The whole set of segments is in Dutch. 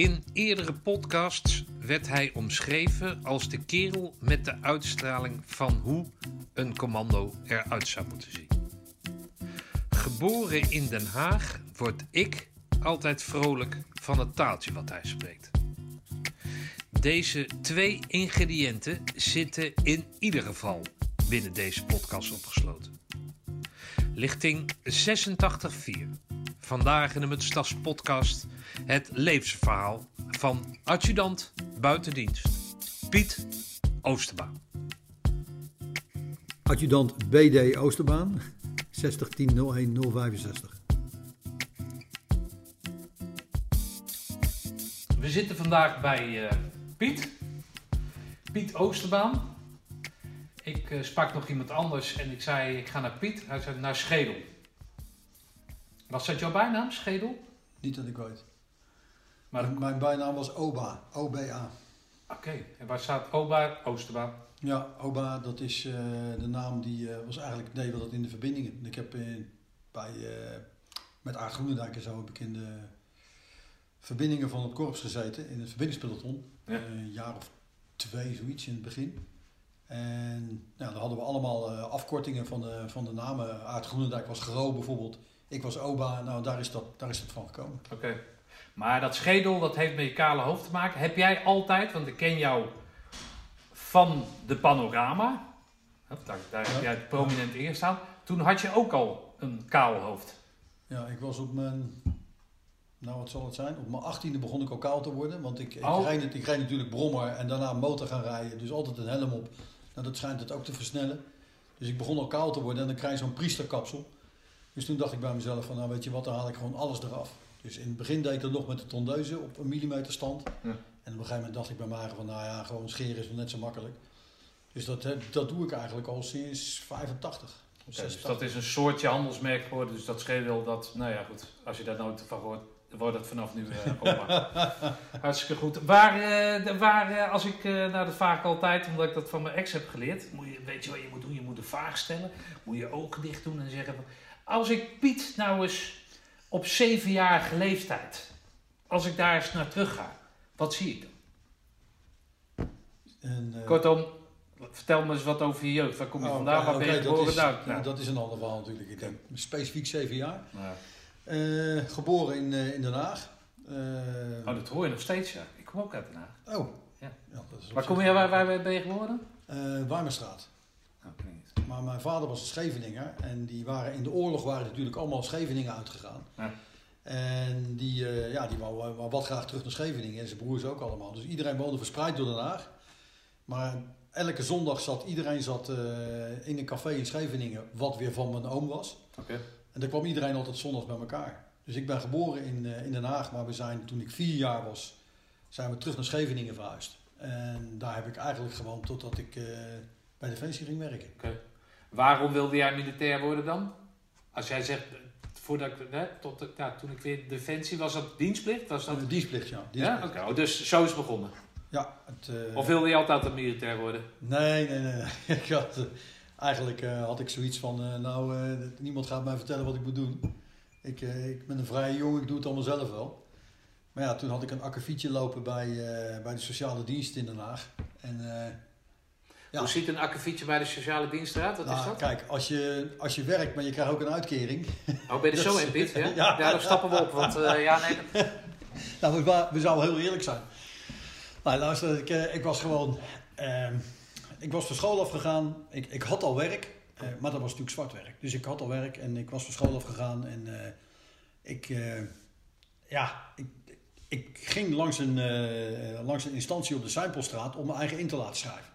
In eerdere podcasts werd hij omschreven als de kerel met de uitstraling van hoe een commando eruit zou moeten zien. Geboren in Den Haag word ik altijd vrolijk van het taaltje wat hij spreekt. Deze twee ingrediënten zitten in ieder geval binnen deze podcast opgesloten. Lichting 86.4. Vandaag in de Mutstas podcast het levensverhaal van adjudant buitendienst Piet Oosterbaan. Adjudant BD Oosterbaan, 6010 065. We zitten vandaag bij uh, Piet. Piet Oosterbaan. Ik uh, sprak nog iemand anders en ik zei ik ga naar Piet. Hij zei naar Schedel. Was dat jouw bijnaam, Schedel? Niet dat ik weet. Maar mijn, mijn bijnaam was Oba, OBA. Oké, en waar staat Oba, Oosterbaan? Ja, Oba, dat is uh, de naam die uh, was eigenlijk, nee, dat in de verbindingen. Ik heb in, bij, uh, met Aard Groenendijk en zo heb ik in de verbindingen van het korps gezeten, in het verbindingspeloton. Ja. een jaar of twee, zoiets in het begin. En nou, dan hadden we allemaal afkortingen van de, van de namen. Aard Groenendijk was Gro bijvoorbeeld. Ik was Oba, nou daar is, dat, daar is het van gekomen. Oké. Okay. Maar dat schedel, dat heeft met je kale hoofd te maken. Heb jij altijd, want ik ken jou van de panorama. Daar, daar ja. heb jij prominent in staan. Toen had je ook al een kaal hoofd. Ja, ik was op mijn... Nou, wat zal het zijn? Op mijn achttiende begon ik al kaal te worden. Want ik, oh. ik, rijd, ik rijd natuurlijk brommer en daarna motor gaan rijden. Dus altijd een helm op. Nou, dat schijnt het ook te versnellen. Dus ik begon al kaal te worden en dan krijg je zo'n priesterkapsel. Dus toen dacht ik bij mezelf van, nou weet je wat, dan haal ik gewoon alles eraf. Dus in het begin deed ik dat nog met de tondeuze op een millimeter stand. Ja. En op een gegeven moment dacht ik bij mij van, nou ja, gewoon scheren is wel net zo makkelijk. Dus dat, dat doe ik eigenlijk al sinds 85. Okay, dus dat is een soortje handelsmerk geworden. Dus dat scheelt wel dat, nou ja goed, als je daar nooit van hoort, wordt het vanaf nu uh. Hartstikke goed. Waar, uh, waar uh, als ik, nou dat vaak altijd, omdat ik dat van mijn ex heb geleerd, moet je, weet je wat je moet doen? Je moet een vraag stellen, moet je ogen dicht doen en zeggen van, als ik Piet nou eens op zevenjarige leeftijd, als ik daar eens naar terug ga, wat zie ik dan? En, uh, Kortom, vertel me eens wat over je jeugd. Waar kom je oh, vandaan? Waar okay, ben je geboren? Dat is, nou, dat is een ander verhaal natuurlijk. Ik denk specifiek zeven jaar. Ja. Uh, geboren in, uh, in Den Haag. oh, dat hoor je nog steeds, ja. Ik kom ook uit Den Haag. Oh. Ja. ja dat is waar, kom je, waar, waar ben je geboren? Uh, Warmerstraat. Okay. Maar mijn vader was een Scheveninger. En die waren in de oorlog waren natuurlijk allemaal Scheveningen uitgegaan. Ja. En die, uh, ja, die wou, wou, wat graag terug naar Scheveningen. En zijn broers ook allemaal. Dus iedereen woonde verspreid door Den Haag. Maar elke zondag zat iedereen zat, uh, in een café in Scheveningen. Wat weer van mijn oom was. Okay. En daar kwam iedereen altijd zondags bij elkaar. Dus ik ben geboren in, uh, in Den Haag. Maar we zijn, toen ik vier jaar was, zijn we terug naar Scheveningen verhuisd. En daar heb ik eigenlijk gewoond totdat ik bij Defensie ging werken. Okay. Waarom wilde jij militair worden dan? Als jij zegt, voordat ik, hè, tot, ja, toen ik weer Defensie, was dat dienstplicht? Was dat... Dienstplicht, ja. Dienstplicht. ja? Okay. Oh, dus zo is het begonnen? Ja. Het, uh... Of wilde je altijd een militair worden? Nee, nee, nee. ik had, uh, eigenlijk uh, had ik zoiets van, nou, niemand gaat mij vertellen wat ik moet doen. Ik, ik ben een vrije jongen, ik doe het allemaal zelf wel. Maar ja, toen had ik een akkefietje lopen bij, bij de sociale dienst in Den Haag. En ja. Hoe ziet een akkefietje bij de sociale dienst eruit? Wat nou, is dat? Kijk, als je, als je werkt, maar je krijgt ook een uitkering. Oh, ben je er zo in, Piet? Ja? ja, daar stappen we op. Want uh, ja, nee. nou, we, we zouden heel eerlijk zijn. Nou, luister, ik, uh, ik was gewoon... Uh, ik was van school afgegaan. Ik, ik had al werk. Uh, maar dat was natuurlijk zwart werk. Dus ik had al werk en ik was van school afgegaan. En ik... ja, ik, ik ging langs een, langs een instantie op de Seinpolstraat om mijn eigen in te laten schrijven.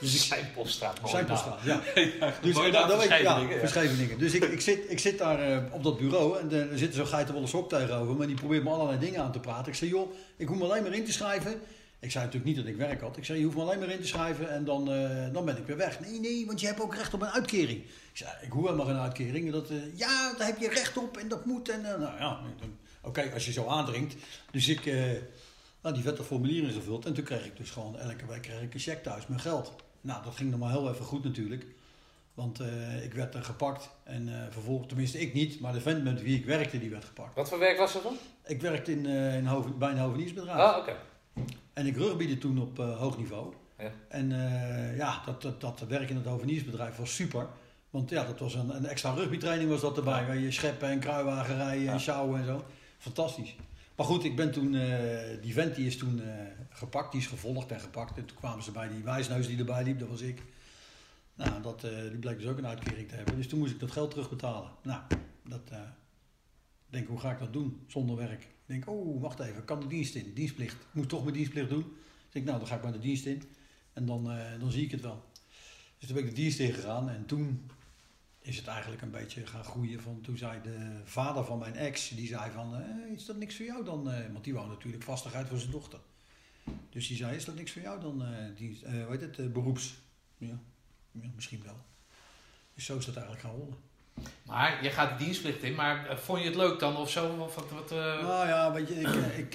Dus ik, Seinpoststraat. Seinpoststraat, ja. ja. Dus, nou, dat weet, ja, Verscheveningen. Dus ik, ik, zit, ik zit daar uh, op dat bureau en er zit zo'n geitenwolle sok tegenover me. En die probeert me allerlei dingen aan te praten. Ik zei, joh, ik hoef me alleen maar in te schrijven. Ik zei natuurlijk niet dat ik werk had. Ik zei, je hoeft me alleen maar in te schrijven en dan, uh, dan ben ik weer weg. Nee, nee, want je hebt ook recht op een uitkering. Ik zei, ik hoef helemaal geen uitkering. Dat, uh, ja, daar heb je recht op en dat moet. En, nou ja, oké, okay, als je zo aandringt. Dus ik... Nou, die werd formulier ingevuld en toen kreeg ik dus gewoon elke week kreeg ik een check thuis met geld. Nou, dat ging nog maar heel even goed natuurlijk. Want eh, ik werd er gepakt en eh, vervolgens, tenminste ik niet, maar de vent met wie ik werkte, die werd gepakt. Wat voor werk was dat dan? Ik werkte in, eh, in Hoven, bij een hoveniersbedrijf. Ah, oké. En ik rugbiede toen op hoog niveau. Ja. En ja, dat, dat, dat werk in het hoveniersbedrijf was super. Want ja, dat was een, een extra rugbytraining was dat erbij. Ja. Waar je scheppen en kruiwagen rijden Ja. en sjouwen en zo. Fantastisch. Maar goed, ik ben toen, eh, die vent die is toen eh, gepakt, die is gevolgd en gepakt. En toen kwamen ze bij die wijsneus die erbij liep, dat was ik. Nou, dat, eh, die bleek dus ook een uitkering te hebben. Dus toen moest ik dat geld terugbetalen. Nou, dat, denk, hoe ga ik dat doen zonder werk? Ik denk, oh, wacht even, kan de dienst in, dienstplicht. Ik moet toch mijn dienstplicht doen. Dus ik nou, dan ga ik maar de dienst in. En dan, dan zie ik het wel. Dus toen ben ik de dienst ingegaan en toen is het eigenlijk een beetje gaan groeien. Van, toen zei de vader van mijn ex, die zei van, eh, is dat niks voor jou dan? eh, want die wou natuurlijk vastigheid voor zijn dochter. Dus die zei, is dat niks voor jou dan, eh die, heet het, beroeps? Ja, ja, misschien wel. Dus zo is dat eigenlijk gaan rollen. Maar je gaat de dienstplicht in, maar vond je het leuk dan of zo? Of wat, wat, Nou ja, weet je, ik,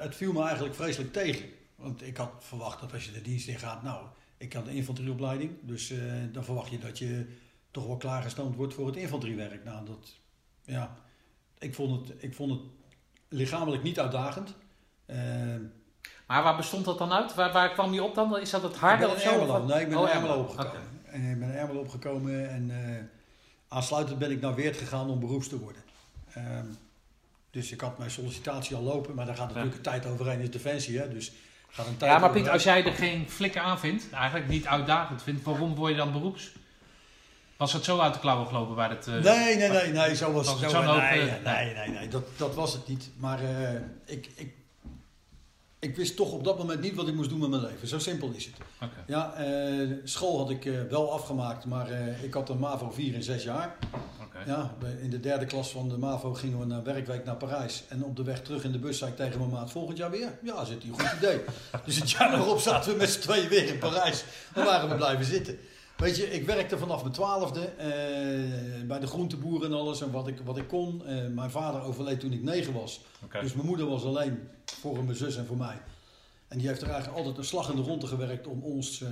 het viel me eigenlijk vreselijk tegen. Want ik had verwacht dat als je de dienst in gaat, nou, ik had een infanterieopleiding. Dus dan verwacht je dat je toch wel klaargestoomd wordt voor het infanteriewerk. Nou, dat, ja, ik vond het, ik vond het lichamelijk niet uitdagend. Eh, Maar waar bestond dat dan uit? Waar, waar kwam je op dan? Is dat het harde ik ben of zo? Ermelo, nee, ik ben Oh, in Ermelo opgekomen. En ik ben in Ermelo opgekomen en eh, aansluitend ben ik naar Weert gegaan om beroeps te worden. Ehm, dus ik had mijn sollicitatie al lopen, maar daar gaat natuurlijk een tijd overheen. is defensie, hè? Dus gaat een tijd Ja, maar Piet, overheen. als jij er geen flikker aan vindt, eigenlijk niet uitdagend vindt, waarom word je dan beroeps? Was het zo uit de klauwen gelopen waar het... eh, Nee, nee, nee, nee, zo was Was het. Zo, nee, nee, eh, nee, nee, nee, dat, dat was het niet. Maar eh, ik, ik, ik wist toch op dat moment niet wat ik moest doen met mijn leven. Zo simpel is het. Ja, school had ik wel afgemaakt, maar ik had een MAVO 4 in 6 jaar. Ja, in de derde klas van de MAVO gingen we naar werkweek naar Parijs. En op de weg terug in de bus zei ik tegen mijn maat, volgend jaar weer? Ja, zit hier een goed idee. dus het jaar erop zaten we met z'n tweeën weer in Parijs. Dan waren we blijven zitten. Weet je, ik werkte vanaf mijn twaalfde eh, bij de groenteboer en alles en wat ik, wat ik kon. Eh, mijn vader overleed toen ik negen was. Dus mijn moeder was alleen voor mijn zus en voor mij. En die heeft er eigenlijk altijd een slag in de ronde gewerkt om ons eh,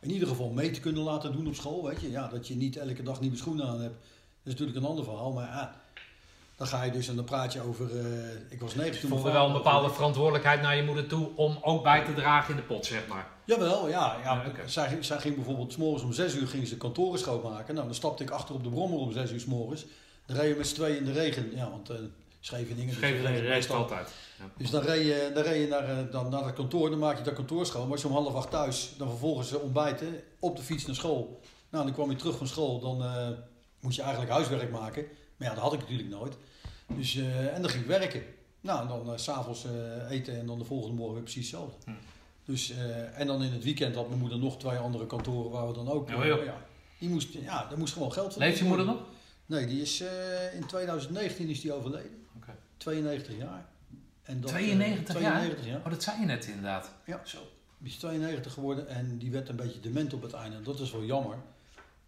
in ieder geval mee te kunnen laten doen op school. Weet je, ja, dat je niet elke dag nieuwe schoenen aan hebt, is natuurlijk een ander verhaal. Maar ja, dan ga je dus en dan praat je over. eh, ik was negen Je toen. vond mijn er wel een bepaalde verantwoordelijkheid naar je moeder toe om ook bij te dragen in de pot, zeg maar. Jawel, ja. ja. Ja, oké. zij, zij ging bijvoorbeeld 's morgens om 6 uur ging ze kantoren schoonmaken. Nou, dan stapte ik achter op de brommer om 6 uur 's morgens. Dan reden we met z'n tweeën in de regen. Ja, want eh Scheveningen. dus je reden reist altijd. Dus dan reed je, dan reed je naar, eh, dan, naar dat kantoor, dan maak je dat kantoor schoon. Was je om half acht thuis, dan vervolgens ontbijten, op de fiets naar school. Nou, dan kwam je terug van school, dan eh moest je eigenlijk huiswerk maken. Maar ja, dat had ik natuurlijk nooit. Dus, eh, en dan ging ik werken. Nou, en dan s s'avonds eh eten en dan de volgende morgen weer precies hetzelfde. Hm. Dus, eh, en dan in het weekend had mijn moeder nog twee andere kantoren waar we dan ook... Ja, eh, joh. ja, die moest, ja, daar moest gewoon geld van Leeft je moeder nog? Nee, die is eh, in 2019 is die overleden. Oké. 92 jaar. En dat, eh, 92 jaar? 92 jaar. Oh, dat zei je net inderdaad. Ja. Zo. Die is 92 geworden en die werd een beetje dement op het einde. Dat is wel jammer.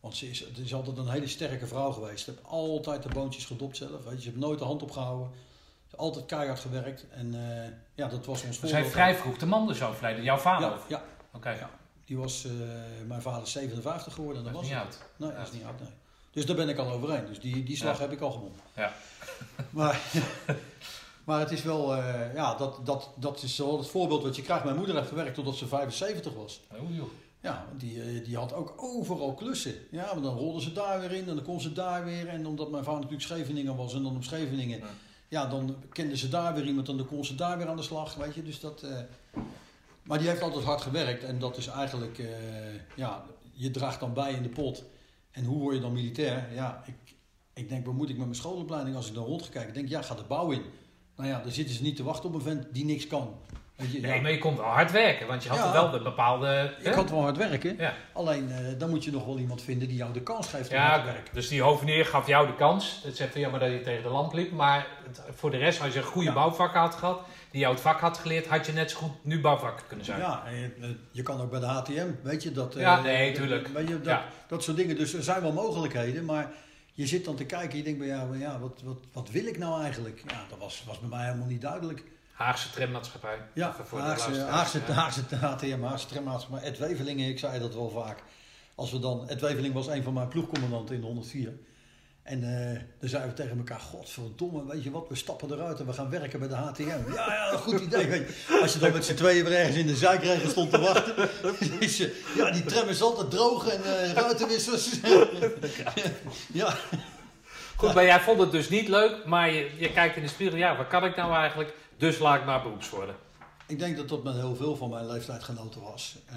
Want ze is, het is altijd een hele sterke vrouw geweest. Ze heeft altijd de boontjes gedopt zelf. Weet je. Ze heeft nooit de hand opgehouden. Ze heeft altijd keihard gewerkt. En eh, ja, dat was ons Zij voorbeeld. vrij vroeg de man dus overleden. Jouw vader? Ja, ja, Oké. Ja. die was eh, mijn vader is 57 geworden. En Dat was niet het. oud. Nee, dat is niet oud, nee. Dus daar ben ik al overheen. Dus die, die slag Ja. heb ik al gewonnen. Ja. Maar, maar het is wel, eh, ja, dat, dat, dat is wel het voorbeeld wat je krijgt. Mijn moeder heeft gewerkt totdat ze 75 was. Oeh, joh. Ja, die, eh, die had ook overal klussen. Ja, maar dan rolden ze daar weer in en dan kon ze daar weer. En omdat mijn vader natuurlijk Scheveningen was en dan op Scheveningen. Ja. Ja, dan kenden ze daar weer iemand en dan kon ze daar weer aan de slag, weet je. Dus dat... eh, maar die heeft altijd hard gewerkt en dat is eigenlijk... eh, ja, je draagt dan bij in de pot. En hoe word je dan militair? Ja, ik, ik denk, wat moet ik met mijn schoolopleiding als ik dan rondgekijk? Ik denk, ja, ga de bouw in. Nou ja, dan zitten ze niet te wachten op een vent die niks kan. Je, Nee, ja, maar je kon wel hard werken, want je had Ja. er wel de bepaalde... ik had wel hard werken. Ja. Alleen, eh, dan moet je nog wel iemand vinden die jou de kans geeft om Ja, hard te werken. dus die hovenier gaf jou de kans. Het zegt van jammer dat je tegen de lamp liep. Maar het- voor de rest, als je een goede Ja. bouwvak had gehad, die jou het vak had geleerd, had je net zo goed nu bouwvak kunnen zijn. Ja, en je, eh, je kan ook bij de HTM, weet je dat. eh, Ja, nee, tuurlijk. Weet je, dat, Ja. dat soort dingen. Dus er zijn wel mogelijkheden, maar je zit dan te kijken. Je denkt bij ja, maar ja wat, wat, wat wil ik nou eigenlijk? Ja, dat was, was bij mij helemaal niet duidelijk. Haagse trammaatschappij. Ja, Even voor de Haagse, Haagse, ja. Haagse HTM, Haagse Tremmaats, maar Ed Wevelingen, ik zei dat wel vaak. als we dan, Ed Weveling was een van mijn ploegcommandanten in de 104. En uh, dan zeiden we tegen elkaar, godverdomme, weet je wat, we stappen eruit en we gaan werken bij de HTM. Ja, ja, goed idee. Weet je. Als je dan met z'n tweeën weer ergens in de zijkregen stond te wachten. ja, die tram is altijd droog en uh, ruitenwissers. ja. Goed, maar jij vond het dus niet leuk, maar je, je kijkt in de spiegel, ja, wat kan ik nou eigenlijk? Dus laat ik maar beroeps worden. Ik denk dat dat met heel veel van mijn leeftijdgenoten was. Uh,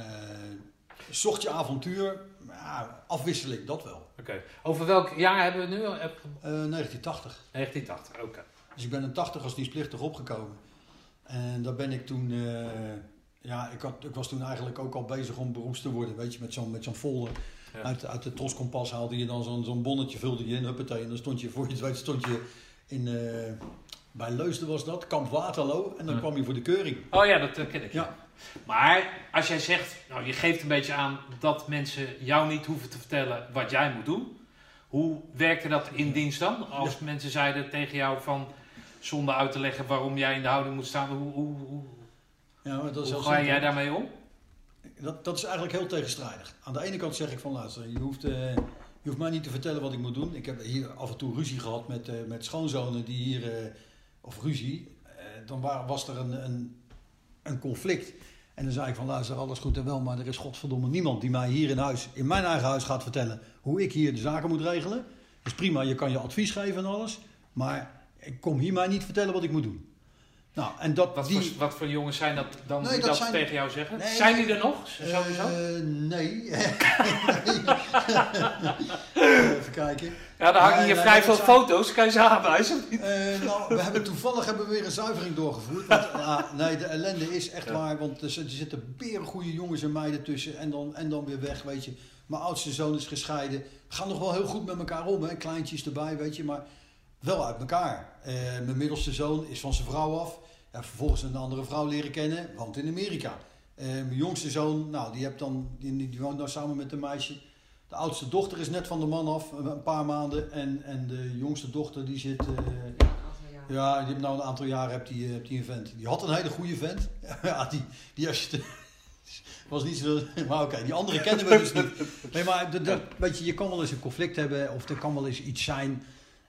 zocht je avontuur, ja, afwisseling, dat wel. Oké. Over welk jaar hebben we nu? Uh, 1980. 1980, oké. Dus ik ben in 80 als dienstplichtig opgekomen. En daar ben ik toen... Uh, ja, ik, had, ik was toen eigenlijk ook al bezig om beroeps te worden. Weet je, met zo'n met zo'n folder. Uit, uit de troskompas haalde je dan zo'n zo'n bonnetje, vulde je in, huppatee. En dan stond je, voor je het weet, stond je in... Bij Leusden was dat, Kamp Waterloo. En dan kwam je voor de keuring. Oh ja, dat ken ik. Ja. Maar als jij zegt, nou je geeft een beetje aan dat mensen jou niet hoeven te vertellen wat jij moet doen. Hoe werkte dat in dienst dan? Als mensen zeiden tegen jou van, zonder uit te leggen waarom jij in de houding moet staan, hoe, hoe, hoe, ja, maar dat is hoe ga jij daarmee om? Dat, dat is eigenlijk heel tegenstrijdig. Aan de ene kant zeg ik van, luister, je hoeft, uh, je hoeft mij niet te vertellen wat ik moet doen. Ik heb hier af en toe ruzie gehad met, uh, met schoonzonen die hier, uh, of ruzie, dan was er een, een, een conflict. En dan zei ik van luister, alles goed en wel, maar er is godverdomme niemand die mij hier in huis, in mijn eigen huis gaat vertellen hoe ik hier de zaken moet regelen. Is prima, je kan je advies geven en alles, maar ik kom hier mij niet vertellen wat ik moet doen. Nou, en dat, wat, die... voor, wat voor jongens zijn dat dan die dat, tegen jou zeggen? zijn die er nog, sowieso? Uh, nee. Even kijken. Ja, dan hangen hier vrij veel foto's. Kan je ze aanwijzen? Uh, nou, we hebben toevallig hebben we weer een zuivering doorgevoerd. Want, nee, de ellende is echt waar. Want er zitten goede jongens en meiden tussen. En dan, en dan weer weg, weet je. Mijn oudste zoon is gescheiden. Gaan nog wel heel goed met elkaar om, hè. Kleintjes erbij, weet je. Maar wel uit elkaar. Uh, mijn middelste zoon is van zijn vrouw af. Ja, vervolgens een andere vrouw leren kennen, woont in Amerika. Uh, mijn jongste zoon, nou, die, hebt dan, die, die woont nou samen met een meisje. De oudste dochter is net van de man af, een paar maanden. En, en de jongste dochter, die zit... Uh, ja, die heeft nou een aantal jaren hebt die, hebt die een vent. Die had een hele goede vent. ja, die, die als je was niet zo. Maar oké, die andere kennen we dus niet. Nee, maar de, de, weet je, je kan wel eens een conflict hebben, of er kan wel eens iets zijn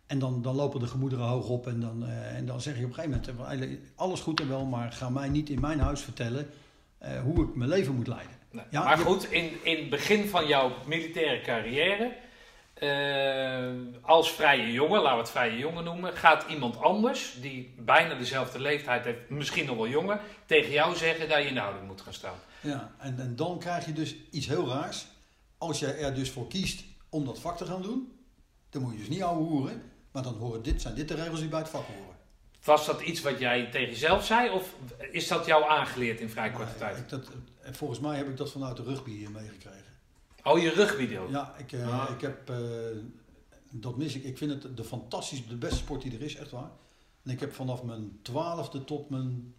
en dan, dan lopen de gemoederen hoog op en dan, uh, en dan zeg je op een gegeven moment, alles goed en wel, maar ga mij niet in mijn huis vertellen uh, hoe ik mijn leven moet leiden. Nee, ja, maar goed, in, in het begin van jouw militaire carrière, uh, als vrije jongen, laten we het vrije jongen noemen, gaat iemand anders, die bijna dezelfde leeftijd heeft, misschien nog wel jonger, tegen jou zeggen dat je in de houding moet gaan staan. Ja, en, en dan krijg je dus iets heel raars. Als jij er dus voor kiest om dat vak te gaan doen, dan moet je dus niet ouwe hoeren. Maar dan horen dit, zijn dit de regels die bij het vak horen. Was dat iets wat jij tegen jezelf zei of is dat jou aangeleerd in vrij korte tijd? Ik dat, volgens mij heb ik dat vanuit de rugby hier meegekregen. Oh, je rugbydeel? Ja, ik, uh, ik heb, uh, dat mis ik. Ik vind het de fantastisch, de beste sport die er is, echt waar. En ik heb vanaf mijn twaalfde tot mijn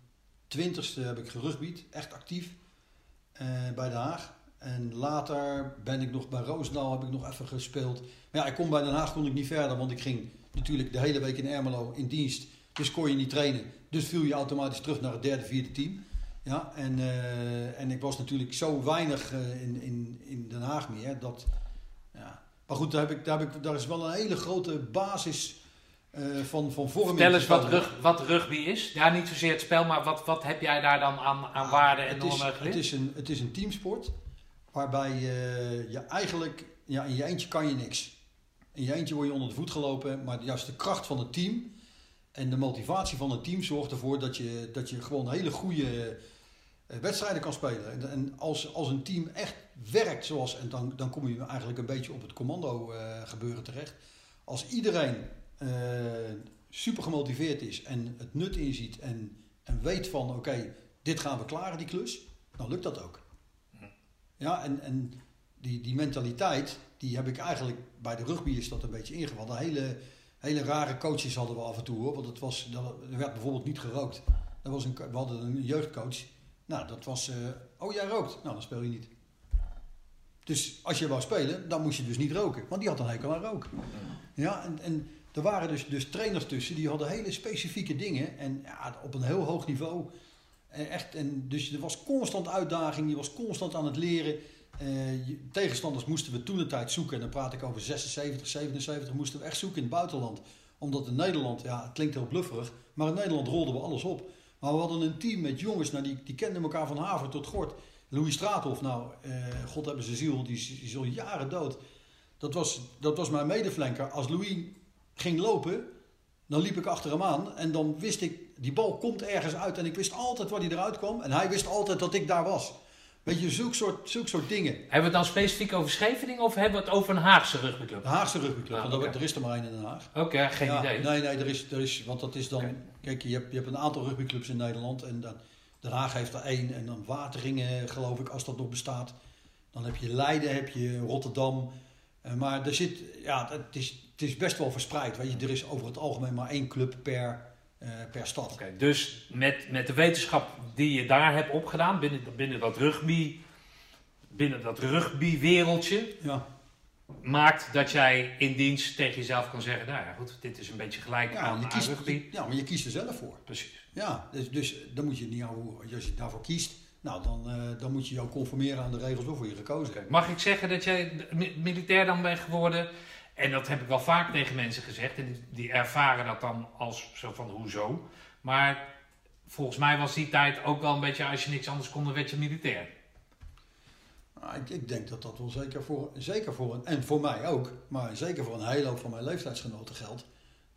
twintigste heb ik gerugbied, echt actief, uh, bij Den Haag. En later ben ik nog bij Roosendaal, heb ik nog even gespeeld. Maar ja, ik kom bij Den Haag kon ik niet verder, want ik ging natuurlijk de hele week in Ermelo in dienst. Dus kon je niet trainen. Dus viel je automatisch terug naar het derde, vierde team. Ja, en, uh, en ik was natuurlijk zo weinig uh, in, in, in Den Haag meer. Dat, ja. Maar goed, daar, heb ik, daar, heb ik, daar is wel een hele grote basis uh, van, van vorming. Stel eens wat, rug, wat rugby is. Ja, niet zozeer het spel, maar wat, wat heb jij daar dan aan, aan ah, waarde en normen geleerd? Het is, een, het is een teamsport waarbij je, je eigenlijk, ja, in je eentje kan je niks. In je eentje word je onder de voet gelopen, maar juist de kracht van het team en de motivatie van het team zorgt ervoor dat je, dat je gewoon hele goede eh, wedstrijden kan spelen. En, als, als een team echt werkt zoals, en dan, dan kom je eigenlijk een beetje op het commando uh, gebeuren terecht. Als iedereen uh, super gemotiveerd is en het nut inziet en, en weet van oké, dit gaan we klaren, die klus, dan lukt dat ook. Ja, en, en die, die mentaliteit, die heb ik eigenlijk bij de rugby is dat een beetje ingevallen. Hele, hele rare coaches hadden we af en toe hoor. Want het was, er werd bijvoorbeeld niet gerookt. Er was een, we hadden een jeugdcoach. Nou, dat was, uh, oh jij rookt. Nou, dan speel je niet. Dus als je wou spelen, dan moest je dus niet roken. Want die had een hekel aan roken. Ja, en, en er waren dus, dus trainers tussen, die hadden hele specifieke dingen. En ja, op een heel hoog niveau. Echt, en dus er was constant uitdaging, je was constant aan het leren. Uh, tegenstanders moesten we toen de tijd zoeken. En dan praat ik over 76, 77. Moesten we echt zoeken in het buitenland. Omdat in Nederland, ja, het klinkt heel blufferig. Maar in Nederland rolden we alles op. Maar we hadden een team met jongens, nou, die, die kenden elkaar van haver tot gort. Louis Straathof, nou, uh, God hebben ze ziel, die, die is al jaren dood. Dat was, dat was mijn medeflanker. Als Louis ging lopen, dan liep ik achter hem aan. En dan wist ik, die bal komt ergens uit. En ik wist altijd waar hij eruit kwam. En hij wist altijd dat ik daar was. Weet je, zulke soort, zulke soort dingen. Hebben we het dan specifiek over Scheveningen of hebben we het over een Haagse rugbyclub? De Haagse rugbyclub, ah, want er is er maar één in Den Haag. Oké, geen idee. Nee, nee, er is, er is, want dat is dan... Kijk, je hebt, je hebt een aantal rugbyclubs in Nederland en dan, Den Haag heeft er één. En dan Wateringen, geloof ik, als dat nog bestaat. Dan heb je Leiden, heb je Rotterdam. Uh, maar er zit, ja, het is, het is best wel verspreid. Weet je, er is over het algemeen maar één club per, per stad. Oké, dus met, met de wetenschap die je daar hebt opgedaan binnen, binnen dat rugby, binnen dat rugbywereldje, ja. maakt dat jij in dienst tegen jezelf kan zeggen, nou ja goed, dit is een beetje gelijk ja, aan, kiest, rugby. ja, maar je kiest er zelf voor. Precies. Ja, dus, dus dan moet je niet, als je daarvoor kiest, nou, dan, uh, dan moet je ook conformeren aan de regels waarvoor je gekozen hebt. Mag ik zeggen dat jij militair dan bent geworden en dat heb ik wel vaak tegen mensen gezegd. En die, ervaren dat dan als zo van hoezo. Maar volgens mij was die tijd ook wel een beetje als je niks anders kon, dan werd je militair. Nou, ik, denk dat dat wel zeker voor, zeker voor een, en voor mij ook, maar zeker voor een hele hoop van mijn leeftijdsgenoten geldt.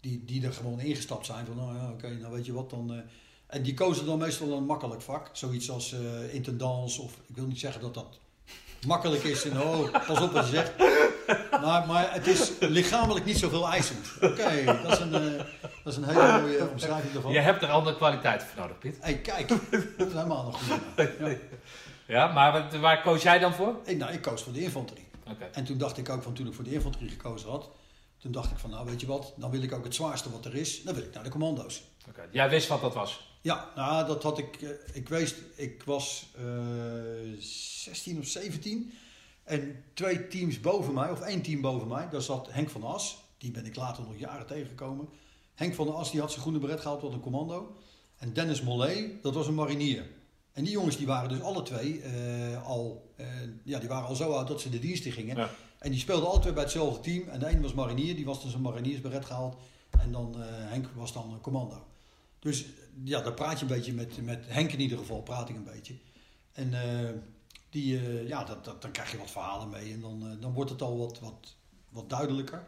Die, die er gewoon ingestapt zijn van, nou ja, oké, nou weet je wat, dan... Uh, en die kozen dan meestal een makkelijk vak. Zoiets als uh, intendance of, ik wil niet zeggen dat dat makkelijk is. En, oh, pas op wat je zegt. Maar, maar het is lichamelijk niet zoveel eisend. Oké, dat, is een, uh, dat is een hele mooie omschrijving ervan. Je hebt er andere kwaliteiten voor nodig, Piet. Hey, kijk. Dat is helemaal nog goed. Ja. ja, maar waar koos jij dan voor? Ik, nou, ik koos voor de infanterie. Okay. En toen dacht ik ook van toen ik voor de infanterie gekozen had... Toen dacht ik van, nou weet je wat, dan wil ik ook het zwaarste wat er is. Dan wil ik naar de commando's. Oké, jij wist wat dat was? Ja, nou dat had ik, uh, ik wist, ik was uh, eh, 16 of 17. En twee teams boven mij, of één team boven mij, daar zat Henk van As. Die ben ik later nog jaren tegengekomen. Henk van As die had zijn groene beret gehaald, wat een commando. En Dennis Mollet, dat was een marinier. En die jongens die waren dus alle twee uh, al, uh, ja, die waren al zo oud dat ze de dienst in gingen. Ja. En die speelden alle twee bij hetzelfde team. En de een was marinier, die was dus een mariniersberet gehaald. En dan uh, Henk was dan een commando. Dus ja, daar praat je een beetje met, met Henk in ieder geval, praat ik een beetje. En die, uh, ja, dat, dat, dan krijg je wat verhalen mee en dan, uh, dan wordt het al wat, wat, wat duidelijker.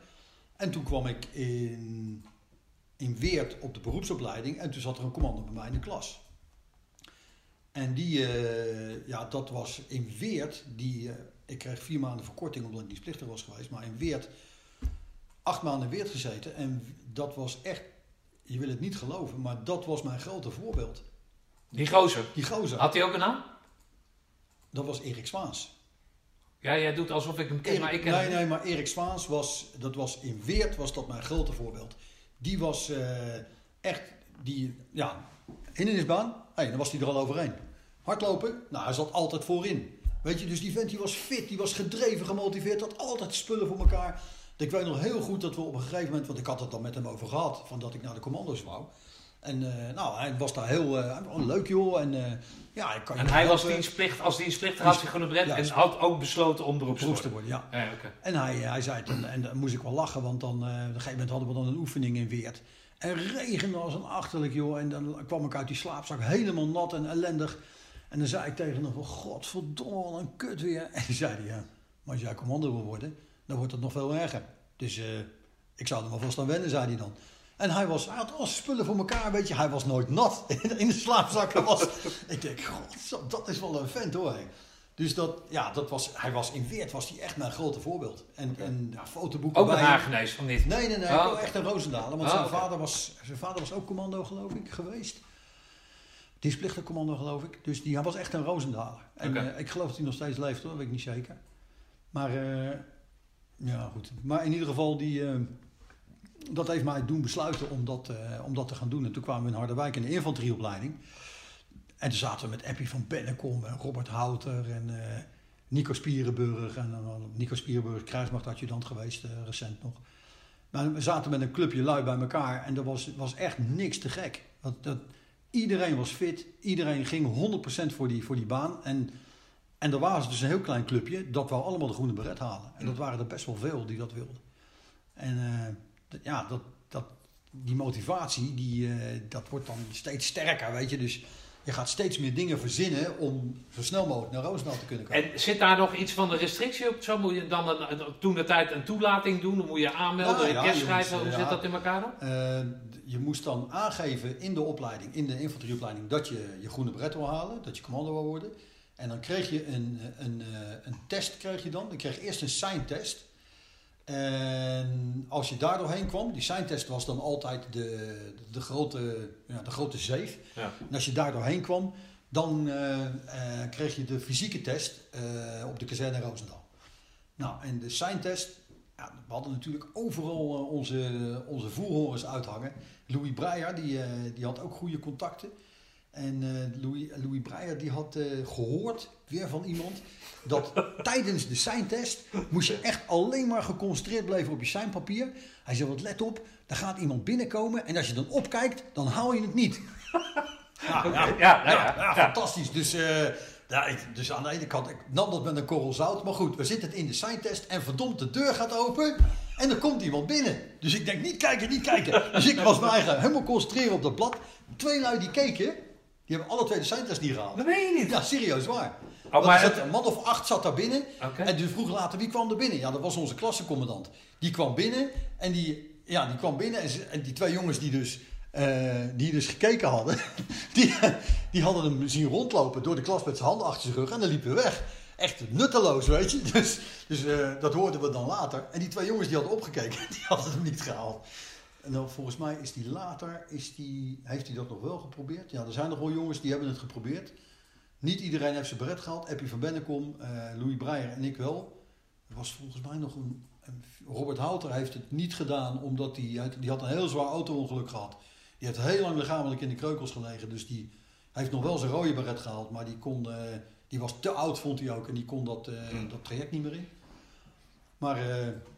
En toen kwam ik in, in Weert op de beroepsopleiding en toen zat er een commando bij mij in de klas. En die, ja, dat was in Weert, die, ik kreeg vier maanden verkorting omdat ik niet plichtig was geweest, maar in Weert, acht maanden in Weert gezeten en dat was echt, je wil het niet geloven, maar dat was mijn grote voorbeeld. Die gozer? Die gozer. Had hij ook een naam? Dat was Erik Zwaans. Ja, jij doet alsof ik hem ken, Erik, maar ik ken Nee, nee, maar Erik Zwaans was, dat was in Weert was dat mijn grote voorbeeld. Die was uh, echt, die, ja, hindernisbaan, hey, dan was hij er al overheen. Hardlopen, nou, hij zat altijd voorin. Weet je, dus die vent die was fit, die was gedreven, gemotiveerd, had altijd spullen voor elkaar. Ik weet nog heel goed dat we op een gegeven moment, want ik had het dan met hem over gehad, van dat ik naar de commando's wou. En uh, nou, hij was daar heel uh, leuk joh. En, uh, ja, ik kan en hij was dienstplicht, als dienstplichtig had zich gewoon ja, en had ook besloten om beroeps te worden. Ja. ja okay. En hij, hij zei toen, en dan moest ik wel lachen, want dan, op een gegeven moment hadden we dan een oefening in Weert. En regende als een achterlijk joh. En dan kwam ik uit die slaapzak helemaal nat en ellendig. En dan zei ik tegen hem van, godverdomme, een kut weer. En zei hij, ja, maar als jij commando wil worden, dan wordt het nog veel erger. Dus ik zou er maar vast aan wennen, zei hij dan. En hij, was, hij had al spullen voor elkaar, weet je. Hij was nooit nat in de slaapzak. Was, ik denk, god, dat is wel een vent hoor. Dus dat, ja, dat was, hij was in Weert was hij echt mijn grote voorbeeld. En, okay. en ja, fotoboeken Ook een Hagenees van dit? Nee, nee, nee. Oh, echt een Roosendalen. Want oh, zijn, okay. vader was, zijn vader was ook commando, geloof ik, geweest. Dienstplichtig commando, geloof ik. Dus die, hij was echt een Roosendaler. En uh, ik geloof dat hij nog steeds leeft hoor, weet ik niet zeker. Maar, uh, ja goed. Maar in ieder geval, die... Uh, dat heeft mij doen besluiten om dat, uh, om dat te gaan doen. En toen kwamen we in Harderwijk in de infanterieopleiding. En toen zaten we met Eppie van Bennekom en Robert Houter en uh, Nico Spierenburg. En Nico Spierenburg, krijgsmachtadjudant geweest, recent nog. Maar we zaten met een clubje lui bij elkaar en er was, was echt niks te gek. Dat, iedereen was fit, iedereen ging 100% voor die, voor die baan. En En er was dus een heel klein clubje dat wou allemaal de groene beret halen. En dat waren er best wel veel die dat wilden. En uh, ja, dat, dat, die motivatie, die, uh, dat wordt dan steeds sterker, weet je. Dus je gaat steeds meer dingen verzinnen om zo snel mogelijk naar Roosendaal te kunnen komen. En zit daar nog iets van de restrictie op? Zo moet je dan een, toen de tijd een toelating doen, dan moet je aanmelden, ja, ja, schrijven. Hoe zit dat in elkaar dan? Uh, je moest dan aangeven in de opleiding, in de infanterieopleiding, dat je je groene bret wil halen, dat je commando wil worden. En dan kreeg je een, een, een test, kreeg je dan. Dan kreeg je eerst een sign-test. En als je daar doorheen kwam, die sign-test was dan altijd de, de, grote, ja, de grote zeef. Ja. En als je daar doorheen kwam, dan uh, uh, kreeg je de fysieke test uh, op de kazerne Roosendaal. Nou, en de sign-test, ja, we hadden natuurlijk overal onze, onze voerhorens uithangen. Louis Breyer, die, die had ook goede contacten. En Louis, Louis Breyer die had gehoord, weer van iemand, dat tijdens de seinntest moest je echt alleen maar geconcentreerd blijven op je seinpapier. Hij zei, wat let op, daar gaat iemand binnenkomen en als je dan opkijkt, dan haal je het niet. Ja, ja, ja, ja, ja fantastisch. Dus, uh, ja, ik, dus aan de ene kant, ik nam dat met een korrel zout. Maar goed, we zitten in de seinntest en verdomd, de deur gaat open. En er komt iemand binnen. Dus ik denk, niet kijken, niet kijken. Dus ik was eigen helemaal concentreren op dat blad. Twee lui die keken, die hebben alle twee de seinttest niet gehaald. Dat weet je niet. Ja, serieus waar. Oh, maar het... Een man of acht zat daar binnen. En dus vroeg later, wie kwam er binnen? Ja, dat was onze klassencommandant. Die kwam binnen en die, ja, die kwam binnen. En, en die twee jongens die dus, uh, die dus gekeken hadden, die, die hadden hem zien rondlopen door de klas met zijn handen achter zijn rug. En dan liepen we weg. Echt nutteloos, weet je. Dus, dus uh, dat hoorden we dan later. En die twee jongens die hadden opgekeken, die hadden hem niet gehaald. En dan volgens mij is die later, is die, heeft hij dat nog wel geprobeerd? Ja, er zijn nog wel jongens die hebben het geprobeerd. Niet iedereen heeft zijn beret gehad. Eppie van Bennekom, uh, Louis Breyer en ik wel. Er was volgens mij nog een, een, Robert Houter heeft het niet gedaan omdat hij... Die had een heel zwaar auto-ongeluk gehad. Die heeft heel lang lichamelijk in de kreukels gelegen. Dus die heeft nog wel zijn rode beret gehaald. Maar die, kon, uh, die was te oud, vond hij ook. En die kon dat, uh, hmm. dat traject niet meer in. Maar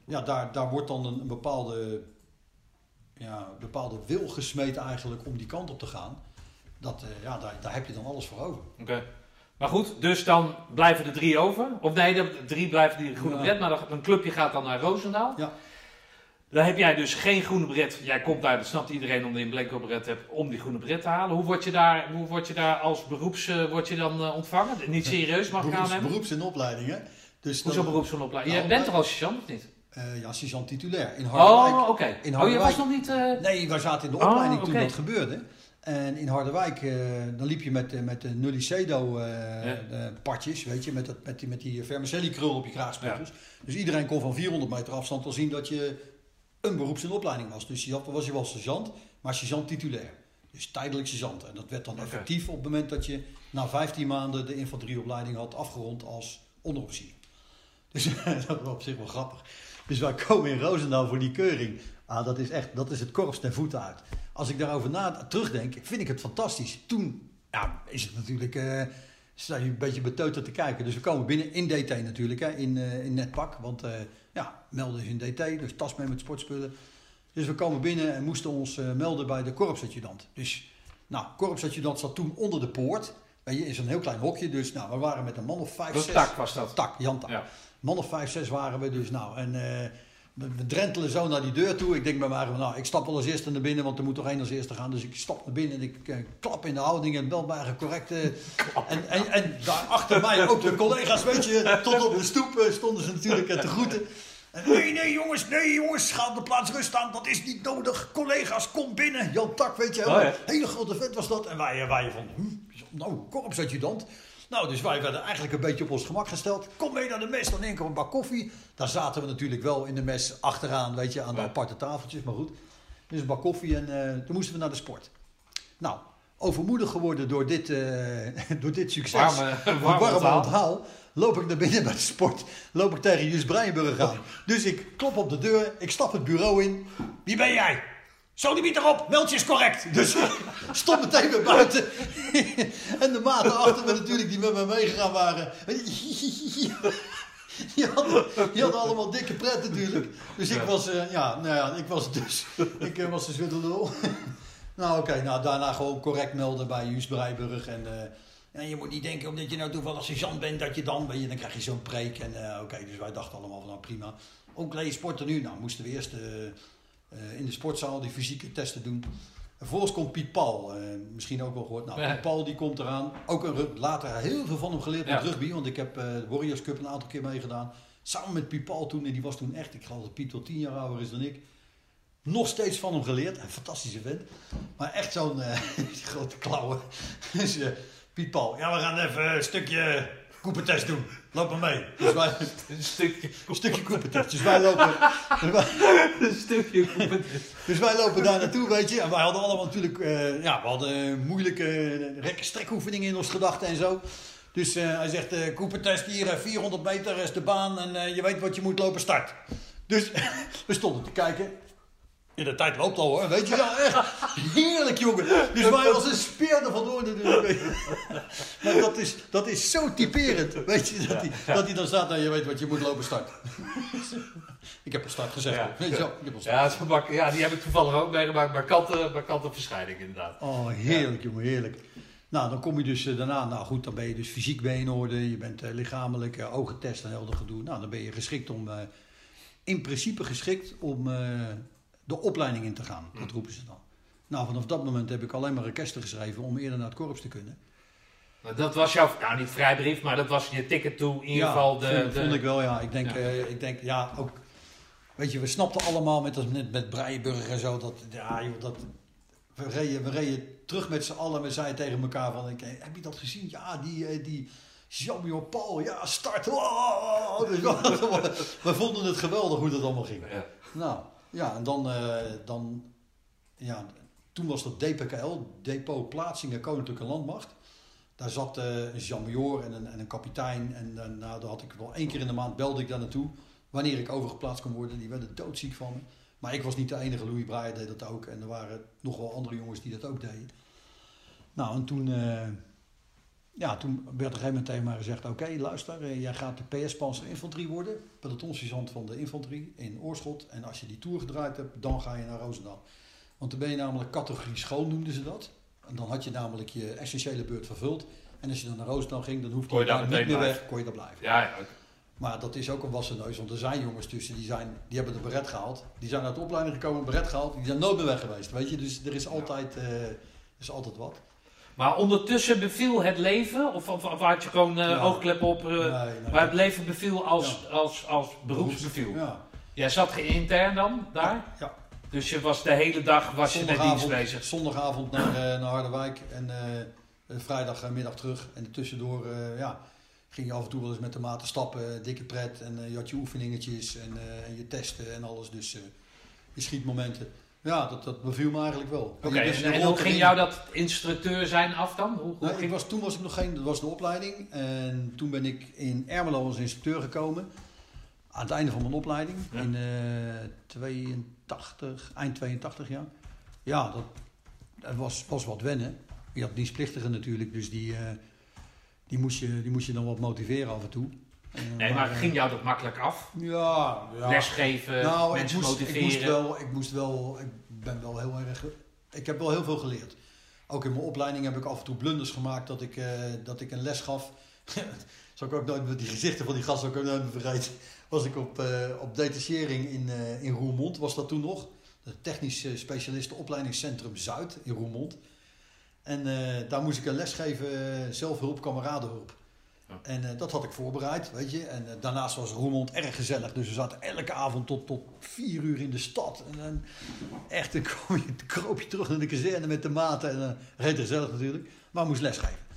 ja, daar, daar wordt dan een, een bepaalde, ja, bepaalde wil gesmeed eigenlijk om die kant op te gaan dat, uh, ja, daar, daar heb je dan alles voor over. Oké. Maar goed, dus dan blijven er drie over. Of nee, de drie blijven die groene bret. Maar een clubje gaat dan naar Roosendaal. Ja. Dan heb jij dus geen groene bret. Jij komt daar, dat snapt iedereen omdat je een blanco bret hebt, om die groene bret te halen. Hoe word je daar, hoe word je daar als beroeps uh, word je dan uh, ontvangen? Niet serieus mag ik aannemen? Beroeps in opleidingen. Dus Hoezo beroeps in opleiding? Nou, jij bent er als sergeant of niet? Uh, ja, sergeant titulair. In Harderwijk. Oh, oké. Okay. Oh, je was nog niet... Nee, wij zaten in de opleiding oh, okay. toen dat gebeurde. En in Harderwijk, uh, dan liep je met, met de Nullicedo ja. padjes, weet je, met, dat, met die, met die vermicelli-krul op je kraagspiegels. Ja. Dus iedereen kon van 400 meter afstand al zien dat je een beroeps- en opleiding was. Dus je was je wel sergeant, maar sergeant titulair. Dus tijdelijk sergeant. En dat werd dan okay. effectief op het moment dat je na 15 maanden de infanterieopleiding had afgerond als onderofficier. Dus dat was op zich wel grappig. Dus wij komen in Roosendaal voor die keuring. Ah, dat is echt, dat is het korps ten voeten uit als ik daarover na terugdenk, vind ik het fantastisch. Toen ja, is het natuurlijk. Uh, sta je een beetje beteuterd te kijken. Dus we komen binnen in DT natuurlijk, hè, in, uh, in netpak. Want uh, ja, melden is in DT, dus tas mee met sportspullen. Dus we komen binnen en moesten ons melden bij de korpsadjudant. Dus, nou, korpsadjudant zat toen onder de poort. Weet je, is een heel klein hokje. Dus nou, we waren met een man of vijf, zes. Tak was dat? Tak, Janta. Ja. Man of vijf, zes waren we dus. Nou, en we drentelen zo naar die deur toe. Ik denk bij mij, nou, ik stap wel als eerste naar binnen, want er moet toch één als eerste gaan. Dus ik stap naar binnen en ik uh, klap in de houding en wel bij correcte. En, en, en daar achter mij ook de collega's, weet je, tot op de stoep uh, stonden ze natuurlijk te groeten. En, nee, nee jongens, nee jongens, ga op de plaats rust staan, dat is niet nodig. Collega's, kom binnen. Jan Tak, weet je, oh, ja. hele grote vet was dat. En wij, wij van, hm, nou, korpsadjudant. Nou, dus wij werden eigenlijk een beetje op ons gemak gesteld. Kom mee naar de mes, dan neem ik een bak koffie. Daar zaten we natuurlijk wel in de mes achteraan, weet je, aan de aparte tafeltjes, maar goed. Dus een bak koffie en uh, toen moesten we naar de sport. Nou, overmoedig geworden door dit, uh, door dit succes. Warme, warme, warme onthaal. Loop ik naar binnen bij de sport. Loop ik tegen Jus Breienburg aan. Dus ik klop op de deur. Ik stap het bureau in. Wie ben jij? Zo die erop, meldje is correct. Dus stond meteen weer buiten. en de maten achter me natuurlijk, die met me meegegaan waren. Die hadden, die hadden allemaal dikke pret natuurlijk. Dus ik was, uh, ja, nou ja, ik was dus, ik uh, was dus weer de lul. nou oké, okay, nou daarna gewoon correct melden bij Jus Breiburg. En uh, En je moet niet denken, omdat je nou toevallig sergeant bent, dat je dan, weet je, dan krijg je zo'n preek. En eh, oké, dus wij dachten allemaal van, nou prima. Ook sporten nu. Nou, moesten we eerst eh, eh, in de sportzaal die fysieke testen doen. En vervolgens komt Piet Paul, eh, misschien ook wel gehoord. Nou. Piet Paul die komt eraan. Ook een, later heel veel van hem geleerd met Ja. rugby, want ik heb eh, de Warriors Cup een aantal keer meegedaan. Samen met Piet Paul toen, en die was toen echt, ik geloof dat Piet wel tien jaar ouder is dan ik. Nog steeds van hem geleerd. Een fantastische vent. Maar echt zo'n eh, grote klauwen. Dus eh, Piet Paul, ja we gaan even een stukje koepertest doen. Loop maar mee. Dus wij, Een stukje. een stukje koepertest. Dus wij lopen, dus wij, Een stukje. dus wij lopen daar naartoe, weet je. En wij hadden allemaal natuurlijk, eh, ja, we hadden moeilijke rekken strekoefeningen in ons gedachten en zo. Dus eh, hij zegt, eh koepertest hier, eh, 400 meter is de baan en eh, je weet wat je moet lopen, start. Dus we stonden te kijken. In de tijd loopt al hoor, weet je wel. Echt heerlijk jongen. Dus wij als een speer er vandoor natuurlijk. Maar dat is, dat is zo typerend, weet je. Dat hij, dat hij dan staat en je weet wat je moet lopen, start. Ik heb een start gezegd. Ja. Weet je wel, ik heb een start. Ja, ja, die heb ik toevallig ook meegemaakt. Maar kanten, maar kanten verschijning inderdaad. Oh, heerlijk jongen, heerlijk. Nou, dan kom je dus eh, daarna, nou goed, dan ben je dus fysiek ben je in orde. Je bent eh, lichamelijk, eh, ogentest en heel dat gedoe. Nou, dan ben je geschikt om, eh, in principe geschikt om eh, de opleiding in te gaan. Dat roepen ze dan. Nou, vanaf dat moment heb ik alleen maar requesten geschreven om eerder naar het korps te kunnen. Maar Dat was jouw, nou niet vrijbrief, maar dat was je ticket toe. In ieder ja, geval de... vond, de- vond ik wel, ja. Ik denk, Ja. eh, ik denk, ja, ook... Weet je, we snapten allemaal met, met, met Breienburg en zo, dat, ja, joh, dat... We reden, we reden terug met z'n allen en we zeiden tegen elkaar van, ik, heb je dat gezien? Ja, die, eh, die Jean-Pierre Paul, ja, start. We, we vonden het geweldig hoe dat allemaal ging. Ja. Nou, ja, en dan, eh, dan ja, toen was dat DPKL, Depot Plaatsingen Koninklijke Landmacht. Daar zat eh, een Jean-Major en een, en een kapitein. En nou, daar had ik wel één keer in de maand belde ik daar naartoe. Wanneer ik overgeplaatst kon worden. Die werden doodziek van me. Maar ik was niet de enige. Louis Breyer deed dat ook. En er waren nog wel andere jongens die dat ook deden. Nou, en toen, eh, ja, toen werd op een gegeven moment tegen mij gezegd... Oké, luister, eh, jij gaat de PS Panzer Infanterie worden. Pelotonssergeant van de infanterie in Oorschot. En als je die tour gedraaid hebt, dan ga je naar Roosendaal. Want dan ben je namelijk categorie school, noemden ze dat. En dan had je namelijk je essentiële beurt vervuld. En als je dan naar Roosendaal ging, dan hoefde je daar niet meteen meer blijven. weg. Kon je daar blijven. Ja, ja. Maar dat is ook een wassen neus, want er zijn jongens tussen die, zijn, die hebben de beret gehaald. Die zijn uit de opleiding gekomen, beret gehaald. Die zijn nooit meer weg geweest, weet je. Dus er is altijd, eh, er is altijd wat. Maar ondertussen beviel het leven, of, of, of had je gewoon Ja. oogklep op, eh, Nee, nee. maar het leven beviel als, als, als beroepsbeviel. Ja. Jij zat intern dan daar, ja. dus je was de hele dag was je met dienst bezig. Zondagavond naar, eh, naar Harderwijk en vrijdagmiddag terug. En tussendoor ja, ging je af en toe wel eens met de maten stappen, dikke pret. En je had je oefeningetjes en, en je testen en alles. Dus je schietmomenten. Ja, dat, dat beviel me eigenlijk wel. Oké, en, en hoe ging jou dat instructeur zijn af dan? Hoe, hoe Nou, ik was, toen was ik nog geen, dat was de opleiding. En toen ben ik in Ermelo als instructeur gekomen. Aan het einde van mijn opleiding. Ja. In eh 82, eind 82 jaar. Ja, dat, dat was, was wat wennen. Je had dienstplichtigen natuurlijk, dus die, eh, die, moest je, die moest je dan wat motiveren af en toe. Nee, maar ging jou dat makkelijk af? Ja, ja. Lesgeven, Nou, ik mensen moest, motiveren? ik moest wel, ik moest wel, ik ben wel heel erg, ik heb wel heel veel geleerd. Ook in mijn opleiding heb ik af en toe blunders gemaakt dat ik, eh, dat ik een les gaf. Zal ik ook nooit met die gezichten van die gasten ook nooit meer vergeten. Was ik op, eh, op detachering in, eh, in Roermond, was dat toen nog. Het technisch eh, specialistenopleidingscentrum Zuid in Roermond. En daar moest ik een les geven, zelfhulp, kameradenhulp. En eh, dat had ik voorbereid, weet je. En eh, daarnaast was Roermond erg gezellig. Dus we zaten elke avond tot, tot vier uur in de stad. En dan echt, dan kom je, dan kroop je terug naar de kazerne met de maten. En uh, reed gezellig natuurlijk. Maar moest lesgeven.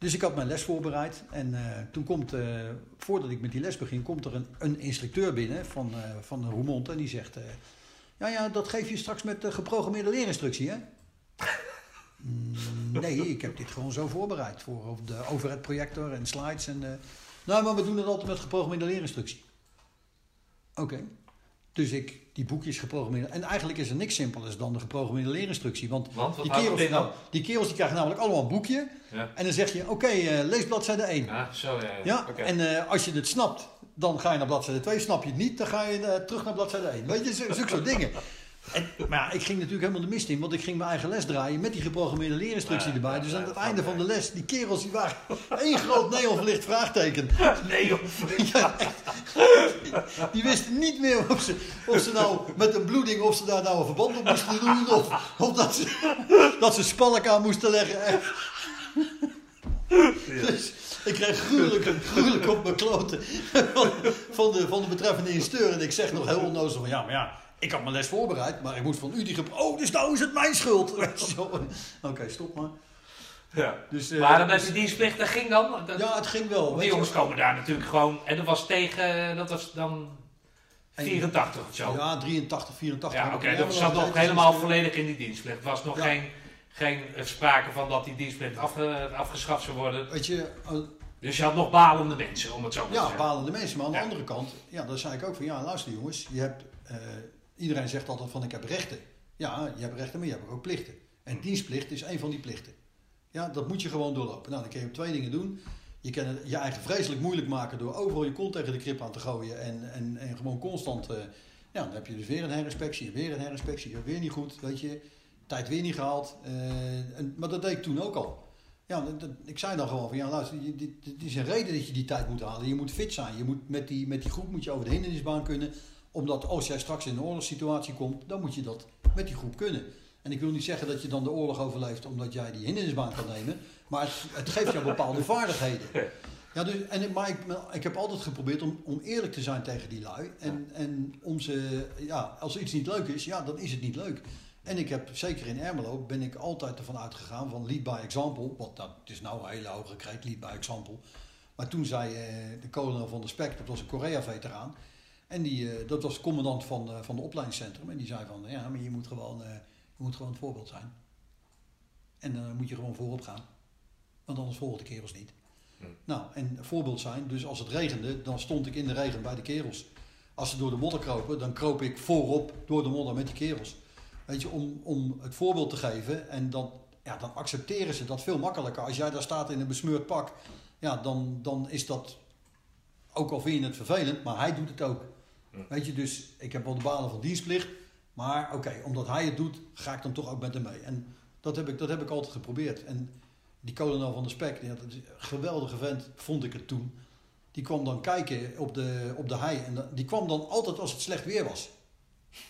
Dus ik had mijn les voorbereid. En eh, toen komt, eh, voordat ik met die les begin, komt er een, een instructeur binnen van, eh van Roermond. En die zegt, eh, ja, ja, dat geef je straks met de geprogrammeerde leerinstructie, hè? Mm, nee, ik heb dit gewoon zo voorbereid. Voor de overhead projector en slides. En, eh, nou, maar we doen het altijd met geprogrammeerde leerinstructie. Oké. Dus ik die boekjes geprogrammeerd. En eigenlijk is er niks simpeler dan de geprogrammeerde leerinstructie. Want, die, kerels, nou, die kerels die krijgen namelijk allemaal een boekje. Ja. En dan zeg je, oké, eh, lees bladzijde 1. Ja, zo ja. ja. Ja, Oké. en eh, als je het snapt, dan ga je naar bladzijde 2. Snap je het niet, dan ga je terug naar bladzijde 1. Weet je, zo- zulke soort dingen. En, maar ja, ik ging natuurlijk helemaal de mist in, want ik ging mijn eigen les draaien met die geprogrammeerde leerinstructie erbij. Dus aan het einde van de les, die kerels die waren één groot neonverlicht vraagteken. Joh. Ja. Die wisten niet meer of ze, of ze nou met een bloeding, of ze daar nou een verband op moesten doen, of, of dat, ze, dat ze spalk aan moesten leggen. Dus ik kreeg gruwelijk, gruwelijk op mijn kloten van, van, de, van de betreffende instructeur. En ik zeg nog heel onnozel van, ja, maar ja, ik had mijn les voorbereid, maar ik moest van u die gep- Oh, dus nou is het mijn schuld. Oké, stop maar. Ja. Dus, eh, Maar dan dus- je dienstplicht, dat ging dan? Dat- ja, het ging wel. die jongens komen daar natuurlijk gewoon... En dat was tegen... Dat was dan 84 of zo. Ja, 83, 84. Ja, oké, dat zat nog helemaal volledig in die dienstplicht. Er was nog Ja. geen, geen eh, sprake van dat die dienstplicht afge- afgeschaft zou worden. Weet je, eh, Dus je had nog balende mensen, om het zo maar te Ja, zeggen. balende mensen. Maar aan de Ja. andere kant, ja, dan zei ik ook van ja, luister jongens, je hebt, eh, iedereen zegt altijd van ik heb rechten. Ja, je hebt rechten, maar je hebt ook plichten. En dienstplicht is een van die plichten. Ja, dat moet je gewoon doorlopen. Nou, dan kun je twee dingen doen. Je kan het je eigen vreselijk moeilijk maken door overal je kont tegen de krip aan te gooien en, en, en gewoon constant. eh, ja, dan heb je dus weer een herinspectie, weer een herinspectie, weer niet goed, weet je. Tijd weer niet gehaald. eh, en, maar dat deed ik toen ook al. Ja, dat- ik zei dan gewoon van ja, luister, dit is een reden dat je die tijd moet halen. Je moet fit zijn. Je moet met, die, met die groep moet je over de hindernisbaan kunnen. Omdat als jij straks in een oorlogssituatie komt, dan moet je dat met die groep kunnen. En ik wil niet zeggen dat je dan de oorlog overleeft omdat jij die hindernisbaan kan nemen. Maar het, het geeft jou bepaalde vaardigheden. Ja, dus, en, ik- maar ik, ik heb altijd geprobeerd om, om eerlijk te zijn tegen die lui. En, en om ze, ja, als iets niet leuk is, ja, dan is het niet leuk. En ik heb, zeker in Ermelo, ben ik altijd ervan uitgegaan van lead by example. Want dat is nou een hele hoge kreet, lead by example. Maar toen zei eh, de kolonel van de Spek, dat was een Korea-veteraan. En die, eh, dat was commandant van, eh, van de opleidingscentrum. En die zei van, ja, maar je moet gewoon, eh, je moet gewoon het voorbeeld zijn. En dan moet je gewoon voorop gaan. Want anders volgen de kerels niet. Nou, en voorbeeld zijn, dus als het regende, dan stond ik in de regen bij de kerels. Als ze door de modder kropen, dan kroop ik voorop door de modder met die kerels. Weet je, om, om het voorbeeld te geven. En dan, ja, dan accepteren ze dat veel makkelijker. Als jij daar staat in een besmeurd pak, ja, dan, dan is dat, ook al vind je het vervelend, maar hij doet het ook. Weet je, dus ik heb wel de balen van dienstplicht. Maar oké, omdat hij het doet, ga ik dan toch ook met hem mee. En dat heb ik, dat heb ik altijd geprobeerd. En die kolonel van de Spek, die had een geweldige vent, vond ik het toen. Die kwam dan kijken op de, op de hei. En die kwam dan altijd als het slecht weer was.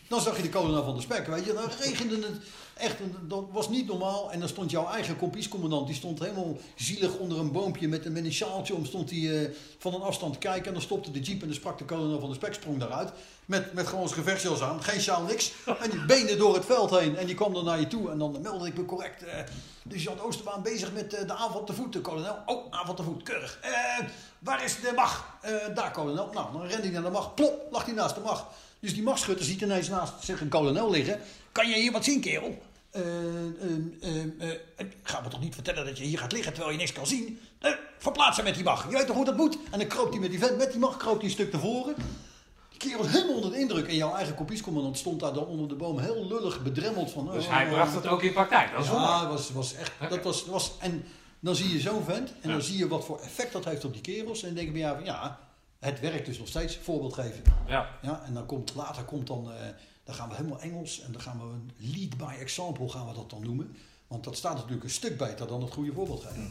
Dan zag je de kolonel van de Spek, weet je. Dan regende het echt, dat was niet normaal. En dan stond jouw eigen kompiescommandant, die stond helemaal zielig onder een boompje met, een- met een sjaaltje om. Stond hij eh, van een afstand te kijken en dan stopte de jeep en dan sprak de kolonel van de Spek, sprong daaruit. Met, met gewoon zijn gevechtsjas aan, geen sjaal, niks. En die benen door het veld heen. En die kwam dan naar je toe en dan meldde ik me correct. eh dus Jan Oosterbaan bezig met eh, de aanval te voet, de kolonel. Oh, aanval te voet, keurig. Waar is de mag? Daar, kolonel. Nou, dan rende hij naar de mag. Plop, lag hij naast de mag. Dus die machtschutter ziet ineens naast zich een kolonel liggen. Kan je hier wat zien, kerel? Eh, ga me toch niet vertellen dat je hier gaat liggen terwijl je niks kan zien? Eh, verplaatsen met die mag. Je weet toch hoe dat moet? En dan kroop hij met die vent, met die mag, kroop hij een stuk tevoren. Die kerel was helemaal onder de indruk. En jouw eigen kopiescommandant stond daar dan onder de boom heel lullig bedremmeld van. Dus oh, hij bracht het ook in praktijk. Dat is ja, was, was echt. Dat was, was, en dan zie je zo'n vent en Ja. dan zie je wat voor effect dat heeft op die kerels. En dan denk ik bij jou van ja, het werkt dus nog steeds. Voorbeeld geven. Ja. Ja, en dan komt later komt dan, dan gaan we helemaal Engels en dan gaan we lead by example gaan we dat dan noemen. Want dat staat natuurlijk een stuk beter dan het goede voorbeeld geven.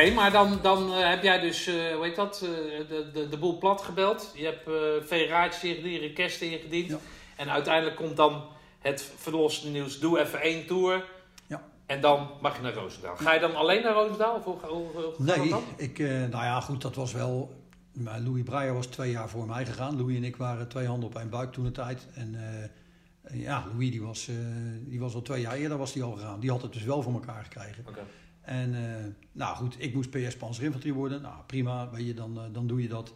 Oké, maar dan, dan eh, heb jij dus, eh hoe heet dat, eh, de, de, de boel plat gebeld. Je hebt eh federaties ingediend, requesten ingediend. Ja. En uiteindelijk komt dan het verlossende nieuws. Doe even één tour. Ja. En dan mag je naar Roosendaal. Ga je dan alleen naar Roosendaal? Of Nee, ik, nou ja, goed, dat was wel. Maar Louis Breyer was twee jaar voor mij gegaan. Louis en ik waren twee handen op één buik toen de tijd. En ja, Louis die was, die was al twee jaar eerder was die al gegaan. Die had het dus wel voor elkaar gekregen. En eh, nou goed, ik moest PS panzerinfanterie worden. Nou prima, je, dan, eh, dan doe je dat.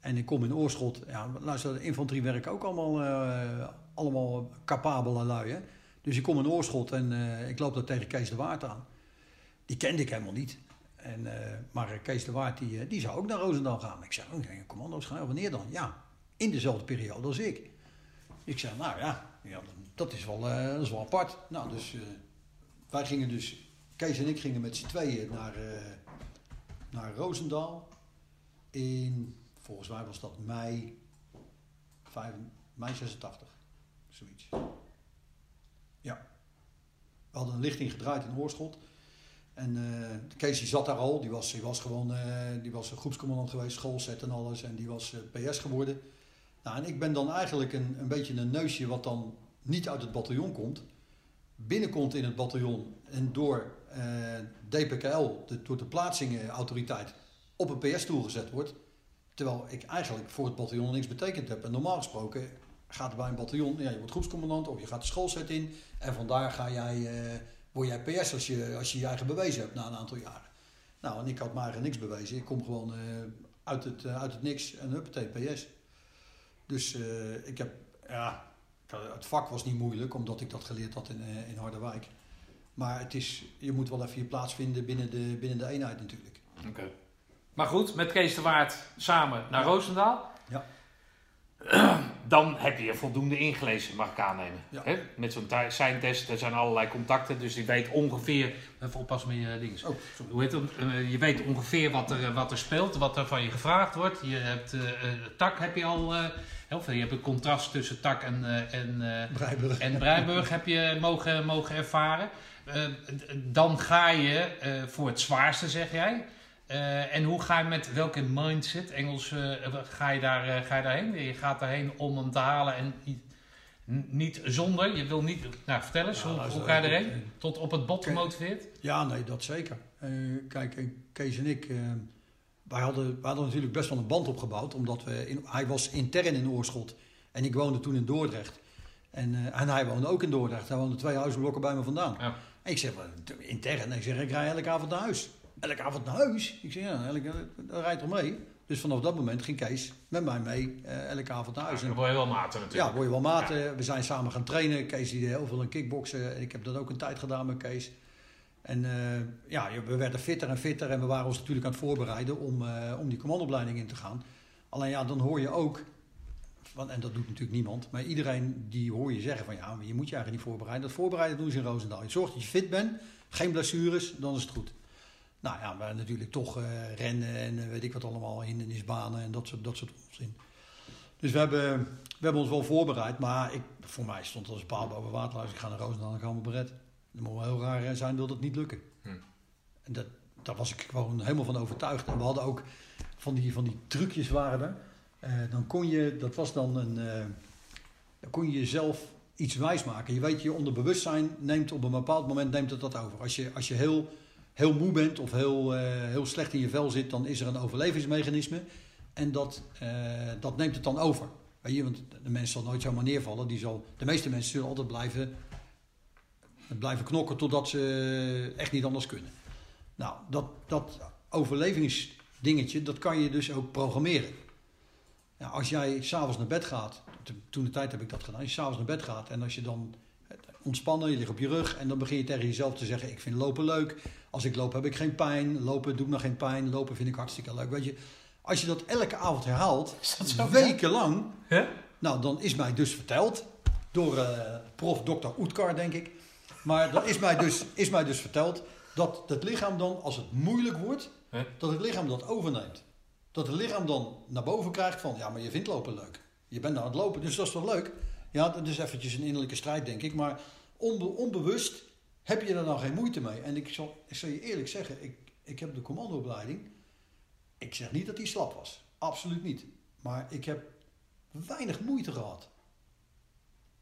En ik kom in Oorschot. Ja, luister, de infanterie werken ook allemaal, eh, allemaal capabele lui. Hè? Dus ik kom in Oorschot en ik loop daar tegen Kees de Waard aan. Die kende ik helemaal niet. En, maar Kees de Waard die, die zou ook naar Roosendaal gaan. Ik zei, oh, commando's gaan, wanneer dan? Ja, in dezelfde periode als ik. Ik zei, nou ja, ja dat, is wel, dat is wel apart. Nou, dus wij gingen dus, Kees en ik gingen met z'n tweeën naar, eh, naar Roosendaal. In, volgens mij was dat mei, 5, mei 86, zoiets. Ja. We hadden een lichting gedraaid in Oorschot. En eh Kees die zat daar al, die was, die was gewoon eh, die was een groepscommandant geweest, schoolzet en alles. En die was PS geworden. Nou, en ik ben dan eigenlijk een, een beetje een neusje wat dan niet uit het bataljon komt. Binnenkomt in het bataljon en door DPKL, de, door de plaatsingautoriteit, op een PS-stoel gezet wordt. Terwijl ik eigenlijk voor het bataljon niks betekend heb. En normaal gesproken gaat er bij een bataljon, ja, je wordt groepscommandant of je gaat de schoolzet in. En vandaar ga jij, eh, word jij PS als je, als je je eigen bewezen hebt na een aantal jaren. Nou, en ik had maar niks bewezen. Ik kom gewoon eh, uit, het, eh, uit het niks en huppatee, PS. Dus eh, ik heb, ja, het vak was niet moeilijk, omdat ik dat geleerd had in, eh, in Harderwijk. Maar het is, je moet wel even je plaats vinden binnen de, binnen de eenheid natuurlijk. Oké. Maar goed, met Kees de Waard samen naar Roosendaal. Ja. Dan heb je je voldoende ingelezen, mag ik aannemen. Ja. Hè? Met zo'n zijn test, er zijn allerlei contacten, dus je weet ongeveer... Even oppassen met je dingen. Oh. Hoe heet het? Eh, je weet ongeveer wat er, wat er speelt, wat er van je gevraagd wordt. Je hebt eh, eh, tak heb je al... eh, heel veel. Je hebt een contrast tussen tak en, eh, en, eh, Breiburg. en Breiburg heb je mogen, mogen ervaren. Eh, dan ga je eh, voor het zwaarste, zeg jij. Eh, en hoe ga je met welke mindset, Engels, ga, je daar, ga je daarheen? Je gaat daarheen om hem te halen en niet, zonder. Je wil niet. Nou, vertel eens, hoe, luister, hoe ga je erheen? Tot op het bot gemotiveerd? Ja, nee, dat zeker. Kijk, Kees en ik, wij, hadden, wij hadden natuurlijk best wel een band opgebouwd. Omdat we in, hij was intern in Oorschot en ik woonde toen in Dordrecht. En, en hij woonde ook in Dordrecht. Hij woonde twee huisblokken bij me vandaan. Ja. Ik zeg, "Wat, intern? Ik zeg, ik rij elke avond naar huis. Elke avond naar huis? Ik zeg, ja, elke, dat rijdt toch mee? Dus vanaf dat moment ging Kees met mij mee eh, elke avond naar huis. Dan En- word je wel maten natuurlijk. ja, word je wel maten. We zijn samen gaan trainen. Kees die deed heel veel in kickboksen. En ik heb dat ook een tijd gedaan met Kees. En eh, ja, we werden fitter en fitter. En we waren ons natuurlijk aan het voorbereiden om, eh, om die commandopleiding in te gaan. Alleen ja, dan hoor je ook... En dat doet natuurlijk niemand. Maar iedereen die hoor je zeggen van... Ja, maar je moet je eigenlijk niet voorbereiden. Dat voorbereiden doen ze in Roosendaal. Je zorgt dat je fit bent. Geen blessures. Dan is het goed. Nou ja, maar natuurlijk toch eh, rennen en eh, weet ik wat allemaal. Hindernisbanen en dat soort, dat soort onzin. Dus we hebben, we hebben ons wel voorbereid, maar ik, voor mij stond als paal boven water. Als ik ga naar Roosendaal, dan gaan we beret. Dat moet wel heel raar zijn, wil dat niet lukken. Hm. En dat, daar was ik gewoon helemaal van overtuigd. En we hadden ook van die, van die trucjes waren er. Eh, dan kon je, dat was dan een, eh, dan kon je jezelf iets wijsmaken. Je weet, je onderbewustzijn neemt op een bepaald moment neemt het dat over. Als je, als je heel, heel moe bent of heel, eh, heel slecht in je vel zit, dan is er een overlevingsmechanisme. En dat, dat neemt het dan over. Weet want de mens zal nooit zomaar neervallen. Die zal, de meeste mensen zullen altijd blijven, blijven knokken totdat ze echt niet anders kunnen. Nou, dat, dat overlevingsdingetje, dat kan je dus ook programmeren. Ja, als jij s'avonds naar bed gaat, toen de tijd heb ik dat gedaan, als je s'avonds naar bed gaat en als je dan ontspannen, je ligt op je rug en dan begin je tegen jezelf te zeggen, ik vind lopen leuk. Als ik loop heb ik geen pijn, lopen doet me geen pijn, lopen vind ik hartstikke leuk. Weet je, als je dat elke avond herhaalt, dat zo? wekenlang, nou, dan is mij dus verteld door eh, prof Dr. Oetkar, denk ik. Maar dan is mij, dus, is mij dus verteld dat het lichaam dan, als het moeilijk wordt, dat het lichaam dat overneemt. Dat het lichaam dan naar boven krijgt van, ja, maar je vindt lopen leuk. Je bent aan het lopen, dus dat is toch leuk? Ja, dat is eventjes een innerlijke strijd, denk ik. Maar onbe- onbewust heb je er dan geen moeite mee. En ik zal, ik zal je eerlijk zeggen, ik, ik heb de commandoopleiding. Ik zeg niet dat die slap was. Absoluut niet. Maar ik heb weinig moeite gehad.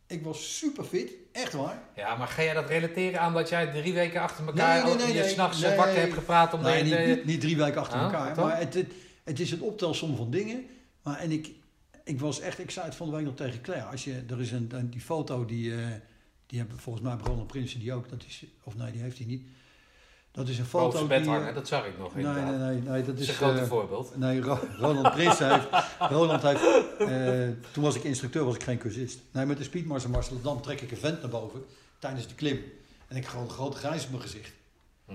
Ik was super fit, echt waar. Ja, maar ga jij dat relateren aan dat jij drie weken achter elkaar Nee, nee, nee, je nee. s'nachts Nee. wakker hebt gepraat om Nee, de, niet, niet, niet drie weken achter Ah, elkaar. Maar het, het, het is een optelsom van dingen. Maar en ik, ik was echt, ik zei het van de week nog tegen Claire. Als je, er is een, die foto die, eh, die hebben volgens mij Roland Prinsen die ook. Dat is, of nee, die heeft hij niet. Dat is een boven foto zijn bed hangen. Dat zag ik nog nee, nee, nee, nee, dat is is... een groot eh, voorbeeld. Nee, Ro- Roland Prinsen heeft. Roland heeft. eh, toen was ik instructeur, was ik geen cursist. Nee, met de Speedmars en Marcel trek ik een vent naar boven tijdens de klim. En ik een grote grijs op mijn gezicht. Hm.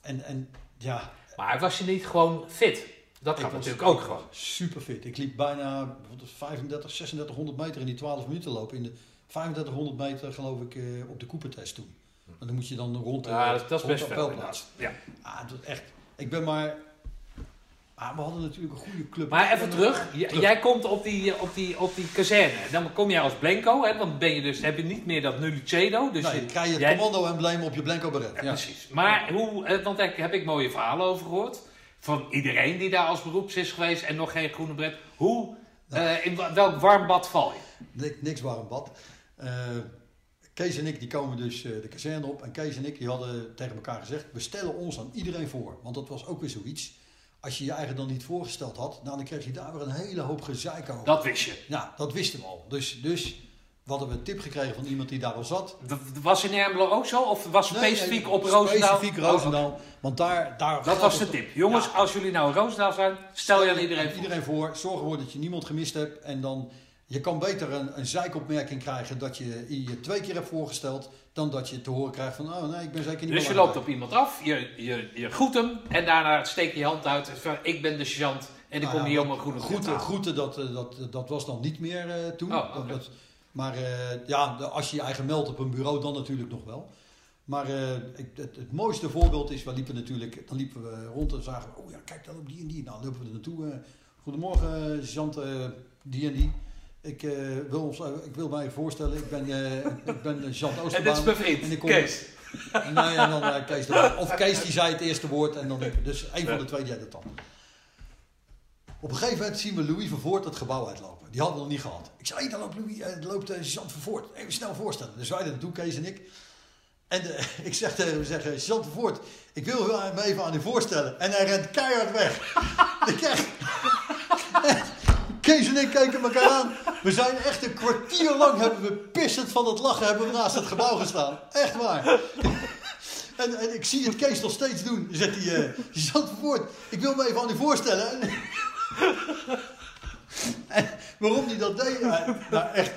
En, en ja, Maar was je niet gewoon fit? Dat ik natuurlijk ook gewoon. Super fit. Ik liep bijna wat is het, 35, 3600 meter in die 12 minuten lopen. In de 3500 meter geloof ik eh, op de Coopertest toen. Maar dan moet je dan rond de, Ja, dat, dat is best veldplaats. Ja. Ah, dat echt. Ik ben maar. Ah, we hadden natuurlijk een goede club. Maar even En, terug. eh, J- Jij komt op die, op, die, op die kazerne. Dan kom jij als Blanco. Hè? Dan ben je dus, heb je niet meer dat Nullicedo. Dus nee, je- dan krijg je het jij- commando-embleem op je blanco beret. Ja, Ja, precies. Maar hoe, eh, want daar heb ik mooie verhalen over gehoord. Van iedereen die daar als beroeps is geweest en nog geen groene bret. Hoe, eh, in welk warm bad val je? Niks, niks warm bad. Eh, Kees en ik die komen dus eh, de kazerne op. En Kees en ik die hadden tegen elkaar gezegd: we stellen ons aan iedereen voor. Want dat was ook weer zoiets. Als je je eigen dan niet voorgesteld had, nou, dan kreeg je daar weer een hele hoop gezeik over. Dat wist je. Nou, dat wisten we al. Dus, dus we hadden een tip gekregen van iemand die daar al zat. Was in Ermelo ook zo? Of was Nee, specifiek nee, op Roosendaal? Specifiek Oh, Roosendaal. Want daar, daar Dat was de tip. Jongens, Ja. als jullie nou in Roosendaal zijn, stel je aan iedereen voor. iedereen voor. Zorg ervoor dat je niemand gemist hebt. En dan, je kan beter een, een zeikopmerking krijgen dat je je twee keer hebt voorgesteld. Dan dat je te horen krijgt van, oh nee, ik ben zeker niet Dus je loopt op iemand af, je, je, je groet hem en daarna steek je je hand uit. Van, ik ben de sergeant en ik Nou kom ja, hier om een groene Groeten, halen. groeten dat, eh, dat, dat was dan niet meer eh, toen. Oh, dat- maar eh, ja, als je je eigen meldt op een bureau, dan natuurlijk nog wel. Maar eh, ik, het, het mooiste voorbeeld is, we liepen natuurlijk, dan liepen we rond en zagen we, oh ja, kijk dan op die en die. Nou, lopen we er naartoe. eh, goedemorgen, sergeant, die en die. Ik, wil ons, ik wil mij voorstellen, ik ben, ik ben sergeant En Oosterbaan. dit is mijn vriend, En ik kom- Kees. En, nou ja, dan Kees de- Of Kees die zei het eerste woord en dan. Dus een van de twee die deed het dan. Op een gegeven moment zien we Louis Vervoort het gebouw uitlopen. Die hadden we nog niet gehad. Ik zei, hey, daar loopt Louis, eh, loopt uh, Sergeant Vervoort. Even snel voorstellen. Dus wij er naartoe, Kees en ik. En eh, ik zeg tegen hem, zeg, eh, Sergeant Vervoort, ik wil hem even aan u voorstellen. En hij rent keihard weg. ik krijg... Kees en ik keken elkaar aan. We zijn echt een kwartier lang hebben we pissend van het lachen hebben we naast het gebouw gestaan. Echt waar. En, en ik zie het Kees nog steeds doen. Zegt hij, eh Sergeant Vervoort, ik wil me even aan u voorstellen. En, en waarom hij dat deed? Ja, nou echt,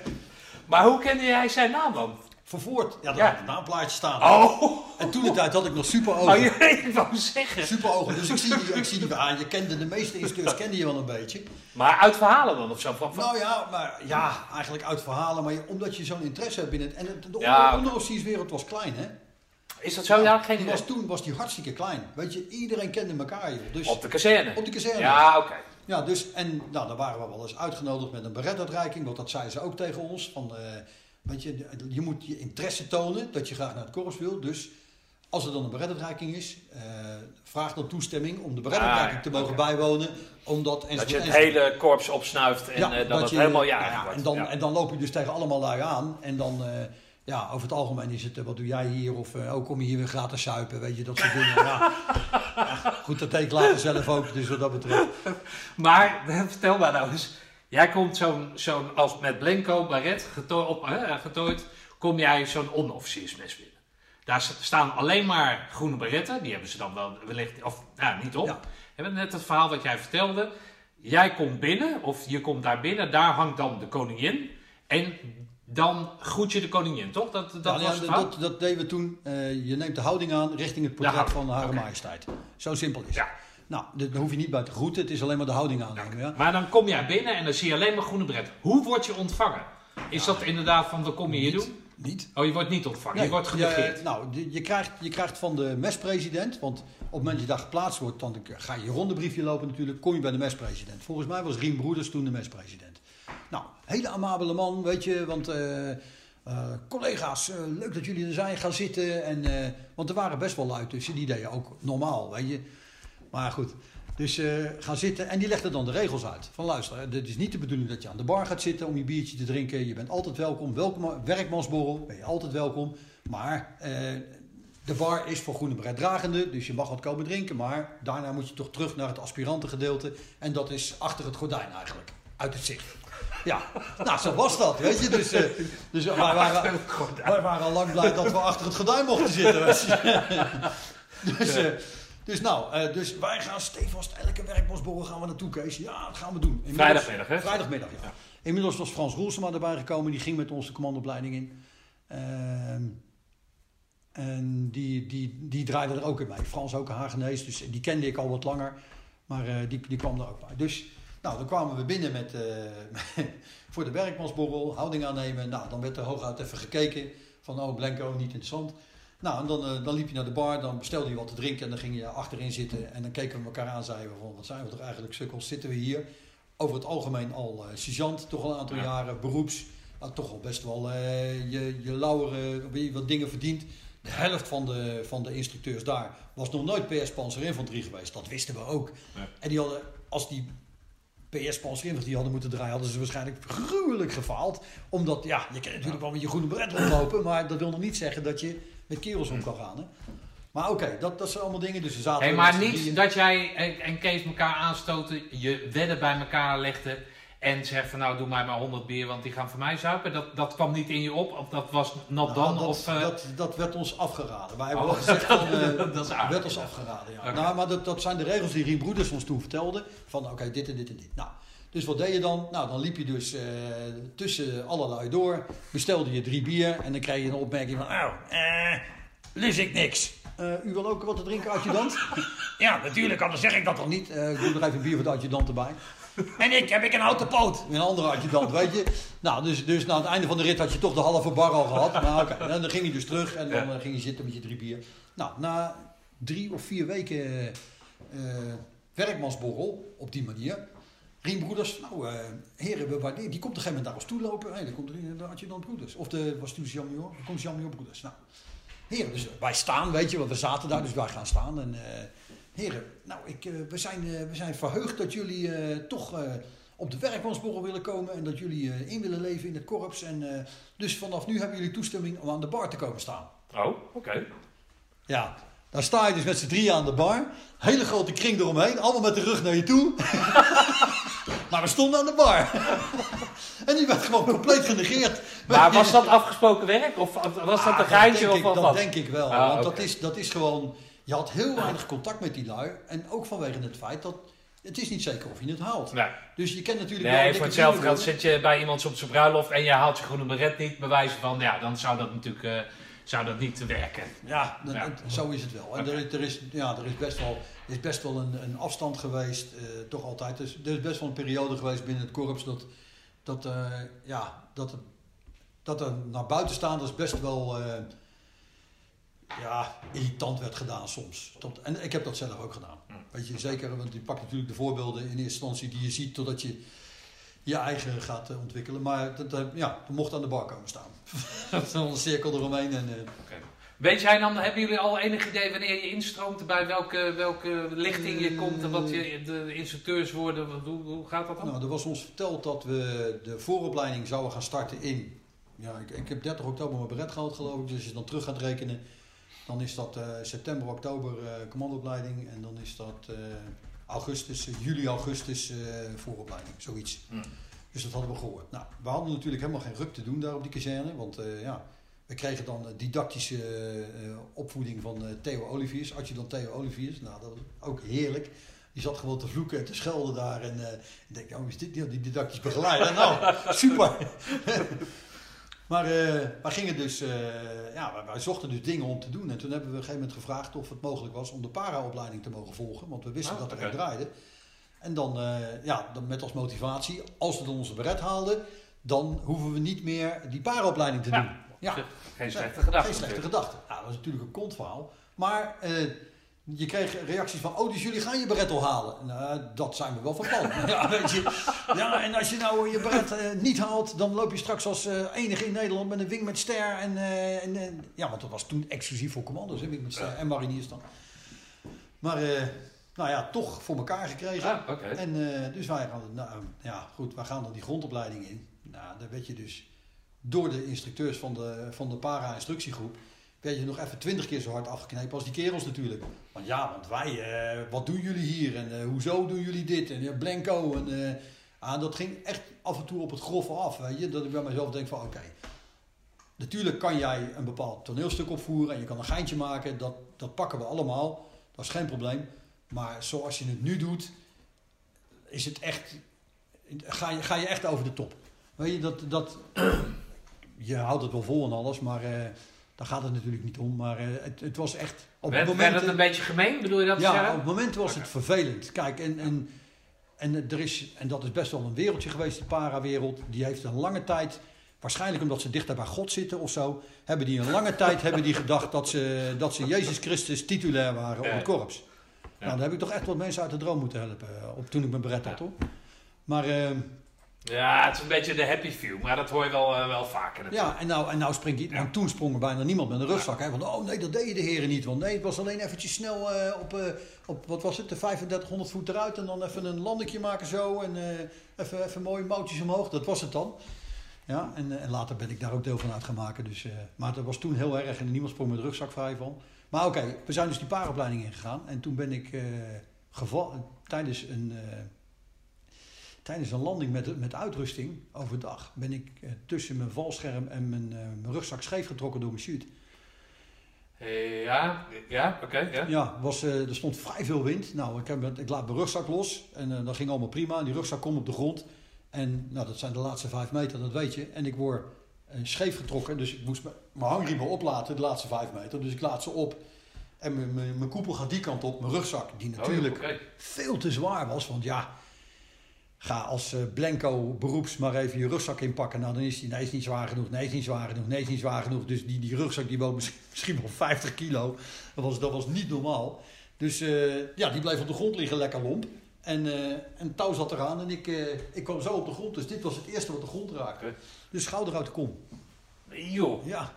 Maar hoe kende jij zijn naam dan? Vervoort. Ja, daar Ja. had een naamplaatje staan. Oh, En toen de tijd had ik nog super oh je, ik wou zeggen. Super ogen. Dus ik zie die, ik zie die aan. Je kende de meeste instructeurs kende je wel een beetje. Maar uit verhalen dan of zo? Van, Nou ja, maar ja, eigenlijk uit verhalen. Maar je- omdat je zo'n interesse hebt in het. En de Ja, onderofficierswereld was klein, hè? is dat zo? Ja, geen Die idee. was, toen was die hartstikke klein. Weet je, iedereen kende elkaar, joh. Dus, Op de kazerne? op de kazerne. Ja, oké. Ja, dus, en nou, dan waren we wel eens uitgenodigd met een beretuitreiking, want dat zeiden ze ook tegen ons. Van, eh, weet je, je moet je interesse tonen dat je graag naar het korps wil. Dus als er dan een beretuitreiking is, eh, vraag dan toestemming om de beretuitreiking Ah, te ja, mogen bijwonen. Omdat, Dat je het hele korps opsnuift en eh, dat, het je- helemaal ja, ja, en, dan, en dan loop je dus tegen allemaal lui aan. En dan, ja, over het algemeen is het, eh, wat doe jij hier? Of eh, oh, kom je hier weer gratis suipen? Weet je, dat soort dingen. Ja. Ja, goed, dat deed ik later zelf ook, dus wat dat betreft. Maar vertel maar nou eens. Jij komt zo'n, zo'n als met Blenko, baret, geto- op, hè, getooid, kom jij zo'n onofficiersmes binnen. Daar st- staan alleen maar groene baretten, die hebben ze dan wel wellicht, of ja, niet op. Ja. Hebben net het verhaal wat jij vertelde. Jij komt binnen, of je komt daar binnen, daar hangt dan de koningin. En dan groet je de koningin, toch? Dat, dat Ja, was ja, dat, dat deden we toen. Eh, je neemt de houding aan richting het portret van Hare oké. Majesteit. Zo simpel is het. Ja. Nou, daar hoef je niet bij te groeten. Het is alleen maar de houding aannemen. Ja. Maar dan kom jij binnen en dan zie je alleen maar groene bret. Hoe word je ontvangen? Is dat inderdaad van, wat kom je hier Niet. doen? Niet. Oh, je wordt niet ontvangen, Nee, je wordt genegeerd. Je, nou, je, krijgt, je krijgt van de mespresident, want op het moment dat je daar geplaatst wordt, dan ga je je rondebriefje lopen natuurlijk, kom je bij de mespresident. Volgens mij was Riem Broeders toen de mespresident. Nou, hele amabele man, weet je, want eh, eh, collega's, eh, leuk dat jullie er zijn, gaan zitten. En, want er waren best wel lui tussen, die deden ook normaal, weet je. Maar goed, Dus gaan zitten en die legde dan de regels uit. Van luister, het is niet de bedoeling dat je aan de bar gaat zitten om je biertje te drinken. Je bent altijd welkom. welkom werkmansborrel ben je altijd welkom. Maar de bar is voor groene bereiddragende, dus je mag wat komen drinken. Maar daarna moet je toch terug naar het aspirantengedeelte. En dat is achter het gordijn eigenlijk, uit het zicht. Ja, nou zo was dat, weet je. Dus, eh, dus wij, waren, wij waren al lang blij dat we achter het gordijn mochten zitten. weet je. Dus, eh, dus nou, eh, dus wij gaan stevast elke werkbosborrel gaan we naartoe, Kees. Ja, dat gaan we doen. Inmiddels- Vrijdagmiddag, hè? Vrijdagmiddag, ja. Inmiddels was Frans Roelsema erbij gekomen. Die ging met ons de commandoopleiding in. Ehm, en die, die, die draaide er ook in bij. Frans ook een Hagenees, dus die kende ik al wat langer. Maar die, die kwam er ook bij. Dus nou, dan kwamen we binnen met, eh, voor de werkmansborrel, houding aannemen. Nou, dan werd er hooguit even gekeken van, oh, Blanco, niet interessant. Nou, en dan, eh, dan liep je naar de bar, dan bestelde je wat te drinken en dan ging je achterin zitten. En dan keken we elkaar aan, zeiden we van, wat zijn we toch eigenlijk sukkels, zitten we hier. Over het algemeen al sergeant, toch al een aantal Ja. jaren, beroeps. Nou, toch al best wel je, je lauwere, wie wat dingen verdient. De helft van de, van de instructeurs daar was nog nooit PS Panzerinfanterie geweest. Dat wisten we ook. Ja. En die hadden, als die PS Panzerinfanterie hadden moeten draaien, hadden ze waarschijnlijk gruwelijk gefaald. Omdat, ja, je kan natuurlijk wel met je groene bret rondlopen, maar dat wil nog niet zeggen dat je met kerels om kan gaan. Hè? Maar oké, dat, dat zijn allemaal dingen. Dus zaten Hey, maar niet dat jij en, en Kees elkaar aanstoten, je wedden bij elkaar legde en zegt van nou doe mij maar 100 bier, want die gaan voor mij zuipen. Dat, dat kwam niet in je op, of dat was not Nou, dan? dat, of, eh, dat, dat werd ons afgeraden. Wij hebben Oh. gezegd van, eh, Dat is aardig, werd ons afgeraden. Ja. Nou, maar dat, dat zijn de regels die Rien Broeders ons toen vertelde. Van oké, dit en dit en dit. Nou, dus wat deed je dan? Nou, dan liep je dus eh, tussen allerlei door. Bestelde je drie bier en dan kreeg je een opmerking van... Oh, eh, lust ik niks. U wil ook wat te drinken, adjudant? ja, natuurlijk, anders zeg ik dat toch niet. Eh, ik doe er even een bier voor de adjudant erbij. En ik heb ik een houten poot. Een andere adjudant, weet je. Nou, dus, dus na het einde van de rit had je toch de halve bar al gehad. Maar oké, en dan ging je dus terug en dan Ja. eh, ging je zitten met je drie bier. Nou, na drie of vier weken eh, eh, werkmansborrel op die manier. Riembroeders, nou eh, heren, we waarderen. Die komt op een gegeven moment naar ons toe lopen. Hé, dan komt er de adjudant broeders. Of de, was toen Jean Mior? Dan komt Jean Mior broeders. Nou, heren, dus wij staan, weet je, want we zaten daar, dus wij gaan staan. En eh, heren, nou, ik, eh, we, zijn, eh, we zijn verheugd dat jullie eh, toch op de werkmansborrel willen komen. En dat jullie in willen leven in het korps. En dus vanaf nu hebben jullie toestemming om aan de bar te komen staan. Oh, oké. Ja, dan sta je dus met z'n drieën aan de bar. Hele grote kring eromheen. Allemaal met de rug naar je toe. maar we stonden aan de bar. en die werd gewoon compleet genegeerd. Maar was dat afgesproken werk? Of was dat Ah, een geintje? denk ik, wat? Dat wat? denk ik wel. Ah, want dat, is, dat is gewoon... Je had heel weinig contact met die lui. En ook vanwege het feit dat... Het is niet zeker of je het haalt. Nee, Dus je kent natuurlijk wel... nee dikke voor hetzelfde geld zit je bij iemand op zijn bruiloft en je haalt je groene beret niet, bewijzen van, ja, dan zou dat natuurlijk eh, zou dat niet werken. Ja, zo is het wel. En er, is- er, is, ja, er is best wel, is best wel een, een afstand geweest, eh, toch altijd. Dus, er is best wel een periode geweest binnen het korps dat, dat, eh, ja, dat, er- dat er naar buitenstaanders best wel ja, irritant werd gedaan soms. Tot, en ik heb dat zelf ook gedaan. Hm. Weet je, zeker, want je pakt natuurlijk de voorbeelden in eerste instantie die je ziet totdat je je eigen gaat eh, ontwikkelen. Maar dat, dat- ja, dat mocht aan de bar komen staan. Zo'n een cirkel eromheen en... eh, Weet jij dan, hebben jullie al enig idee wanneer je instroomt, bij welke, welke lichting je komt en wat je, de instructeurs worden? Hoe, hoe gaat dat dan? Nou, er was ons verteld dat we de vooropleiding zouden gaan starten in. Ja, ik, ik heb 30 oktober mijn beret gehaald, geloof ik. Dus als je dan terug gaat rekenen, dan is dat eh, september, oktober eh commandoopleiding. En dan is dat eh, augustus, juli, augustus vooropleiding, zoiets. Hm. Dus dat hadden we gehoord. Nou, we hadden natuurlijk helemaal geen ruk te doen daar op die kazerne. Want ja, we kregen dan didactische opvoeding van Theo Oliviers, adjudant Theo Oliviers. Nou, dat was ook heerlijk. Die zat gewoon te vloeken en te schelden daar. En eh, ik denk, oh, is dit die, die didactisch begeleider? nou, super. Maar eh, wij gingen dus, eh, ja, wij, zochten dus dingen om te doen. En toen hebben we op een gegeven moment gevraagd of het mogelijk was om de para-opleiding te mogen volgen. Want we wisten Ah, dat er een draaide. En dan, eh, ja, dan met als motivatie, als we dan onze beret haalden, dan hoeven we niet meer die para-opleiding te Ja. doen. Ja, Geen slechte gedachte. Geen slechte gedachte. Ja, dat was natuurlijk een kontverhaal. Maar je kreeg reacties van, oh, dus jullie gaan je beret al halen. Nou, dat zijn we wel van plan. ja, weet je. ja, en als je nou je beret eh, niet haalt, dan loop je straks als eh, enige in Nederland met een wing met ster. En, eh, en, ja, want dat was toen exclusief voor commando's, hè, wing met ster en mariniers dan. Maar eh, nou ja, toch voor elkaar gekregen. Ah. En eh, dus wij gaan, nou, ja goed, wij gaan dan die grondopleiding in. Nou, daar werd je dus door de instructeurs van de, van de para-instructiegroep, werd je nog even twintig keer zo hard afgeknepen als die kerels natuurlijk. Want ja, want wij, eh, wat doen jullie hier en eh, hoezo doen jullie dit en ja, blanco en eh, ah, dat ging echt af en toe op het grove af, weet je. Dat ik bij mezelf denk van oké, natuurlijk kan jij een bepaald toneelstuk opvoeren en je kan een geintje maken, dat, dat pakken we allemaal, dat is geen probleem. Maar zoals je het nu doet, is het echt, ga je, ga je echt over de top. Weet je, dat, dat, je houdt het wel vol en alles, maar eh, daar gaat het natuurlijk niet om. Maar eh, het, het was echt, op Werd, het werd moment... het een beetje gemeen, bedoel je dat Ja, zeggen? op het moment was het vervelend. Kijk, en, en, en er is, en dat is best wel een wereldje geweest, de para-wereld. Die heeft een lange tijd, waarschijnlijk omdat ze dichter bij God zitten of zo, hebben die een lange tijd hebben die gedacht dat ze, dat ze Jezus Christus titulair waren op het korps. Ja. Nou, daar heb ik toch echt wat mensen uit de droom moeten helpen, eh, op, toen ik mijn beret had, Ja. hoor. Maar eh, Ja, het is een beetje de happy view, maar dat hoor je wel, eh, wel vaker natuurlijk. ja, en nou, en nou springt die, Ja. toen sprong er bijna niemand met een rugzak. Hè, want oh nee, dat deden de heren niet. Want nee, het was alleen eventjes snel eh, op, eh, op, wat was het, de 3500 voet eruit. En dan even een landingje maken zo. En even, even mooie moutjes omhoog. Dat was het dan. Ja, en, en later ben ik daar ook deel van uit gaan maken. Dus, maar dat was toen heel erg en niemand sprong met de rugzak vrij van. Maar oké, we zijn dus die paaropleiding ingegaan. En toen ben ik eh, geval, tijdens een... Tijdens een landing met, met uitrusting overdag ben ik eh, tussen mijn valscherm en mijn, eh, mijn rugzak scheef getrokken door mijn chute. Eh, ja, ja oké. ja. Ja, was, er stond vrij veel wind. Nou, ik, heb, ik laat mijn rugzak los en dat ging allemaal prima. En die rugzak komt op de grond. En nou, dat zijn de laatste vijf meter, dat weet je. En ik word scheef getrokken, dus ik moest mijn- hangriemen oplaten, de laatste vijf meter. Dus ik laat ze op. En mijn- koepel gaat die kant op, mijn rugzak, die Oh, natuurlijk veel te zwaar was. Want ja, ga als eh, blanco beroeps maar even je rugzak inpakken. Nou, dan is die, nee, is niet zwaar genoeg, nee, is niet zwaar genoeg, nee, is niet zwaar genoeg. Dus die, die rugzak die woog misschien, wel 50 kilo. Dat was, dat was niet normaal. Dus eh, ja, die bleef op de grond liggen, lekker lomp. En, eh en touw zat eraan en ik, ik kwam zo op de grond. Dus dit was het eerste wat de grond raakte. Dus schouder uit de kom. Joh. Ja,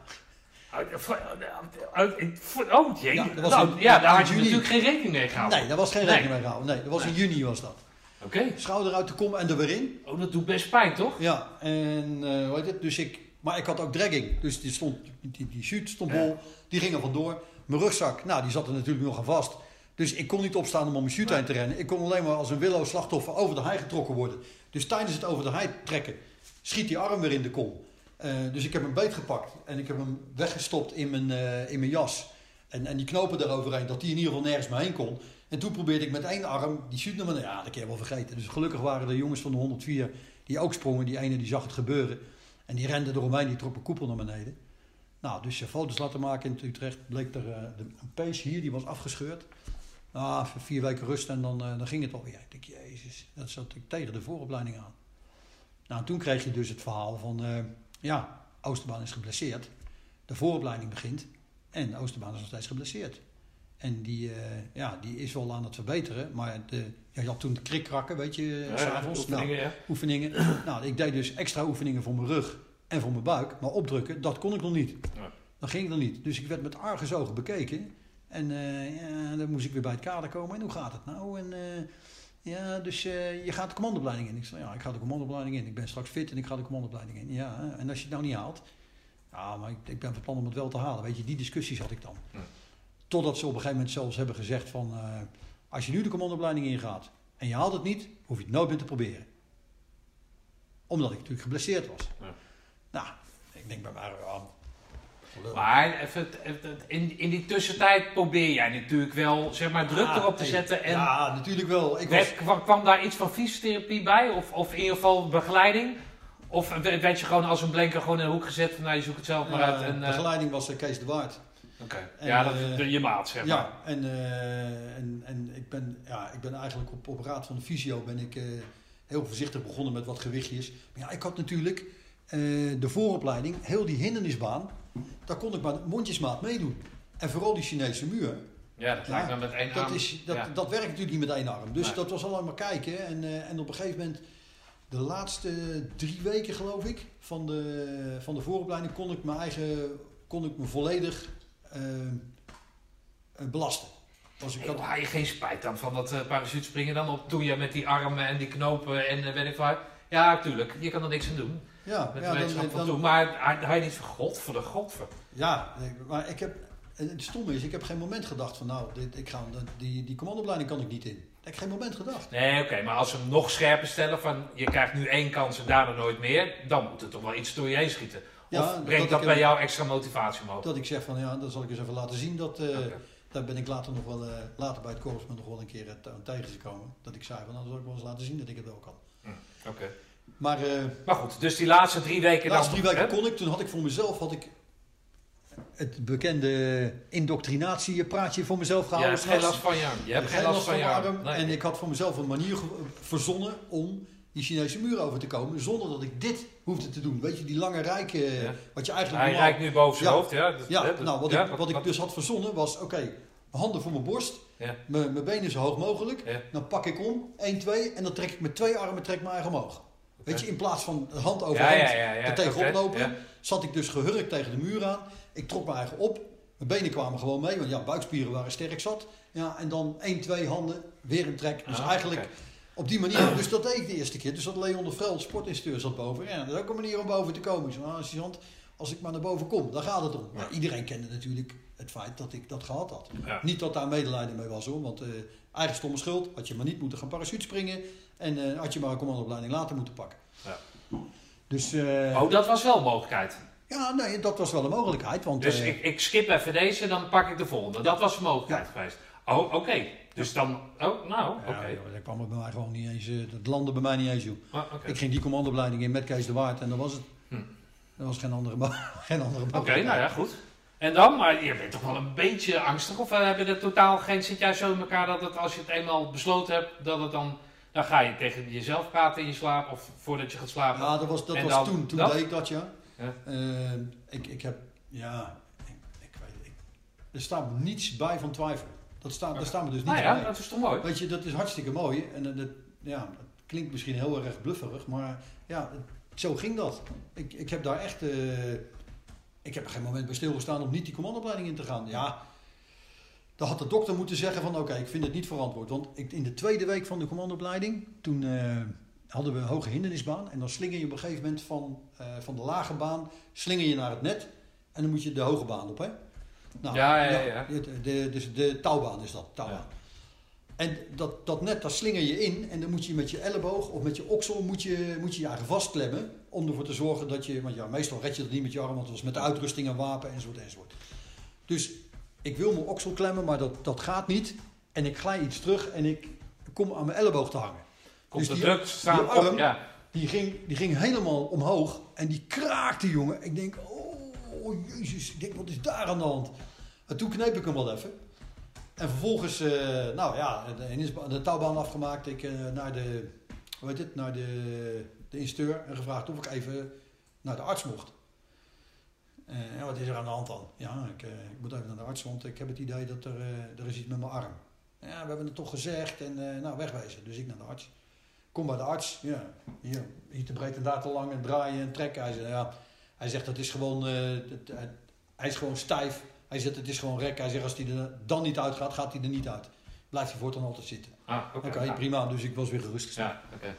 Oh, jee. Ja, nou, daar had je natuurlijk geen rekening mee gehouden. nee, daar was geen rekening mee gehouden. Nee, dat was in juni was dat. Oké. Schouder uit de kom en er weer in. Oh, dat doet best pijn, toch? Ja, en eh hoe heet het? Dus ik, maar ik had ook dragging. Dus die, stond, die, die chute stond Ja. bol, die ging er vandoor. Mijn rugzak, nou, die zat er natuurlijk nog aan vast. Dus ik kon niet opstaan om om mijn Nee. heen te rennen. Ik kon alleen maar als een willoos slachtoffer over de hei getrokken worden. Dus tijdens het over de hei trekken, schiet die arm weer in de kom. Eh, dus ik heb hem beet gepakt en ik heb hem weggestopt in mijn, eh, in mijn jas. En, en die knopen eroverheen, dat die in ieder geval nergens meer heen kon. En toen probeerde ik met één arm die naar beneden. Ja, dat kun je wel vergeten. Dus gelukkig waren er jongens van de 104 die ook sprongen. Die ene die zag het gebeuren. En die rende eromheen, die trok mijn koepel naar beneden. Nou, dus je foto's laten maken in Utrecht. Bleek er eh, een pees hier, die was afgescheurd. Voor vier weken rust en dan, eh, dan ging het alweer. Ik denk, jezus, dat zat ik tegen de vooropleiding aan. Nou, toen kreeg je dus het verhaal van, eh, ja, Oosterbaan is geblesseerd. De vooropleiding begint en Oosterbaan is nog steeds geblesseerd. En die, eh, ja, die is wel aan het verbeteren, maar de, ja, je had toen de krikkrakken, weet je, Ja, ja, s'avonds. Nou, oefeningen, ja. oefeningen. nou, ik deed dus extra oefeningen voor mijn rug en voor mijn buik. Maar opdrukken, dat kon ik nog niet. Dat ging nog niet. Dus ik werd met argusogen bekeken. En eh, ja, dan moest ik weer bij het kader komen. En hoe gaat het nou? En eh, ja, dus eh, je gaat de commandoopleiding in. Ik zei, ja, ik ga de commandoopleiding in. Ik ben straks fit en ik ga de commandoopleiding in. Ja, en als je het nou niet haalt? Ja, maar ik, ik ben van plan om het wel te halen. Weet je, die discussies had ik dan. Ja. Totdat ze op een gegeven moment zelfs hebben gezegd van... eh, als je nu de commandoopleiding ingaat en je haalt het niet, hoef je het nooit meer te proberen. Omdat ik natuurlijk geblesseerd was. Ja. Nou, ik denk bij mij, lul. Maar even, in, in die tussentijd probeer jij natuurlijk wel zeg maar, druk Ja, erop te zetten. En Ja, natuurlijk wel. Ik was, werd- kwam, kwam daar iets van fysiotherapie bij? Of, of in ieder geval begeleiding? Of werd je gewoon als een blenker gewoon in een hoek gezet van nou je zoekt het zelf maar uit. eh, En, eh, begeleiding was Kees de Waard. Oké. Ja, dat, eh, de, je maat zeg maar. Ja, en, eh, en, en ik, ben, ja, ik ben eigenlijk op, op raad van de fysio ben ik, eh, heel voorzichtig begonnen met wat gewichtjes. Maar ja, ik had natuurlijk de vooropleiding, heel die hindernisbaan, daar kon ik maar mondjesmaat meedoen. En vooral die Chinese muur. Ja, dat lijkt me met één Dat, arm. is, dat, ja. dat werkt natuurlijk niet met één arm. Dus Nee. dat was allemaal maar kijken. En, en op een gegeven moment, de laatste drie weken geloof ik, van de, van de vooropleiding, kon ik mijn eigen, kon ik me volledig belasten. Was ik Hey, had, je geen spijt dan van dat uh, parachutespringen dan op toen je met die armen en die knopen en weet ik wat. Ja, tuurlijk, je kan er niks aan doen. ja, Met ja, de dan, wetenschap van dan- toen. Maar hij, niet van god voor de god. voor- ja, maar ik heb, en het stomme is, ik heb geen moment gedacht van nou, dit, ik ga, die, die commandoopleiding kan ik niet in. Ik heb geen moment gedacht. Nee, oké, maar als ze hem nog scherper stellen van je krijgt nu één kans en daarna nooit meer, dan moet er toch wel iets door je heen schieten. Ja, of brengt dat bij jou extra motivatie omhoog? Dat ik zeg van ja, dan zal ik eens even laten zien dat, eh, daar ben ik later nog wel, eh, later bij het korps nog wel een keer eh, aan tegengekomen. Dat ik zei van nou, dan zal ik wel eens laten zien dat ik het wel kan. Oké. Maar Maar goed, dus die laatste drie weken de laatste drie weken hè? kon ik, toen had ik voor mezelf had ik het bekende indoctrinatiepraatje voor mezelf Je gehouden. hebt geen last van je arm. Je hebt geen last van je arm. Nee. En ik had voor mezelf een manier verzonnen om die Chinese muur over te komen, zonder dat ik dit hoefde te doen. Weet je, die lange rijk, eh, Ja. wat je eigenlijk Hij normaal- rijdt nu boven zijn Ja. hoofd, ja. Dat- Ja, dat- nou, wat, ik, wat ik dus had verzonnen was, oké, handen voor mijn borst, mijn, benen zo hoog mogelijk. Dan pak ik om, 1, 2, en dan trek ik met twee armen trek mijn eigen omhoog. Weet je, in plaats van hand over hand er tegenop lopen, zat ik dus gehurkt tegen de muur aan. Ik trok mijn eigen op. Mijn benen kwamen gewoon mee, want ja, buikspieren waren sterk zat. Ja, en dan 1, 2 handen, weer een trek. Dus Ah, eigenlijk. Op die manier. Dus dat deed ik de eerste keer. Dus dat Leon de Vrel, sportinstructeur, zat boven. Ja, dat is ook een manier om boven te komen. Ik nou, sergeant, als ik maar naar boven kom, daar gaat het om. Maar iedereen kende natuurlijk het feit dat ik dat gehad had. Ja. Niet dat daar medelijden mee was hoor, want eh, eigen stomme schuld had je maar niet moeten gaan parachutespringen. En eh, had je maar een commandoopleiding later moeten pakken. Ja. Dus eh, Oh, dat was wel een mogelijkheid. ja, nee, dat was wel een mogelijkheid. Want, Dus ik, ik skip even deze, dan pak ik de volgende. Dat was een mogelijkheid geweest. Oh, oké. Dus dan... Oh, nou, oké. ja, dat kwam het bij mij gewoon niet eens. eh, Dat landde bij mij niet eens, joh. Ah. Ik ging die commandoopleiding in met Kees de Waard en dat was het. Hm. Er was geen andere, mo- geen andere Oké, nou ja, goed. En dan? Maar je bent toch wel een beetje angstig? Of eh, heb je er totaal geen... Zit jij zo in elkaar dat het, als je het eenmaal besloten hebt, dat het dan... Dan ga je tegen jezelf praten in je slaap of voordat je gaat slapen. Ja, dat was, dat was dan toen. Toen dat? deed ik dat, ja. Ja. Eh, ik, ik heb, ja, ik, ik weet ik, Er staat niets bij van twijfel. Dat staat, Daar staat me dus niet nou ja, bij. dat is toch mooi? Weet je, dat is hartstikke mooi. En eh, dat, ja, het klinkt misschien heel erg blufferig, maar ja, zo ging dat. Ik, ik heb daar echt... eh, ik heb er geen moment bij stilgestaan om niet die commandoopleiding in te gaan. Ja, dan had de dokter moeten zeggen van oké, ik vind het niet verantwoord. Want ik, in de tweede week van de commandoopleiding, toen eh, hadden we een hoge hindernisbaan. En dan slinger je op een gegeven moment van, van de lage baan, slinger je naar het net. En dan moet je de hoge baan op, hè? Nou, Ja, ja, ja. De, de, dus de touwbaan is dat, touwbaan. En dat, dat net, daar slinger je in en dan moet je met je elleboog of met je oksel moet je moet je, je eigen vastklemmen. Om ervoor te zorgen dat je, want ja, meestal red je dat niet met je arm, want het was met de uitrusting en wapen enzovoort enzovoort. Dus ik wil mijn oksel klemmen, maar dat, dat gaat niet. En ik glij iets terug en ik kom aan mijn elleboog te hangen. Komt dus de druk staan arm- op? Ja. Die ging, die ging helemaal omhoog en die kraakte, jongen. Ik denk, oh jezus, ik denk, wat is daar aan de hand? En toen kneep ik hem wel even. En vervolgens, eh, nou ja, de, de touwbaan afgemaakt. Ik eh, naar de, hoe heet het, naar de, de instructeur en gevraagd of ik even naar de arts mocht. Ja, wat is er aan de hand dan? Ja, ik, ik moet even naar de arts, want ik heb het idee dat er, er is iets met mijn arm. Ja, we hebben het toch gezegd en nou, wegwezen. Dus ik naar de arts. Kom bij de arts. Ja, hier, hier te breed en daar te lang en draaien en trekken. Hij zegt, ja, hij zegt dat is gewoon, hij is gewoon stijf. Hij zegt het is gewoon rek. Hij zegt als hij er dan niet uitgaat, gaat hij er niet uit. Blijft hij voortaan altijd zitten. Ah, oké. Ja. prima. Dus ik was weer gerustgesteld. Ja, oké.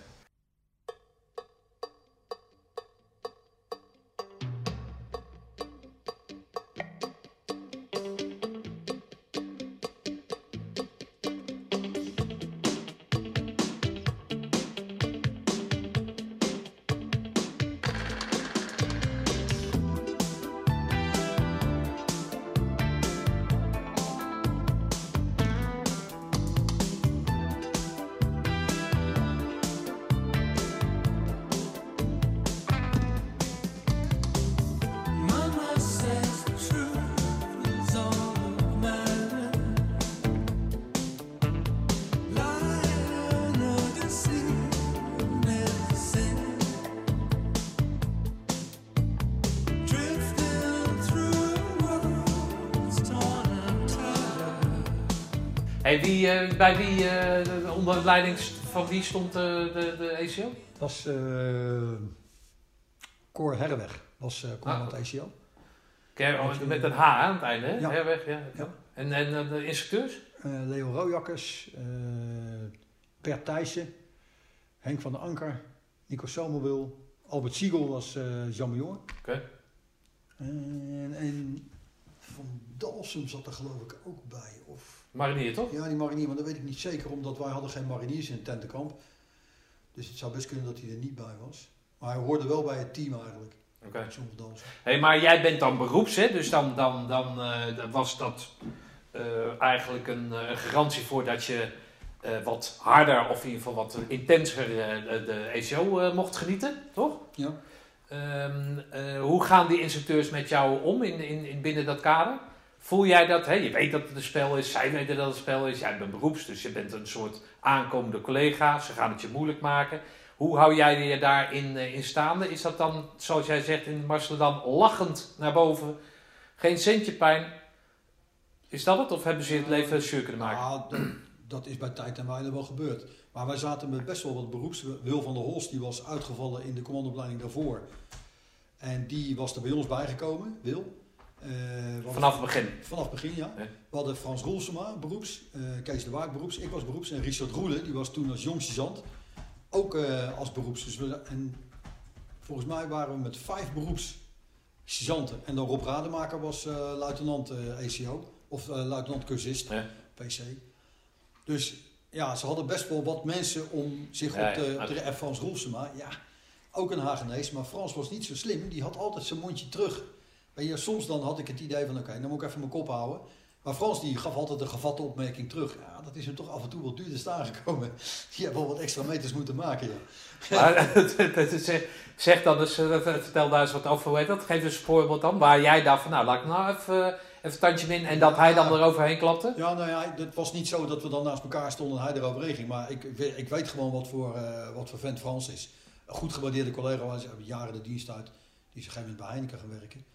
Wie, eh, bij wie, eh, de- de- onder leiding van wie stond eh, de, de ACO? Dat was uh, Cor Herweg. Was eh commandant Ah. ACO. Ken- oh, Met een H aan het einde, hè? Ja. Herweg, ja. Ja. En, en de instructeurs? Leo Rojakkers, Bert Thijssen, Henk van der Anker, Nico Somerwil, Albert Siegel was Jan Major. Oké. En, en Van Dalsum zat er geloof ik ook bij. Of, Marinier, toch? ja, die marinier, maar dat weet ik niet zeker, omdat wij hadden geen mariniers in het tentenkamp. Dus het zou best kunnen dat hij er niet bij was. Maar hij hoorde wel bij het team eigenlijk, Oké. Hey, maar jij bent dan beroeps, hè? dus dan, dan, dan eh, was dat eh, eigenlijk een eh, garantie voor dat je wat harder of in ieder geval wat intenser de, ECO eh, mocht genieten, toch? Ja. Ehm, eh, hoe gaan die instructeurs met jou om in, in, in binnen dat kader? Voel jij dat, hè, je weet dat het een spel is, zij weten dat het een spel is, jij bent beroeps, dus je bent een soort aankomende collega, ze gaan het je moeilijk maken. Hoe hou jij je daarin eh, in staande? Is dat dan, zoals jij zegt in Marseledam, lachend naar boven, geen centje pijn? Is dat het? Of hebben ze het leven zuur kunnen maken? Nou, dat, dat is bij tijd en wijle wel gebeurd. Maar wij zaten met best wel wat beroeps. Wil van der Holst die was uitgevallen in de commandoopleiding daarvoor. En die was er bij ons bijgekomen, Wil. Eh, Vanaf het begin. Vanaf het begin, ja. We hadden Frans Roelsema, beroeps. eh, Kees de Waard, beroeps. Ik was beroeps. En Richard Roelen, die was toen als jong sergeant. Ook eh, als beroeps. Dus we, en volgens mij waren we met vijf beroeps sergeanten. En dan Rob Rademaker was luitenant ECO. Of luitenant cursist. PC. Dus ja, ze hadden best wel wat mensen om zich Ja, op te, ja. Frans Roelsema, ja, ook een Hagenees. Maar Frans was niet zo slim. Die had altijd zijn mondje terug. Weet je, soms dan had ik het idee van, oké, dan moet ik even mijn kop houden. Maar Frans die gaf altijd een gevatte opmerking terug. Ja, dat is hem toch af en toe wel duurder staan gekomen. Die hebben wel wat extra meters moeten maken, ja. Maar, zeg- zeg dan eens, eh, vertel daar eens wat over, dat? Geef eens een voorbeeld dan, waar jij dacht van, nou, laat ik nou even, even een tandje in en dat hij dan eroverheen klapte? Ja, nou ja, het was niet zo dat we dan naast elkaar stonden en hij eroverheen ging. Maar ik, ik weet- gewoon wat voor, eh, wat voor vent Frans is. Een goed gewaardeerde collega, hij jaren de dienst uit. Die is op een gegeven moment bij Heineken gaan werken.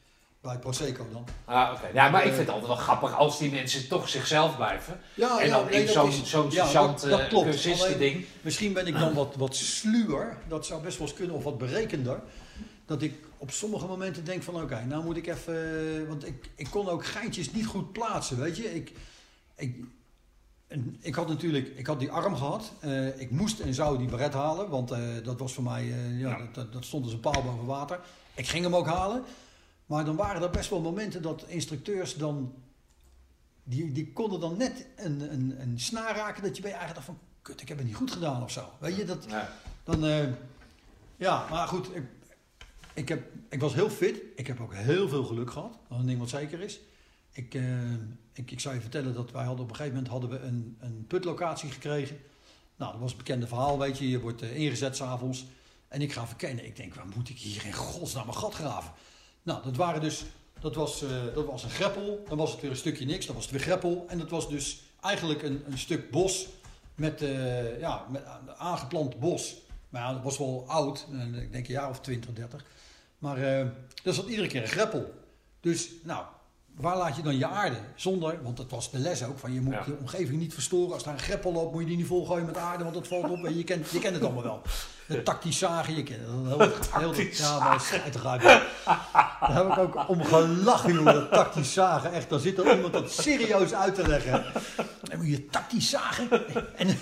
Bij Proseco dan. Ah, oké. Ja, maar ik vind het altijd wel grappig als die mensen toch zichzelf blijven. Ja, en dan nee, in dat zo'n zo'n ja, dat, dat eh, klopt. Alleen, ding. Misschien ben ik dan wat, wat sluwer. Dat zou best wel eens kunnen. Of wat berekender. Dat ik op sommige momenten denk van oké, nou moet ik even... Want ik, ik kon ook geintjes niet goed plaatsen, weet je. Ik, ik, en ik had natuurlijk ik had die arm gehad. Eh, ik moest en zou die beret halen. Want eh, dat was voor mij... eh, ja, Ja. Dat, dat, dat stond als een paal boven water. Ik ging hem ook halen. Maar dan waren er best wel momenten dat instructeurs dan... Die, die konden dan net een, een, een snaar raken dat je bij je eigen dacht van... Kut, ik heb het niet goed gedaan of zo. Weet je, dat, Ja. dan, eh, ja, maar goed, ik, ik, heb, ik was heel fit. Ik heb ook heel veel geluk gehad. Dat een ding wat zeker is. Ik, eh, ik, ik zou je vertellen dat wij hadden op een gegeven moment hadden we een, een putlocatie gekregen. Nou, dat was het bekende verhaal, weet je. Je wordt eh, ingezet s'avonds. En ik ga verkennen. Ik denk, waar moet ik hier in godsnaam een gat graven? Nou, dat waren dus... Dat was, eh, dat was een greppel. Dan was het weer een stukje niks. Dan was het weer greppel. En dat was dus eigenlijk een, een stuk bos met, eh, ja, met een aangeplant bos. Maar ja, dat was wel oud. eh, Ik denk een jaar of 20, 30. Maar eh er zat iedere keer een greppel. Dus, nou, waar laat je dan je aarde? Zonder, want dat was de les ook, van je moet Ja. je omgeving niet verstoren. Als daar een greppel loopt, moet je die niet volgooien met aarde, want dat valt op. En je kent, je kent het allemaal wel. De tactisch zagen, je kent het. Heel, heel, ja, maar dat uit. Daar heb ik ook om gelachen, jongen, dat tactisch zagen. Echt, dan zit er iemand dat serieus uit te leggen. Dan moet je tactisch zagen. En,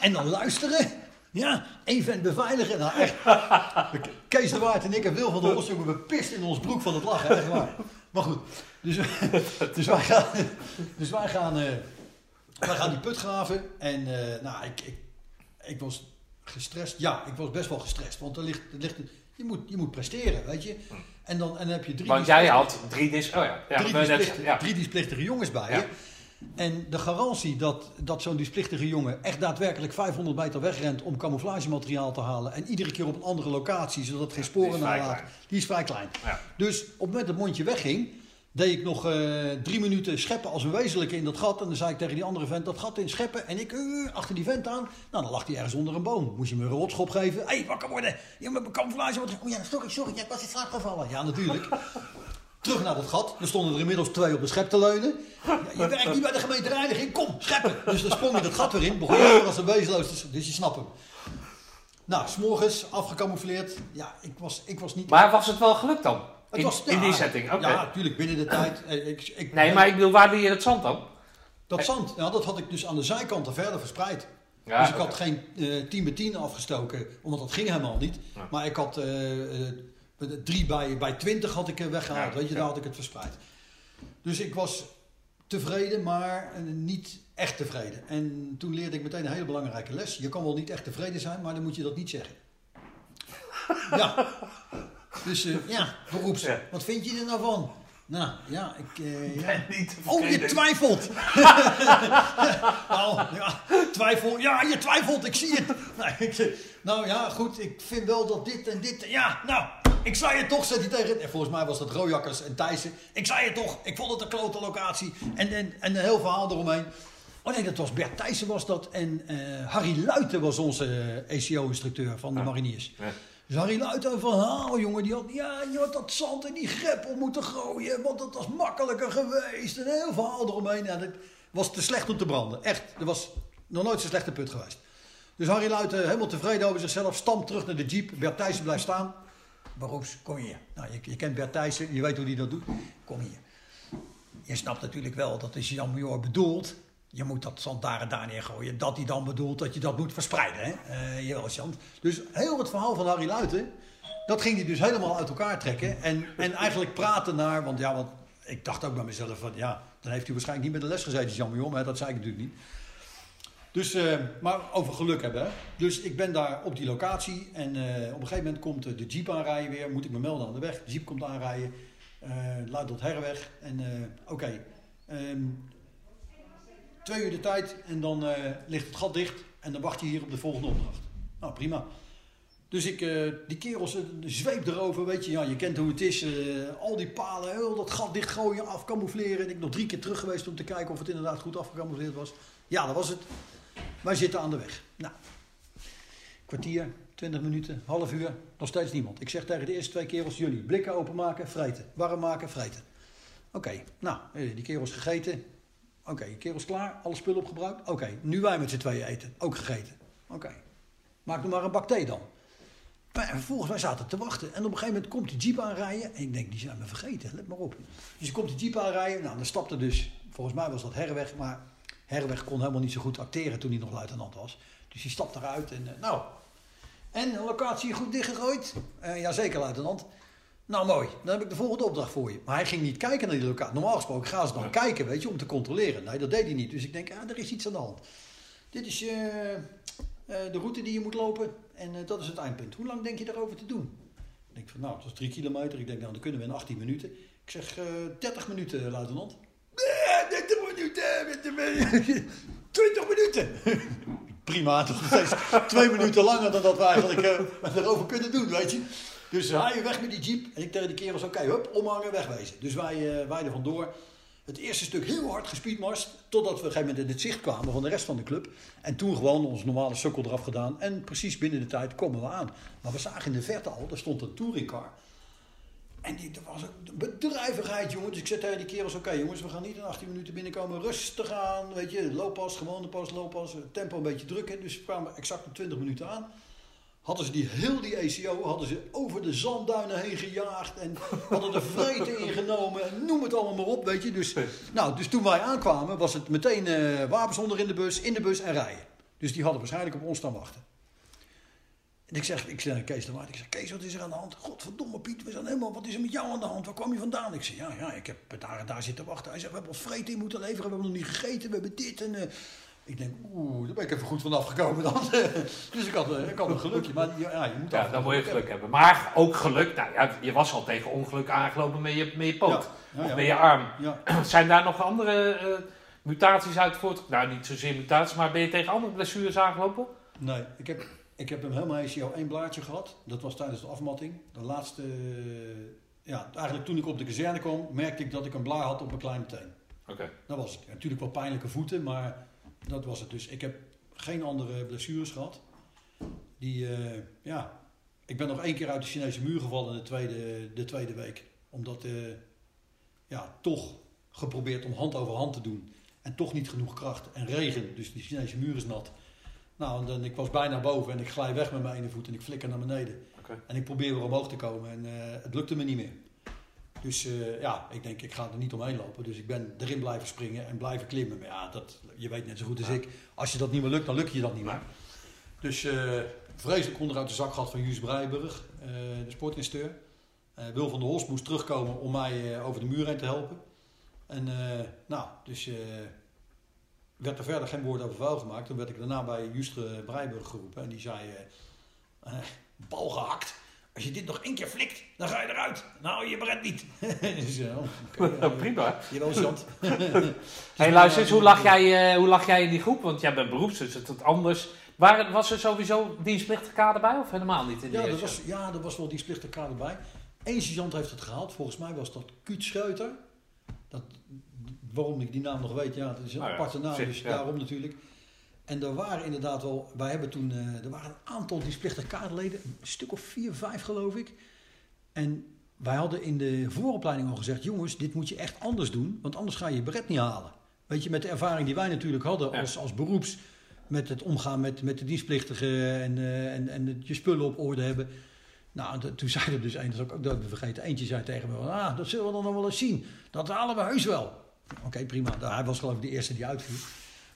en dan luisteren. Ja, even en beveiligen. Nou, echt. Kees de Waard en ik en Wil van der Os, jongen, we pisten in ons broek van het lachen. Echt waar. Maar goed, dus, dus wij gaan, dus wij gaan, eh, wij gaan die put graven. En eh, nou, ik, ik, ik was gestrest. Ja, ik was best wel gestrest. Want er ligt, er ligt, je, moet, je moet presteren, weet je. En dan, en dan heb je drie... Want jij had drie dis... Oh ja. ja, drie, dienstplichtige, ja. drie dienstplichtige jongens bij je. En de garantie dat, dat zo'n dienstplichtige jongen echt daadwerkelijk 500 meter wegrent om camouflagemateriaal te halen. En iedere keer op een andere locatie, zodat het geen sporen nalaat. Die is vrij klein. Ja. Dus op het moment dat het mondje wegging, deed ik nog eh, drie minuten scheppen als een wezenlijke in dat gat. En dan zei ik tegen die andere vent, dat gat in scheppen. En ik eh, achter die vent aan. Nou, dan lag hij ergens onder een boom. Moest je me een rotschop geven. Hé, hey, wakker worden. Je hebt mijn camouflage. Oh ja, sorry, sorry. Ik was in slaap gevallen. Ja, natuurlijk. Terug naar dat gat. Er stonden er inmiddels twee op de schep te leunen. Ja, je werkt niet bij de gemeente reiniging. Kom, scheppen. Dus dan sprong je dat gat weer in. Begon je weer als een wezenloos. Dus je snapt hem. Nou, s'morgens afgecamoufleerd. Ja, ik was, ik was niet... Maar was het wel gelukt dan? Het In- was, in die setting, oké. Ja, natuurlijk, binnen de tijd. Eh, Ik, ik, Nee, maar ik bedoel, waar doe je dat zand dan? Dat zand, ja, dat had ik dus aan de zijkanten verder verspreid. Ja, dus ik had geen eh 10 bij 10 afgestoken, omdat dat ging helemaal niet. Ja. Maar ik had eh, eh, 3 bij, bij 20 had ik eh, weggehaald, Ja, weet je, ja. daar had ik het verspreid. Dus ik was tevreden, maar eh, niet echt tevreden. En toen leerde ik meteen een hele belangrijke les. Je kan wel niet echt tevreden zijn, maar dan moet je dat niet zeggen. ja. Dus eh, ja, beroeps. Ja. Wat vind je er nou van? Nou, ja, ik... eh, ja. ben niet Oh, je twijfelt. nou, ja, twijfel. Ja, je twijfelt, ik zie het. Nou, ik, nou ja, goed, ik vind wel dat dit en dit. Ja, nou, ik zei het toch, zet hij tegen. En volgens mij was dat Rojakkers en Thijssen. Ik zei het toch, ik vond het een klote locatie. En, en, en een heel verhaal eromheen. Oh nee, dat was Bert Thijssen was dat. En eh, Harry Luiten was onze ECO-instructeur van de mariniers. Ja. Dus Harry Luiten een verhaal, jongen. Die had, ja, je had dat zand in die greppel moeten gooien. Want dat was makkelijker geweest. En een heel verhaal eromheen. Ja, dat was te slecht om te branden. Echt. Er was nog nooit zo'n slechte put geweest. Dus Harry Luiten, helemaal tevreden over zichzelf, stamt terug naar de jeep. Bert Thijssen blijft staan. Beroeps, kom hier. Nou, je, je kent Bert Thijssen, je weet hoe hij dat doet. Kom hier. Je snapt natuurlijk wel dat is Jan Major bedoelt. Je moet dat zand daar en neergooien. Dat hij dan bedoelt dat je dat moet verspreiden. Hè? Eh, jawel, Jan. Dus heel het verhaal van Harry Luiten, dat ging hij dus helemaal uit elkaar trekken. En, en eigenlijk praten naar, want ja, want ik dacht ook bij mezelf van ja, dan heeft hij waarschijnlijk niet met de les gezeten, Jan. Maar dat zei ik natuurlijk niet. Dus, eh, maar over geluk hebben. Dus ik ben daar op die locatie en eh, op een gegeven moment komt de jeep aanrijden weer. Moet ik me melden aan de weg. De jeep komt aanrijden. eh luidt tot herweg. En oké, ehm, twee uur de tijd en dan eh, ligt het gat dicht. En dan wacht je hier op de volgende opdracht. Nou, prima. Dus ik, eh, die kerels, eh, de zweep erover, weet je, ja, je kent hoe het is. eh, al die palen, heel dat gat dichtgooien, afcamoufleren. En ik nog drie keer terug geweest om te kijken of het inderdaad goed afgecamoufleerd was. Ja, dat was het. Wij zitten aan de weg. Nou, kwartier, twintig minuten, half uur, nog steeds niemand. Ik zeg tegen de eerste twee kerels, jullie blikken openmaken, vreten. Warm maken, vreten. Oké, nou, eh, die kerels gegeten. Oké, kerels klaar, alle spullen opgebruikt. Oké, nu wij met z'n tweeën eten, ook gegeten. Oké, maak nog maar een bak thee dan. Maar vervolgens, wij zaten te wachten. En op een gegeven moment komt die jeep aanrijden. En ik denk, die zijn me vergeten, let maar op. Dus komt die jeep aanrijden. Nou, dan stapte dus, volgens mij was dat Herweg. Maar Herweg kon helemaal niet zo goed acteren toen hij nog luitenant was. Dus die stapt eruit en, eh, nou... En, locatie goed dichtgegooid? Eh jazeker, luitenant. Nou, mooi. Dan heb ik de volgende opdracht voor je. Maar hij ging niet kijken naar die locatie. Normaal gesproken gaan ze dan Ja. kijken, weet je, om te controleren. Nee, dat deed hij niet. Dus ik denk, ah, er is iets aan de hand. Dit is eh, eh, de route die je moet lopen en eh, dat is het eindpunt. Hoe lang denk je daarover te doen? Ik denk van, nou, het was drie kilometer. Ik denk, nou, dan kunnen we in 18 minuten. Ik zeg, eh 30 minuten, luitenant. Nee, 30 minuten, 30 minuten. 20 minuten. Prima, dat is steeds twee minuten langer dan dat we eigenlijk erover kunnen doen, weet je. Dus hij weg met die jeep en ik tegen die kerels, oké, hup, omhangen, wegwezen. Dus wij, eh wij er vandoor. Het eerste stuk heel hard gespeedmast, totdat we op een gegeven moment in het zicht kwamen van de rest van de club. En toen gewoon onze normale sukkel eraf gedaan en precies binnen de tijd komen we aan. Maar we zagen in de verte al, er stond een touringcar. En die, er was een bedrijvigheid, jongen. Dus ik zei tegen die kerels, oké jongens, we gaan niet in 18 minuten binnenkomen. Rustig aan, weet je, looppas, gewone pas, looppas. Tempo een beetje drukken. Dus we kwamen exact op 20 minuten aan. Hadden ze die, heel die ECO, hadden ze over de zandduinen heen gejaagd. En hadden er vreten ingenomen. En noem het allemaal maar op, weet je. Dus, nou, dus toen wij aankwamen, was het meteen eh, wapens onder in de bus, in de bus en rijden. Dus die hadden waarschijnlijk op ons staan wachten. En ik zeg, ik zeg naar Kees de Waard, ik zeg, Kees, wat is er aan de hand? Godverdomme Piet, we zijn helemaal, wat is er met jou aan de hand? Waar kwam je vandaan? Ik zeg, ja, ja, ik heb daar en daar zitten wachten. Hij zegt, we hebben ons vreten in moeten leveren, we hebben nog niet gegeten, we hebben dit en... eh. Ik denk, oeh, daar ben ik even goed vanaf gekomen dan. dus ik had, eh, ik had een gelukje, maar ja, je moet Ja, dan moet je geluk hebben. Maar ook geluk, nou ja, je was al tegen ongeluk aangelopen met je, met je poot. Ja, ja, Of met je arm. Ja. Zijn daar nog andere eh, mutaties uit voort? Nou, niet zozeer mutaties, maar ben je tegen andere blessures aangelopen? Nee, ik heb, ik heb hem helemaal ECO één blaadje gehad. Dat was tijdens de afmatting. De laatste, eh, ja, eigenlijk toen ik op de kazerne kwam, merkte ik dat ik een blaar had op mijn kleine teen. Oké. Dat was het. Natuurlijk wel pijnlijke voeten, maar dat was het. Dus ik heb geen andere blessures gehad. Die, eh, ja, ik ben nog één keer uit de Chinese muur gevallen de tweede, de tweede week. Omdat, eh, ja, toch geprobeerd om hand over hand te doen. En toch niet genoeg kracht. En regen, dus die Chinese muur is nat. Nou, en dan, ik was bijna boven en ik glij weg met mijn ene voet en ik flikker naar beneden. En ik probeer weer omhoog te komen en eh, het lukte me niet meer. Dus eh, ja, ik denk, ik ga er niet omheen lopen. Dus ik ben erin blijven springen en blijven klimmen. Maar ja, dat, je weet net zo goed als ik. Als je dat niet meer lukt, dan lukt je dat niet meer. Dus eh, vreselijk onderuit de zak gehad van Juus Breiburg, eh, de sportinstructeur. Eh, Wil van der Horst moest terugkomen om mij over de muur heen te helpen. En nou, dus werd er verder geen woord over vuil gemaakt. Toen werd ik daarna bij Just Breiburg geroepen. En die zei, bal gehakt. Als je dit nog één keer flikt, dan ga je eruit. Nou, je bret niet. oké, eh, Prima. Jawel, Sjant. Hey, luister eens, hoe lag, jij, eh, hoe lag jij in die groep? Want jij bent beroeps, dus het is anders. Waar, was er sowieso dienstplichtige kader bij of helemaal niet in de Ja, er was, ja, er was wel die splichter kader bij. Eén sergeant heeft het gehaald. Volgens mij was dat Kuut Scheuter. Dat, waarom ik die naam nog weet, ja, dat is een Nou ja, aparte naam, dus ja. daarom natuurlijk. En er waren inderdaad wel, wij hebben toen, eh, er waren een aantal dienstplichtige kaderleden, een stuk of vier, vijf geloof ik. En wij hadden in de vooropleiding al gezegd, jongens, dit moet je echt anders doen, want anders ga je je beret niet halen. Weet je, met de ervaring die wij natuurlijk hadden als, als beroeps, met het omgaan met, met de dienstplichtigen en, eh, en, en het je spullen op orde hebben. Nou, en toen zei er dus een, dat is ook, ook dat we vergeten, eentje zei tegen me, ah, dat zullen we dan nog wel eens zien. Dat halen we heus wel. Oké, prima. Hij was geloof ik de eerste die uitviel.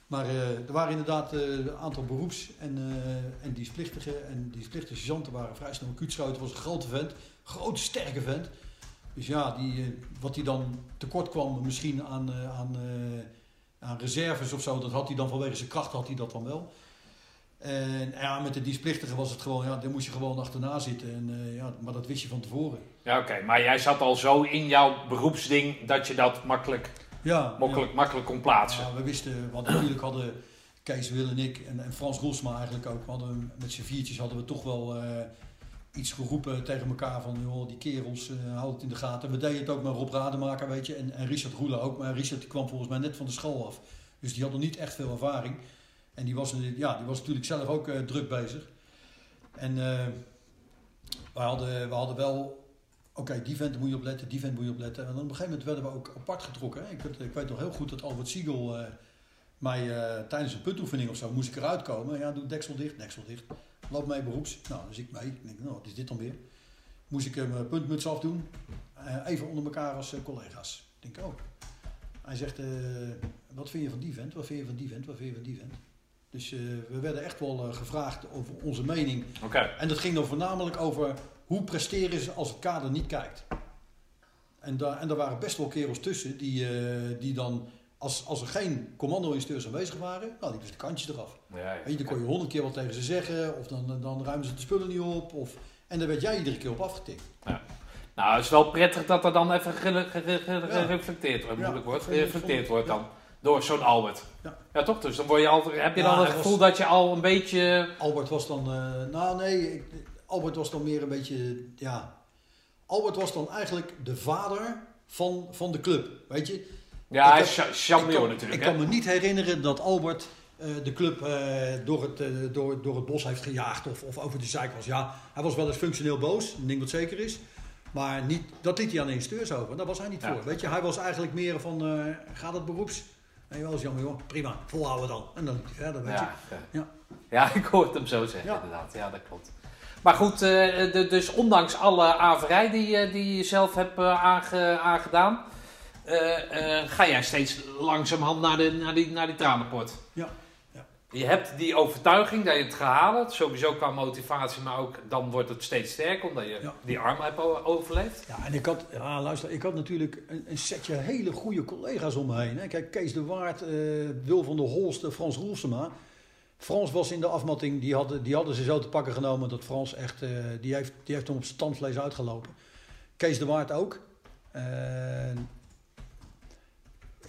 Maar eh, er waren inderdaad eh, een aantal beroeps- en, eh en dienstplichtigen. En dienstplichtige waren vrij snel. Kuutschoten was een grote vent. Grote, sterke vent. Dus ja, die, wat hij dan tekort kwam misschien aan, aan, aan reserves of zo, dat had hij dan vanwege zijn kracht had hij dat dan wel. En ja, met de dienstplichtigen was het gewoon, ja, daar moest je gewoon achterna zitten. En, ja, maar dat wist je van tevoren. Ja, oké. Maar jij zat al zo in jouw beroepsding dat je dat makkelijk, Ja, makkelijk, makkelijk kon plaatsen. Ja, we wisten, hadden natuurlijk hadden Kees, Wil en ik en, en Frans Roelsma eigenlijk ook, we hadden, met z'n viertjes hadden we toch wel eh, iets geroepen tegen elkaar van, joh, die kerels, eh houd het in de gaten. We deden het ook met Rob Rademaker, weet je, en, en Richard Roelen ook, maar Richard die kwam volgens mij net van de school af. Dus die had nog niet echt veel ervaring. En die was, ja, die was natuurlijk zelf ook eh, druk bezig. En eh, we, hadden, we hadden wel Oké, die vent moet je opletten, die vent moet je opletten. En dan op een gegeven moment werden we ook apart getrokken. Hè. Ik, weet, ik weet nog heel goed dat Albert Siegel eh, mij eh, tijdens een puntoefening of zo moest ik eruit komen. Ja, doe deksel dicht, deksel dicht. Loop mee beroeps. Nou, dus ik mee. Ik denk, nou, wat is dit dan weer? Moest ik hem mijn puntmuts afdoen. Eh, even onder elkaar als eh, collega's. Ik denk, oh. Hij zegt, eh, wat vind je van die vent? Wat vind je van die vent? Wat vind je van die vent? Dus eh, we werden echt wel eh, gevraagd over onze mening Oké. en dat ging dan voornamelijk over hoe presteren ze als het kader niet kijkt. En daar, en daar waren best wel kerels tussen die, eh, die dan, als, als er geen commando-instructeurs aanwezig waren, nou, liepen ze de kantjes eraf. Ja, ja. Je, dan kon je honderd keer wat tegen ze zeggen, of dan, dan ruimen ze de spullen niet op, of, en daar werd jij iedere keer op afgetikt. Nou, het is wel prettig dat er dan even gere- gere- gere- Ja. gereflecteerd wordt, Ja, moeilijk wordt, gereflecteerd wordt ja. dan. Door zo'n Albert. Ja. Ja, toch? Dus dan word je altijd, heb je Ja, dan het gevoel was- dat je al een beetje... Albert was dan, eh, nou nee, ik- Albert was dan meer een beetje, ja, Albert was dan eigenlijk de vader van, van de club, weet je. Ja, hij is cha- champion natuurlijk. Ik hè? kan me niet herinneren dat Albert eh, de club eh, door, het, eh, door, door het bos heeft gejaagd of, of over de zeik was. Ja, hij was wel eens functioneel boos, denk dat het zeker is. Maar niet, dat liet hij aan de instructeurs over. Daar was hij niet Ja. voor. Weet je, hij was eigenlijk meer van, gaat het beroeps? Nee, wel eens jammer joh, prima, volhouden dan. En dan verder, weet je. Ja, ja. Ja. ja, ik hoor het hem zo zeggen, inderdaad. Ja, dat klopt. Maar goed, eh, de- dus ondanks alle averij die, eh, die je zelf hebt eh, aange- aangedaan, ga jij steeds langzamerhand naar, de, naar, die, naar die tranenport. Ja, ja. Je hebt die overtuiging dat je het gaat halen, sowieso qua motivatie, maar ook dan wordt het steeds sterker omdat je Ja. die arm hebt overleefd. Ja, en ik had, ja, luister, ik had natuurlijk een, een setje hele goede collega's om me heen. Hè. Kijk, Kees de Waard, Wil van der Holst, eh, Frans Roelsema. Frans was in de afmatting, die hadden, die hadden ze zo te pakken genomen dat Frans echt, eh, die, heeft, die heeft hem op zijn tandvlees uitgelopen. Kees de Waard ook. Eh,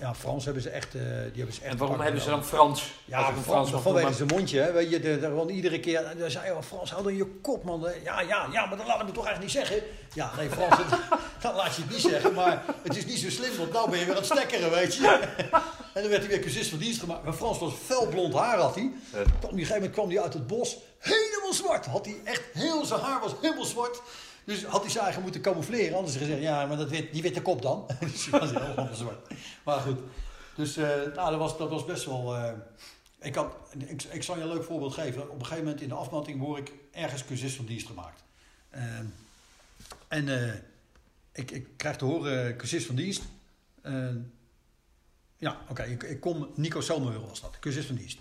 ja, Frans hebben ze echt, eh, die hebben ze echt En waarom hebben ze dan. Frans? Ja, hem Frans, vanwege zijn mondje, hè. Weet je, de, de, iedere keer, dan zei hij, Frans, hou dan je kop, man. Ja, ja, ja, maar dat laat ik me toch eigenlijk niet zeggen. Ja, nee, Frans, het- dat laat je het niet zeggen, maar het is niet zo slim, want nou ben je weer aan het stekkeren, weet je. En dan werd hij weer cursist van dienst gemaakt. Maar Frans was fel blond haar, had hij. Op een gegeven moment kwam hij uit het bos, helemaal zwart. Had hij echt, heel zijn haar was helemaal zwart. Dus had hij zijn eigen moeten camoufleren. Anders gezegd, ja, maar dat wit, die witte kop dan. dus hij was helemaal zwart. Maar goed, dus eh, nou, dat, was, dat was best wel... eh, ik, had, ik, ik zal je een leuk voorbeeld geven. Op een gegeven moment in de afmatting word ik ergens cursist van dienst gemaakt. Ehm, en eh, ik, ik krijg te horen, cursist van dienst. Eh, ja, oké, ik, ik kom, Nico Zomerhul was dat, cursist van dienst.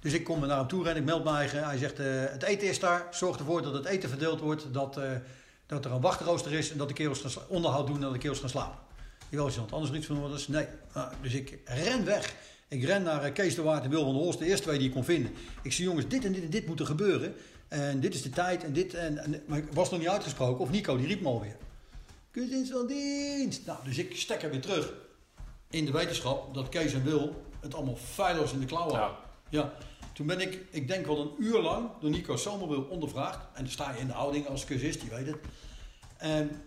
Dus ik kom naar hem toe en ik meld me eigen. Hij zegt, het eten is daar. Zorg ervoor dat het eten verdeeld wordt. Dat, dat er een wachtrooster is en dat de kerels gaan onderhoud doen en dat de kerels gaan slapen. Jawel, Jean, anders er iets van orders? Nee. Nou, dus ik ren weg. Ik ren naar eh, Kees de Waard en Wil van der Horst, de eerste twee die ik kon vinden. Ik zie jongens, dit en dit en dit moet er gebeuren. En dit is de tijd en dit. En, en, maar ik was nog niet uitgesproken. Of Nico, die riep me alweer. Kussens van dienst. Nou, dus ik stek er weer terug. In de wetenschap dat Kees en Wil het allemaal feilloos in de klauwen Ja. hadden. Ja. Toen ben ik, ik denk wel een uur lang, door Nico Somerwil ondervraagd. En dan sta je in de houding als cursist, die weet het. En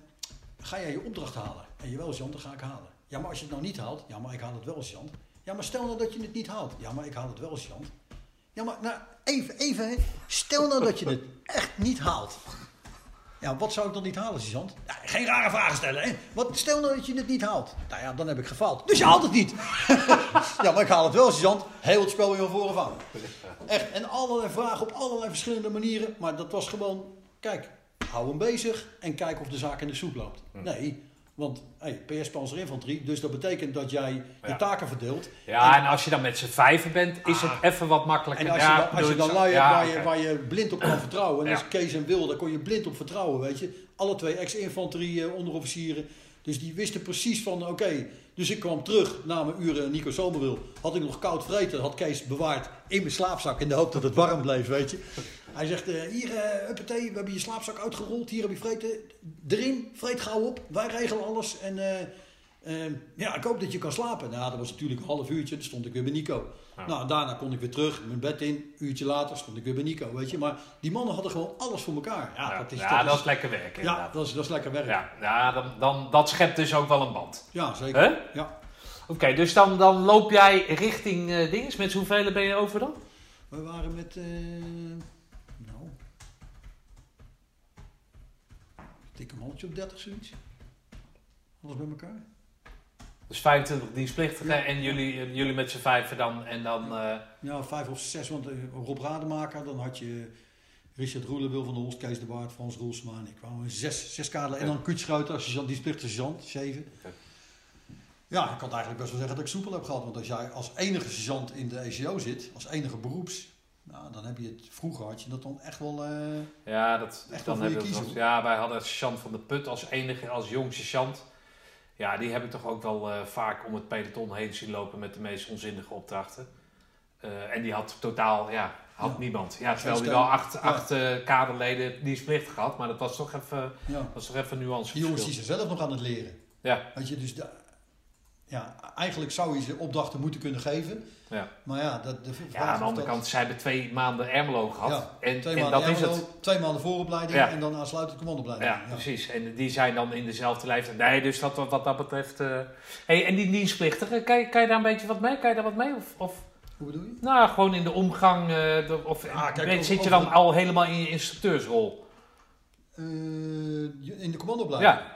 ga jij je opdracht halen? En jawel, Jan, dat ga ik halen. Ja, maar als je het nou niet haalt, ja, maar ik haal het wel, Jan. Ja, maar stel nou dat je het niet haalt. Ja, maar ik haal het wel, Jan. Ja, maar nou, even, even, stel nou dat je het echt niet haalt. Ja, wat zou ik dan niet halen? Ja, geen rare vragen stellen, hè? Wat, stel nou dat je het niet haalt. Nou ja, dan heb ik gefaald. Dus je haalt het niet. ja, maar ik haal het wel, sergeant. Heel het spel weer van voren af. Echt, en allerlei vragen op allerlei verschillende manieren. Maar dat was gewoon, kijk, hou hem bezig en kijk of de zaak in de soep loopt. Nee, want hey, PS Panzerinfanterie, dus dat betekent dat jij je Ja. taken verdeelt. Ja, en als je dan met z'n vijven bent, is het even wat makkelijker. En als je, dan, als je bedoel dan ik lui zo. hebt waar, waar je blind op kan vertrouwen, en dat is Kees en Wil, daar kon je blind op vertrouwen, weet je. Alle twee ex-infanterie eh, onderofficieren. Dus die wisten precies van, oké, dus ik kwam terug na mijn uren Nico Zomerwil. Had ik nog koud vreten, had Kees bewaard in mijn slaapzak in de hoop dat het warm bleef, weet je. Hij zegt, eh, hier, eh uppatee, we hebben je slaapzak uitgerold, hier heb je vreten. Erin, vreet gauw op, wij regelen alles. En eh, ja, ik hoop dat je kan slapen. Nou, dat was natuurlijk een half uurtje, dan stond ik weer bij Nico. Ja. Nou, daarna kon ik weer terug, mijn bed in. Een uurtje later stond ik weer bij Nico, weet je. Maar die mannen hadden gewoon alles voor elkaar. Ja, Ja, dat is, ja, dat dat is, is lekker werken. ja, dat is, dat is lekker werk. Ja, Ja, ja dan, dan, dat schept dus ook wel een band. zeker. Hè? Ja. Oké, dus dan, dan loop jij richting dinges. Met hoeveel ben je over dan? We waren met, nou, dik een mannetje op 30 zoiets. Alles bij elkaar. Dus 25 dienstplichtigen en jullie, jullie met z'n vijven dan. En dan eh, Ja, vijf of zes, want eh, Rob Rademaker, dan had je Richard Roelen, Wil van der Holst, Kees de Waard, Frans Roelsma en ik. kwamen zes, zes kaderen. En dan Kuut Schuiter, als sergeant, die splicht sergeant, zeven. Oké. Ja, ik kan eigenlijk best wel zeggen dat ik soepel heb gehad. Want als jij als enige sergeant in de ECO zit, als enige beroeps, nou, dan heb je het vroeger had je dat dan echt wel. eh, ja, dat, Echt dan hebben we hoor. Ja, wij hadden sergeant van de Put als enige, als jong sergeant. Ja, die heb ik toch ook wel eh, vaak om het peloton heen zien lopen met de meest onzinnige opdrachten. Eh, en die had totaal, ja, had Ja. niemand. Ja, terwijl hij wel acht, Ja. acht eh, kaderleden dienstplichtig had. Maar dat was toch even, ja. was toch even nuance. Die jongens die zijn zelf nog aan het leren. Ja, Weet je, dus ja, eigenlijk zou je ze opdrachten moeten kunnen geven. ja. Maar ja, dat, de ja, aan de andere dat- kant, zij hebben twee maanden Ermelo gehad. Ja, en Twee en maanden dat is het. Twee maanden vooropleiding Ja. en dan aansluitend commandoopleiding. Ja, precies. En die zijn dan in dezelfde leeftijd. Nee, dus dat, wat dat betreft... eh Hey, en die dienstplichtigen, kan je, kan je daar een beetje wat mee? Kan je daar wat mee? Of, of Hoe bedoel je? nou, gewoon in de omgang? eh, de- of Ja, kijk, ben- over- zit je dan al helemaal in je instructeursrol? Eh, in de commandoopleiding? Ja.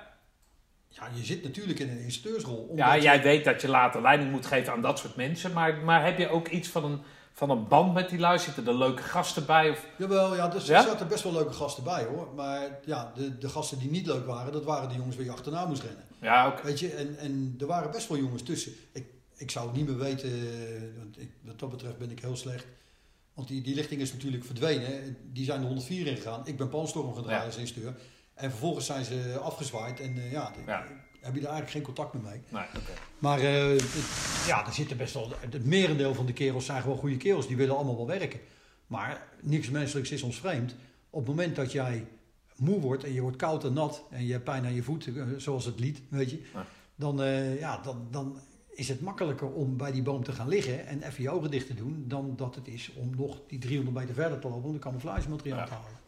Ja, je zit natuurlijk in een instructeursrol. ja, je- jij weet dat je later leiding moet geven aan dat soort mensen. Maar, maar heb je ook iets van een, van een band met die lui? Zitten er leuke gasten bij? Of, Jawel, ja, dus Ja? er zaten best wel leuke gasten bij hoor. Maar ja, de, de gasten die niet leuk waren, dat waren de jongens waar je achterna moest rennen. ja, ook. Weet je, en, en er waren best wel jongens tussen. Ik, ik zou het niet meer weten, want ik, wat dat betreft ben ik heel slecht. Want die, die lichting is natuurlijk verdwenen. Die zijn de 104 ingegaan. Ik ben Panstorm gedraaid Ja. als instuur. En vervolgens zijn ze afgezwaaid. En eh, ja, heb je daar eigenlijk geen contact meer mee. Nee. Maar eh, het- ja, er zitten best wel. Het merendeel van de kerels zijn gewoon goede kerels. Die willen allemaal wel werken. Maar niks menselijks is ons vreemd. Op het moment dat jij moe wordt en je wordt koud en nat en je hebt pijn aan je voet, eh, zoals het lied, weet je, Ja. dan, ja, dan, dan is het makkelijker om bij die boom te gaan liggen en even je ogen dicht te doen, dan dat het is om nog die 300 meter verder te lopen om de camouflagemateriaal Ja. te halen.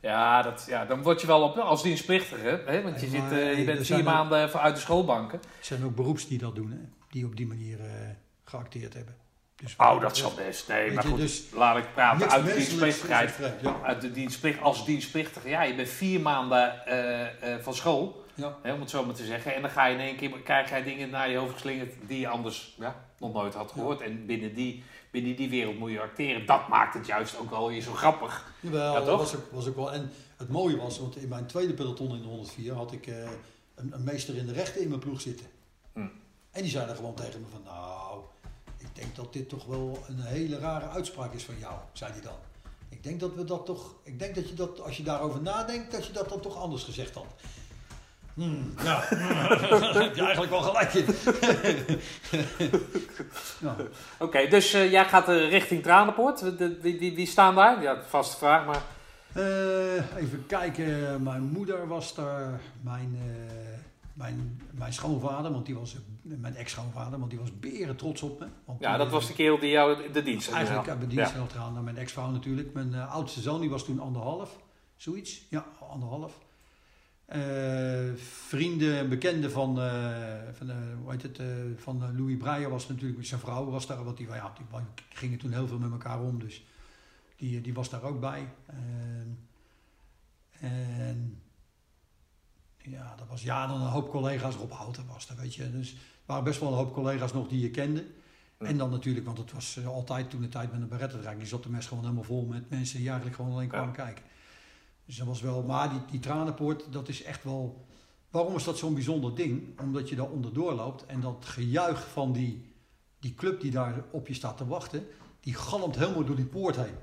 Ja, dat, ja, dan word je wel op, als dienstplichtige. Hè? Want je, zit, eh, je hey, bent er vier zijn ook- maanden uit de schoolbanken. Er zijn ook beroeps die dat doen, hè? die op die manier eh, geacteerd hebben. Dus Oh, dat zal best. Nee, Weet maar je, goed, dus laat ik praten uit de dienstplichtigheid. Ja. Uit de dienstplicht, als dienstplichtige, ja, je bent vier maanden eh, eh, van school, Ja. hè, om het zo maar te zeggen. En dan ga je in één keer, krijg jij dingen naar je hoofd geslingerd die je anders ja, nog nooit had gehoord. En binnen die, binnen die wereld moet je acteren. Dat maakt het juist ook wel weer zo grappig. Jawel, Ja, toch? was ook, was ook wel. En het mooie was, want in mijn tweede peloton in de 104 had ik eh, een, een meester in de rechten in mijn ploeg zitten. Hm. En die zei dan gewoon tegen me van, nou, ik denk dat dit toch wel een hele rare uitspraak is van jou, zei hij dan. Ik denk dat we dat toch, ik denk dat je dat, als je daarover nadenkt, dat je dat dan toch anders gezegd had. Hmm, ja, daar heb je eigenlijk wel gelijk in. ja. Oké, dus eh, jij gaat eh, richting Tranenpoort. De- de- Die, die, die staan daar? Ja, vaste vraag, maar... Eh, even kijken, mijn moeder was daar, mijn, eh, mijn, mijn schoonvader, want die was, mijn ex-schoonvader, want die was beren trots op me. Want Ja, die, dat was de kerel die jou de- de dienst had Eigenlijk hebben we dienst gehad gedaan naar mijn ex-vrouw natuurlijk. Mijn oudste zoon die was toen anderhalf, zoiets. Ja, anderhalf. Eh, vrienden en bekenden van, eh, van, eh, hoe heet het, van Louis Breyer was natuurlijk, zijn vrouw was daar, want die, ja, die gingen toen heel veel met elkaar om, dus die, die was daar ook bij. En, en ja, dat was ja, dan een hoop collega's, Rob Houten was er, weet je. Dus er waren best wel een hoop collega's nog die je kende. Ja. En dan natuurlijk, want het was altijd toen de tijd met een berettenrijk, die zat de mes gewoon helemaal vol met mensen die eigenlijk gewoon alleen kwamen kijken. Dus dat was wel, maar die, die tranenpoort, dat is echt wel. Waarom is dat zo'n bijzonder ding? Omdat je daar onderdoor loopt en dat gejuich van die, die club die daar op je staat te wachten, die galmt helemaal door die poort heen.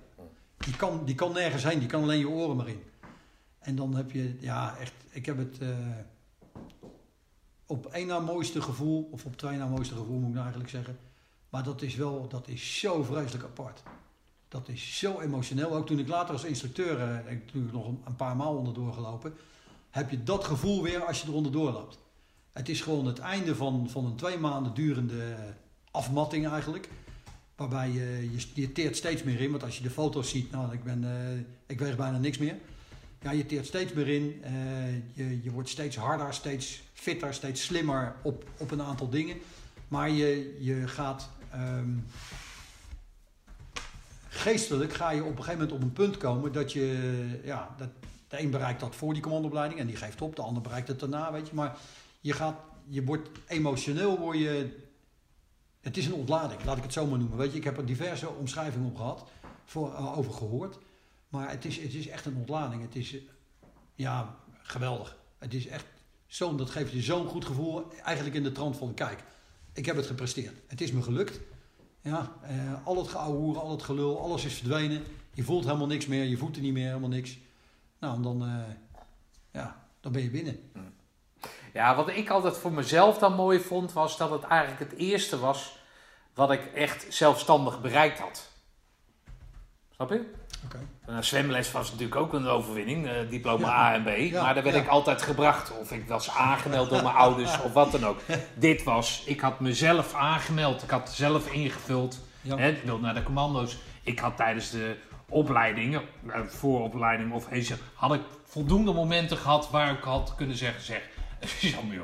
Die kan, die kan nergens heen, die kan alleen je oren maar in. En dan heb je, ja, echt, ik heb het eh, op één na mooiste gevoel, of op twee na mooiste gevoel moet ik nou eigenlijk zeggen. Maar dat is wel, dat is zo vreselijk apart. Dat is zo emotioneel. Ook toen ik later als instructeur, eh, ik heb natuurlijk nog een, paar maal onderdoor gelopen, heb je dat gevoel weer als je er onderdoor loopt. Het is gewoon het einde van, van een twee maanden durende eh, afmatting eigenlijk. Waarbij je, je, je teert steeds meer in. Want als je de foto's ziet, nou, ik, ben, eh, ik weeg bijna niks meer. Ja, je teert steeds meer in. Je, je wordt steeds harder, steeds fitter, steeds slimmer op, op een aantal dingen. Maar je, je gaat... ehm, geestelijk ga je op een gegeven moment op een punt komen dat je... Ja, dat, de een bereikt dat voor die commandoopleiding en die geeft op. De ander bereikt het daarna, weet je. Maar je, gaat, je wordt emotioneel, word je... Het is een ontlading, laat ik het zo maar noemen. Weet je, ik heb er diverse omschrijvingen op gehad, voor, eh, over gehoord. Maar het is, het is echt een ontlading. Het is, ja, geweldig. Het is echt zo, dat geeft je zo'n goed gevoel, eigenlijk in de trant van, kijk, ik heb het gepresteerd. Het is me gelukt. Ja, eh, al het geouwehoeren, al het gelul, alles is verdwenen. Je voelt helemaal niks meer, je voelt er niet meer, helemaal niks. Nou, en dan, eh, ja, dan ben je binnen. Ja, wat ik altijd voor mezelf dan mooi vond, was dat het eigenlijk het eerste was wat ik echt zelfstandig bereikt had. Snap je? Oké. Nou, zwemles was natuurlijk ook een overwinning, eh, diploma Ja. A en B. Ja, maar daar werd ja. ik altijd gebracht. Of ik was aangemeld door mijn ouders of wat dan ook. Dit was, ik had mezelf aangemeld. Ik had zelf ingevuld. Hè, ik wilde naar de commando's. Ik had tijdens de opleidingen, eh, vooropleiding of eens, had ik voldoende momenten gehad waar ik had kunnen zeggen, zeg, Jammer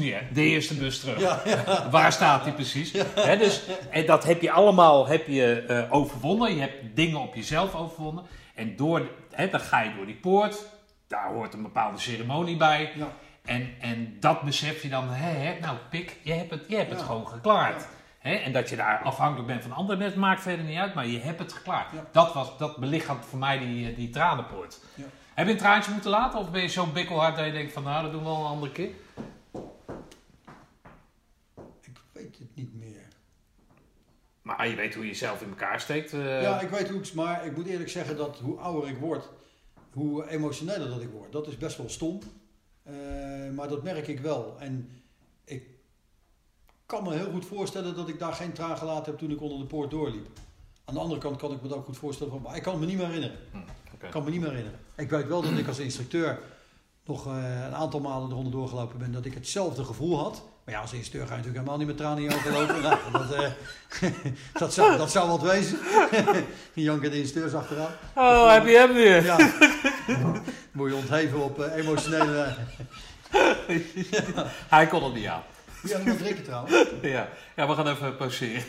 niet, hè, de eerste bus terug. Ja, ja. Waar staat die precies? Hè, dus, en dat heb je allemaal heb je, eh, overwonnen. Je hebt dingen op jezelf overwonnen. En door, hè, dan ga je door die poort. Daar hoort een bepaalde ceremonie bij. Ja. En, en dat besef je dan, hè, hè, nou pik, je hebt het, je hebt het Ja. gewoon geklaard. Hè, en dat je daar afhankelijk bent van anderen, dat maakt verder niet uit, maar je hebt het geklaard. Ja. Dat, was, dat belichaamt voor mij die, eh, die tranenpoort. Heb je een traantje moeten laten of ben je zo bikkelhard dat je denkt van nou, dat doen we wel een andere keer? Ik weet het niet meer. Maar je weet hoe je jezelf in elkaar steekt. eh. Ja, ik weet hoe ik, maar ik moet eerlijk zeggen dat hoe ouder ik word, hoe emotioneler dat ik word. Dat is best wel stom, Eh, maar dat merk ik wel. En ik kan me heel goed voorstellen dat ik daar geen traan gelaten heb toen ik onder de poort doorliep. Aan de andere kant kan ik me dat ook goed voorstellen, van, maar ik kan het me niet meer herinneren. Hm, Ik kan me niet meer herinneren. Ik weet wel dat ik als instructeur nog eh, een aantal malen eronder doorgelopen ben, dat ik hetzelfde gevoel had. Maar ja, als instructeur ga je natuurlijk helemaal niet met tranen in je ogen lopen. nou, dat, eh, dat, zou, dat zou wat wezen. Janke de instructeurs achteraan. Oh, heb je hem weer? Ja. Moet je ontheven op eh, emotionele... Hij kon het niet aan. Ja, wat drinken trouwens. Ja. ja, we gaan even pauzeren.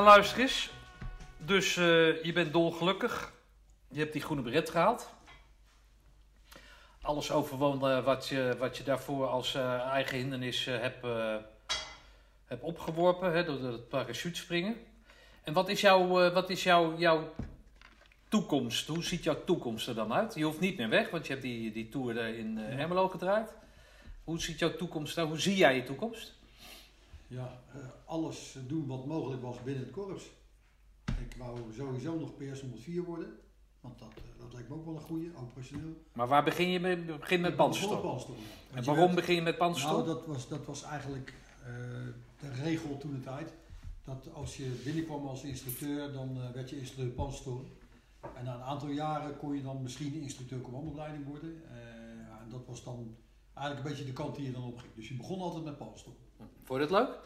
Maar luister eens. Dus eh, je bent dolgelukkig. Je hebt die groene beret gehaald. Alles overwonnen wat je, wat je daarvoor als eh, eigen hindernis eh, hebt, hebt opgeworpen. Hè, door het parachutespringen. En wat is, jouw, wat is jouw, jouw toekomst? Hoe ziet jouw toekomst er dan uit? Je hoeft niet meer weg, want je hebt die, die tour in eh, Ermelo gedraaid. Hoe ziet jouw toekomst er? Hoe zie jij je toekomst? Ja, eh, alles doen wat mogelijk was binnen het korps. Ik wou sowieso nog PS 104 worden. Want dat, eh, dat lijkt me ook wel een goede, operationeel. Maar waar begin je mee? Met Ik begon panzerstorm. panzerstorm, ja. En waarom begin je met panzerstorm? Nou, dat was, dat was eigenlijk eh, de regel toen de tijd. Dat als je binnenkwam als instructeur, dan werd je instructeur panzerstorm. En na een aantal jaren kon je dan misschien instructeur commandoopleiding worden. En dat was dan eigenlijk een beetje de kant die je dan op ging. Dus je begon altijd met panzerstorm. Vond je dat leuk?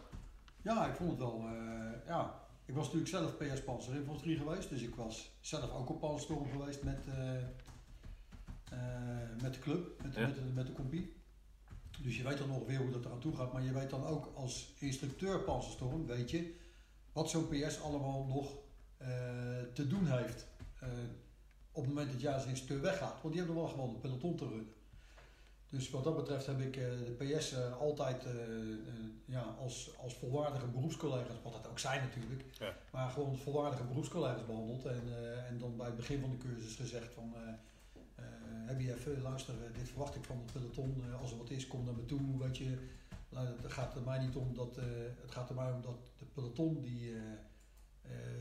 Ja, ik vond het wel. eh, ja. Ik was natuurlijk zelf PS Panzer Infanterie geweest, dus ik was zelf ook op Panzerstorm geweest met, eh, eh, met de club, met, Ja. met, de, met de compie. Dus je weet dan ongeveer hoe dat eraan toe gaat, maar je weet dan ook als instructeur Panzerstorm, weet je wat zo'n PS allemaal nog te doen heeft op het moment dat jij als instructeur weggaat. Want die hebben wel gewoon een peloton te runnen. Dus wat dat betreft heb ik eh, de PS eh, altijd eh, ja, als, als volwaardige beroepscollega's, wat dat ook zijn natuurlijk, Ja. maar gewoon volwaardige beroepscollega's behandeld. En, en dan bij het begin van de cursus gezegd van, heb je even, luister, dit verwacht ik van het peloton, als er wat is, kom naar me toe, weet je. Nou, het gaat er mij niet om dat, het gaat er mij om dat de peloton die,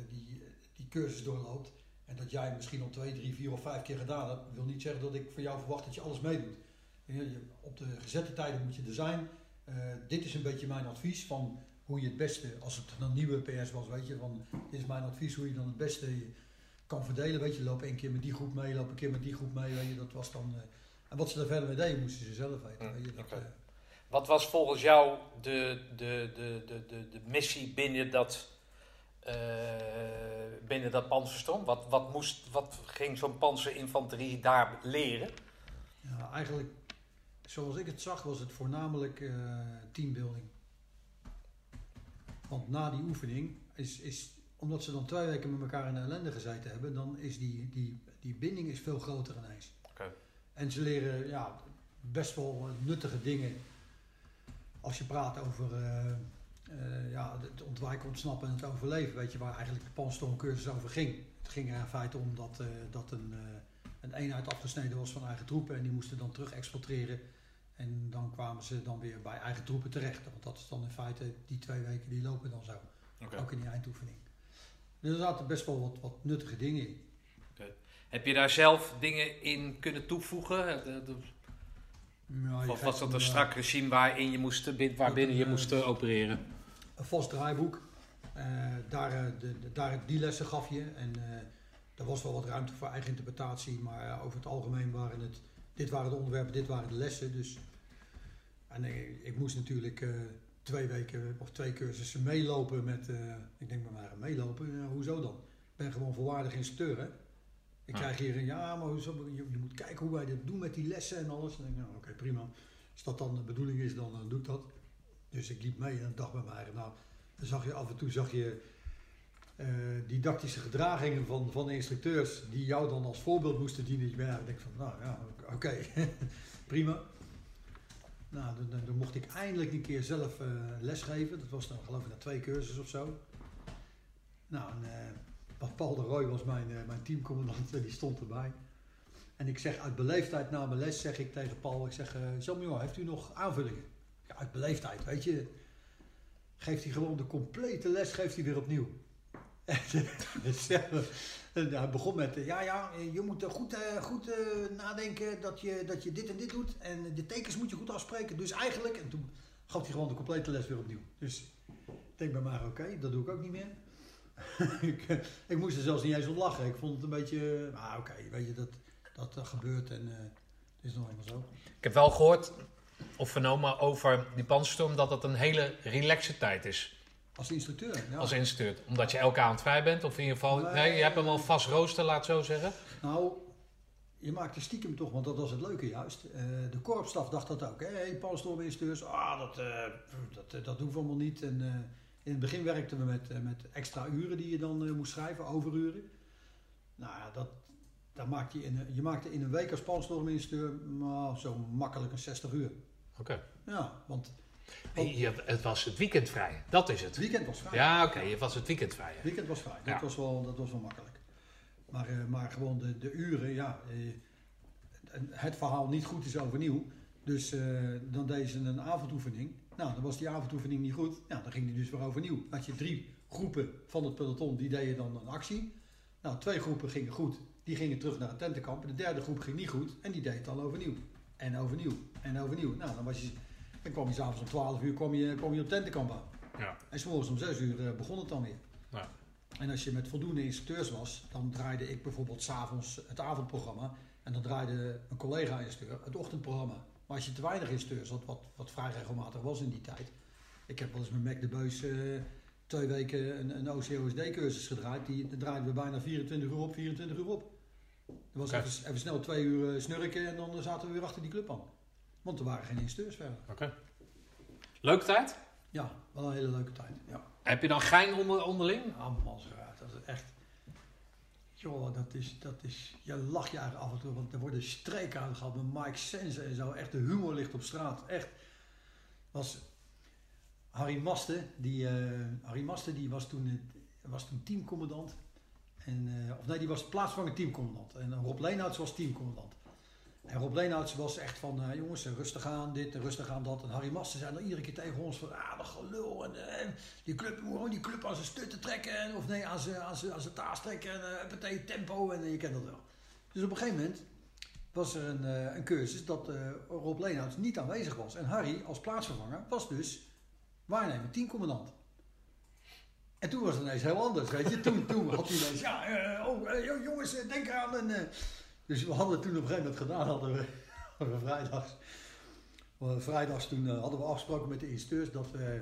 die, die cursus doorloopt. En dat jij misschien al twee, drie, vier of vijf keer gedaan hebt, wil niet zeggen dat ik van jou verwacht dat je alles meedoet. Op de gezette tijden moet je er zijn. Eh, dit is een beetje mijn advies van hoe je het beste, als het een nieuwe PS was, weet je, van dit is mijn advies hoe je dan het beste kan verdelen. Weet je, loop een keer met die groep mee, loop een keer met die groep mee, weet je, dat was dan. eh, en wat ze daar verder mee deden, moesten ze zelf weten. Weet je, dat, oké. eh, Wat was volgens jou de, de, de, de, de, de missie binnen dat, eh, binnen dat panzerstorm? Wat, wat, moest, wat ging zo'n panzerinfanterie daar leren? Ja, eigenlijk, zoals ik het zag, was het voornamelijk eh, teambuilding. Want na die oefening is, is, omdat ze dan twee weken met elkaar in de ellende gezeten hebben, dan is die, die, die binding is veel groter ineens. Oké. En ze leren ja, best wel nuttige dingen als je praat over eh, eh, ja, het ontwijken, ontsnappen en het overleven. Weet je waar eigenlijk de panstormcursus over ging? Het ging er in feite om dat, dat een, een eenheid afgesneden was van eigen troepen en die moesten dan terug exporteren. En dan kwamen ze dan weer bij eigen troepen terecht. Want dat is dan in feite die twee weken die lopen dan zo. Ook in die eindoefening. Dus er zaten best wel wat, wat nuttige dingen in. Heb je daar zelf dingen in kunnen toevoegen? Eh, de- de- Ja, je Of was dat een eh, strak regime waarin je moest, bin- waarbinnen je een, moest eh, eh, opereren? een vast draaiboek. Eh, daar, eh, de, de- daar, die lessen gaf je. En eh er was wel wat ruimte voor eigen interpretatie. Maar eh, over het algemeen waren het... Dit waren de onderwerpen, dit waren de lessen. Dus, en ik moest natuurlijk eh, twee weken of twee cursussen meelopen met... eh, ik denk maar, maar meelopen, hoezo dan? Ik ben gewoon volwaardig instructeur, hè? Ik Ah. krijg hier een ja, maar hoezo, je, je moet kijken hoe wij dit doen met die lessen en alles. En ik denk, nou, oké, prima. Als dat dan de bedoeling is, dan, dan doe ik dat. Dus ik liep mee en dacht bij mij, nou, dan zag je af en toe zag je eh, didactische gedragingen van, van instructeurs die jou dan als voorbeeld moesten dienen. Ik ben- ik denk van, nou ja, oké, prima. Nou, dan, dan, mocht ik eindelijk een keer zelf eh lesgeven. Dat was dan geloof ik na twee cursussen of zo. Nou, en, eh, Pa- Paul de Roy was mijn, mijn teamcommandant die stond erbij. En ik zeg uit beleefdheid na mijn les, zeg ik tegen Paul, ik zeg, eh Jean-Michel, heeft u nog aanvullingen? Ja, uit beleefdheid, weet je. Geeft hij gewoon de complete les, geeft hij weer opnieuw. Dus, en hij begon met, eh, ja, ja, je moet eh, goed, eh, goed eh, nadenken dat je, dat je dit en dit doet. En de tekens moet je goed afspreken. Dus eigenlijk, en toen gaf hij gewoon de complete les weer opnieuw. Dus ik denk bij mij, oké, dat doe ik ook niet meer. ik, eh, ik moest er zelfs niet eens om lachen. Ik vond het een beetje, eh, ah, oké, weet je, dat, dat eh, gebeurt en eh, het is nog eenmaal zo. Ik heb wel gehoord of vernomen over die panzerstorm dat het een hele relaxe tijd is Als instructeur, ja. als instructeur. Omdat je elke avond vrij bent of in ieder geval... Nee. Nee, je hebt hem al vast rooster, laat zo zeggen. Nou, je maakte stiekem toch, want dat was het leuke juist. Eh, de korpsstaf dacht dat ook. Hé, hey, palstorminsteurs, ah, dat, eh, dat, eh, dat hoeven we allemaal niet. En, in het begin werkten we met, met extra uren die je dan moest schrijven, overuren. Nou ja, dat, dat maakte je, in, je maakte in een week als palstorminstructeur nou, zo makkelijk een 60 uur. Oké. Ja, want Nee, je- Het was het weekend vrij, dat is het. het weekend was vrij. Ja, oké, het was het weekend vrij. Het weekend was vrij. Ja. Dat, was wel, dat was wel makkelijk. Maar, eh, maar gewoon de, de uren, ja. eh, het verhaal niet goed is overnieuw. Dus eh, dan deed ze een avondoefening. Nou, dan was die avondoefening niet goed. Ja, dan ging die dus weer overnieuw. Had je drie groepen van het peloton, die deden dan een actie. Nou, twee groepen gingen goed. Die gingen terug naar het tentenkamp. En de derde groep ging niet goed. En die deed het dan overnieuw. En overnieuw. En overnieuw. Nou, dan, was je, dan kwam je s'avonds om 12 uur kwam je, kwam je op tentenkamp aan. Ja. En s'morgens om 6 uur eh, begon het dan weer. Ja. En als je met voldoende instructeurs was, dan draaide ik bijvoorbeeld s'avonds het avondprogramma. En dan draaide een collega-instructeur het ochtendprogramma. Maar als je te weinig instructeurs had, wat, wat vrij regelmatig was in die tijd. Ik heb wel eens met Mac de Beus eh, twee weken een, een OCOSD-cursus gedraaid. Die draaiden we bijna 24 uur op, 24 uur op. Er was even, even snel twee uur eh, snurken en dan zaten we weer achter die club aan. Want er waren geen instructeurs verder. Oké. Leuke tijd? Ja, wel een hele leuke tijd. Ja. Heb je dan gein onder, onderling? Allemaal zo uit. Dat is echt. Joh, dat is, dat is. Je lacht je eigenlijk af en toe, want er worden streken uitgehaald met Mike Sense en zo. Echt, de humor ligt op straat. Echt. Was Harry Masten, die, eh, Harry Masten die was toen, was toen teamcommandant. En, eh, of nee, die was plaatsvervangend teamcommandant. En Rob Leenhouts was teamcommandant. En Rob Leenhouts was echt van, eh, jongens, eh, rustig aan dit rustig aan dat. En Harry Masten zei dan iedere keer tegen ons van, ah, dat gelul. En, eh, die club moet gewoon die club aan zijn stutten trekken. En, of nee, aan zijn, aan zijn, aan zijn taas trekken. En uh, tempo. En je kent dat wel. Dus op een gegeven moment was er een, een cursus dat Rob Leenhouts niet aanwezig was. En Harry als plaatsvervanger was dus waarnemer, teamcommandant. En toen was het ineens heel anders, weet je. Toen, toen had hij ineens, ja, oh, jongens, denk eraan. En, eh, dus we hadden toen op een gegeven moment gedaan, hadden we, hadden we vrijdags. eh, vrijdags toen eh, hadden we afgesproken met de instructeurs dat we,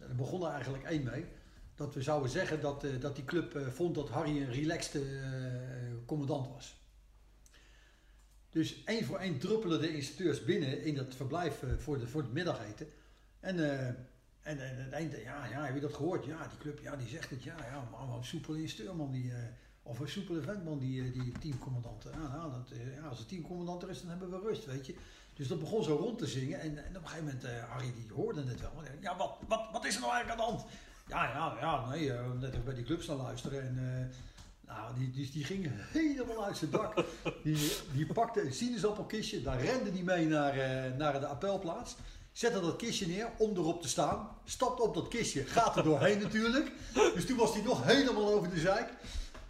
er begon er eigenlijk één mee, dat we zouden zeggen dat, eh, dat die club eh, vond dat Harry een relaxte eh, commandant was. Dus één voor één druppelen de instructeurs binnen in dat verblijf eh, voor, de, voor het middageten. En, eh, en, en het einde, ja, ja, heb je dat gehoord? Ja, die club, ja, die zegt het. Ja, ja, maar maar een soepele instructeurman, die, eh, of een soepele ventman, die, eh, die teamcommandant. Ja, nou, dat, eh, ja, als de teamcommandant er is, dan hebben we rust, weet je. Dus dat begon zo rond te zingen. En, en op een gegeven moment, eh, Harry die hoorde het wel. Ja, wat, wat, wat is er nou eigenlijk aan de hand? Ja, ja, ja, nee, eh, net even bij die club staan luisteren. En nou, die, die, die ging helemaal uit zijn dak. Die, die pakte een sinaasappelkistje, daar rende die mee naar, naar de appelplaats. Zette dat kistje neer om erop te staan. Stapte op dat kistje, gaat er doorheen natuurlijk. Dus toen was hij nog helemaal over de zeik.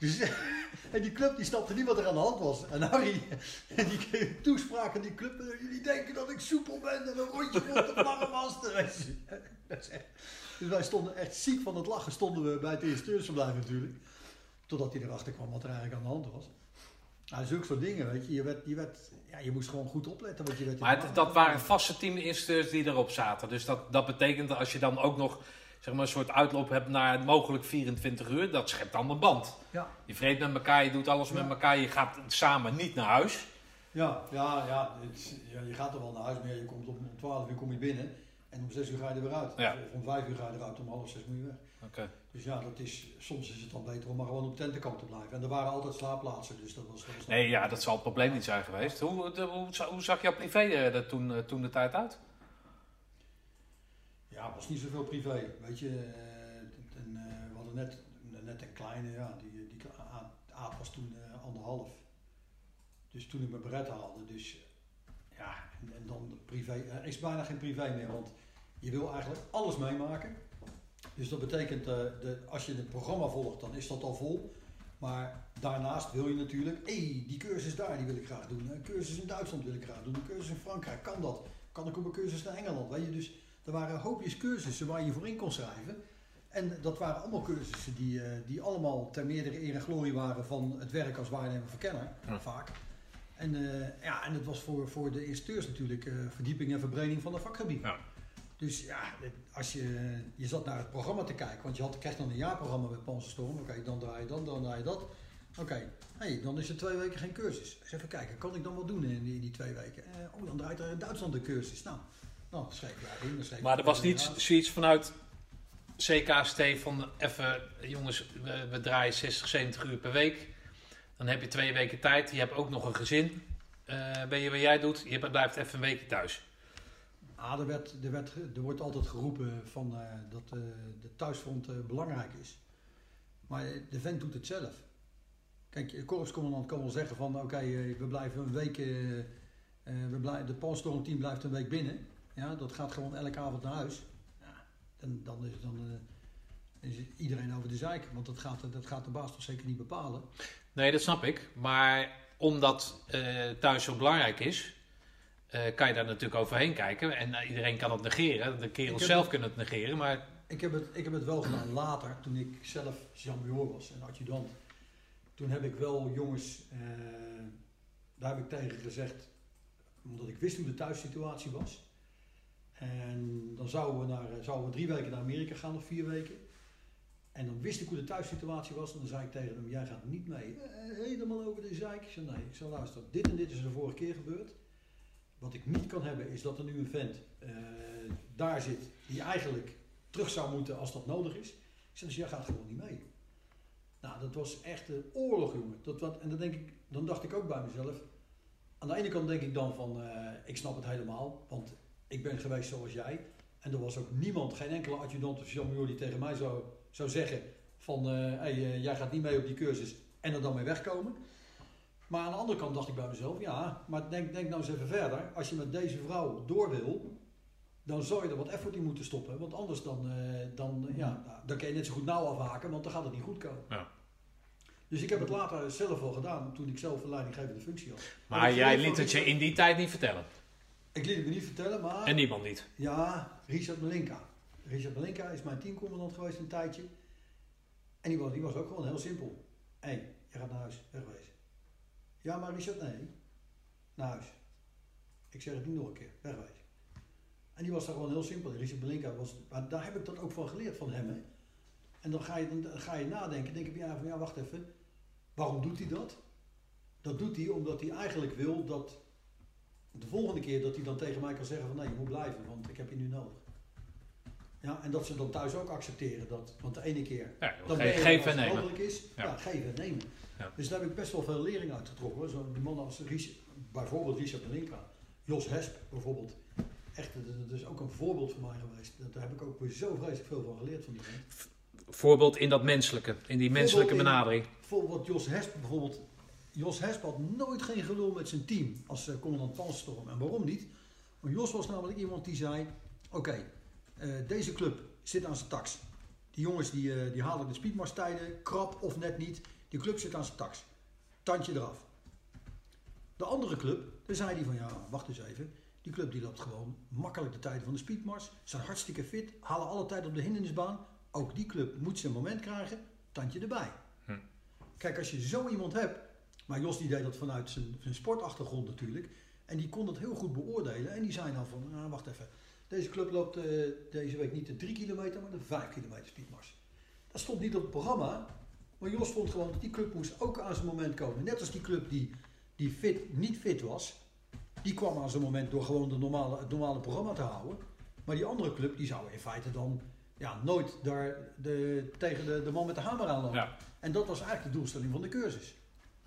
Dus, en die club die snapte niet wat er aan de hand was. En Harry, en die kreeg toespraak aan die club. Jullie denken dat ik soepel ben en een rondje rond de is echt- Dus wij stonden echt ziek van het lachen. Stonden we bij het instructeursverblijf natuurlijk. Totdat hij erachter kwam wat er eigenlijk aan de hand was. Nou, zulke soort dingen, weet je. Je, werd, je, werd, ja, je moest gewoon goed opletten. Want je werd Maar het- dat waren vaste teaminstructeurs die erop zaten. Dus dat, dat betekent dat als je dan ook nog zeg maar, een soort uitloop hebt naar mogelijk 24 uur, dat schept dan een band. Ja, Je vreet met elkaar, je doet alles Ja. met elkaar, je gaat samen niet naar huis. ja, ja, ja, het ja, je gaat er wel naar huis, maar je komt om, om 12 uur kom je binnen. En om 6 uur ga je er weer uit. Ja. Of om 5 uur ga je eruit, om half 6 moet je weg. Oké. Dus ja, dat is, soms is het dan beter om maar gewoon op tentenkamp te blijven. En er waren altijd slaapplaatsen, dus dat was... Dat was Nee, ja, dat zal het probleem niet zijn geweest. Hoe, de- hoe, hoe zag jouw privé er er toen, eh, toen de tijd uit? Ja, was niet zoveel privé. Weet je, eh, eh, we hadden net, net een kleine, ja, die, die Aad- was toen eh, anderhalf. Dus toen ik mijn beret haalde, dus ja, en, dan privé, er is bijna geen privé meer, want je wil eigenlijk alles meemaken. Dus dat betekent, de, als je het programma volgt, dan is dat al vol. Maar daarnaast wil je natuurlijk, hé, hey, die cursus daar, die wil ik graag doen. Een cursus in Duitsland wil ik graag doen. Een cursus in Frankrijk, kan dat? Kan ik op een cursus naar Engeland? Weet je, dus er waren hoopjes cursussen waar je voor in kon schrijven. En dat waren allemaal cursussen die, eh, die allemaal ter meerdere eer en glorie waren van het werk als waarnemer verkenner, Ja. vaak. En, eh, ja, en het was voor, voor de instructeurs natuurlijk eh, verdieping en verbreding van het vakgebied. Ja. Dus ja, als je, je zat naar het programma te kijken, want je had, krijgt dan een jaarprogramma met Panzerstorm. Oké, dan draai je dan, dan draai je dat. Oké, hey, dan is er twee weken geen cursus. Eens even kijken, kan ik dan wat doen in die, die twee weken? Oh, dan draait er in Duitsland een cursus. Nou, nou schreef daarin. Dan schreef je Maar er was niet zoiets vanuit CKST van even, jongens, we, we draaien 60, 70 uur per week. Dan heb je twee weken tijd. Je hebt ook nog een gezin. Eh ben je wat jij doet? Je blijft even een weekje thuis. Ah, er, werd, er, werd, er wordt altijd geroepen van, eh, dat eh, de thuisfront belangrijk is. Maar de vent doet het zelf. Kijk, de korpscommandant kan wel zeggen van oké, we blijven een week, we blij, de Panstormteam blijft een week binnen. Ja, dat gaat gewoon elke avond naar huis. Ja, dan, dan, is, dan eh, is iedereen over de zeik, want dat gaat, dat gaat de baas toch zeker niet bepalen. Nee, dat snap ik. Maar omdat eh, thuis zo belangrijk is, eh, kan je daar natuurlijk overheen kijken. En iedereen kan het negeren. De kerels zelf het- kunnen het negeren. Maar Ik heb, het, ik heb het wel gedaan later, toen ik zelf Jean-Major was en adjudant. Toen heb ik wel jongens, daar heb ik tegen gezegd, omdat ik wist hoe de thuissituatie was. En dan zouden we, naar, eh, zouden we drie weken naar Amerika gaan of vier weken. En dan wist ik hoe de thuissituatie was en dan zei ik tegen hem, jij gaat niet mee. Eh, helemaal over de zeik. Ik zei, nee, ik zei, luister, dit en dit is er de vorige keer gebeurd. Wat ik niet kan hebben is dat er nu een vent eh, daar zit die eigenlijk terug zou moeten als dat nodig is. Ik zei, dus jij gaat gewoon niet mee. Nou, dat was echt een oorlog, jongen. Wat, en dan, denk ik, dan dacht ik ook bij mezelf. Aan de ene kant denk ik dan van, eh, ik snap het helemaal. Want ik ben geweest zoals jij. En er was ook niemand, geen enkele adjudant of Jean die tegen mij zou, zou zeggen van, eh, hey, eh, jij gaat niet mee op die cursus en er dan mee wegkomen. Maar aan de andere kant dacht ik bij mezelf, ja, maar denk, denk nou eens even verder. Als je met deze vrouw door wil, dan zou je er wat effort in moeten stoppen. Want anders dan, eh, dan, ja, dan kan je net zo goed nauw afhaken, want dan gaat het niet goed komen. Ja. Dus ik heb het later zelf wel gedaan, toen ik zelf een leidinggevende functie had. Maar jij liet het je in die tijd niet vertellen. Ik liet het me niet vertellen, maar... En niemand niet. Ja, Richard Melinka. Richard Melinka is mijn teamcommandant geweest een tijdje. En die was, die was ook gewoon heel simpel. Hé, hey, je gaat naar huis, wegwezen. Ja, maar Richard, nee. Naar huis. Ik zeg het niet nog een keer, wegwezen. En die was daar gewoon heel simpel. Richard Melinka was, maar daar heb ik dat ook van geleerd van hem. Hè. En dan ga, je, dan ga je nadenken, denk ik, ja, van, ja, wacht even. Waarom doet hij dat? Dat doet hij omdat hij eigenlijk wil dat de volgende keer dat hij dan tegen mij kan zeggen van nee, je moet blijven, want ik heb je nu nodig. Ja, en dat ze dan thuis ook accepteren dat, want de ene keer Ja, dan ge- geven en nemen. mogelijk is, ja. Ja. geven en nemen. Ja. Dus daar heb ik best wel veel lering uit getrokken. hoor. Zo'n man als Ries, bijvoorbeeld Richard Melinka, Jos Hesp bijvoorbeeld. Echt, dat is ook een voorbeeld voor mij geweest. Daar heb ik ook weer zo vreselijk veel van geleerd van die man. Voorbeeld in dat menselijke, in die menselijke in- benadering. Bijvoorbeeld Jos Hesp, bijvoorbeeld. Jos Hesp had nooit geen gelul met zijn team als eh, commandant Panstorm. En waarom niet? Want Jos was namelijk iemand die zei: Oké, eh, deze club zit aan zijn tax. Die jongens die, eh, die halen de speedmarstijden, krap of net niet. Die club zit aan zijn tax. Tandje eraf. De andere club, daar zei hij van ja, wacht eens even. Die club die loopt gewoon makkelijk de tijden van de speedmars. Zijn hartstikke fit, halen alle tijd op de hindernisbaan. Ook die club moet zijn moment krijgen, tandje erbij. Hm. Kijk, als je zo iemand hebt, maar Jos die deed dat vanuit zijn, zijn sportachtergrond natuurlijk. En die kon dat heel goed beoordelen. En die zei nou van, nou, wacht even. Deze club loopt eh, deze week niet de 3 kilometer, maar de 5 kilometer speedmars. Dat stond niet op het programma. Maar Jos vond gewoon dat die club moest ook aan zijn moment komen. Net als die club die, die fit, niet fit was. Die kwam aan zijn moment door gewoon de normale, het normale programma te houden. Maar die andere club die zou in feite dan ja, nooit daar de, tegen de, de man met de hamer aan lopen. Ja. En dat was eigenlijk de doelstelling van de cursus.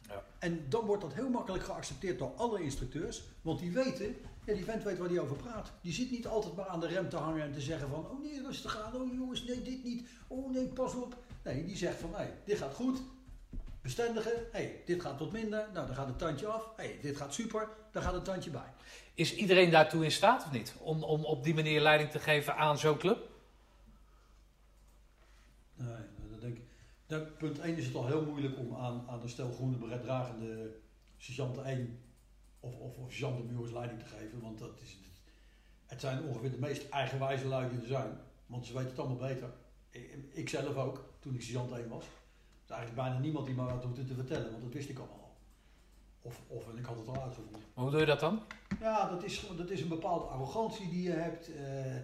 Ja. En dan wordt dat heel makkelijk geaccepteerd door alle instructeurs. Want die weten, ja, die vent weet waar die over praat. Die zit niet altijd maar aan de rem te hangen en te zeggen van... Oh nee, rustig aan. Oh jongens, nee, dit niet. Oh nee, pas op. Nee, die zegt van, nee, dit gaat goed. Bestendigen. hey, dit gaat wat minder. Nou, dan gaat het tandje af. hey, dit gaat super. Dan gaat het tandje bij. Is iedereen daartoe in staat of niet? Om, om op die manier leiding te geven aan zo'n club? Nou, punt 1 is het al heel moeilijk om aan, aan een stel groene beret dragende sergeant 1 of, of, of sergeant de Muurs leiding te geven. Want dat is, het, het zijn ongeveer de meest eigenwijze lui die er zijn. Want ze weten het allemaal beter. Ik, ik zelf ook, toen ik sergeant 1 was. Er is eigenlijk bijna niemand die me wat hoefde te vertellen, want dat wist ik allemaal al. Of, of en ik had het al uitgevoerd. Maar hoe doe je dat dan? Ja, dat is, dat is een bepaalde arrogantie die je hebt. Eh,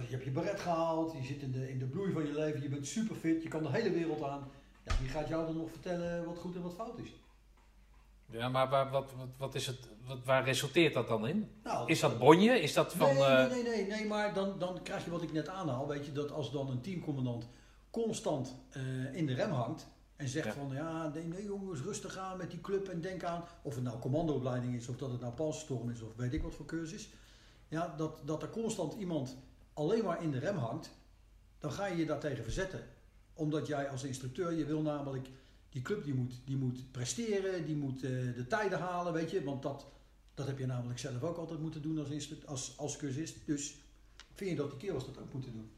je hebt je beret gehaald, je zit in de, in de bloei van je leven, je bent super fit, je kan de hele wereld aan. Ja, wie gaat jou dan nog vertellen wat goed en wat fout is? Ja, maar waar, wat, wat, wat is het, wat, waar resulteert dat dan in? Nou, Is dat bonje? Is dat van... nee, eh, nee, nee, nee, nee, maar dan, dan krijg je wat ik net aanhaal. Weet je, dat als dan een teamcommandant constant eh, in de rem hangt en zegt Ja. van ja, nee, nee jongens, rustig aan met die club en denk aan of het nou commandoopleiding is of dat het nou panzerstorm is of weet ik wat voor cursus. Ja, dat, dat er constant iemand alleen maar in de rem hangt, dan ga je je daartegen verzetten. Omdat jij als instructeur, je wil namelijk, die club die moet, die moet presteren, die moet eh, de tijden halen, weet je. Want dat, dat heb je namelijk zelf ook altijd moeten doen als, als, als cursist. Dus vind je dat die kerels dat ook moeten doen.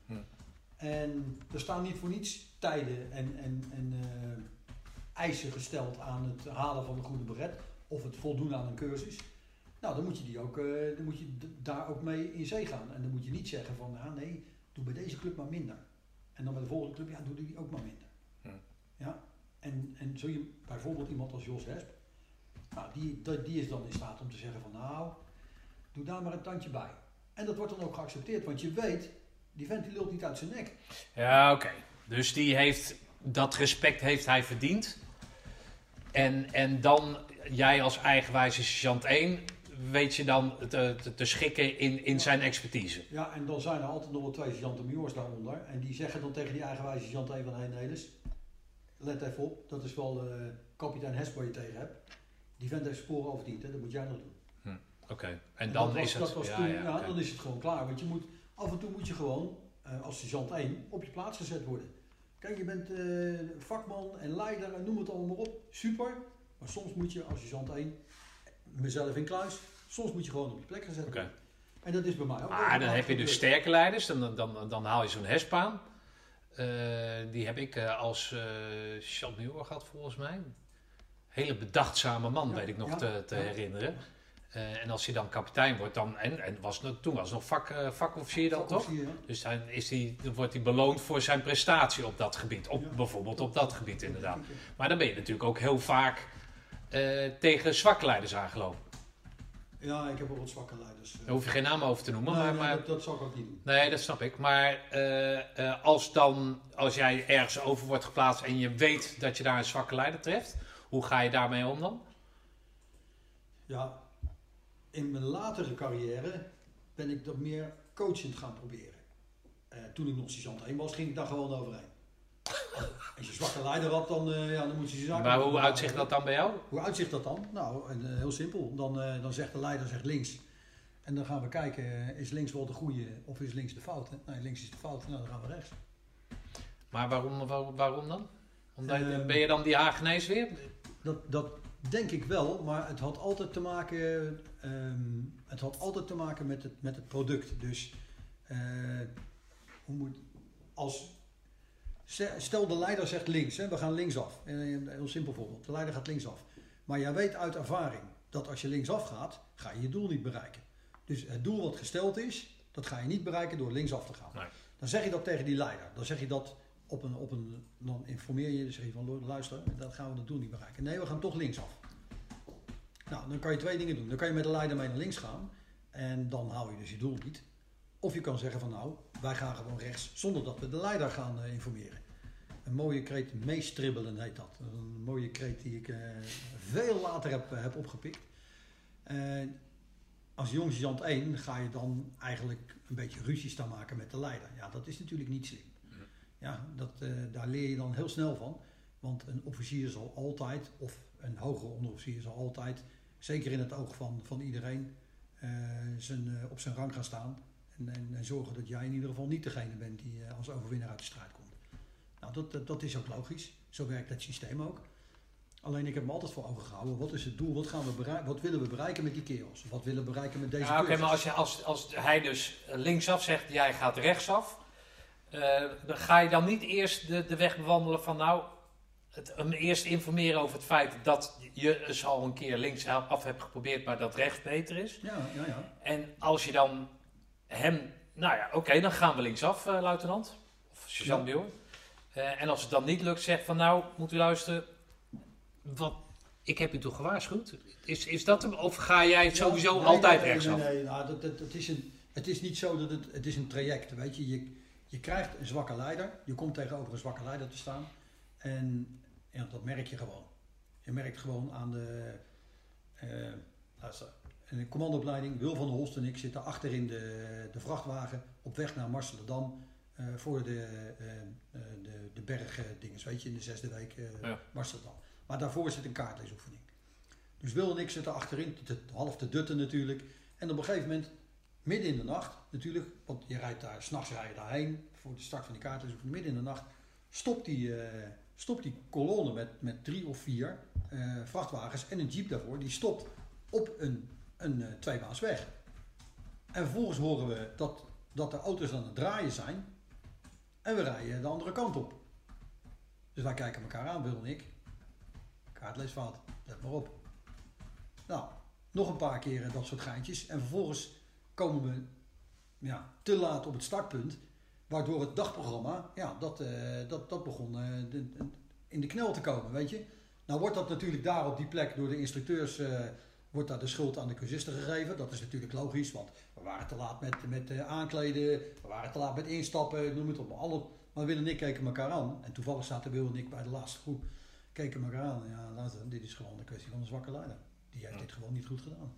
En er staan niet voor niets tijden en, en, en eh, eisen gesteld aan het halen van een goede beret. Of het voldoen aan een cursus. Nou, dan moet je, die ook, eh, dan moet je daar ook mee in zee gaan. En dan moet je niet zeggen van, ah, nee, doe bij deze club maar minder. En dan bij de volgende club, ja, doe die ook maar minder. Hm. Ja, en, en zo je bijvoorbeeld iemand als Jos Hesp, nou, die, die die is dan in staat om te zeggen van, nou, doe daar maar een tandje bij. En dat wordt dan ook geaccepteerd, want je weet, die vent die lult niet uit zijn nek. Ja, oké. Dus die heeft, dat respect heeft hij verdiend. En, en dan, jij als eigenwijze sergeant 1, weet je dan te, te, te schikken in, in zijn expertise. Ja, en dan zijn er altijd nog wel twee sergeanten majors daaronder. En die zeggen dan tegen die eigenwijze even van, hé Nelis, let even op, dat is wel eh, kapitein Hesp waar je tegen hebt. Die vent heeft sporen overdiend, hè? dat moet jij nog doen. Oké. En dan was- is het... Dat was ja, toen, ja, dan is het gewoon klaar. Want je moet, af en toe moet je gewoon, eh, als sergeant 1, op je plaats gezet worden. Kijk, je bent eh, vakman en leider en noem het allemaal maar op. Super. Maar soms moet je als sergeant 1, mezelf in kluis, soms moet je gewoon op je plek gezet Oké. worden. En dat is bij mij ook. Maar dan regelmatig heb je dus sterke leiders, dan, dan, dan haal je zo'n hespaan. Eh, die heb ik eh, als uh, Chanteur gehad volgens mij. Hele bedachtzame man, Ja, weet ik nog ja, te, te ja. herinneren. Eh, en als hij dan kapitein wordt, dan, en, en was, toen was nog vak, eh, vakofficier dan toch? Dus dan, is die, dan wordt hij beloond voor zijn prestatie op dat gebied. Op. Bijvoorbeeld op dat gebied inderdaad. Maar dan ben je natuurlijk ook heel vaak eh, tegen zwakke leiders aangelopen. Ja, ik heb ook wat zwakke leiders. eh. Daar hoef je geen naam over te noemen. Nee, maar, nee, maar dat, dat zou ik ook niet doen. Nee, dat snap ik. Maar eh, als, dan, als jij ergens over wordt geplaatst en je weet dat je daar een zwakke leider treft, hoe ga je daarmee om dan? Ja, in mijn latere carrière ben ik dat meer coachend gaan proberen. Toen ik nog sergeant 1 was, ging ik daar gewoon overheen. Als je zwakke leider had, dan, eh, ja, dan moet je je zaken... Maar hoe uitzicht dat dan bij jou? Hoe uitzicht dat dan? Nou, en, eh, heel simpel. Dan, eh, dan zegt de leider zegt links. En dan gaan we kijken, is links wel de goede of is links de foute? Nee, links is de foute, nou dan gaan we rechts. Maar waarom, waar- waarom dan? Omdat, ben je dan die Hagenees weer? Dat, dat denk ik wel, maar het had altijd te maken, ehm, het had altijd te maken met, het, met het product. Dus hoe moet, als, stel de leider zegt links, hè, we gaan linksaf. Eh, Een heel simpel voorbeeld, de leider gaat linksaf. Maar jij weet uit ervaring dat als je linksaf gaat, ga je je doel niet bereiken. Dus het doel wat gesteld is, dat ga je niet bereiken door linksaf te gaan. Nee. Dan zeg je dat tegen die leider. Dan zeg je dat op een, op een dan informeer je, dan zeg je van luister, dat gaan we dat doel niet bereiken. Nee, we gaan toch linksaf. Nou, dan kan je twee dingen doen. Dan kan je met de leider mee naar links gaan en dan haal je dus je doel niet. Of je kan zeggen van nou, wij gaan gewoon rechts zonder dat we de leider gaan eh, informeren. Een mooie kreet, meestribbelen heet dat. Een mooie kreet die ik eh, veel later heb, eh, heb opgepikt. Eh, als sergeant 1 ga je dan eigenlijk een beetje ruzie maken met de leider. Ja, dat is natuurlijk niet slim. Ja, dat, daar leer je dan heel snel van. Want een officier zal altijd, of een hogere onderofficier zal altijd, zeker in het oog van, van iedereen, zijn, op zijn rang gaan staan. En, en, en zorgen dat jij in ieder geval niet degene bent die eh, als overwinnaar uit de strijd komt. Nou, dat, dat, dat is ook logisch. Zo werkt het systeem ook. Alleen ik heb me altijd voor ogen gehouden. Wat is het doel? Wat, gaan we bereiken, wat willen we bereiken met die kerels? Wat willen we bereiken met deze Ja, Oké, maar als, je, als, als hij dus linksaf zegt, jij gaat rechtsaf, eh, dan ga je dan niet eerst de, de weg bewandelen van nou, het, hem eerst informeren over het feit dat je eens al een keer linksaf hebt geprobeerd, maar dat rechts beter is. Ja, ja, ja. En als je dan hem, nou ja, oké, dan gaan we linksaf, eh, luitenant. Of sergeant Ja. Eh, en als het dan niet lukt, zegt van nou, moet u luisteren. Wat, ik heb u toch gewaarschuwd? Is, is dat hem? Of ga jij het sowieso Nee, altijd nee, rechtsaf? Nee, nee, nou, dat, dat, het, is een, het is niet zo dat het, het is een traject, weet je. je. Je krijgt een zwakke leider, je komt tegenover een zwakke leider te staan. En ja, dat merk je gewoon. Je merkt gewoon aan de, in de commandoopleiding, Wil van der Holst en ik zitten achter in de, de vrachtwagen op weg naar Marseledam eh, voor de, eh, de, de bergdinges, weet je, in de zesde week Ja. Marseledam. Maar daarvoor zit een kaartleesoefening. Dus Wil en ik zitten achterin, te- half te dutten natuurlijk. En op een gegeven moment, midden in de nacht natuurlijk, want je rijdt daar, s'nachts rij je daarheen voor de start van die kaartleesoefening. Midden in de nacht stopt die, stopt die kolonne met, met drie of vier vrachtwagens en een jeep daarvoor. Die stopt op een, een eh, tweebaansweg. En vervolgens horen we dat, dat de auto's aan het draaien zijn. En we rijden de andere kant op. Dus wij kijken elkaar aan, Wil en ik. Kaartleesfout, let maar op. Nou, nog een paar keren dat soort geintjes. En vervolgens komen we ja, te laat op het startpunt. Waardoor het dagprogramma, ja, dat, eh, dat, dat begon eh, in de knel te komen, weet je. Nou wordt dat natuurlijk daar op die plek door de instructeurs, wordt daar de schuld aan de cursisten gegeven. Dat is natuurlijk logisch, want we waren te laat met, met eh, aankleden, we waren te laat met instappen, noem het op. Alle, maar Wil en ik keken elkaar aan. En toevallig zaten Wil en ik bij de laatste groep. Keken elkaar aan. Ja, dit is gewoon een kwestie van een zwakke leider. Die heeft dit gewoon niet goed gedaan.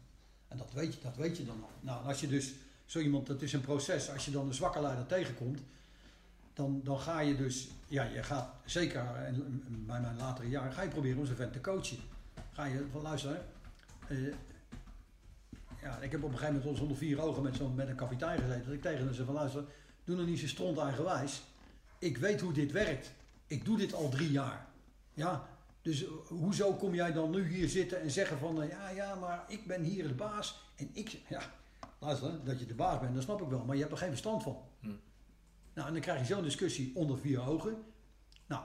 En dat weet je, dat weet je dan al. Nou, als je dus zo iemand, dat is een proces. Als je dan een zwakke leider tegenkomt, dan, dan ga je dus, ja, je gaat zeker en bij mijn latere jaren, ga je proberen om zo'n vent te coachen. Ga je van luisteren, eh, ja, ik heb op een gegeven moment onder vier ogen met, zo'n met een kapitein gezeten. Dat ik tegen hem zei van luister, doe nog niet zo stront eigenwijs. Ik weet hoe dit werkt. Ik doe dit al drie jaar. Ja, dus eh, hoezo kom jij dan nu hier zitten en zeggen van eh, ja, ja, maar ik ben hier de baas en ik, ja, luister, dat je de baas bent, dat snap ik wel, maar je hebt er geen verstand van. Hm. Nou, en dan krijg je zo'n discussie onder vier ogen. Nou,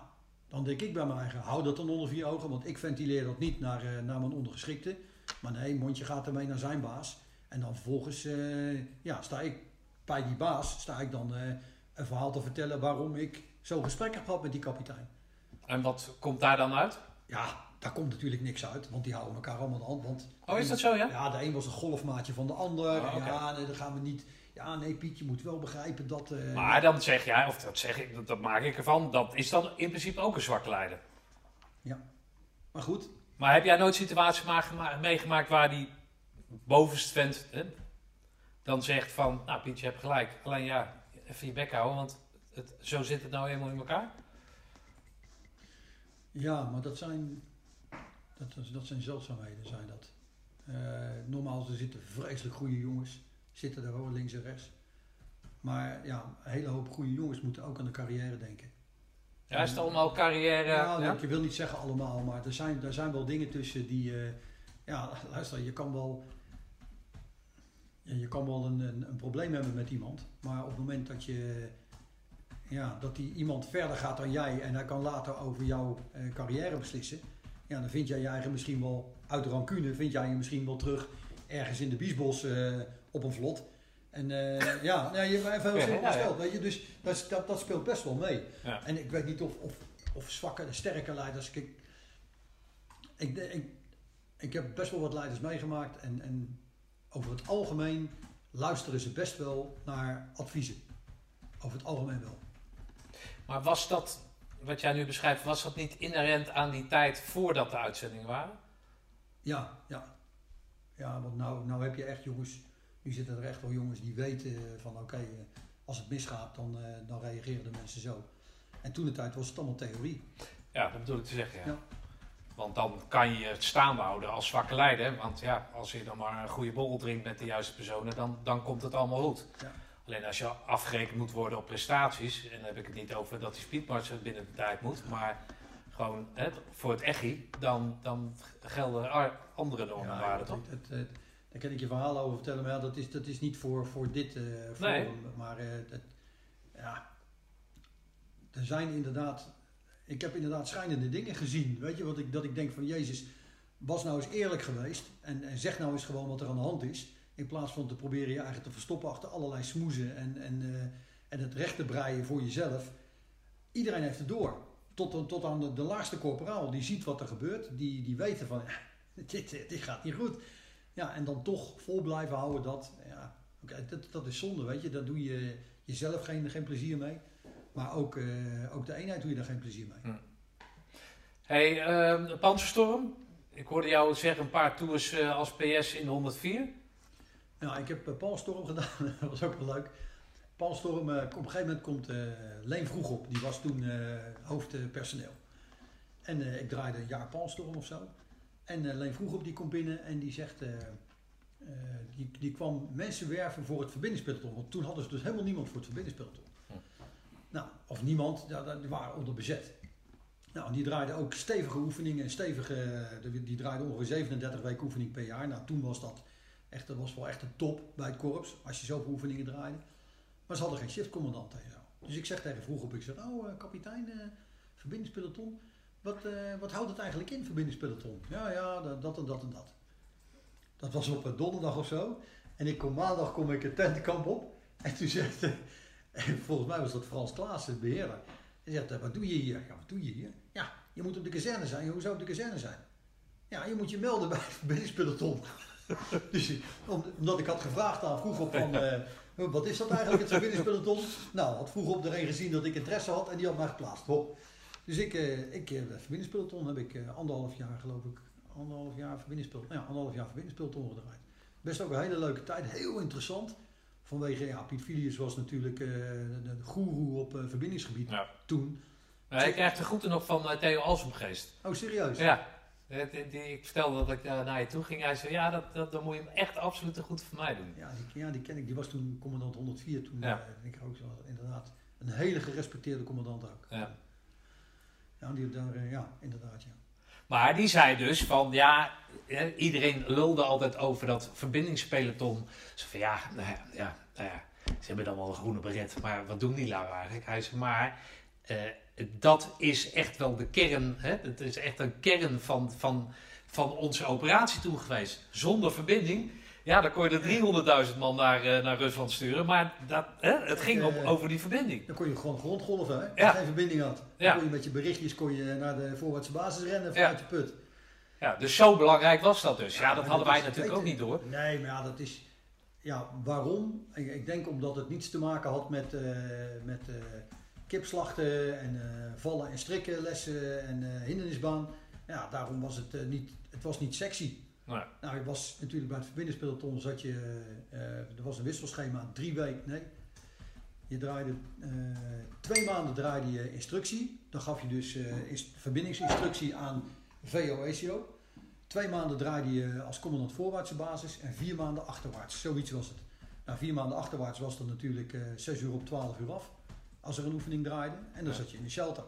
dan denk ik bij mijn eigen, hou dat dan onder vier ogen, want ik ventileer dat niet naar, naar mijn ondergeschikte. Maar nee, mondje gaat ermee naar zijn baas. En dan vervolgens, eh, ja, sta ik bij die baas, sta ik dan eh, een verhaal te vertellen waarom ik zo'n gesprek heb gehad met die kapitein. En wat komt daar dan uit? Ja, daar komt natuurlijk niks uit, want die houden elkaar allemaal de hand. Want Oh, is dat zo, ja? Ja, de een was een golfmaatje van de ander. Oké. Ja, nee, dan gaan we niet. Ja, nee, Piet, je moet wel begrijpen dat. eh, Maar dan zeg jij, of dat zeg ik, dat, dat maak ik ervan, dat is dan in principe ook een zwakke leider. Maar goed, Maar heb jij nooit situaties meegemaakt waar die bovenste vent hè, dan zegt van, nou Piet, je hebt gelijk. Alleen ja, even je bek houden, want het, zo zit het nou helemaal in elkaar. ja, maar dat zijn. Dat, dat- dat zijn zeldzaamheden, zijn dat. Eh, normaal er zitten vreselijk goede jongens. Zitten daar wel links en rechts. Maar ja, een hele hoop goede jongens moeten ook aan de carrière denken. Ja, is het allemaal carrière? Ja, ja? ik wil niet zeggen allemaal, maar er zijn, er zijn wel dingen tussen die. eh, ja, luister, je kan wel. je kan wel een, een, een probleem hebben met iemand, maar op het moment dat je. Ja, dat die iemand verder gaat dan jij en hij kan later over jouw eh, carrière beslissen. Ja, dan vind jij je eigen misschien wel uit rancune, vind jij je misschien wel terug ergens in de biesbos eh, op een vlot. En eh, ja, nee, je hebt veel gesteld, weet je, dus dat, dat, dat speelt best wel mee. Ja. En ik weet niet of, of, of zwakke, sterke leiders. Ik, ik, ik heb best wel wat leiders meegemaakt. En, en over het algemeen luisteren ze best wel naar adviezen. Over het algemeen wel. Maar was dat, wat jij nu beschrijft, was dat niet inherent aan die tijd voordat de uitzendingen waren? Ja, ja. Ja, want nou, nou heb je echt jongens. Nu zitten er echt wel jongens die weten van oké, eh, als het misgaat, dan, eh, dan reageren de mensen zo. En toen de tijd was het allemaal theorie. Ja, dat bedoel ik te zeggen, ja. Ja. Want dan kan je het staande houden als zwakke leider. Want ja, als je dan maar een goede borrel drinkt met de juiste personen, dan, dan komt het allemaal goed. Ja. Alleen als je afgerekend moet worden op prestaties, en dan heb ik het niet over dat die speedmarch binnen de tijd moet, maar gewoon hè, voor het echi, dan, dan gelden andere normen en waarden, het, toch? Daar kan ik je verhaal over vertellen, maar ja, dat, is, dat is niet voor, voor dit eh forum. Nee. Maar eh, het, ja, er zijn inderdaad Ik heb inderdaad schijnende dingen gezien. Weet je, wat ik, dat ik denk van Jezus, was nou eens eerlijk geweest. En, en zeg nou eens gewoon wat er aan de hand is. In plaats van te proberen je eigen te verstoppen achter allerlei smoezen en, en, eh, en het recht te breien voor jezelf. Iedereen heeft het door. Tot, tot aan de, de laagste corporaal. Die ziet wat er gebeurt. Die, die weten van, dit, dit gaat niet goed. Ja, en dan toch vol blijven houden dat, ja, dat, dat is zonde, weet je. Daar doe je jezelf geen, geen plezier mee. Maar ook, eh, ook de eenheid doe je daar geen plezier mee. Hey, ehm Panzerstorm. Ik hoorde jou zeggen een paar tours eh, als PS in de 104. Nou, ik heb uh, Palstorm gedaan. dat was ook wel leuk. Palstorm, eh, op een gegeven moment komt eh, Leen vroeg op. Die was toen eh, hoofdpersoneel. En eh, ik draaide een jaar Palstorm of zo. En eh, Leen vroeg op die komt binnen en die zegt... eh, eh, die, die kwam mensen werven voor het verbindingspeloton. Want toen hadden ze dus helemaal niemand voor het verbindingspeloton. Nou, of niemand, ja, die waren onder bezet. Nou, die draaide ook stevige oefeningen. Stevige, die- die draaide ongeveer 37 weken oefening per jaar. Nou, toen was dat echt, dat was wel echt een top bij het korps. Als je zoveel oefeningen draaide. Maar ze hadden geen shiftcommandant en zo. Dus ik zeg tegen vroeg op, ik zeg, oh eh, kapitein, verbindingspeloton. Wat, eh, wat houdt het eigenlijk in, verbindingspeloton? Ja, ja, dat, dat en dat en dat. Dat was op een donderdag of zo. En ik kom maandag kom ik het tentenkamp op. En toen zegt, eh, volgens mij was dat Frans Klaas, de beheerder. Hij zegt, eh, wat doe je hier? Ja, wat doe je hier? Ja, je moet op de kazerne zijn. Hoe zou op de kazerne zijn? Ja, je moet je melden bij het verbindingspeloton. dus omdat ik had gevraagd aan vroeg op van, eh, wat is dat eigenlijk, het verbindingspeloton? Nou, had vroeg op er een gezien dat ik interesse had en die had mij geplaatst. Hop. Dus ik, eh, ik eh, het verbindingspeloton heb ik eh, anderhalf jaar geloof ik, anderhalf jaar verbindingspeloton, ja, anderhalf jaar verbindingspeloton gedraaid. Best ook een hele leuke tijd, heel interessant. Vanwege, ja, Piet Filius was natuurlijk eh, de, goeroe op verbindingsgebied Ja. toen. Nou, ik krijg de groeten nog van eh, Theo Alsomgeest. Oh, serieus? Ja. Die- die- Ik vertelde dat ik naar je toe ging. Hij zei, ja, dat, dat, dan moet je hem echt absoluut te goed voor mij doen. Ja, die, ja, die ken ik. Die was toen commandant 104. Toen Ja. ik ook zo, inderdaad. Een hele gerespecteerde commandant ook. Ja. Ja, die daar, eh, ja inderdaad, ja. Maar die zei dus van, ja, iedereen lulde altijd over dat verbindingspeloton. Ze van, ja, nou ja, ja, nou ja, ze hebben dan wel een groene beret, maar wat doen die lui eigenlijk? Hij zei, maar eh, dat is echt wel de kern, hè? het is echt een kern van, van, van onze operatie toen geweest. Zonder verbinding, ja, dan kon je er 300.000 man naar, eh, naar Rusland sturen, maar dat, hè, het ging om, over die verbinding. Dan kon je gewoon grondgolven, hè? Als Ja. je geen verbinding had. Dan Ja. kon je met je berichtjes kon je naar de voorwaartse basis rennen Ja. vanuit je put. Ja, dus zo belangrijk was dat dus. Ja, dat hadden wij natuurlijk ook niet door. Nee, maar ja, dat is... Ja, waarom? Ik, ik denk omdat het niets te maken had met, eh, met eh, kipslachten en vallen en strikken lessen en hindernisbaan. Ja, daarom was het niet... Het was niet sexy. Nee. Nou, ik was natuurlijk bij het verbindingspeloton zat je, eh, er was een wisselschema, drie weken, nee. Je draaide, eh, twee maanden draaide je instructie. Dan gaf je dus eh, verbindingsinstructie aan VO-ECO. Twee maanden draaide je als commandant voorwaartse basis en vier maanden achterwaarts. Zoiets was het. Nou, vier maanden achterwaarts was dan natuurlijk eh 6 uur op 12 uur af. Als er een oefening draaide. En dan Ja. zat je in de shelter.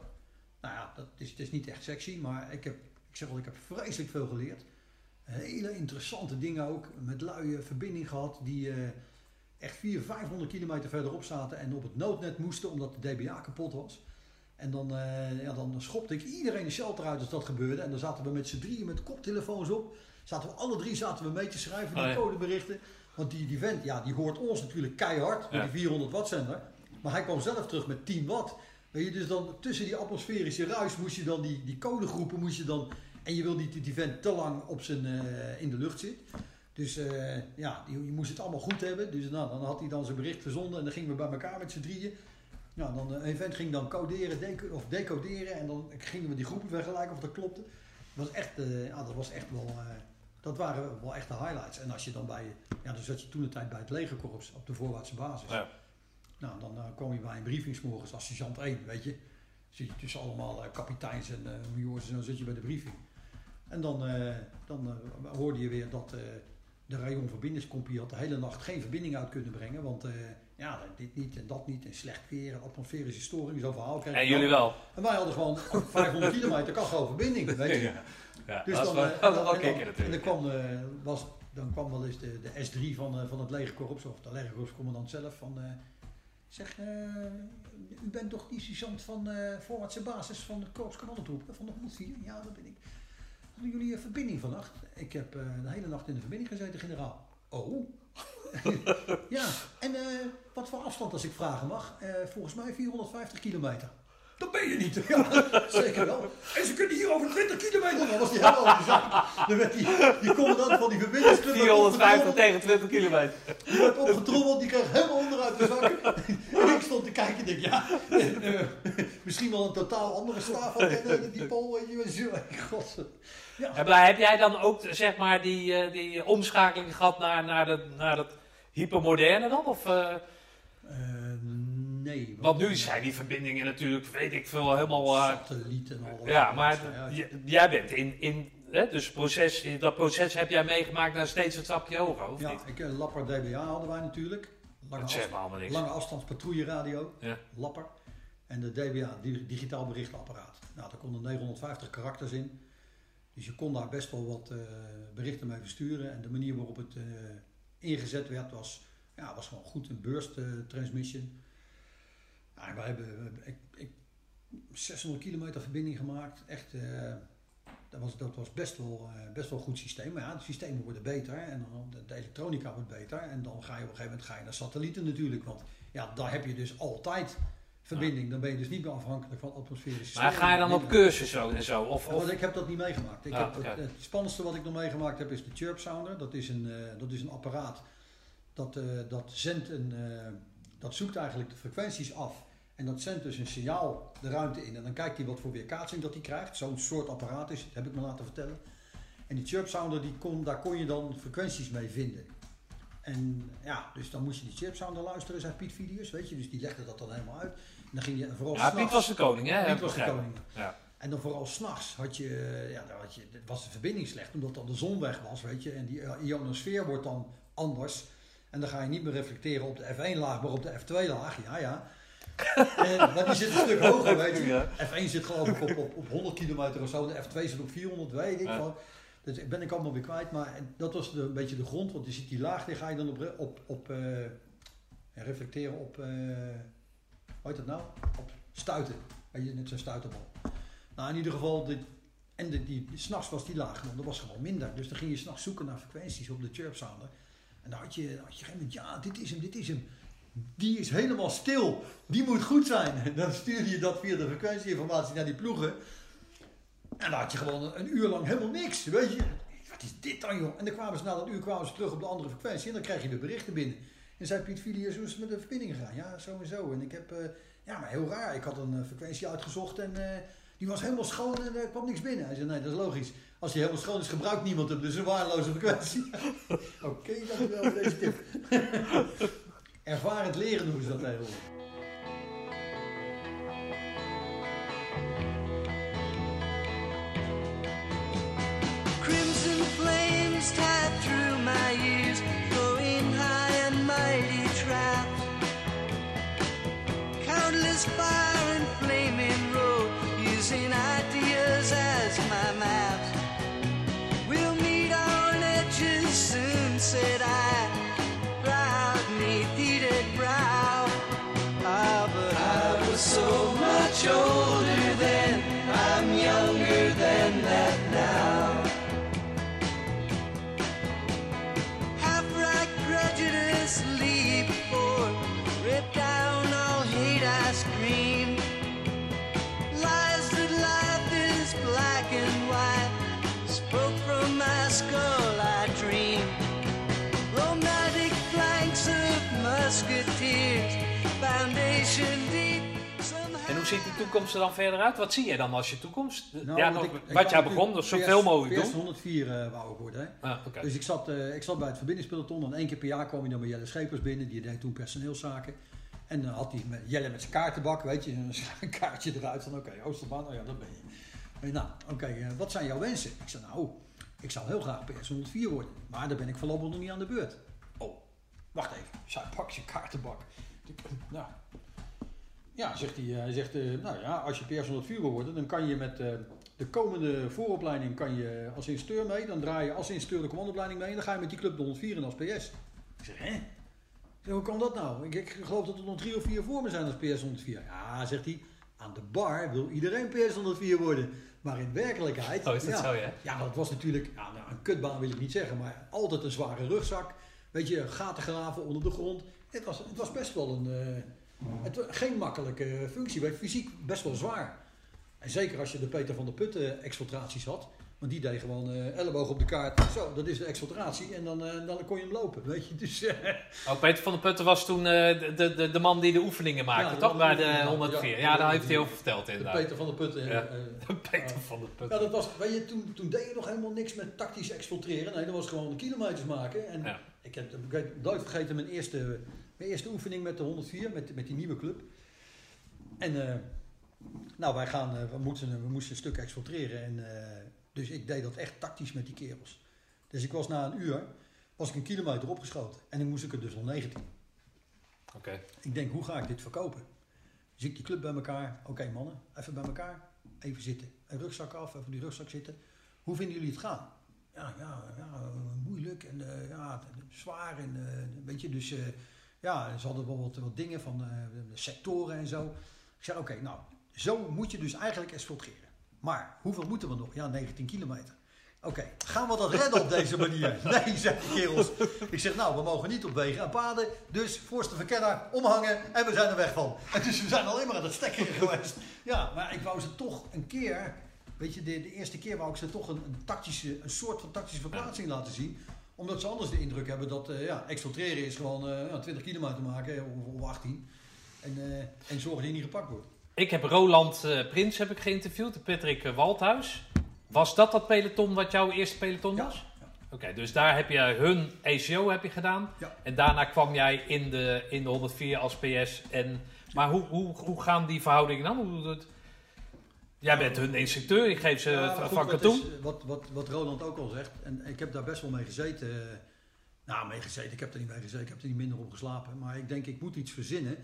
Nou ja, dat is, het is niet echt sexy, maar ik heb, ik zeg wel, ik heb vreselijk veel geleerd. Hele interessante dingen ook. Met luie verbinding gehad die eh, echt 400, 500 kilometer verderop zaten en op het noodnet moesten omdat de DBA kapot was. En dan, eh, ja, dan schopte ik iedereen de shelter uit als dat gebeurde. En dan zaten we met z'n drieën met koptelefoons op. Zaten we alle drie zaten we mee te schrijven, die Oh ja. codeberichten. Want die, die vent, ja, die hoort ons natuurlijk keihard met die 400 watt zender. Maar hij kwam zelf terug met 10 watt. Weet je, dus dan tussen die atmosferische ruis moest je dan die, die codegroepen moest je dan... En je wil niet dat die vent te lang op zijn, eh, in de lucht zit. Dus eh, ja, je, je moest het allemaal goed hebben. Dus nou, dan had hij dan zijn bericht verzonden en dan gingen we bij elkaar met z'n drieën. Nou, dan, eh, een vent ging dan coderen deco- of decoderen en dan gingen we die groepen vergelijken of dat klopte. Dat was echt, ja, dat was echt wel, dat waren wel echt de highlights. En als je dan bij, ja, dan zat je toen de tijd bij het legerkorps op de voorwaartse basis. Ja. Nou, dan kwam je bij een briefingsmorgens als sergeant 1, weet je. Zit je tussen allemaal kapiteins en eh majors en zo zit je bij de briefing. En dan, eh, dan eh, hoorde je weer dat eh, de rayon verbindingscompie had de hele nacht geen verbinding uit kunnen brengen. Want ja, dit niet en dat niet en slecht weer, atmosferische storing, zo'n verhaal En jullie dan. wel. En wij hadden gewoon 500 kilometer, kan gewoon verbinding, weet je. Ja, ja Dus dat dan, dat is en dan- en dan kwam, was, dan kwam wel eens de, de S3 van, van het legerkorps, of de legerkorpscommandant zelf, van... zeg, u bent toch die sergeant van voorwaartse basis van de Korps Kanonnentroep, van de 104? Ja, dat ben ik. Hadden jullie een verbinding vannacht? Ik heb eh, de hele nacht in de verbinding gezeten, generaal. Oh? ja, en eh, wat voor afstand als ik vragen mag? Eh, volgens mij 450 kilometer. Dat ben je niet. Ja, zeker wel. En ze kunnen hier over 20 kilometer. Dan was die helemaal over de zak. Dan werd die, die commandant van die verbindingsclub... 450 tegen 20 kilometer. Die werd opgetrommeld, die kreeg helemaal onderuit de zak. en ik stond te kijken en denk, ja, eh, eh, misschien wel een totaal andere staaf van die, die Paul, weet je God. Ja, Heb, heb jij dan ook zeg maar die, eh, die omschakeling gehad naar, naar, de, naar dat hypermoderne dan? Of, eh, Eh, nee. want nu zijn die verbindingen natuurlijk, weet ik veel, helemaal... eh, Satellieten en alles. ja, maar Ja, jij bent in, in hè, dus proces, dat proces heb jij meegemaakt naar steeds een stapje hoger, of Ja, niet? ik, eh, Lapper DBA hadden wij natuurlijk. Lange, Dat zegt af, me allemaal niks. lange afstandspatrouilleradio. Ja. Lapper. En de DBA, di- digitaal berichtenapparaat. Nou, daar konden 950 karakters in. Dus je kon daar best wel wat eh, berichten mee versturen. En de manier waarop het ingezet werd was, ja, was gewoon goed. Een burst transmission. Nou, wij hebben we- ik, ik, 600 kilometer verbinding gemaakt. Echt, eh, dat was, dat was best, wel, eh, best wel een goed systeem. Maar ja, de systemen worden beter en dan, de, de elektronica wordt beter. En dan ga je op een gegeven moment ga je naar satellieten natuurlijk. Want ja, daar heb je dus altijd verbinding. Dan ben je dus niet meer afhankelijk van atmosferische Maar ga je dan op cursus zo en zo? Of, Want of, ik heb dat niet meegemaakt. Ik Ah, heb, het, het spannendste wat ik nog meegemaakt heb is de Chirp Sounder. Dat is een, eh, dat is een apparaat dat, dat zendt een, dat zoekt eigenlijk de frequenties af. En dat zendt dus een signaal de ruimte in. En dan kijkt hij wat voor weerkaatsing dat hij krijgt. Zo'n soort apparaat is het, heb ik me laten vertellen. En die Chirp Sounder, die kon, daar kon je dan frequenties mee vinden. En ja, dus dan moest je die Chirp Sounder luisteren, zei Piet Video's, weet je. Dus die legde dat dan helemaal uit. En dan ging je vooral ja, Piet was de koning, hè? Piet was de koning. Ja. En dan vooral s'nachts had je, ja, had je, was de verbinding slecht, omdat dan de zon weg was, weet je. En die eh, ionosfeer wordt dan anders. En dan ga je niet meer reflecteren op de F1-laag, maar op de F2-laag. Ja, ja. Maar die zit een stuk hoger, weet je. Ja. F1 zit geloof ik op, op, op 100 kilometer of zo. De F2 zit op 400, weet ik wel. Dus ben ik allemaal weer kwijt. Maar dat was de, een beetje de grond. Want je ziet die laag, die ga je dan op, op, op eh, reflecteren op, eh hoe heet dat nou? Op stuiten. Weet je, net zo'n stuiterbal. Nou, in ieder geval, de, en de, die, s'nachts was die laag, want dat was gewoon minder. Dus dan ging je s'nachts zoeken naar frequenties op de chirp sounder. En dan had je, had je op een gegeven moment, ja, dit is hem, dit is hem. Die is helemaal stil. Die moet goed zijn. Dan stuurde je dat via de frequentieinformatie naar die ploegen. En had je gewoon een, uur lang helemaal niks, weet je. Wat is dit dan, joh? En dan kwamen ze na dat uur kwamen ze terug op de andere frequentie. En dan krijg je de berichten binnen. En zei Piet Filius, hoe is met de verbinding gegaan? Ja, zo en ik heb, eh, ja, maar heel raar. Ik had een eh, frequentie uitgezocht en eh, die was helemaal schoon en er kwam niks binnen. Hij zei, nee, dat is logisch. Als die helemaal schoon is, gebruikt niemand hem. Dus een waardeloze frequentie. Oké, dankjewel voor deze tip. Ervarend leren noemen ze dat tegenwoordig. Crimson flames tied through my ears, flowing high and mighty trapped. Countless older then, I'm younger than that now. Half-right prejudice leap before, rip down all hate I scream. Lies that life is black and white, spoke from my skull I dream. Romantic flanks of musketeers, foundation ziet die toekomst er dan verder uit? Wat zie je dan als je toekomst? Nou, ja, nog, ik- wat jij begon, dus zoveel mogelijk doen. 104 eh, wou ik worden, hè. Ah. Dus ik zat, eh, ik zat bij het verbindingspeloton en één keer per jaar kwam je dan bij Jelle Schepers binnen. Die deed toen personeelszaken. En dan had hij met Jelle met zijn kaartenbak, weet je, een kaartje eruit van oké, Oosterbaan, oh ja, dat ben je. En nou, oké, eh, wat zijn jouw wensen? Ik zei nou, ik zou heel graag PS 104 worden, maar daar ben ik voorlopig nog niet aan de beurt. Oh, wacht even. Ik zei, pak je kaartenbak. Nou, ja, zegt hij, hij zegt, eh, nou ja, als je PS 104 wil worden, dan kan je met eh, de komende vooropleiding kan je als instructeur mee. Dan draai je als instructeur de commandoopleiding mee en dan ga je met die club de 104 en als PS. Ik zeg, hè? hoe kan dat nou? Ik, ik geloof dat er nog drie of vier voor me zijn als PS 104. Ja, zegt hij, aan de bar wil iedereen PS 104 worden. Maar in werkelijkheid... Oh, is dat ja, zo, ja? Ja, dat was natuurlijk, ja, nou, een kutbaan wil ik niet zeggen, maar altijd een zware rugzak. Weet je, gaten graven onder de grond. Het was, het was best wel een, eh, het, geen makkelijke functie, maar fysiek best wel zwaar. En zeker als je de Peter van der Putten exfiltraties had. Want die deed gewoon eh, elleboog op de kaart. Zo, dat is de exfiltratie. En dan, eh, dan kon je hem lopen, weet je. Dus, Oh, Peter van der Putten was toen de, de, de man die de oefeningen maakte, Ja, de toch? Bij de de oefeningen 104. maakte, Ja, ja. daar heeft hij over verteld de inderdaad. Peter van der Putten. Ja. eh, Peter van der Putten. Ja, dat was, weet je, toen, toen deed je nog helemaal niks met tactisch exfiltreren. Nee, dat was gewoon kilometers maken. En ik heb ik heb nooit vergeten mijn eerste, mijn eerste oefening met de 104, met, met die nieuwe club. En eh, nou, wij gaan, eh, we, moesten, we moesten een stuk exfiltreren. En, eh, dus ik deed dat echt tactisch met die kerels. Dus ik was na een uur, was ik een kilometer opgeschoten. En dan moest ik er dus nog 19. Oké. Ik denk, hoe ga ik dit verkopen? Dus ik die club bij elkaar. Oké mannen, even bij elkaar. Even zitten. Een rugzak af, even die rugzak zitten. Hoe vinden jullie het gaan? Ja, ja, ja moeilijk en ja, zwaar en weet je, dus ja, ze hadden wel wat, dingen van eh, sectoren en zo. Ik zei, oké, nou, zo moet je dus eigenlijk exfiltreren. Maar hoeveel moeten we nog? Ja, 19 kilometer. Oké, gaan we dat redden op deze manier? Nee, zeggen de kerels. Ik zeg, nou, we mogen niet op wegen en paden. Dus voorste verkenner, omhangen en we zijn er weg van. En dus we zijn alleen maar aan het stekkeren geweest. Ja, maar ik wou ze toch een keer... Weet je, de, de eerste keer wou ik ze toch een, een, tactische, een soort van tactische verplaatsing laten zien. Omdat ze anders de indruk hebben dat eh, ja, exfiltreren is gewoon eh, ja, 20 kilometer maken eh, of, of 18. En, eh, en zorgen dat je niet gepakt wordt. Ik heb Roland eh, Prins heb ik geïnterviewd, Patrick eh, Waldhuis. Was dat dat peloton wat jouw eerste peloton Ja. was? Oké, dus daar heb je hun ACO heb je gedaan. Ja. En daarna kwam jij in de, in de 104 als PS. En, maar hoe, hoe, hoe gaan die verhoudingen dan? Hoe? Jij bent hun instructeur, ik geef ze Ja, van katoen. eh, wat, wat, wat Roland ook al zegt, en ik heb daar best wel mee gezeten. Nou, mee gezeten, ik heb er niet mee gezeten, ik heb er niet minder op geslapen. Maar ik denk, ik moet iets verzinnen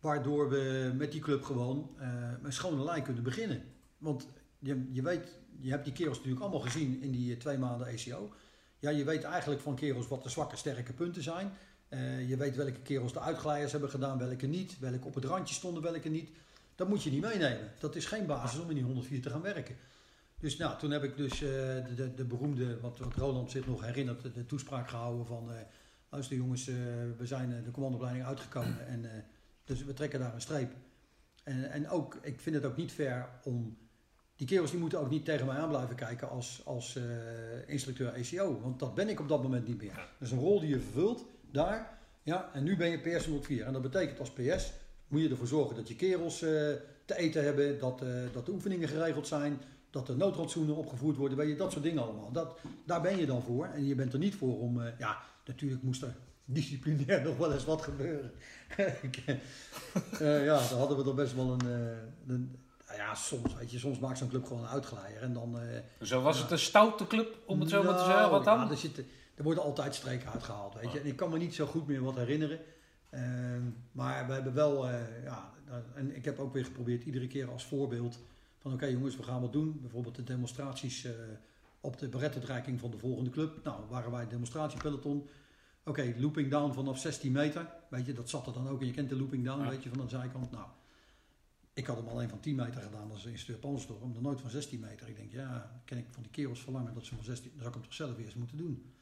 waardoor we met die club gewoon eh met schone lijn kunnen beginnen. Want je, je weet, je hebt die kerels natuurlijk allemaal gezien in die eh, twee maanden ACO. Ja, je weet eigenlijk van kerels wat de zwakke, sterke punten zijn. Je weet welke kerels de uitglijders hebben gedaan, welke niet. Welke op het randje stonden, welke niet. Dat moet je niet meenemen. Dat is geen basis om in die 104 te gaan werken. Dus nou, toen heb ik dus eh, de, de, de beroemde, wat, wat Roland zich nog herinnert, de, de toespraak gehouden van... eh luister jongens, eh, we zijn de commandoopleiding uitgekomen en dus we trekken daar een streep. En, en ook, ik vind het ook niet fair om... Die kerels die moeten ook niet tegen mij aan blijven kijken als, als instructeur ACO. Want dat ben ik op dat moment niet meer. Dat is een rol die je vervult daar. Ja, en nu ben je PS 104. En dat betekent als PS moet je ervoor zorgen dat je kerels eh, te eten hebben. Dat, eh, dat de oefeningen geregeld zijn. Dat de noodrandsoenen opgevoerd worden. Weet je, dat soort dingen allemaal. Dat, daar ben je dan voor. En je bent er niet voor om... eh, ja, natuurlijk moest er disciplinair nog wel eens wat gebeuren. Ja, daar hadden we toch best wel een... een nou ja, soms, weet je, soms maakt zo'n club gewoon een uitglijder. En dan... Zo was het een stoute club, om het zo maar te nou, zeggen. Wat dan? Ja, er, er worden altijd streken uitgehaald, weet je. En ik kan me niet zo goed meer wat herinneren. Ehm, maar we hebben wel, eh, ja, en ik heb ook weer geprobeerd iedere keer als voorbeeld van oké jongens, we gaan wat doen. Bijvoorbeeld de demonstraties eh, op de berettendreiking van de volgende club. Nou, waren wij demonstratiepeloton. Oké, looping down vanaf 16 meter. Weet je, dat zat er dan ook. En je kent de looping down, Ja. weet je, van de zijkant. Nou, ik had hem alleen van 10 meter gedaan als instructeur Panstorm. Dan nooit van 16 meter. Ik denk, ja, ken ik van die kerels verlangen dat ze van 16... Dan zou ik hem toch zelf eerst moeten doen.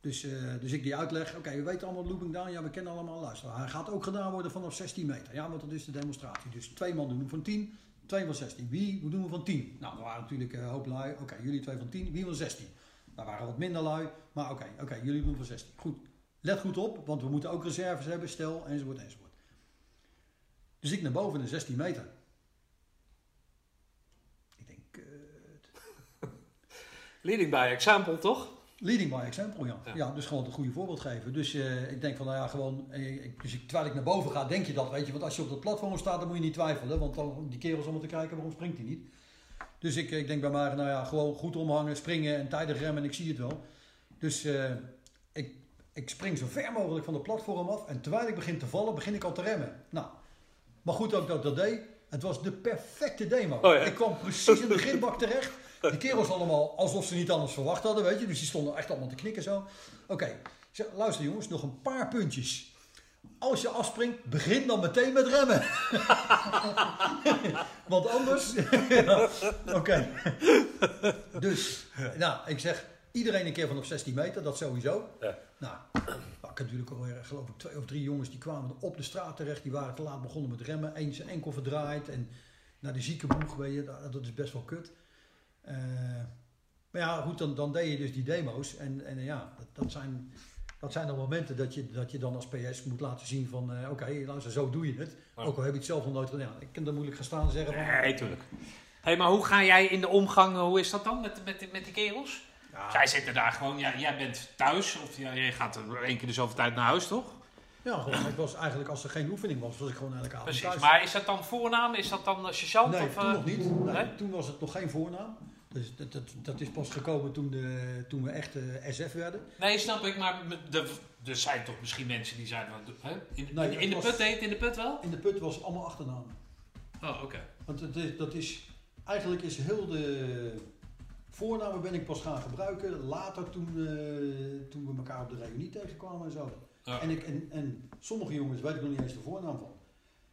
Dus, eh, dus ik die uitleg. Oké, we weten allemaal looping down. Ja, we kennen allemaal. Luister, hij gaat ook gedaan worden vanaf 16 meter. Ja, want dat is de demonstratie. Dus twee man doen hem van 10. Twee van 16. Wie? Doen we van 10? Nou, er waren natuurlijk een hoop lui. Oké, jullie twee van 10. Wie van 16? Daar waren wat minder lui. Maar oké, oké, jullie doen van 16. Goed. Let goed op, want we moeten ook reserves hebben. Stel, enzovoort, enzovoort. Dus ik naar boven de 16 meter. Ik denk, kut. Leading by example, toch? Leading by example, ja. Ja. ja. dus gewoon een goede voorbeeld geven. Dus eh, ik denk van, nou ja, gewoon... eh, ik, dus ik, terwijl ik naar boven ga, denk je dat, weet je. Want als je op dat platform staat, dan moet je niet twijfelen. Want dan die kerels allemaal te kijken, waarom springt hij niet? Dus ik, ik denk bij mij, nou ja, gewoon goed omhangen, springen en tijdig remmen en ik zie het wel. Dus eh, ik, ik spring zo ver mogelijk van de platform af. En terwijl ik begin te vallen, begin ik al te remmen. Nou, maar goed ook dat ik dat deed. Het was de perfecte demo. Oh ja. Ik kwam precies in de beginbak terecht. Die kerels allemaal alsof ze niet anders verwacht hadden, weet je. Dus die stonden echt allemaal te knikken zo. Oké, luister jongens, nog een paar puntjes. Als je afspringt, begin dan meteen met remmen. Want anders... Ja, Oké. Dus, nou, ik zeg, iedereen een keer vanaf 16 meter, dat sowieso. Ja. Nou, ik heb natuurlijk alweer, geloof ik, twee of drie jongens die kwamen op de straat terecht. Die waren te laat begonnen met remmen. Eén zijn enkel verdraaid en naar de ziekenboeg, weet je, dat, dat is best wel kut. Eh, maar ja, goed, dan, dan deed je dus die demo's. En, en ja, dat, dat, zijn, dat zijn dan momenten dat je, dat je dan als PS moet laten zien van... eh, Oké, luister, zo doe je het. Ja. Ook al heb je het zelf nog nooit gedaan. Ik kan dan moeilijk gaan staan en zeggen van... Nee, tuurlijk. Hé, maar hoe ga jij in de omgang, hoe is dat dan met, met, met die kerels? Ja, Zij zitten daar gewoon, ja, jij bent thuis of jij gaat er één keer de zoveel tijd naar huis, toch? Ja, gewoon, ik was eigenlijk, als er geen oefening was, was ik gewoon elke avond Precies. thuis. Maar is dat dan voornaam? Is dat dan uh, sergeant? Nee, of, toen eh, nog niet. Nee, nee? Toen was het nog geen voornaam. Dus dat, dat, dat is pas gekomen toen, de, toen we echt eh, SF werden. Nee, snap ik, maar de, er zijn toch misschien mensen die zijn hè? In, Nee, in, de was- put heet het in de put wel? In de put was allemaal achternamen. Oh, oké. Want het is, dat is, eigenlijk is heel de voornamen ben ik pas gaan gebruiken later toen, eh, toen we elkaar op de reunie tegenkwamen en zo. Ja. En, ik, en, en sommige jongens weet ik nog niet eens de voornaam van.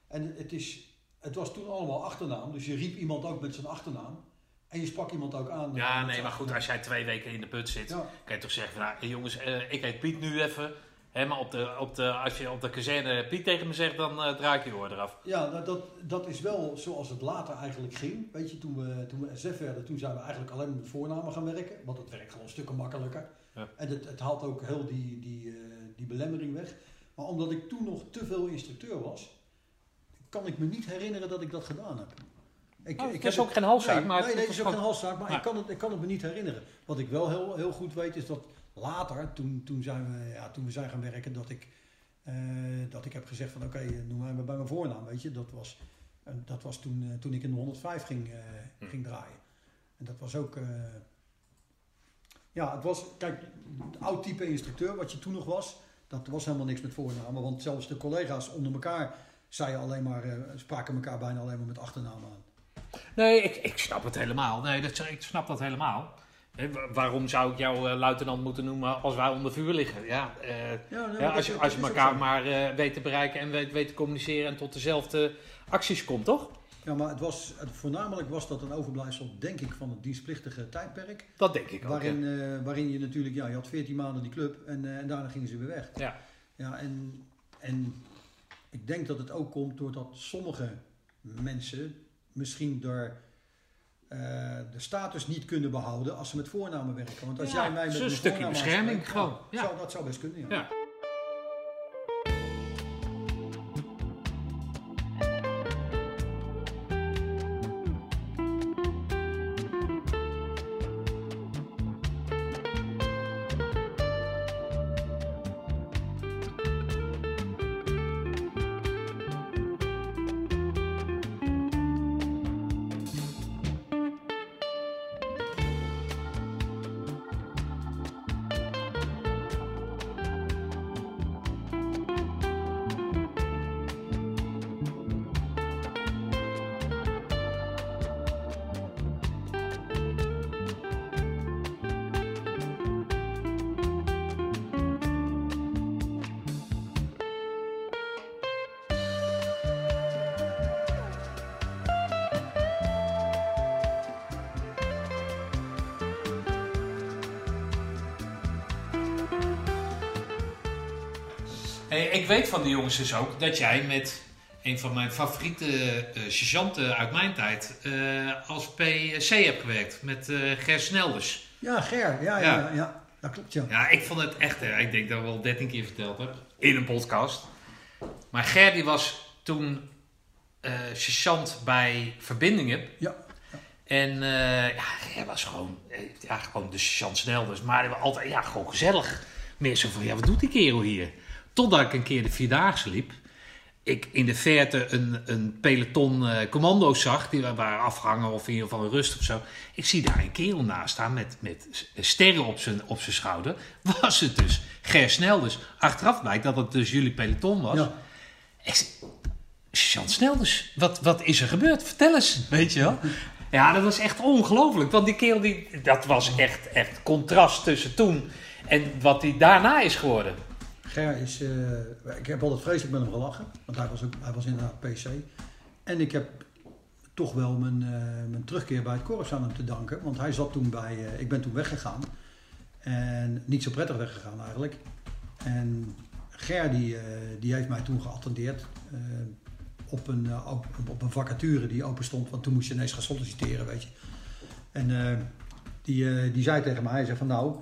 En het, is, het was toen allemaal achternaam, dus je riep iemand ook met zijn achternaam. En je sprak iemand ook aan. Ja, nee, maar goed, als jij twee weken in de put zit, Ja. kan je toch zeggen van, nou, jongens, eh, ik heet Piet nu even. Maar op de, op de, als je op de kazerne Piet tegen me zegt, dan eh, draai ik je oor eraf. Ja, dat, dat, dat is wel zoals het later eigenlijk ging. Weet je, toen we, toen we SF werden, toen zijn we eigenlijk alleen met voornamen gaan werken. Want het werkt gewoon stukken makkelijker. Ja. En het, het haalt ook heel die, die, eh, die belemmering weg. Maar omdat ik toen nog te veel instructeur was, kan ik me niet herinneren dat ik dat gedaan heb. Ik, Oh, ik het heb is ook geen halszaak, nee, maar Nee, het nee, is het is ook geen halszaak, maar Ja. ik, kan het, ik kan het me niet herinneren. Wat ik wel heel, heel goed weet, is dat later, toen, toen, zijn we, ja, toen we zijn gaan werken, dat ik, eh, dat ik heb gezegd van oké, noem mij maar bij mijn voornaam, weet je. Dat was, eh, dat was toen, eh, toen ik in de 105 ging, eh, Hm. ging draaien. En dat was ook, eh, ja, het was, kijk, het oud type instructeur wat je toen nog was, dat was helemaal niks met voornamen. Want zelfs de collega's onder elkaar zeiden alleen maar, eh, spraken elkaar bijna alleen maar met achternamen aan. Nee, ik, ik snap het helemaal. Nee, dat, ik snap dat helemaal. Waarom zou ik jou eh, luitenant moeten noemen als wij onder vuur liggen? Ja, eh, Ja, nee, als je, als je elkaar maar eh, weet te bereiken en weet, weet te communiceren en tot dezelfde acties komt, toch? Ja, maar het was, het, voornamelijk was dat een overblijfsel, denk ik, van het dienstplichtige tijdperk. Dat denk ik ook. Waarin, ja. waarin je natuurlijk, ja, je had 14 maanden die club en, en daarna gingen ze weer weg. Ja. Ja, en, en ik denk dat het ook komt doordat sommige mensen misschien door eh, de status niet kunnen behouden als ze met voornamen werken. Want als Ja, jij mij met mijn stukje bescherming aanspreekt, gewoon, ja. Zou, dat zou best kunnen, ja. Ik weet van de jongens dus ook dat jij met een van mijn favoriete sergeanten uit mijn tijd eh, als PC hebt gewerkt. Met eh Ger Snelders. Ja, Ger, ja, ja, Ja. ja, dat klopt, ja. Ja, ik vond het echt, hè, ik denk dat ik wel 13 keer verteld heb, in een podcast. Maar Ger die was toen eh sergeant bij Verbindingen. Ja. En eh ja, Ger was gewoon, ja, gewoon de sergeant Snelders. Maar hij was altijd, ja, gewoon gezellig. Meer zo van, ja, wat doet die kerel hier? Totdat ik een keer de Vierdaagse liep. Ik in de verte een, een peloton eh, commando's zag, die waren afgehangen of in ieder geval rust of zo. Ik zie daar een kerel naast staan met, met sterren op zijn, op zijn schouder. Was het dus Ger Snelders. Achteraf blijkt dat het dus jullie peloton was. Ja. Ik Jean Snelders, wat, wat is er gebeurd? Vertel eens, weet je wel. Ja, dat was echt ongelooflijk. Want die kerel, die, dat was echt, echt contrast tussen toen En wat hij daarna is geworden. Ger is, eh, ik heb altijd vreselijk met hem gelachen, want hij was, ook, hij was inderdaad PC. En ik heb toch wel mijn, eh, mijn terugkeer bij het korps aan hem te danken, want hij zat toen bij, eh, ik ben toen weggegaan. En niet zo prettig weggegaan eigenlijk. En Ger die, die heeft mij toen geattendeerd op, een, op, een vacature die open stond, want toen moest je ineens gaan solliciteren, weet je. En die, die zei tegen mij, hij zei van nou,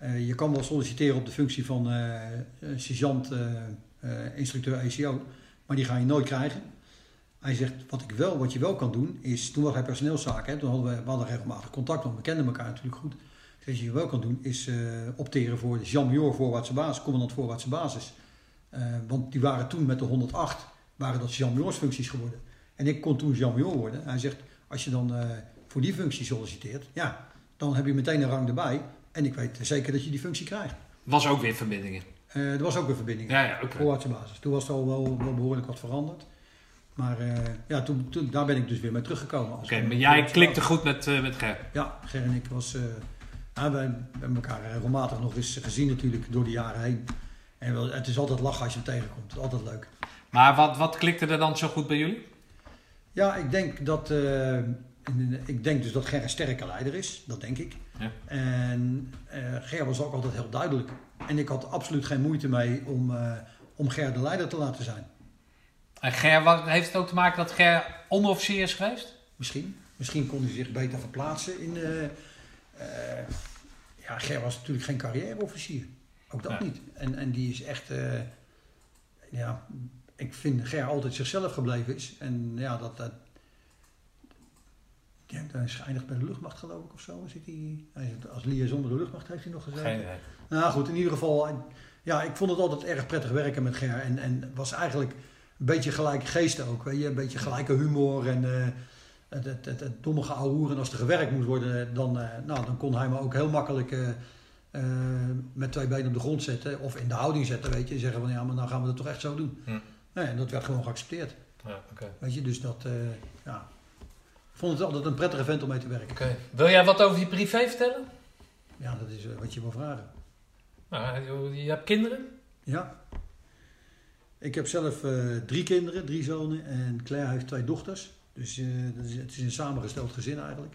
eh, je kan wel solliciteren op de functie van eh eh, eh, eh, instructeur ECO, maar die ga je nooit krijgen. Hij zegt, wat, ik wel, wat je wel kan doen, is, toen was hij personeelszaken, toen hadden we, hadden regelmatig contact, want we kenden elkaar natuurlijk goed. Wat je wel kan doen, is opteren voor de Jean-Major voorwaartse basis, commandant voorwaartse basis. Want die waren toen met de 108, waren dat Jean-Majors functies geworden. En ik kon toen Jean-Major worden. Hij zegt, als je dan voor die functie solliciteert, ja, dan heb je meteen een rang erbij. En ik weet zeker dat je die functie krijgt. Was ook weer verbindingen. Eh, er was ook een verbinding. Ja, ja. Voorwaartse basis. Toen was er al wel, wel behoorlijk wat veranderd. Maar eh, ja, toen, toen, daar ben ik dus weer mee teruggekomen. Oké, maar jij klikte goed met, eh, met Ger. Ja, Ger en ik was... eh ja, wij hebben elkaar regelmatig nog eens gezien natuurlijk door de jaren heen. En wel, het is altijd lachen als je hem tegenkomt. Het is altijd leuk. Maar wat, wat klikte er dan zo goed bij jullie? Ja, ik denk dat... eh, in- ik denk dus dat Ger een sterke leider is. Dat denk ik. Ja. En eh Ger was ook altijd heel duidelijk. En ik had absoluut geen moeite mee om, eh, om Ger de leider te laten zijn. En Ger, wat, heeft het ook te maken dat Ger onderofficier is geweest? Misschien. Misschien kon hij zich beter verplaatsen in... eh, eh, ja, Ger was natuurlijk geen carrièreofficier. Ook dat Ja. niet. En, en die is echt... eh, ja, ik vind Ger altijd zichzelf gebleven is. En ja, dat... dat ja, hij is geëindigd bij de luchtmacht geloof ik of zo. Zit hij, hij zit als liaison bij de luchtmacht heeft hij nog gezeten. Geen idee. Nou goed, in ieder geval, ja, ik vond het altijd erg prettig werken met Ger. En, en was eigenlijk een beetje gelijke geesten ook. Weet je? Een beetje gelijke humor en eh, het, het, het, het domme geouwehoer. En als er gewerkt moest worden, dan, eh, nou, dan kon hij me ook heel makkelijk eh, eh, met twee benen op de grond zetten. Of in de houding zetten, weet je. En zeggen van, ja, maar dan gaan we dat toch echt zo doen. Hm. Nee, en dat werd gewoon geaccepteerd. Ja. Weet je, dus dat, eh, ja. Ik vond het altijd een prettige vent om mee te werken. Oké. Wil jij wat over je privé vertellen? Ja, dat is eh, wat je wil vragen. Nou, je- hebt kinderen? Ja. Ik heb zelf eh, drie kinderen, drie zonen en Claire heeft twee dochters. Dus dat is, het is een samengesteld gezin eigenlijk.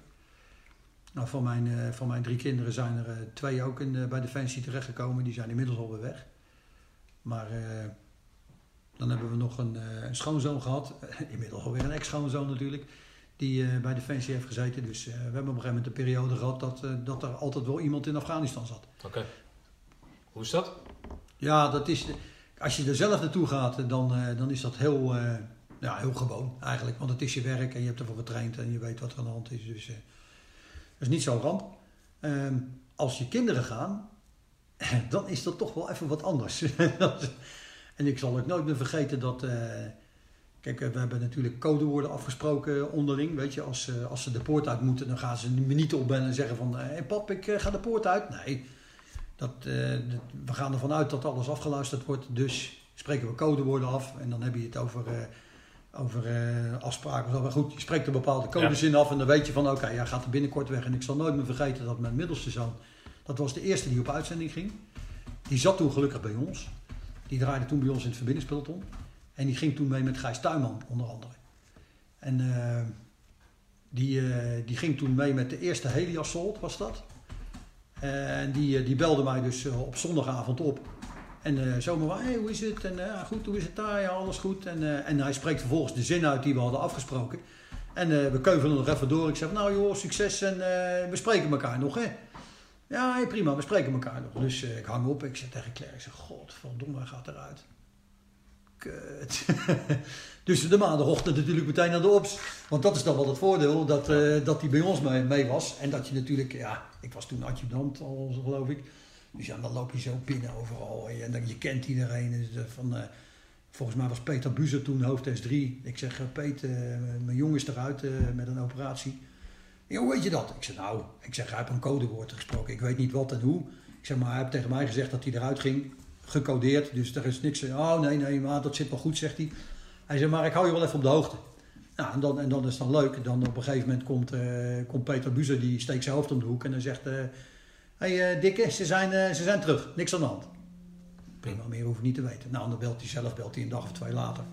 Nou, van, mijn, van mijn drie kinderen zijn er twee ook in, bij Defensie terechtgekomen. Die zijn inmiddels alweer weg. Maar dan hebben we nog een, een schoonzoon gehad. inmiddels alweer een ex-schoonzoon natuurlijk. Die eh, bij Defensie heeft gezeten. Dus eh, we hebben op een gegeven moment een periode gehad dat, eh, dat er altijd wel iemand in Afghanistan zat. Oké. Hoe is dat? Ja, dat is, als je er zelf naartoe gaat, dan, dan is dat heel, ja, heel gewoon eigenlijk. Want het is je werk en je hebt ervoor getraind en je weet wat er aan de hand is. Dus dat is niet zo ramp. Ehm, als je kinderen gaan, dan is dat toch wel even wat anders. En ik zal ook nooit meer vergeten dat... eh, kijk, eh, we hebben natuurlijk codewoorden afgesproken onderling. Weet je, als, eh, als ze de poort uit moeten, dan gaan ze me niet opbellen en zeggen van... Hé pap, ik eh, ga de poort uit. Nee, dat, eh, dat- we gaan ervan uit dat alles afgeluisterd wordt. Dus spreken we codewoorden af. En dan heb je het over, eh, over eh, afspraken. Maar goed, je spreekt een bepaalde codezin af. En dan weet je van oké, jij gaat er binnenkort weg. En ik zal nooit meer vergeten dat mijn middelste zoon... Dat was de eerste die op uitzending ging. Die zat toen gelukkig bij ons. Die draaide toen bij ons in het verbindingspeloton. En die ging toen mee met Gijs Tuinman, onder andere. En eh, die, eh, die ging toen mee met de eerste Heli Assault, was dat. En die, eh, die belde mij dus op zondagavond op. En zomaar, hey, hoe is het? En goed, hoe is het daar? Ja, alles goed. En, en hij spreekt vervolgens de zin uit die we hadden afgesproken. En eh, we keuvelen nog even door. Ik zeg, nou joh, succes en we spreken elkaar nog, hè? Ja, prima, we spreken elkaar nog. Dus ik hang op. Ik zeg tegen Claire, ik zeg, godverdomme, hij gaat eruit. Kut. dus de maandagochtend natuurlijk meteen naar de ops. Want dat is dan wel het voordeel, dat, eh, dat hij bij ons mee, mee was. En dat je natuurlijk, ja, ik was toen adjudant al, geloof ik. Dus ja, dan loop je zo binnen overal. En dan, je kent iedereen. Dus, eh, van, eh, volgens mij was Peter Buzer toen hoofd S3. Ik zeg, Peter, mijn jongen is eruit met een operatie. Ja, hoe weet je dat? Ik zeg, nou, ik zeg, hij heeft een codewoord gesproken. Ik weet niet wat en hoe. Ik zeg, maar hij heeft tegen mij gezegd dat hij eruit ging. Gecodeerd, dus er is niks. Oh, nee, nee, maar dat zit wel goed, zegt hij. Hij zegt, maar ik hou je wel even op de hoogte. Nou, en dan, en dan is het dan leuk. Dan op een gegeven moment komt, eh, komt Peter Buzer, die steekt zijn hoofd om de hoek. En dan zegt, eh, hey, eh, Dikke, ze zijn, ze zijn terug. Niks aan de hand. Prima, meer hoef niet te weten. Nou, dan belt hij zelf, belt hij een dag of twee later.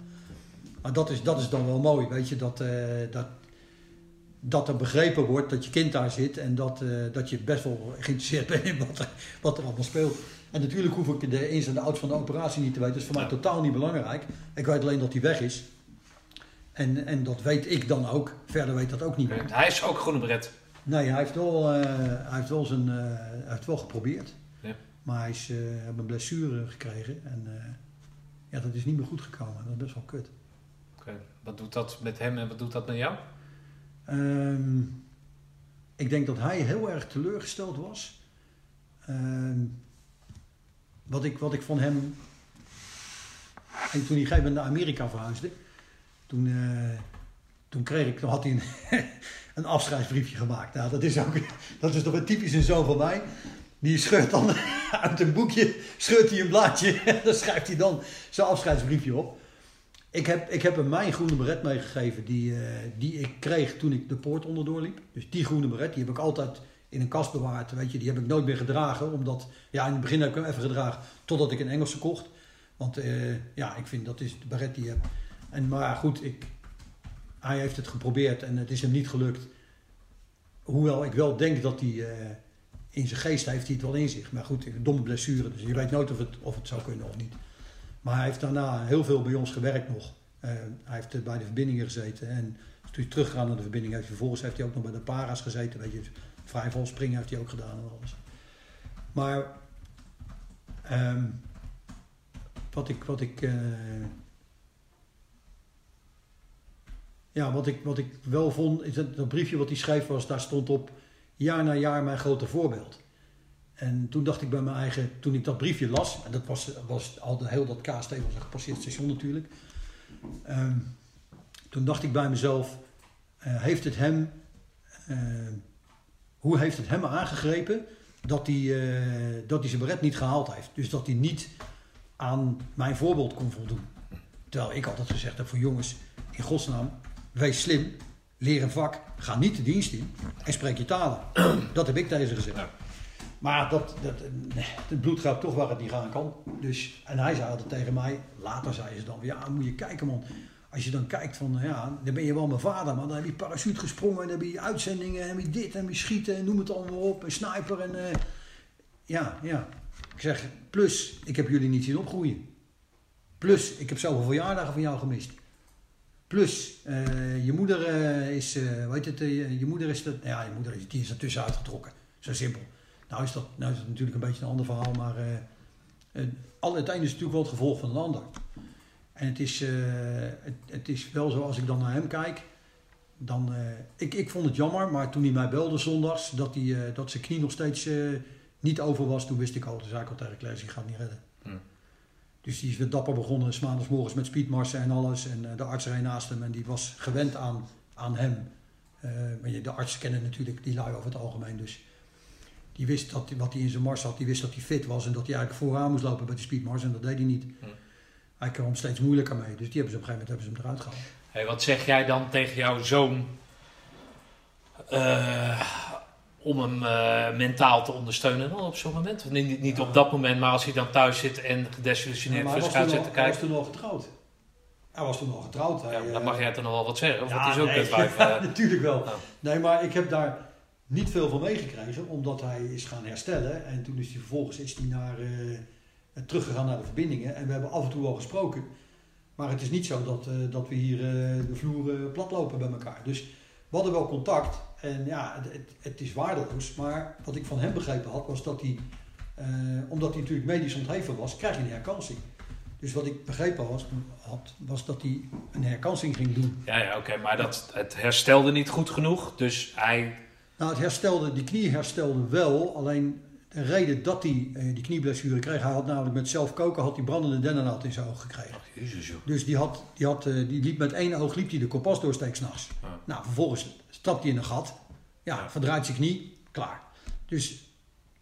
Maar dat is, dat is dan wel mooi, weet je, dat, dat, dat er begrepen wordt dat je kind daar zit en dat, dat je best wel geïnteresseerd bent in wat er, wat er allemaal speelt. En natuurlijk hoef ik de ins en de outs van de operatie niet te weten. Dat is voor mij Ja. totaal niet belangrijk. Ik weet alleen dat hij weg is. En, en dat weet ik dan ook. Verder weet dat ook niet. Oké, Hij is ook groene beret. Nee, hij heeft wel, eh, hij heeft wel, zijn, eh, hij heeft wel geprobeerd. Ja. Maar hij is, eh, heeft een blessure gekregen. En ja, dat is niet meer goed gekomen. Dat is best wel kut. Oké, Wat doet dat met hem en wat doet dat met jou? Ehm, ik denk dat hij heel erg teleurgesteld was. Ehm, wat, ik, wat ik van hem. En toen hij gegeven naar Amerika verhuisde, toen, eh, toen kreeg ik, toen had hij een, een afscheidsbriefje gemaakt. Nou, dat is ook, dat is toch een typisch een zoon van mij. Die scheurt dan uit een boekje, scheurt hij een blaadje en dan schrijft hij dan zijn afscheidsbriefje op. Ik heb, ik heb hem mijn groene beret meegegeven die, eh, die ik kreeg toen ik de poort onderdoor liep. Dus die groene beret, die heb ik altijd in een kast bewaard. Weet je, die heb ik nooit meer gedragen. Omdat, ja, in het begin heb ik hem even gedragen totdat ik een Engelse kocht. Want eh, ja, ik vind dat is de beret die je hebt. En, maar goed, ik, hij heeft het geprobeerd en het is hem niet gelukt. Hoewel ik wel denk dat hij eh, in zijn geest heeft hij het wel in zich. Maar goed, een domme blessure, dus je weet nooit of het, of het zou kunnen of niet. Maar hij heeft daarna heel veel bij ons gewerkt nog. Eh, hij heeft bij de verbindingen gezeten. En toen hij teruggegaan naar de verbinding heeft, vervolgens heeft hij ook nog bij de para's gezeten. Weet je, vrijval springen heeft hij ook gedaan en alles. Maar ehm, wat ik, wat ik, eh, ja, wat ik, wat ik wel vond, is dat, dat briefje wat hij schreef was, daar stond op jaar na jaar mijn grote voorbeeld. En toen dacht ik bij mijn eigen, toen ik dat briefje las, en dat was, was al heel dat KST was een gepasseerd station natuurlijk. Ehm, toen dacht ik bij mezelf, eh, heeft het hem, eh, hoe heeft het hem aangegrepen dat hij, eh, dat hij zijn beret niet gehaald heeft? Dus dat hij niet aan mijn voorbeeld kon voldoen. Terwijl ik altijd gezegd heb voor jongens, in godsnaam, wees slim, leer een vak, ga niet de dienst in en spreek je talen. dat heb ik tegen ze gezegd. Maar dat, dat, het bloed gaat toch waar het niet gaan kan. Dus, en hij zei altijd tegen mij, later zei ze dan, ja moet je kijken man. Als je dan kijkt van, ja, dan ben je wel mijn vader, maar dan heb je parachute gesprongen, en dan heb je uitzendingen, en heb je dit, en heb je schieten, en noem het allemaal op, en sniper, en eh, ja, ja. Ik zeg, plus, ik heb jullie niet zien opgroeien. Plus, ik heb zoveel verjaardagen van jou gemist. Plus, eh, je moeder eh, is, weet het, je moeder is, dat, ja, je moeder is, die is er tussenuit uitgetrokken. Zo simpel. Nou is dat, nou is dat natuurlijk een beetje een ander verhaal, maar al het een is natuurlijk wel het gevolg van een ander. En het is, eh, het, het is wel zo, als ik dan naar hem kijk, dan, eh, ik, ik vond het jammer, maar toen hij mij belde zondags, dat, hij, eh, dat zijn knie nog steeds niet over was, toen wist ik al, zei ik al tegen Claes, ik ga het niet redden. Hmm. Dus die is weer dapper begonnen, 's maandags morgens met speedmarsen en alles. En de arts reed naast hem en die was gewend aan, aan hem. De artsen kennen natuurlijk die lui over het algemeen. Dus die wist dat, wat hij in zijn mars had, die wist dat hij fit was. En dat hij eigenlijk vooraan moest lopen bij de speedmars. En dat deed hij niet. Hmm. Hij kwam steeds moeilijker mee. Dus die hebben ze op een gegeven moment hebben ze hem eruit gehaald. Hey, wat zeg jij dan tegen jouw zoon eh, om hem eh, mentaal te ondersteunen dan op zo'n moment? Of niet, niet op dat moment, maar als hij dan thuis zit en gedesillusioneerd al, zit te hij was kijken. toen al getrouwd. Hij was toen al getrouwd. Ja, Hij, dan eh, mag jij toch nog wel wat zeggen, of Ja, het is ook nee, wijf. ja, natuurlijk wel. Nee, maar ik heb daar niet veel van meegekregen, omdat hij is gaan herstellen. En toen is hij vervolgens is hij naar, eh, teruggegaan naar de verbindingen. En we hebben af en toe al gesproken. Maar het is niet zo dat, eh, dat we hier eh, de vloer eh, platlopen bij elkaar. Dus we hadden wel contact. En ja, het, het, het is waardeloos. Maar wat ik van hem begrepen had, was dat hij, omdat hij natuurlijk medisch ontheven was, krijg je een herkansing. Dus wat ik begrepen was, had, was dat hij een herkansing ging doen. Ja, ja oké, maar dat, het herstelde niet goed genoeg. Dus hij. Nou, het herstelde, die knie herstelde wel. Alleen de reden dat hij eh, die knieblessure kreeg, hij had namelijk met zelf koken had hij brandende dennennaald in zijn oog gekregen. Jezus, joh. Dus die, had, die, had, eh, die liep met één oog liep hij de kompas doorsteek s'nachts. Ja. Nou, vervolgens stapt hij in een gat. Ja, verdraait zijn knie, klaar. Dus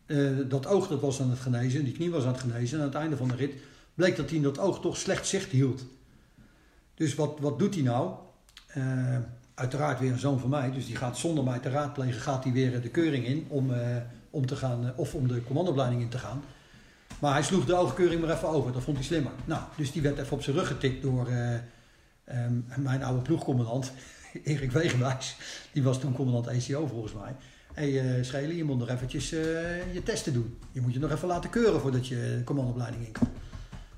eh, dat oog dat was aan het genezen, die knie was aan het genezen. En aan het einde van de rit bleek dat hij in dat oog toch slecht zicht hield. Dus wat, wat doet hij nou? Uiteraard weer een zoon van mij, dus die gaat zonder mij te raadplegen, gaat hij weer de keuring in om, om te gaan, eh, of om de commandoopleiding in te gaan. Maar hij sloeg de oogkeuring maar even over, dat vond hij slimmer. Nou, dus die werd even op zijn rug getikt door eh, ehm, mijn oude ploegcommandant, Erik Wegenwijs. Die was toen commandant ECO volgens mij. Hé hey, eh, Schelen, je moet nog eventjes eh, je testen doen. Je moet je nog even laten keuren voordat je de commandoopleiding in kan.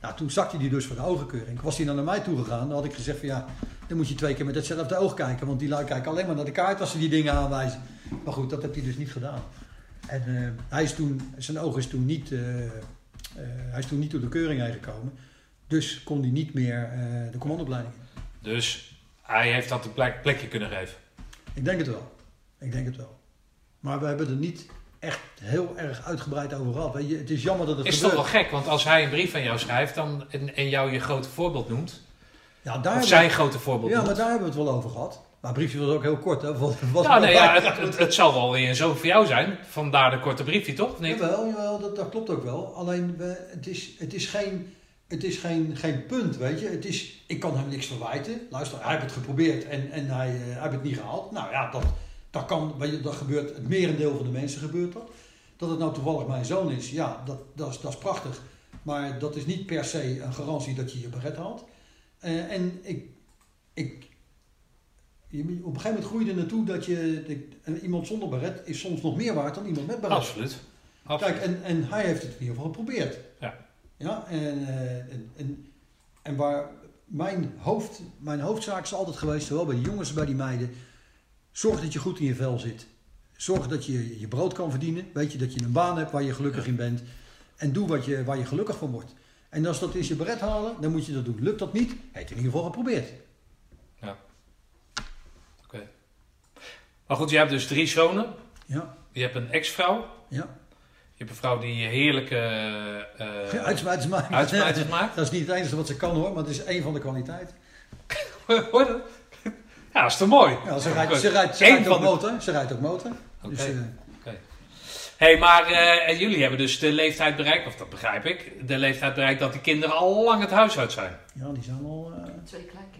Nou, toen zakte hij dus voor de ogenkeuring. Was hij dan naar mij toe gegaan, dan had ik gezegd van ja, dan moet je twee keer met hetzelfde oog kijken. Want die lui kijken alleen maar naar de kaart als ze die dingen aanwijzen. Maar goed, dat heeft hij dus niet gedaan. En eh, hij is toen, zijn oog is toen niet, eh, eh, hij is toen niet door de keuring heen gekomen. Dus kon hij niet meer de commandoopleiding in. Dus hij heeft dat een plek, plekje kunnen geven. Ik denk het wel. Ik denk het wel. Maar we hebben er niet echt heel erg uitgebreid over gehad. Weet je, het is jammer dat het Is toch wel gek, want als hij een brief aan jou schrijft dan, en, en jou je grote voorbeeld noemt, Ja, daar of zijn we- grote voorbeeld ja, maar daar hebben we het wel over gehad. Maar het briefje was ook heel kort. Hè? Was, was Ja, nee, ja, het, het, het zal wel weer zoon voor jou zijn. Vandaar de korte briefje, toch? Niet? Jawel, jawel dat, dat klopt ook wel. Alleen, we, het is, het is, geen, het is geen, geen punt, weet je. Het is, ik kan hem niks verwijten. Luister, hij heeft het geprobeerd en, en hij, hij heeft het niet gehaald. Nou ja, dat, dat kan, weet je, dat gebeurt, het merendeel van de mensen gebeurt dat. Dat het nou toevallig mijn zoon is, ja, dat, dat, is, dat is prachtig. Maar dat is niet per se een garantie dat je je beret haalt. Eh, en ik, ik, op een gegeven moment groei je er naartoe dat je, de- iemand zonder beret is soms nog meer waard dan iemand met beret. Absoluut. Absoluut. Kijk, en, en hij heeft het in ieder geval geprobeerd. Ja. Ja, en, eh, en, en, en waar mijn, hoofd, mijn hoofdzaak is altijd geweest, zowel bij de jongens als bij die meiden, zorg dat je goed in je vel zit. Zorg dat je je brood kan verdienen. Weet je, dat je een baan hebt waar je gelukkig in bent. En doe wat je, waar je gelukkig van wordt. En als dat is je beret halen, dan moet je dat doen. Lukt dat niet, je het in ieder geval geprobeerd. Maar goed, je hebt dus drie zonen. Ja, Je hebt een ex-vrouw. ja. Je hebt een vrouw die heerlijke eh ja uitsmijters maken. uitsmijters maakt. Dat is niet het enige wat ze kan hoor, maar het is één van de kwaliteiten. Hoor je dat? Ja, dat is toch mooi? Ja, ze rijdt, ze rijdt, ze rijdt ook de- motor. Ze rijdt ook motor. Dus, Oké. eh, hey, maar eh, en jullie hebben dus de leeftijd bereikt, of dat begrijp ik, de leeftijd bereikt dat die kinderen al lang het huis uit zijn. ja, die zijn al... eh, Twee kleinkinderen.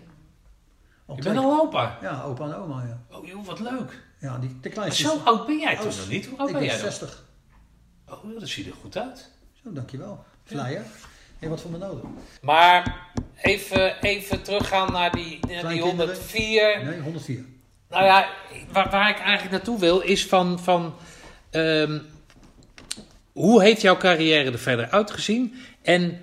Al Je twee- bent al opa. Ja, opa en oma, ja. Oh joh, wat leuk. Ja, die, de Maar kleinste zo oud ben jij toen Oh, nog niet? Hoe oud ik ben ben jij dan? 60. Oh, dat ziet er goed uit. Zo, dankjewel. Flyer. Hé, wat voor me nodig? Maar even, even teruggaan naar die, naar die Kleinkinderen? 104. Nee, 104. Nou ja, waar, waar ik eigenlijk naartoe wil is van... van ehm, hoe heeft jouw carrière er verder uitgezien? En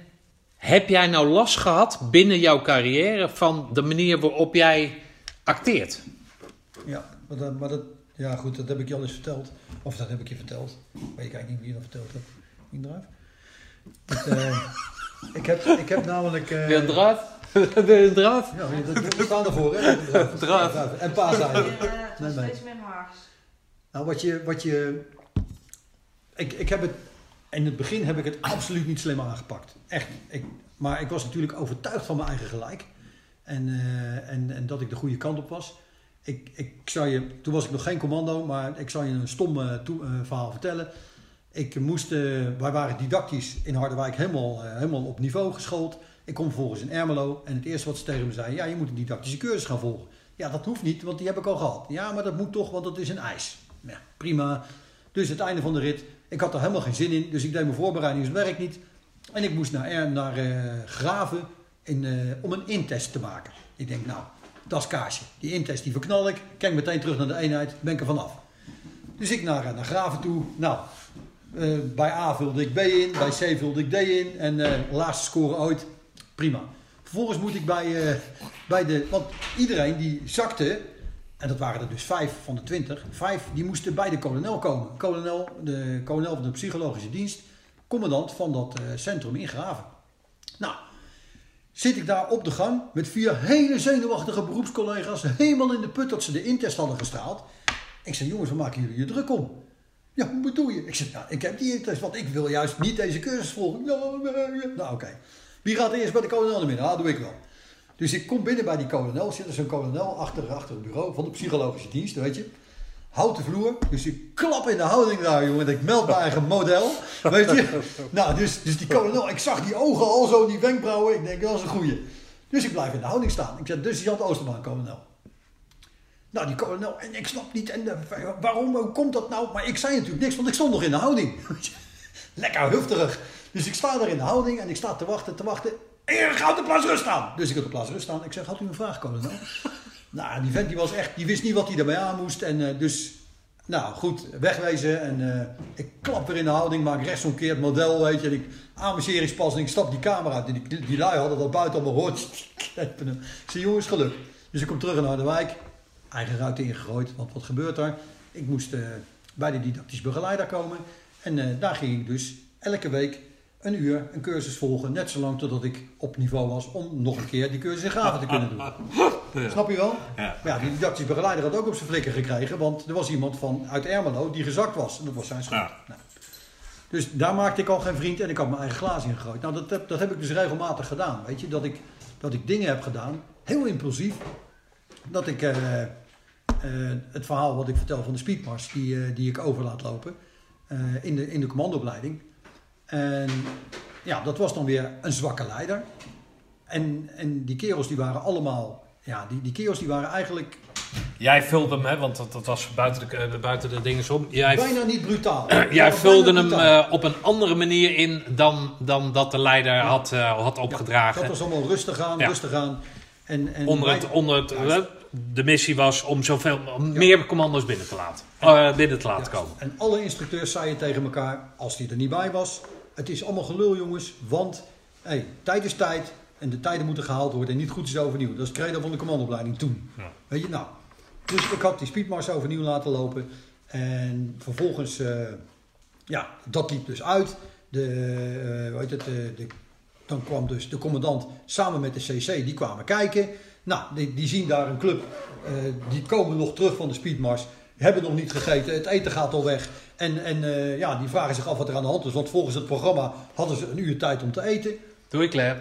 heb jij nou last gehad binnen jouw carrière van de manier waarop jij acteert? Ja, maar dat, maar dat... Ja, goed, dat heb ik je al eens verteld. Of dat heb ik je verteld. Weet ik eigenlijk niet wie je dat verteld hebt. Eruit. Het, eh, ik, heb, ik heb namelijk... eh, Wil je een draad? Je een draad? Ja, dat- we staan ervoor, hè? Draad. En was Nee, nee. steeds meer haags. Nou, wat je. Wat je ik, ik heb het. In het begin heb ik het absoluut niet slim aangepakt. Echt. Ik, maar ik was natuurlijk overtuigd van mijn eigen gelijk. En, eh, en, en dat ik de goede kant op was. Ik, ik je, toen was ik nog geen commando, maar ik zal je een stom eh, eh, verhaal vertellen. Ik moest, wij waren didactisch in Harderwijk helemaal, helemaal op niveau geschoold. Ik kom vervolgens in Ermelo en het eerste wat ze tegen me zeiden, ja, je moet een didactische cursus gaan volgen. Ja, dat hoeft niet, want die heb ik al gehad. Ja, maar dat moet toch, want dat is een eis. Ja, prima. Dus het einde van de rit, ik had er helemaal geen zin in, dus ik deed mijn voorbereiding, dus niet. En ik moest naar, Er- naar eh, Graven in, eh, om een intest te maken. Ik denk, nou, dat is kaasje. Die intest die verknal ik, kijk meteen terug naar de eenheid, ben ik er vanaf. Dus ik naar, naar Graven toe. Nou, eh, bij A vulde ik B in, bij C vulde ik D in. En eh laatste score ooit, prima. Vervolgens moet ik bij, eh, bij de... Want iedereen die zakte, en dat waren er dus vijf van de twintig, vijf, die moesten bij de kolonel komen. Kolonel, de kolonel van de psychologische dienst, commandant van dat eh, centrum in Graven. Nou, zit ik daar op de gang met vier hele zenuwachtige beroepscollega's, helemaal in de put dat ze de intest hadden gestraald. Ik zei, jongens, waar maken jullie je druk om? Ja, hoe bedoel je? Ik zeg, ja, ik heb die intest, want ik wil juist niet deze cursus volgen. Nou, nee. nou oké. Wie gaat eerst bij de kolonel naar binnen? Ah, doe ik wel. Dus ik kom binnen bij die kolonel, zit er zo'n kolonel achter, achter het bureau van de psychologische dienst, weet je. Houten vloer, dus ik klap in de houding daar, jongen. En ik meld mijn eigen model, weet je. Nou, dus, dus die kolonel, ik zag die ogen al zo, die wenkbrauwen. Ik denk, dat is een goeie. Dus ik blijf in de houding staan. Ik zeg, dus Jan Oosterbaan, kolonel. Nou, die kolonel, en ik snap niet, en eh, waarom, hoe komt dat nou? Maar ik zei natuurlijk niks, want ik stond nog in de houding. Lekker hufterig. Dus ik sta daar in de houding en ik sta te wachten, te wachten. En je gaat op de plaats rust staan. Dus ik op de plaats rust staan. Ik zeg, had u een vraag, kolonel? nou, die vent die was echt, die wist niet wat hij erbij aan moest. En eh, dus, nou goed, wegwezen. En eh, ik klap weer in de houding, maak rechtsomkeerd model, weet je. En ik amuseringspas en ik stap die camera uit. En die, die lui hadden dat buiten allemaal gehoord. Ik jongens, geluk. Dus ik kom terug naar Harderwijk. Eigen ruit ingegooid, want wat gebeurt er? Ik moest eh, bij de didactisch begeleider komen. En daar ging ik dus elke week een uur een cursus volgen. Net zolang totdat ik op niveau was om nog een keer die cursus in graven te kunnen doen. Snap je wel? Ja. Maar ja, die didactisch begeleider had ook op zijn flikker gekregen. Want er was iemand van uit Ermelo die gezakt was. En dat was zijn schuld. Ja. Nou, dus daar maakte ik al geen vriend en ik had mijn eigen glaas ingegooid. Nou, dat heb, dat heb ik dus regelmatig gedaan. Weet je, dat ik, dat ik dingen heb gedaan, heel impulsief. Dat ik eh, eh, het verhaal wat ik vertel van de speedmars, die, eh, die ik over laat lopen in, de, in de commandoopleiding. En ja, dat was dan weer een zwakke leider. En, en die kerels die waren allemaal, ja, die, die kerels die waren eigenlijk Jij vulde hem, hè, want dat, dat was buiten de, eh, buiten de dingen om. Jij, bijna niet brutaal. jij vulde hem eh, op een andere manier in dan, dan dat de leider had, eh, had opgedragen. Dat was allemaal rustig aan, Ja. rustig aan. En, en onder het, onder het, de missie was om zoveel om meer commando's binnen te laten, binnen te laten komen. En alle instructeurs zeiden tegen elkaar, als die er niet bij was, het is allemaal gelul jongens, want hey, tijd is tijd en de tijden moeten gehaald worden en niet goed is overnieuw. Dat is het credo van de commandoopleiding toen. Ja. Weet je, nou. Dus ik had die speedmars overnieuw laten lopen en vervolgens, eh, ja, dat liep dus uit. De, hoe heet het, de, de, dan kwam dus de commandant samen met de CC, die kwamen kijken. Nou, die, die zien daar een club, eh, die komen nog terug van de speedmars, hebben nog niet gegeten, het eten gaat al weg. En, en eh, ja, die vragen zich af wat er aan de hand is, want volgens het programma hadden ze een uur tijd om te eten. Doe ik, Claire.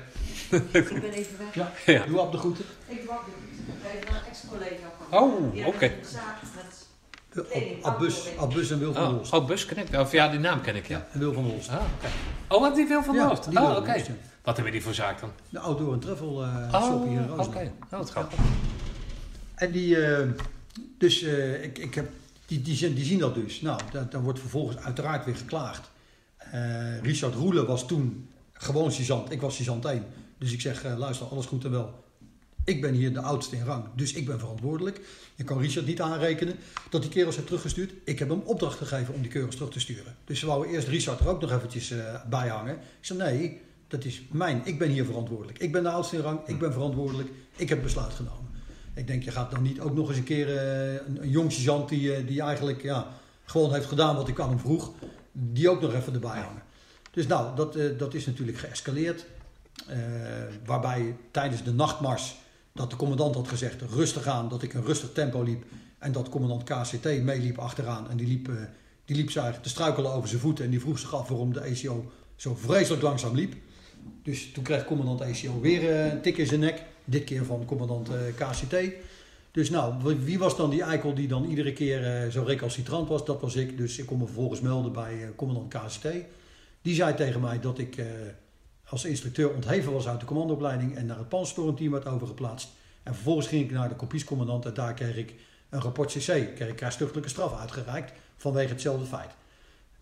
Ik ben even weg. Ja, Ja. doe op de groeten. Ik wacht even naar een ex-collega. Oh, Die oké. een zaak met Uh, Abbus, Abbus en Wil van Oh, Holst. oh, Bus ken ik. Of ja, die naam ken ik, ja. Ja, en Wil van Holst. Ah, oké. Oh, wat die wil van de Ja, Oh, Wil oké. van Holst. Wat hebben die voor zaak dan? De outdoor en travel eh Oh, shop hier in oké. Roosendaal. Oh, wat grappig. En die, eh, dus eh, ik, ik heb, die, die, zien- die zien dat dus. Nou, da- dan wordt vervolgens uiteraard weer geklaagd. Eh, Richard Roelen was toen gewoon sergeant. Ik was sergeant 1. Dus ik zeg, eh, luister, alles goed en wel. Ik ben hier de oudste in rang, dus ik ben verantwoordelijk. Je kan Richard niet aanrekenen dat die kerels heeft teruggestuurd. Ik heb hem opdracht gegeven om die kerels terug te sturen. Dus ze wouden eerst Richard er ook nog eventjes bij hangen. Ik zei, nee, dat is mijn. Ik ben hier verantwoordelijk. Ik ben de oudste in rang, ik ben verantwoordelijk. Ik heb besluit genomen. Ik denk, je gaat dan niet ook nog eens een keer eh, een, een jong sergeant die, eh, die eigenlijk ja, gewoon heeft gedaan wat ik aan hem vroeg, die ook nog even erbij hangen. Dus nou, dat, eh, dat is natuurlijk geëscaleerd. Waarbij tijdens de nachtmars dat de commandant had gezegd rustig aan, dat ik een rustig tempo liep. En dat commandant KCT meeliep achteraan. En die liep, die liep eigenlijk te struikelen over zijn voeten. En die vroeg zich af waarom de ECO zo vreselijk langzaam liep. Dus toen kreeg commandant ECO weer een tik in zijn nek. Dit keer van commandant eh, KCT. Dus nou, wie- was dan die eikel die dan iedere keer eh, zo recalcitrant was? Dat was ik. Dus ik kon me vervolgens melden bij eh, commandant KCT. Die zei tegen mij dat ik als instructeur ontheven was uit de commandoopleiding en naar het panzerstormteam werd overgeplaatst. En vervolgens ging ik naar de kopiescommandant en daar kreeg ik een rapport CC. Kreeg ik krijgstuchtelijke straf uitgereikt vanwege hetzelfde feit.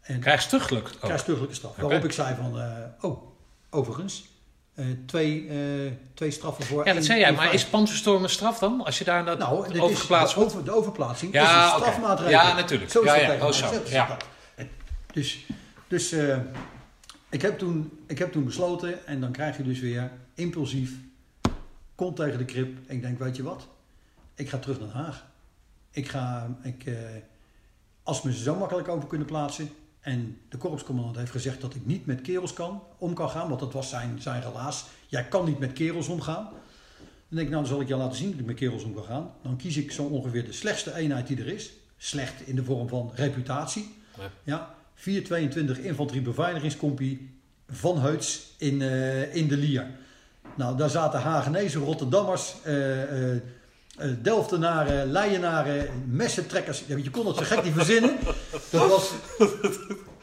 En Krijgstuchtelijk. ook. krijgstuchtelijke straf. Waarop ik zei van, oh, overigens, eh, twee, eh, twee straffen voor Ja, dat zei jij. Maar is panzerstorm een straf dan? Als je daar dat Nou, de, wordt? over, de overplaatsing Ja, is een strafmaatregel. Ja, natuurlijk. Zo is Ja, dat ja. Oh. Ja. Dus, dus eh, ik, heb toen, ik heb toen besloten, en dan krijg je dus weer impulsief, kont tegen de krip. En ik denk, weet je wat? Ik ga terug naar Den Haag. Ik ga, ik, als we ze zo makkelijk over kunnen plaatsen. En de korpscommandant heeft gezegd dat ik niet met kerels kan, om kan gaan, want dat was zijn, zijn relaas. Jij kan niet met kerels omgaan. Dan denk ik, nou dan zal ik je laten zien dat ik met kerels om kan gaan. Dan kies ik zo ongeveer de slechtste eenheid die er is. Slecht in de vorm van reputatie. Ja. Ja, 422 infanterie beveiligingscompie van Heuts in, eh, in de Lier. Nou, daar zaten Hagenezen, Rotterdammers, eh, eh, Delftenaren, Leienaren, messentrekkers. Ja, Je kon het zo gek niet verzinnen. Dat was...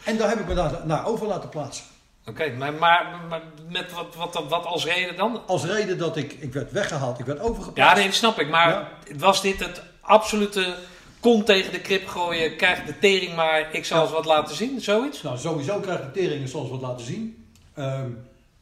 En daar heb ik me naar, naar over laten plaatsen. Oké, maar, maar, maar met wat, wat, wat als reden dan? Als reden dat ik, ik werd weggehaald, ik werd Ja, overgeplaatst. nee, dat snap ik. Maar Ja. was dit het absolute kont tegen de krip gooien, krijg de tering maar, ik zal eens wat laten zien, zoiets? Nou, sowieso krijg ik teringen zoals we het laten zien. Ehm,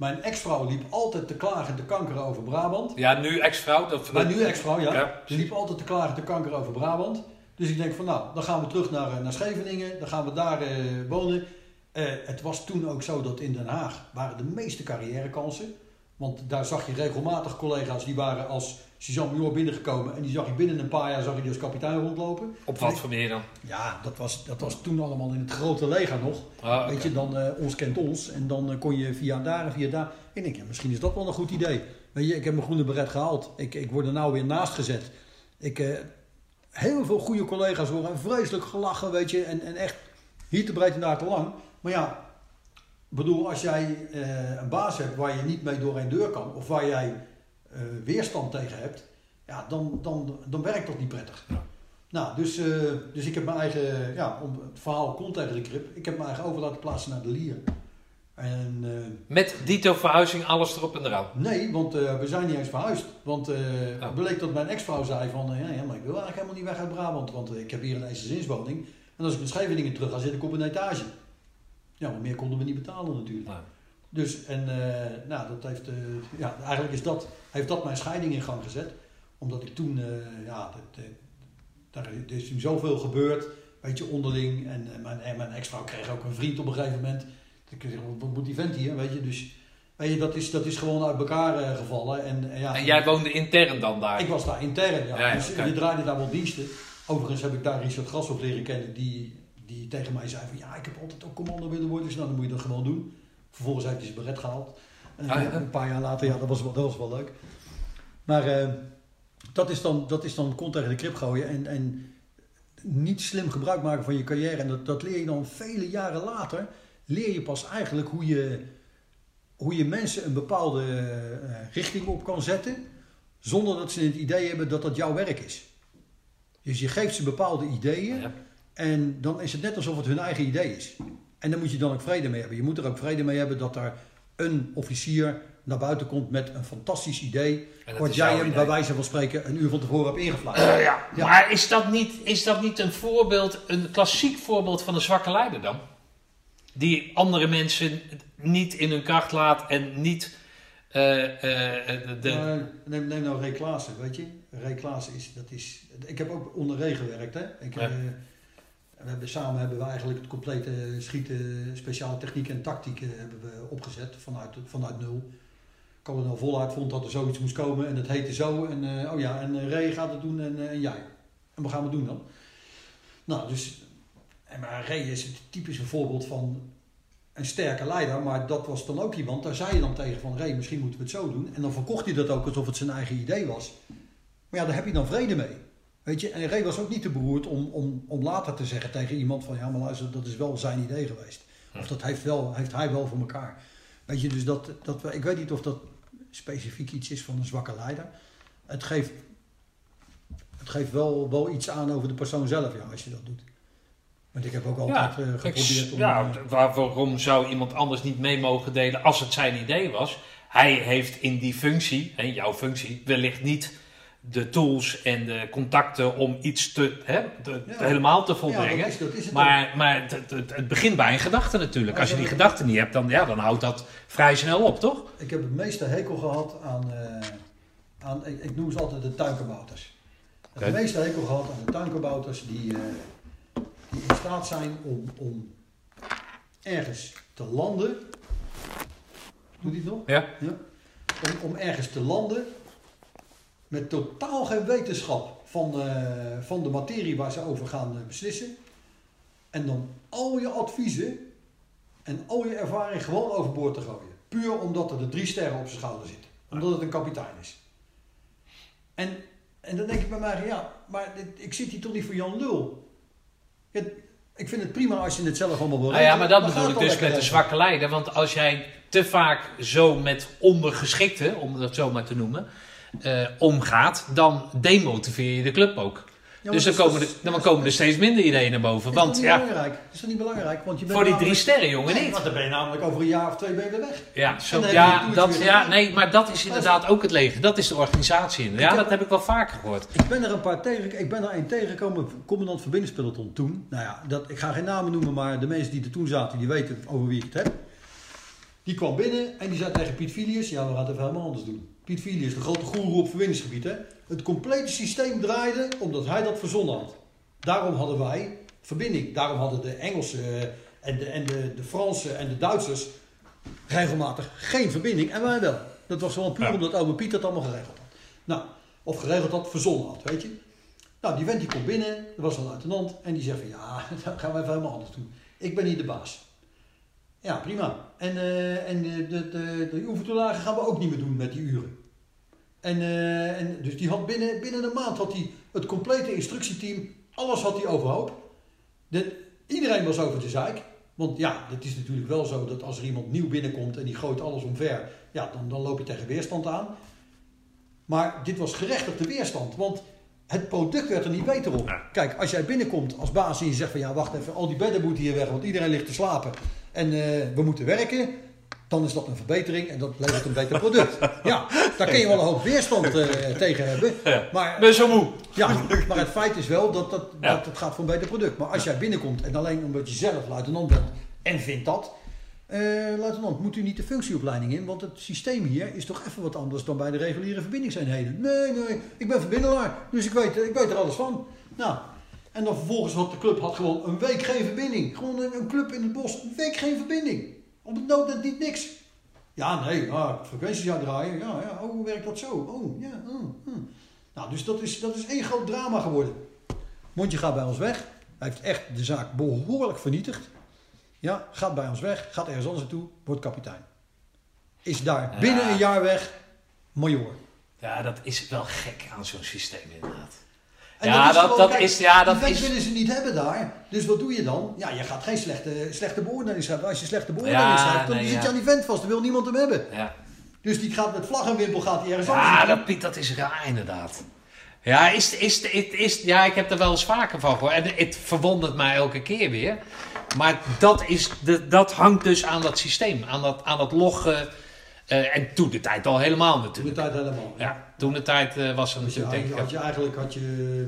mijn ex-vrouw liep altijd te klagen te kankeren over Brabant. Ja, nu ex-vrouw. Dat, Maar nu ex-vrouw, ja. Ja. Ze liep altijd te klagen te kanker over Brabant. Dus ik denk van nou, dan gaan we terug naar, eh, naar Scheveningen. Dan gaan we daar eh, wonen. Eh, het was toen ook zo dat in Den Haag waren de meeste carrièrekansen. Want daar zag je regelmatig collega's die waren als Suzanne Major binnengekomen. En die zag je binnen een paar jaar zag je die als kapitein rondlopen. Op wat voor meer dan? Ja, dat was, dat was toen allemaal in het grote leger nog. Ah. Weet je, dan eh, ons kent ons. En dan eh, kon je via daar en via daar. Ik denk, ja, misschien is dat wel een goed idee. Weet je, ik heb mijn groene beret gehaald. Ik, ik word er nou weer naast gezet. Ik, eh, heel veel goede collega's horen. En vreselijk gelachen, weet je. En, en echt hier te breed en daar te lang. Maar ja, ik bedoel, als jij een baas hebt waar je niet mee door een deur kan. Of waar jij weerstand tegen hebt. Ja, dan, dan, dan werkt dat niet prettig. Nou, dus, eh, dus ik heb mijn eigen, ja, om het verhaal komt tegen de krip. Ik heb mijn eigen over laten plaatsen naar de Lier. En eh, Met dito verhuizing, alles erop en eraan. nee, want eh, we zijn niet eens verhuisd. Want eh Oh. het bleek dat mijn ex-vrouw zei van, eh, ja, maar ik wil eigenlijk helemaal niet weg uit Brabant. Want eh, ik heb hier een eensgezinswoning. En als ik in Scheveningen terug ga, zit ik op een etage. Ja, maar meer konden we niet betalen natuurlijk. Dus, en eh, nou, dat heeft, eh, ja, eigenlijk is dat, heeft dat mijn scheiding in gang gezet. Omdat ik toen, eh, ja, dat, eh, daar er is toen zoveel gebeurd, weet je, onderling. En, mijn, en mijn ex-vrouw kreeg ook een vriend op een gegeven moment. Ik zeg, wat moet die vent hier, weet je. Dus, weet je, dat is, dat is gewoon uit elkaar gevallen. En, ja, En jij woonde intern dan daar? ik was daar intern, ja. Dus je draaide daar wel diensten. Overigens heb ik daar Richard Grashoff leren kennen, die, die tegen mij zei van ja, ik heb altijd ook commando willen worden. Dus nou, dan moet je dat gewoon doen. Vervolgens heeft hij zijn beret gehaald. En Ah, ja. Een paar jaar later, ja, dat was wel, dat was wel leuk. Maar eh, dat, is dan, dat is dan kont tegen de krip gooien en, en niet slim gebruik maken van je carrière. En dat, dat leer je dan vele jaren later, leer je pas eigenlijk hoe je, hoe je mensen een bepaalde eh, richting op kan zetten, zonder dat ze het idee hebben dat dat jouw werk is. Dus je geeft ze bepaalde ideeën Ja. en dan is het net alsof het hun eigen idee is. En daar moet je dan ook vrede mee hebben. Je moet er ook vrede mee hebben dat er een officier naar buiten komt met een fantastisch idee. Wat jij hem bij wijze van spreken een uur van tevoren hebt ingevlaagd. ja. Ja. Maar is dat, niet, is dat niet een voorbeeld, een klassiek voorbeeld van een zwakke leider dan? Die andere mensen niet in hun kracht laat en niet eh, eh, de, Maar neem, neem nou Ray Klaassen, weet je. Ray Klaassen is, dat is... Ik heb ook onder Ray gewerkt, hè. Ik, Ja. We samen hebben we eigenlijk het complete schieten, speciale techniek en tactiek eh, hebben we opgezet vanuit, vanuit nul. Kolonel Voluit vond dat er zoiets moest komen en dat heette zo. En eh, oh ja, en eh, Ray gaat het doen en, en jij. En wat gaan we doen dan? Nou, dus... Maar Ray is het typische voorbeeld van een sterke leider, maar dat was dan ook iemand, daar zei je dan tegen van Ray, misschien moeten we het zo doen. En dan verkocht hij dat ook alsof het zijn eigen idee was. Maar ja, daar heb je dan vrede mee. Weet je, en Ray was ook niet te beroerd om, om, om later te zeggen tegen iemand van ja, maar luister, dat is wel zijn idee geweest. Of dat heeft, wel, heeft hij wel voor elkaar. Weet je, dus dat, dat, we- ik weet niet of dat specifiek iets is van een zwakke leider. Het geeft, het geeft wel, wel iets aan over de persoon zelf, ja, als je dat doet. Want ik heb ook altijd eh, ik- geprobeerd om... ja, eh, waarom zou iemand anders niet mee mogen delen als het zijn idee was? Hij heeft in die functie, hè, jouw functie, wellicht niet de tools en de contacten om iets te, hè, te- Ja. te- helemaal te ja, volbrengen. dat is, dat is het ook. Maar, maar het, het, het begint bij een gedachte natuurlijk. Als je die gedachte niet hebt, dan, ja, dan houdt dat vrij snel op, toch? Ik heb het meeste hekel gehad aan, eh, aan ik, ik noem ze altijd de tuinkabouters. Oké. Het meeste hekel gehad aan de tuinkabouters die, eh, die in staat zijn om, om ergens te landen. Doet hij het nog? Ja. Ja. Om, om ergens te landen met totaal geen wetenschap van, eh, van de materie waar ze over gaan eh, beslissen. En dan al je adviezen en al je ervaring gewoon overboord te gooien. Puur omdat er de drie sterren op zijn schouder zitten. Omdat het een kapitein is. En, en dan denk ik bij mij, ja, maar dit- ik zit hier toch niet voor Jan Lul. Ik vind het prima als je het zelf allemaal wil Nou ja, maar dat bedoel ik dus met de zwakke leider. Want als jij te vaak zo met ondergeschikten, om dat zo maar te noemen, eh, omgaat, dan demotiveer je de club ook. dus dan dat komen, er, dat dan komen er steeds minder ideeën naar boven. Is dat Want niet ja, belangrijk? Is dat niet belangrijk? Want je bent voor die drie sterren, jongen, Nee, niet. Want dan ben je namelijk over een jaar of twee ben je weer weg. Ja, zo, dat, ja, nee, maar dat is inderdaad ook het leger. Dat is de organisatie. Ja, heb- dat heb ik wel vaker gehoord. Ik ben er een paar tegen. Ik ben er een tegengekomen, commandant verbindingspeloton toen. Nou ja, dat, ik ga geen namen noemen, maar de mensen die er toen zaten, die weten over wie ik het heb. Die kwam binnen en die zei tegen Piet Filius, ja, we gaan het even helemaal anders doen. Piet Filius, de grote goeroe op verbindingsgebied, hè. Het complete systeem draaide omdat hij dat verzonnen had. Daarom hadden wij verbinding. Daarom hadden de Engelsen en de, en de, de Fransen en de Duitsers regelmatig geen verbinding en wij wel. Dat was gewoon puur Ja. omdat oude Piet dat allemaal geregeld had. Nou, of geregeld had, verzonnen had, weet je. Nou, die vent die komt binnen, er was een luitenant en die zegt van ja, dat gaan we even helemaal anders doen. Ik ben hier de baas. Ja, prima. En, eh, en de, de, de, de gaan we ook niet meer doen met die uren. En, eh, en dus die had binnen, binnen een maand had hij het complete instructieteam, alles had hij overhoop. De, iedereen was over de zeik. Want ja, het is natuurlijk wel zo dat als er iemand nieuw binnenkomt en die gooit alles omver, ja, dan, dan loop je tegen weerstand aan. Maar dit was gerechtigde weerstand, want het product werd er niet beter op. Kijk, als jij binnenkomt als baas en je zegt van ja, wacht even, al die bedden moeten hier weg, want iedereen ligt te slapen en eh, we moeten werken, dan is dat een verbetering en dat levert een beter product. Ja, daar kun je wel een hoop weerstand eh, tegen hebben. Maar, ben zo moe. ja, maar het feit is wel dat, dat, Ja. dat het gaat voor een beter product. Maar als jij binnenkomt en alleen omdat je zelf luitenant bent en vindt dat, eh, luitenant, moet u niet de functieopleiding in? Want het systeem hier is toch even wat anders dan bij de reguliere verbindingseenheden. Nee, nee, ik ben verbindelaar, dus ik weet, ik weet er alles van. Nou, en dan vervolgens had de club had gewoon een week geen verbinding. Gewoon een, een club in het bos, een week geen verbinding. Op het noodnet niet niks. Ja, nee, ah, frequenties uitdraaien. Ja, ja, oh, hoe werkt dat zo? Oh, ja, oh, hm. Nou, dus dat is, dat is één groot drama geworden. Mondje gaat bij ons weg. Hij heeft echt de zaak behoorlijk vernietigd. Ja, gaat bij ons weg, gaat ergens anders naartoe, wordt kapitein. Is daar binnen een jaar weg, major. Ja, dat is wel gek aan zo'n systeem inderdaad. En Ja, is dat- gewoon, dat kijk, is- ja, dat is- willen ze niet hebben daar. Dus wat doe je dan? Ja, je gaat geen slechte, slechte beoordeling schrijven. Als je slechte beoordeling Ja, schrijft, dan nee, zit ja. je aan die vent vast. Dan wil niemand hem hebben. Ja, Dus die gaat met vlag en wimpel gaat hij ergens ja dat, Piet, dat is raar inderdaad. Ja, is, is, is, is, ja, ik heb er wel eens vaker van gehoord. En het verwondert mij elke keer weer. Maar dat, is de, dat hangt dus aan dat systeem. Aan dat, aan dat loggen. Eh, en toen de tijd al helemaal Toen de natuurlijk. tijd helemaal. Ja, toen de tijd eh, was er Dus je, natuurlijk denk ik... had je eigenlijk had je,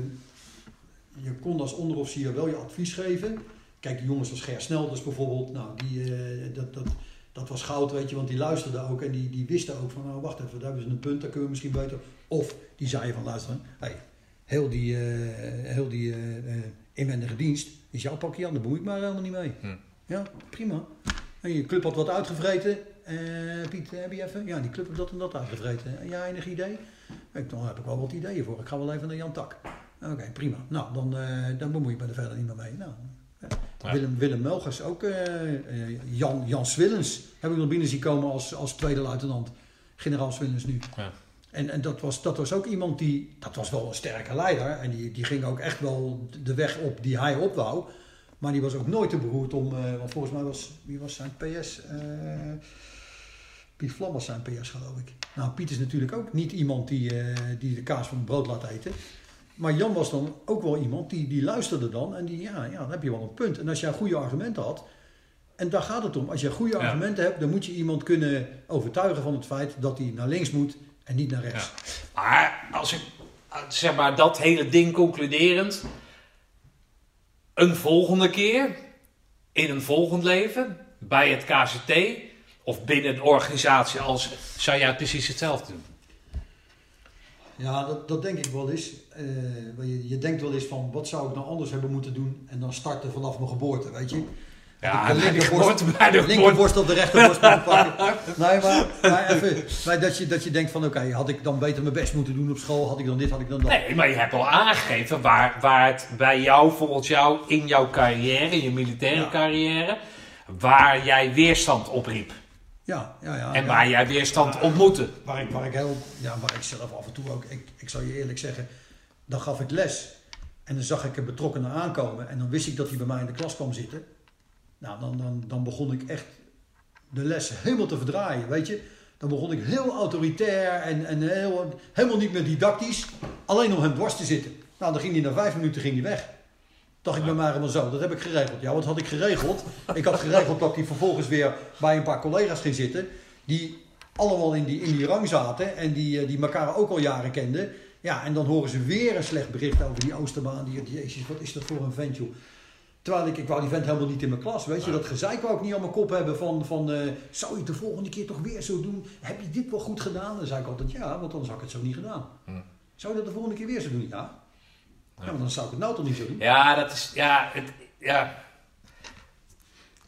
je kon als onderofficier wel je advies geven. Kijk, jongens als Ger Snelders bijvoorbeeld, nou, die, eh, dat, dat, dat was goud, weet je, want die luisterden ook en die, die wisten ook van, nou, wacht even, daar hebben ze een punt, daar kunnen we misschien beter. Of die zeiden van, luister, hey, heel die, eh, heel die inwendige dienst is jouw pakje aan, daar bemoei ik maar helemaal niet mee. Hm. Ja, prima. En je club had wat uitgevreten. Eh, Piet, heb je even? Ja, die club heeft dat en dat uitgevreten. En jij enig idee? Ik, dan heb ik wel wat ideeën voor. Ik ga wel even naar Jan Tak. Oké, prima. Nou, dan, eh, dan bemoei ik me er verder niet meer mee. Nou, ja. Ja. Willem, Willem Melgers, ook eh, Jan, Jan Swillens heb ik nog binnen zien komen als, als tweede luitenant. Generaal Swillens nu. Ja. En, en dat, was, dat was ook iemand die, dat was wel een sterke leider. En die, die ging ook echt wel de weg op die hij op wou. Maar die was ook nooit te beroerd om, want volgens mij was, wie was zijn PS? Piet Vlam was zijn PS geloof ik. Nou, Piet is natuurlijk ook niet iemand die, eh, die de kaas van het brood laat eten. Maar Jan was dan ook wel iemand die, die luisterde dan en die, ja, ja, dan heb je wel een punt. En als jij goede argumenten had, en daar gaat het om. Als je goede Ja. argumenten hebt, dan moet je iemand kunnen overtuigen van het feit dat hij naar links moet en niet naar rechts. Maar als ik, zeg maar, dat hele ding concluderend. Een volgende keer, in een volgend leven, bij het KCT of binnen een organisatie als, zou jij precies hetzelfde doen? Ja, dat, dat denk ik wel eens. Eh, je, je denkt wel eens van, wat zou ik nou anders hebben moeten doen? En dan starten vanaf mijn geboorte, weet je? Ja, de de linkerborst, bij de linkerborst op de rechterborst pakken. Nee, maar, maar even, maar dat, je, dat je denkt van, oké, had ik dan beter mijn best moeten doen op school? Had ik dan dit, had ik dan dat? Nee, maar je hebt al aangegeven waar, waar het bij jou, volgens jou, in jouw carrière, in je militaire Ja. carrière, waar jij weerstand opriep. Ja, ja, ja. en ja. waar jij weerstand ontmoette. Waar ik, waar ik heel, ja, waar ik zelf af en toe ook, ik, ik zal je eerlijk zeggen, dan gaf ik les. En dan zag ik een betrokkenen aankomen en dan wist ik dat hij bij mij in de klas kwam zitten. Nou, dan, dan, dan begon ik echt de les helemaal te verdraaien, weet je. Dan Dan begon ik heel autoritair en, en heel, helemaal niet meer didactisch. Alleen om hem dwars te zitten. Nou, dan ging hij na vijf minuten ging hij weg. Dacht ik bij mij helemaal zo, dat heb ik geregeld. Ja, wat had ik geregeld? Ik had geregeld dat hij vervolgens weer bij een paar collega's ging zitten. Die allemaal in die, in die rang zaten en die, eh, die elkaar ook al jaren kenden. Ja, en dan horen ze weer een slecht bericht over die Oosterbaan. Die, jezus, wat is dat voor een vent, joh. Terwijl ik, ik wou die vent helemaal niet in mijn klas, weet je. Dat gezeik wou ik niet aan mijn kop hebben van, van eh, zou je het de volgende keer toch weer zo doen? Heb je dit wel goed gedaan? Dan zei ik altijd ja, want anders had ik het zo niet gedaan. Hm. Zou je dat de volgende keer weer zo doen? Ja. Ja, maar dan zou ik het nou toch niet zo doen? Ja, dat is, ja, het, ja.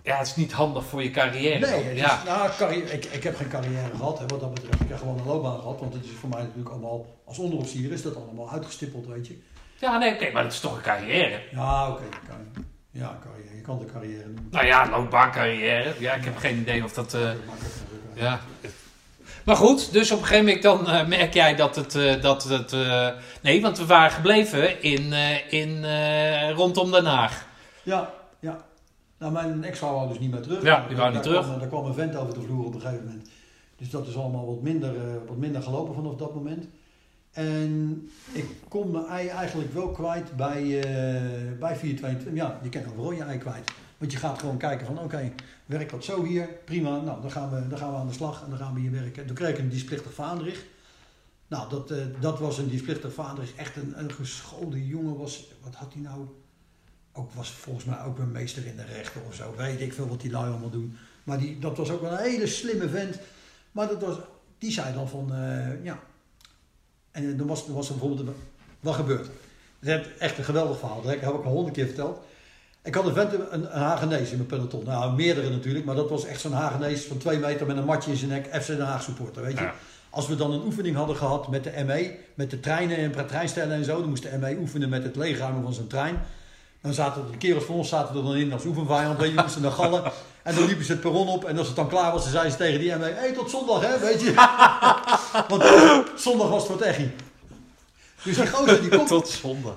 Ja, het is niet handig voor je carrière. Nee, het is- ja. nou, carrière, ik, ik heb geen carrière gehad, hè, wat dat betreft. Ik heb gewoon een loopbaan gehad, want het is voor mij natuurlijk allemaal, als onderofficier is dat allemaal uitgestippeld, weet je. ja, nee, oké, maar dat is toch een carrière? Ja, oké. kan- Ja, carrière. Je kan de carrière noemen. Nou ja, loopbaancarrière. Ja, ik heb geen idee of dat... eh, ja. Maar goed, dus op een gegeven moment dan eh, merk jij dat het... eh, dat het eh, nee, want we waren gebleven in, in, rondom Den Haag. Ja, ja. Nou, mijn ex-vrouw wou dus niet meer terug. Ja, die wou niet terug. Kwam, daar kwam een vent over de vloer op een gegeven moment. Dus dat is allemaal wat minder, wat minder gelopen vanaf dat moment. En ik kon mijn ei eigenlijk wel kwijt bij, bij 422. Ja, je kan overal je ei kwijt. Want je gaat gewoon kijken van, oké, werkt dat zo hier? Prima, nou, dan gaan, we, dan gaan we aan de slag en dan gaan we hier werken. Toen kreeg ik een dienstplichtig vaandrig. Nou, dat, eh, dat was een dienstplichtig vaandrig. Echt een, een geschoolde jongen was, wat had hij nou? Ook was volgens mij ook een meester in de rechten of zo. Weet ik veel wat die lui allemaal doen. Maar die, dat was ook wel een hele slimme vent. Maar dat was, die zei dan van, eh, ja. En eh, dan was, dan was er bijvoorbeeld, wat gebeurd? Het is echt een geweldig verhaal. Dat heb ik al honderd keer verteld. Ik had een vent, een, een Hagenees in mijn peloton. Nou, meerdere natuurlijk. Maar dat was echt zo'n Hagenees van twee meter met een matje in zijn nek. FC Den Haag supporter, weet je. Ja. Als we dan een oefening hadden gehad met de ME, met de treinen en treinstellen en zo, dan moest de ME oefenen met het leegruimen van zijn trein. Dan zaten de kerels van ons zaten er dan in als oefenvijand, weet je, moesten dan gallen. En dan liepen ze het perron op en als het dan klaar was, dan zeiden ze tegen die ME, hé, hey, tot zondag hè, weet je. Want zondag was het voor Techie. Dus die gozer die komt, Tot zondag.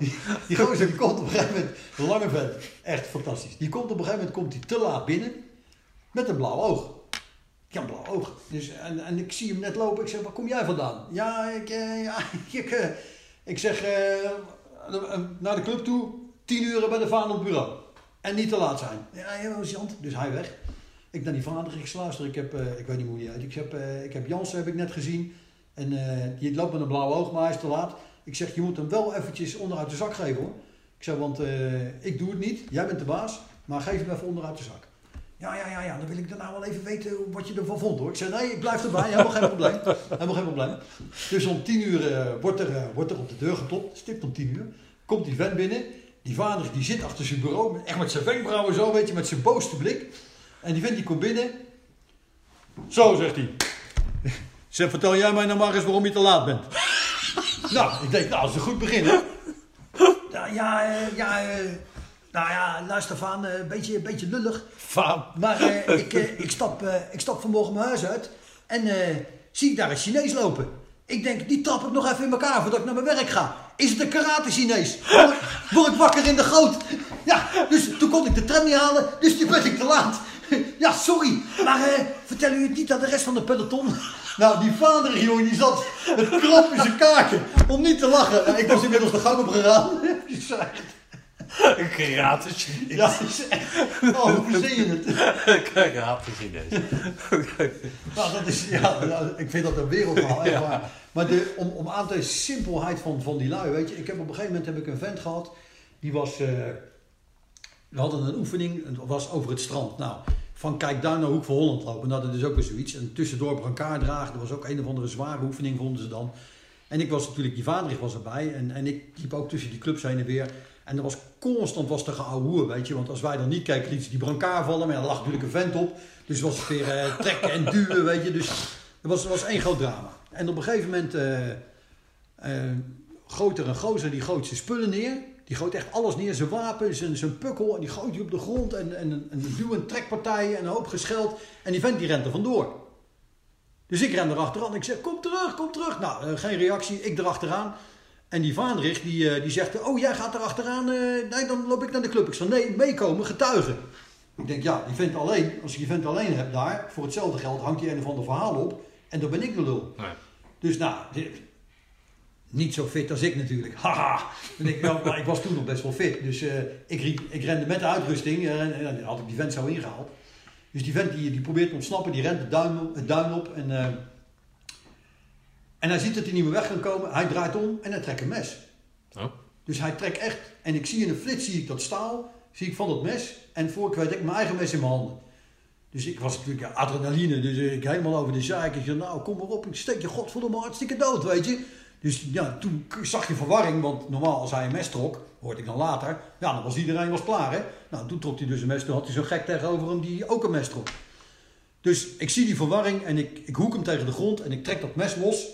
die gozer die komt op een gegeven moment, lange vent, echt fantastisch. Die komt op een gegeven moment komt hij te laat binnen met een blauw oog. Ja, een blauw oog. Dus, en, en ik zie hem net lopen. Ik zeg, waar kom jij vandaan? Ja, ik, eh, ja, ik, eh, ik zeg, eh, naar de club toe, tien uur bij de vader op het bureau. En niet te laat zijn. Ja, heel Jant. Dus hij weg. Ik naar die vader, ik zeg, luister, ik heb, ik weet niet hoe die heet. Ik heb, ik heb Jansen, heb ik net gezien. En die loopt met een blauw oog, maar hij is te laat. Ik zeg, je moet hem wel eventjes onderuit de zak geven hoor. Ik zeg, want eh, ik doe het niet. Jij bent de baas. Maar geef hem even onderuit de zak. Ja, ja, ja, ja, dan wil ik daarna wel even weten wat je ervan vond hoor. Ik zei, nee, ik blijf erbij, helemaal geen probleem. Helemaal geen probleem. Dus om tien uur eh, wordt, er, eh, wordt er op de deur geklopt, stipt om tien uur. Komt die vent binnen, die vader die zit achter zijn bureau, echt met zijn wenkbrauwen zo, weet je, met zijn boosste blik. En die vent die komt binnen. Zo, zegt hij. Zeg, vertel jij mij nou maar eens waarom je te laat bent. Nou, ik denk, nou, is een goed begin hè. Ja, ja, eh, ja, eh, nou ja, luister van, een beetje, een beetje lullig. Maar eh, ik, eh, ik, stap, eh, ik stap vanmorgen mijn huis uit en eh, zie ik daar een Chinees lopen. Ik denk, die trap ik nog even in elkaar voordat ik naar mijn werk ga. Is het een karate-Chinees? Word, ik- word ik wakker in de goot? Ja, dus toen kon ik de tram niet halen, dus nu ben ik te laat. Ja, sorry, maar eh, vertel u het niet aan de rest van de peloton? Nou, die vader, jongen, die zat met krop in zijn kaken om niet te lachen. Ja, ik was inmiddels de gang op gegaan. Ik zei, Een Ja, het is echt... Oh, hoe verzin je het? Karate Chinees. Nou, dat is, ja, nou, ik vind dat een wereldverhaal, echt waar. Maar de, om, om aan de simpelheid van, van die lui, weet je. Ik heb op een gegeven moment heb ik een vent gehad, die was... eh, we hadden een oefening, het was over het strand. Nou, van Kijkduin naar Hoek van Holland lopen, nou, dat is ook weer zoiets. En tussendoor brancard dragen, dat was ook een of andere zware oefening, vonden ze dan. En ik was natuurlijk, die vader was erbij. En, en ik liep ook tussen die clubs heen en weer. En er was constant was er weet je. Want als wij dan niet keken, liet ze die brancard vallen. Maar ja, er lag natuurlijk een vent op. Dus was weer eh, trekken en duwen, weet je. Dus er was, was één groot drama. En op een gegeven moment eh eh, gooit er een gozer, die gooit zijn spullen neer. Die gooit echt alles neer, zijn wapen, zijn, zijn pukkel. En die gooit die op de grond. En, en, een- een duw- en trekpartij en een hoop gescheld. En die vent die rent er vandoor. Dus ik ren erachteraan. Ik zeg, kom terug, kom terug. Nou, eh, geen reactie. Ik erachteraan. En die vaandrig, die, eh, die zegt, oh, jij gaat erachteraan. eh nee, dan loop ik naar de club. Ik zeg, nee, meekomen, getuigen. Ik denk, ja, die vent alleen. Als je die vent alleen hebt daar, voor hetzelfde geld hangt hij een of ander verhaal op. En dan ben ik de lul. Nee. Dus nou, dit- niet zo fit als ik natuurlijk. Haha. En ik, nou, maar ik was toen nog best wel fit. Dus eh, ik, riep, ik rende met de uitrusting. eh, en dan had ik die vent zo ingehaald. Dus die vent die, die probeert te ontsnappen. Die rent het duin op. Het duin op en, eh, en hij ziet dat hij niet meer weg kan komen. Hij draait om en hij trekt een mes. Oh. Dus hij trekt echt. En ik zie in een flits zie ik dat staal. Zie ik van dat mes. En voor ik weet heb ik mijn eigen mes in mijn handen. Dus ik was natuurlijk adrenaline. Dus ik helemaal over de zaak. Ik zei, nou kom maar op. Ik steek je godverdomme hartstikke dood, weet je. Dus ja, toen zag je verwarring. Want normaal als hij een mes trok, hoorde ik dan later. Ja, dan was iedereen was klaar, hè. Nou, toen trok hij dus een mes. Toen had hij zo'n gek tegenover hem die ook een mes trok. Dus ik zie die verwarring en ik, ik hoek hem tegen de grond. En ik trek dat mes los.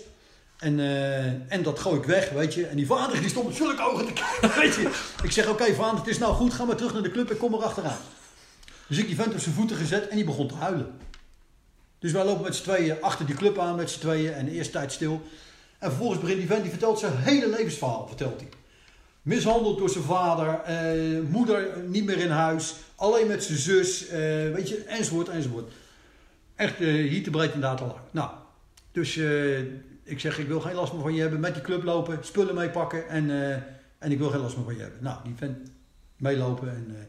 En, eh, en dat gooi ik weg, weet je. En die vader die stond met zulke ogen te kijken, weet je. Ik zeg, oké vader, het is nou goed. Ga maar terug naar de club en kom er achteraan. Dus ik die vent op zijn voeten gezet en die begon te huilen. Dus wij lopen met z'n tweeën achter die club aan met z'n tweeën en de eerste tijd stil. En vervolgens begint die vent, die vertelt zijn hele levensverhaal, vertelt hij. Mishandeld door zijn vader, eh, moeder niet meer in huis, alleen met zijn zus, eh, weet je, enzovoort, enzovoort. Echt eh hier te breed en daar te lang. Nou, dus eh, ik zeg, ik wil geen last meer van je hebben, met die club lopen, spullen meepakken en, eh, en ik wil geen last meer van je hebben. Nou, die vent meelopen en eh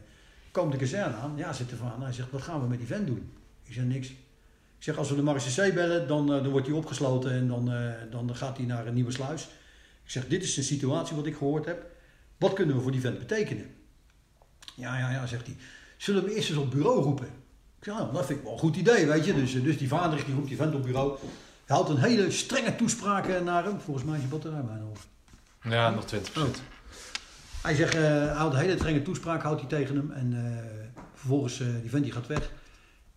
komt de kazerne aan. Ja, zit er van. Hij zegt, wat gaan we met die vent doen? Ik zeg, niks. Ik zeg, als we de Marseillais bellen, dan, eh, dan wordt hij opgesloten en dan, eh, dan gaat hij naar een nieuwe sluis. Ik zeg, dit is de situatie wat ik gehoord heb. Wat kunnen we voor die vent betekenen? Ja, ja, ja, zegt hij. Zullen we eerst eens op bureau roepen? Ik zeg, nou, dat vind ik wel een goed idee, weet je. Dus, eh, dus die vader die roept die vent op bureau. Hij houdt een hele strenge toespraak naar hem. Volgens mij is je batterij bijna op. Ja, nog 20%. Hij zegt, hij houdt een hele strenge toespraak, houdt hij tegen hem. En vervolgens, die vent die gaat weg.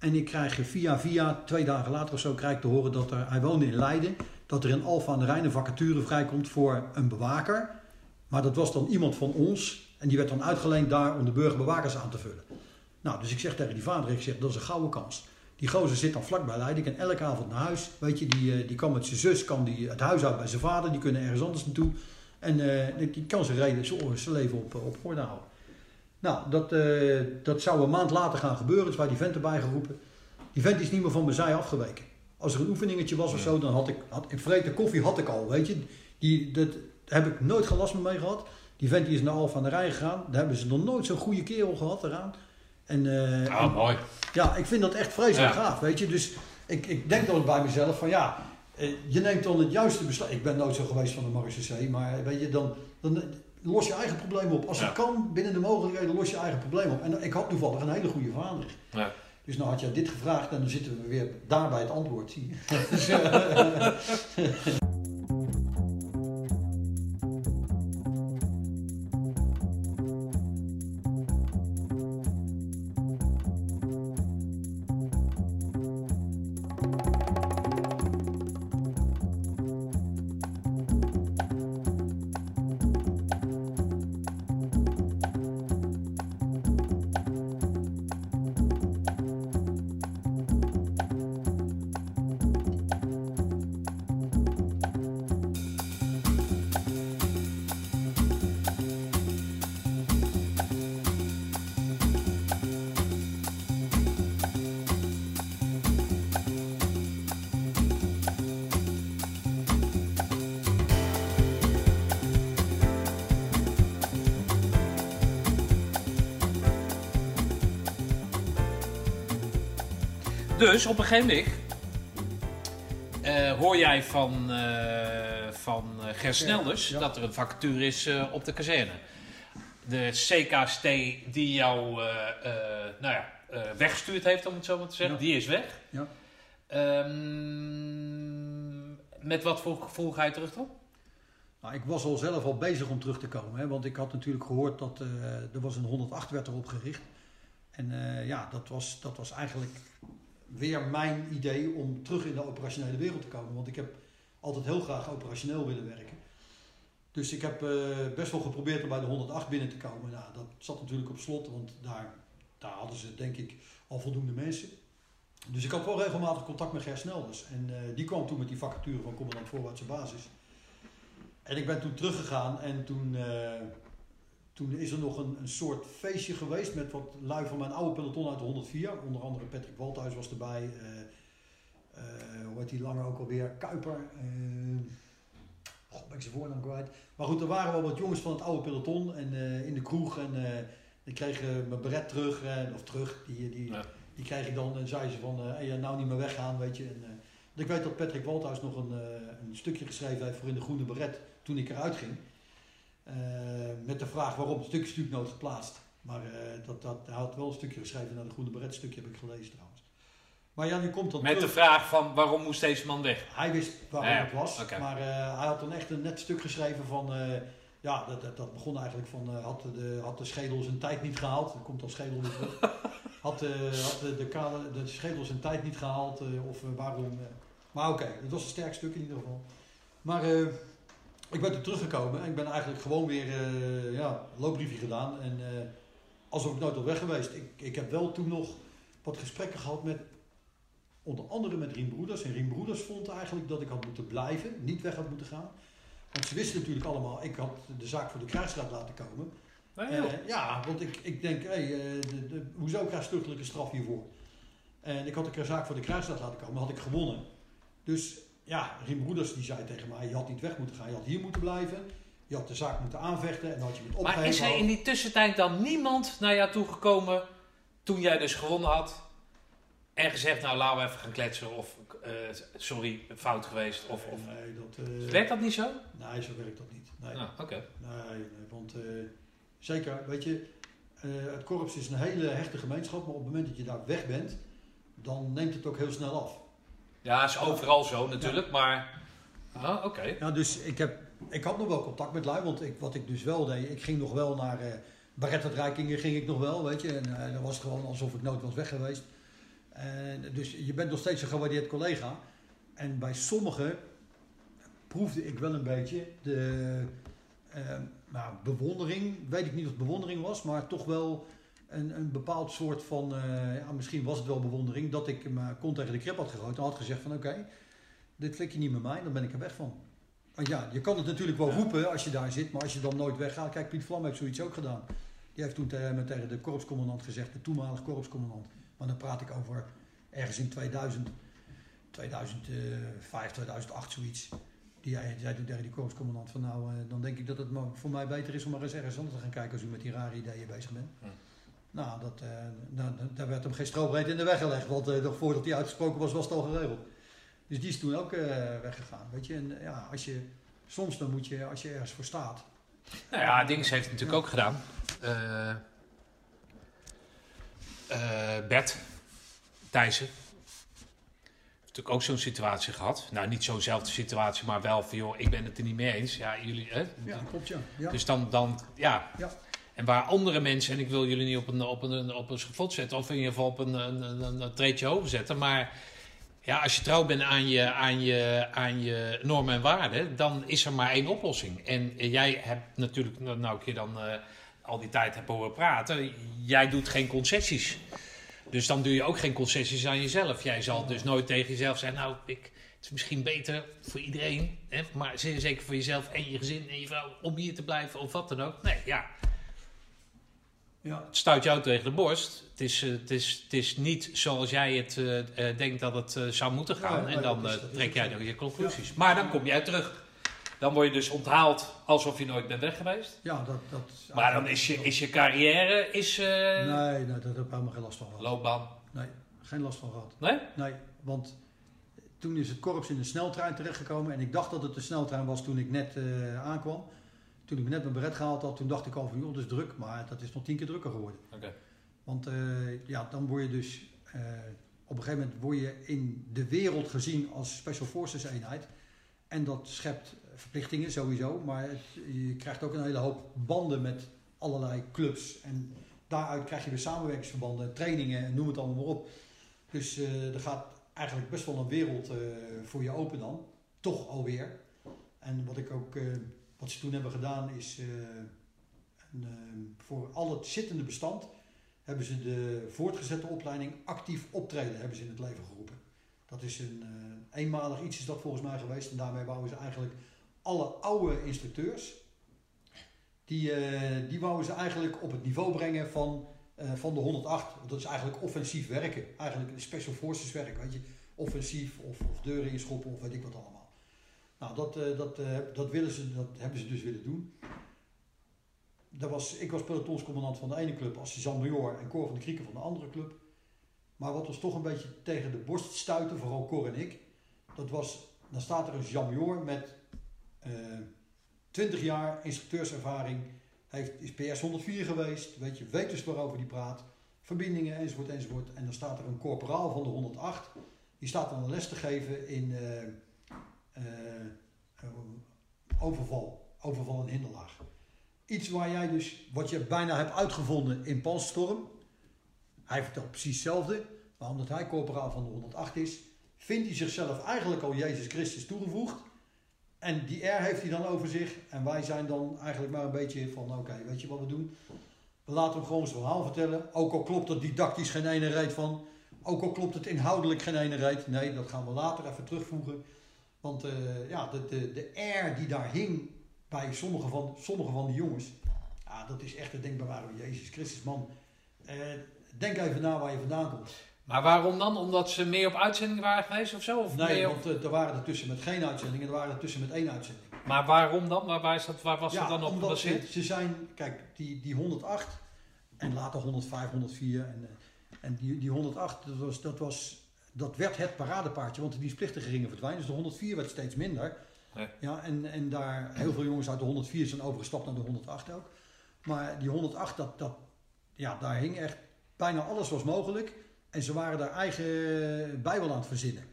En ik krijg via via, twee dagen later of zo, krijg ik te horen dat er, hij woonde in Leiden, dat er in Alfa aan de Rijn een vacature vrijkomt voor een bewaker. Maar dat was dan iemand van ons en die werd dan uitgeleend daar om de burgerbewakers aan te vullen. Nou, dus ik zeg tegen die vader, ik zeg, dat is een gouden kans. Die gozer zit dan vlak bij Leiden, kan elke avond naar huis. Weet je, die, eh, die kan met zijn zus kan die het huis uit bij zijn vader, die kunnen ergens anders naartoe. En eh, die kan zijn, reden, zijn leven op, op orde houden. Nou, dat, eh, dat zou een maand later gaan gebeuren. Dus wij die vent erbij geroepen. Die vent is niet meer van mijn zij afgeweken. Als er een oefeningetje was of zo, dan had ik... Had, ik vreten koffie had ik al, weet je. Die, dat, daar heb ik nooit geen last meer mee gehad. Die vent die is naar Alphen aan de Rijn gegaan. Daar hebben ze nog nooit zo'n goede kerel gehad eraan. En, eh, en- Ah, mooi. ja, ik vind dat echt vreselijk Ja. gaaf, weet je. Dus ik, ik denk dan bij mezelf van ja, eh, je neemt dan het juiste besluit. Ik ben nooit zo geweest van de Marseillais, maar weet je, dan, dan los je eigen probleem op. Als Ja. het kan, binnen de mogelijkheden, los je eigen probleem op. En ik had toevallig een hele goede vader. Ja. Dus nou had jij dit gevraagd en dan zitten we weer daar bij het antwoord, zie je. Dus, op een gegeven moment eh, hoor jij van, eh van eh, Ger Snelders Ja. dat er een vacature is op de kazerne. De CKST die jou nou ja, weggestuurd heeft, om het zo maar te zeggen, Ja. die is weg. Ja. Ehm, met wat voor gevoel ga je terug dan? Nou, ik was al zelf al bezig om terug te komen. Hè, want ik had natuurlijk gehoord dat er was een 108 werd erop gericht. En ja, dat was, dat was eigenlijk weer mijn idee om terug in de operationele wereld te komen. Want ik heb altijd heel graag operationeel willen werken. Dus ik heb eh, best wel geprobeerd om bij de 108 binnen te komen. Nou, dat zat natuurlijk op slot, want daar, daar hadden ze denk ik al voldoende mensen. Dus ik had wel regelmatig contact met Ger Snelders. En eh, die kwam toen met die vacature van commandant voorwaartse basis. En ik ben toen teruggegaan en toen, eh, toen is er nog een, een soort feestje geweest met wat lui van mijn oude peloton uit de 104. Onder andere Patrick Walthuis was erbij. eh, hoe heet die lange ook alweer? Kuiper. eh God, ben ik zijn voornaam kwijt. Maar goed, er waren wel wat jongens van het oude peloton en, in de kroeg. En eh die kregen mijn beret terug, of terug. Die, die, Ja. die kreeg ik dan en zeiden ze van, hey, nou niet meer weggaan, weet je. En, ik weet dat Patrick Walthuis nog een, een stukje geschreven heeft voor in de groene beret toen ik eruit ging. Eh, met de vraag waarom. Het stukje natuurlijk nooit geplaatst. Maar eh, dat, dat, hij had wel een stukje geschreven naar de groene beret. stukje heb ik gelezen trouwens. Maar ja, nu komt dat Met de vraag van waarom moest deze man weg? Hij wist waarom het was. Maar eh, hij had dan echt een net stuk geschreven van... ja, dat, dat, dat begon eigenlijk van... had, de, had de schedel zijn tijd niet gehaald. Dan komt al schedel weer terug. had de, had de, de, de schedel zijn tijd niet gehaald. eh, of waarom... maar oké, dat was een sterk stuk in ieder geval. Maar ik ben toen teruggekomen. En ik ben eigenlijk gewoon weer... eh ja, loopbriefje gedaan. En eh, alsof ik nooit al weg geweest. Ik, ik heb wel toen nog wat gesprekken gehad met onder andere met Rien Broeders. En Rien Broeders vond eigenlijk dat ik had moeten blijven, niet weg had moeten gaan. Want ze wisten natuurlijk allemaal, ik had de zaak voor de krijgsraad laten komen. Nee, joh. Eh, ja, want ik, ik denk, hé, eh, de, de, hoezo krijg je stuchtelijke straf hiervoor? En ik had de zaak voor de krijgsraad laten komen, had ik gewonnen. Dus ja, Rien Broeders die zei tegen mij, je had niet weg moeten gaan, je had hier moeten blijven. Je had de zaak moeten aanvechten en dan had je met Maar opgeven. is er in die tussentijd dan niemand naar jou toegekomen toen jij dus gewonnen had en gezegd, nou laten we even gaan kletsen of eh, sorry, fout geweest of, of... Nee, dat, eh, Werkt dat niet zo? nee, zo werkt dat niet. Nee. Ah, oké. Nee, nee want eh, zeker, weet je, het korps is een hele hechte gemeenschap, maar op het moment dat je daar weg bent, dan neemt het ook heel snel af. Ja, is overal zo natuurlijk, maar... Ah, oké. Ja, dus ik, heb, ik had nog wel contact met lui, want ik, wat ik dus wel deed, ik ging nog wel naar baretuitreikingen, ging ik nog wel, weet je, en eh, dat was gewoon alsof ik nooit was weg geweest. En, dus je bent nog steeds een gewaardeerd collega. En bij sommigen proefde ik wel een beetje de eh, nou, bewondering. Weet ik niet of het bewondering was, maar toch wel een, een bepaald soort van, eh, ja, misschien was het wel bewondering, dat ik mijn kont tegen de krip had gegooid en had gezegd van oké, dit flik je niet met mij, dan ben ik er weg van. Want ja, je kan het natuurlijk wel roepen als je daar zit, maar als je dan nooit weggaat. Kijk, Piet Vlam heeft zoiets ook gedaan. Die heeft toen tegen, tegen de korpscommandant gezegd, de toenmalige korpscommandant. Maar dan praat ik over ergens in 2000, 2005, 2008 zoiets. Die zei toen tegen die korpscommandant van nou, eh, dan denk ik dat het voor mij beter is om maar eens ergens anders te gaan kijken als u met die rare ideeën bezig bent. Hm. Nou, dat, eh, nou, dat- daar werd hem geen strobreed in de weg gelegd, want eh, nog voordat hij uitgesproken was, was het al geregeld. Dus die is toen ook eh, weggegaan, weet je. En ja, als je, soms dan moet je, als je ergens voor staat, Nou ja, Dings heeft het natuurlijk ook gedaan. Eh, Bert Thijssen. Heeft natuurlijk ook zo'n situatie gehad. Nou, niet zo'nzelfde situatie, maar wel van joh, ik ben het er niet mee eens. Ja, jullie, hè? ja, klopt ja. ja. Dus dan, dan ja. Ja. Waar andere mensen, en ik wil jullie niet op een, op een, op een schafot zetten, of in ieder geval op een, een, treedje hoger zetten, maar ja, als je trouw bent aan je, aan, je, aan je normen en waarden, dan is er maar één oplossing. En jij hebt natuurlijk, nou nou ik je dan eh, al die tijd hebt horen praten, jij doet geen concessies. Dus dan doe je ook geen concessies aan jezelf. Jij zal dus nooit tegen jezelf zeggen, nou, ik, het is misschien beter voor iedereen, hè, maar zeker voor jezelf en je gezin en je vrouw, om hier te blijven of wat dan ook. Nee, ja, ja. het stuit jou tegen de borst. Het is, eh, het is, het is niet zoals jij het eh, eh, denkt dat het zou moeten gaan. En dan trek jij dan je conclusies. Maar dan kom jij terug. Dan word je dus onthaald alsof je nooit bent weg geweest. Ja, dat, dat Maar dan is je, is je carrière, is Nee, nee, daar heb ik helemaal geen last van gehad. loopbaan. Nee, geen last van gehad. Nee? Nee, want toen is het korps in een sneltrein terechtgekomen. En ik dacht dat het een sneltrein was toen ik net aankwam. Toen ik net mijn beret gehaald had, toen dacht ik al van, joh, dat is druk. Maar dat is nog tien keer drukker geworden. Want eh, ja, dan word je dus... eh, op een gegeven moment word je in de wereld gezien als Special Forces eenheid. En dat schept verplichtingen sowieso. Maar het, je krijgt ook een hele hoop banden met allerlei clubs. En daaruit krijg je weer samenwerkingsverbanden, trainingen en noem het allemaal maar op. Dus eh, er gaat eigenlijk best wel een wereld voor je open dan. Toch alweer. En wat ik ook, wat ze toen hebben gedaan is, eh, eh, voor al het zittende bestand hebben ze de voortgezette opleiding actief optreden hebben ze in het leven geroepen. Dat is een eh, eenmalig iets is dat volgens mij geweest. En daarmee wouden ze eigenlijk alle oude instructeurs, die, die wouden ze eigenlijk op het niveau brengen van, van de 108. Dat is eigenlijk offensief werken. Eigenlijk special forces werk. Weet je. offensief of, of deuren inschoppen of weet ik wat allemaal. Nou, dat, eh, dat, eh, dat, willen ze, dat hebben ze dus willen doen. Dat was, ik was pelotonscommandant van de ene club, assistent-major en Cor van de Krieken van de andere club. Maar wat ons toch een beetje tegen de borst stuitte, vooral Cor en ik, dat was, dan staat er een Jean-major met eh 20 jaar instructeurservaring, heeft, is PS 104 geweest, weet je, weet dus waarover die praat, verbindingen enzovoort enzovoort. En dan staat er een corporaal van de 108, die staat dan een les te geven in eh, eh, eh, overval, overval en hinderlaag. Iets waar jij dus, wat je bijna hebt uitgevonden in Panstorm. Hij vertelt precies hetzelfde, maar omdat hij corporaal van de 108 is, vindt hij zichzelf eigenlijk al Jezus Christus toegevoegd. En die R heeft hij dan over zich. En wij zijn dan eigenlijk maar een beetje van, oké, weet je wat we doen? We laten hem gewoon zijn verhaal vertellen. Ook al klopt er didactisch geen ene reet van. Ook al klopt het inhoudelijk geen ene reet. Nee, dat gaan we later even terugvoegen. Want eh, ja, de, de, de R die daar hing bij sommige van, sommige van die jongens. Ja, dat is echt het denkbare van Jezus Christus, man. Eh, denk even na waar je vandaan komt. Maar waarom dan? Omdat ze meer op uitzending waren geweest of zo? Of Nee, op- want eh, er waren er tussen met geen uitzending en er waren er tussen met één uitzending. Maar waarom dan? Waar, waar, is dat, waar was ja, dat dan op omdat ze, gebaseerd? ze zijn, kijk, die, die 108 en later 105, 104 en, en die, die 108, dat, was, dat, was, dat werd het paradepaardje, want de dienstplichtige gingen verdwijnen. Dus de 104 werd steeds minder. Ja. Ja, en, en daar heel veel jongens uit de 104 zijn overgestapt naar de 108 ook. Maar die 108, dat, dat, ja, daar hing echt bijna alles was mogelijk. En ze waren daar eigen bijbel aan het verzinnen.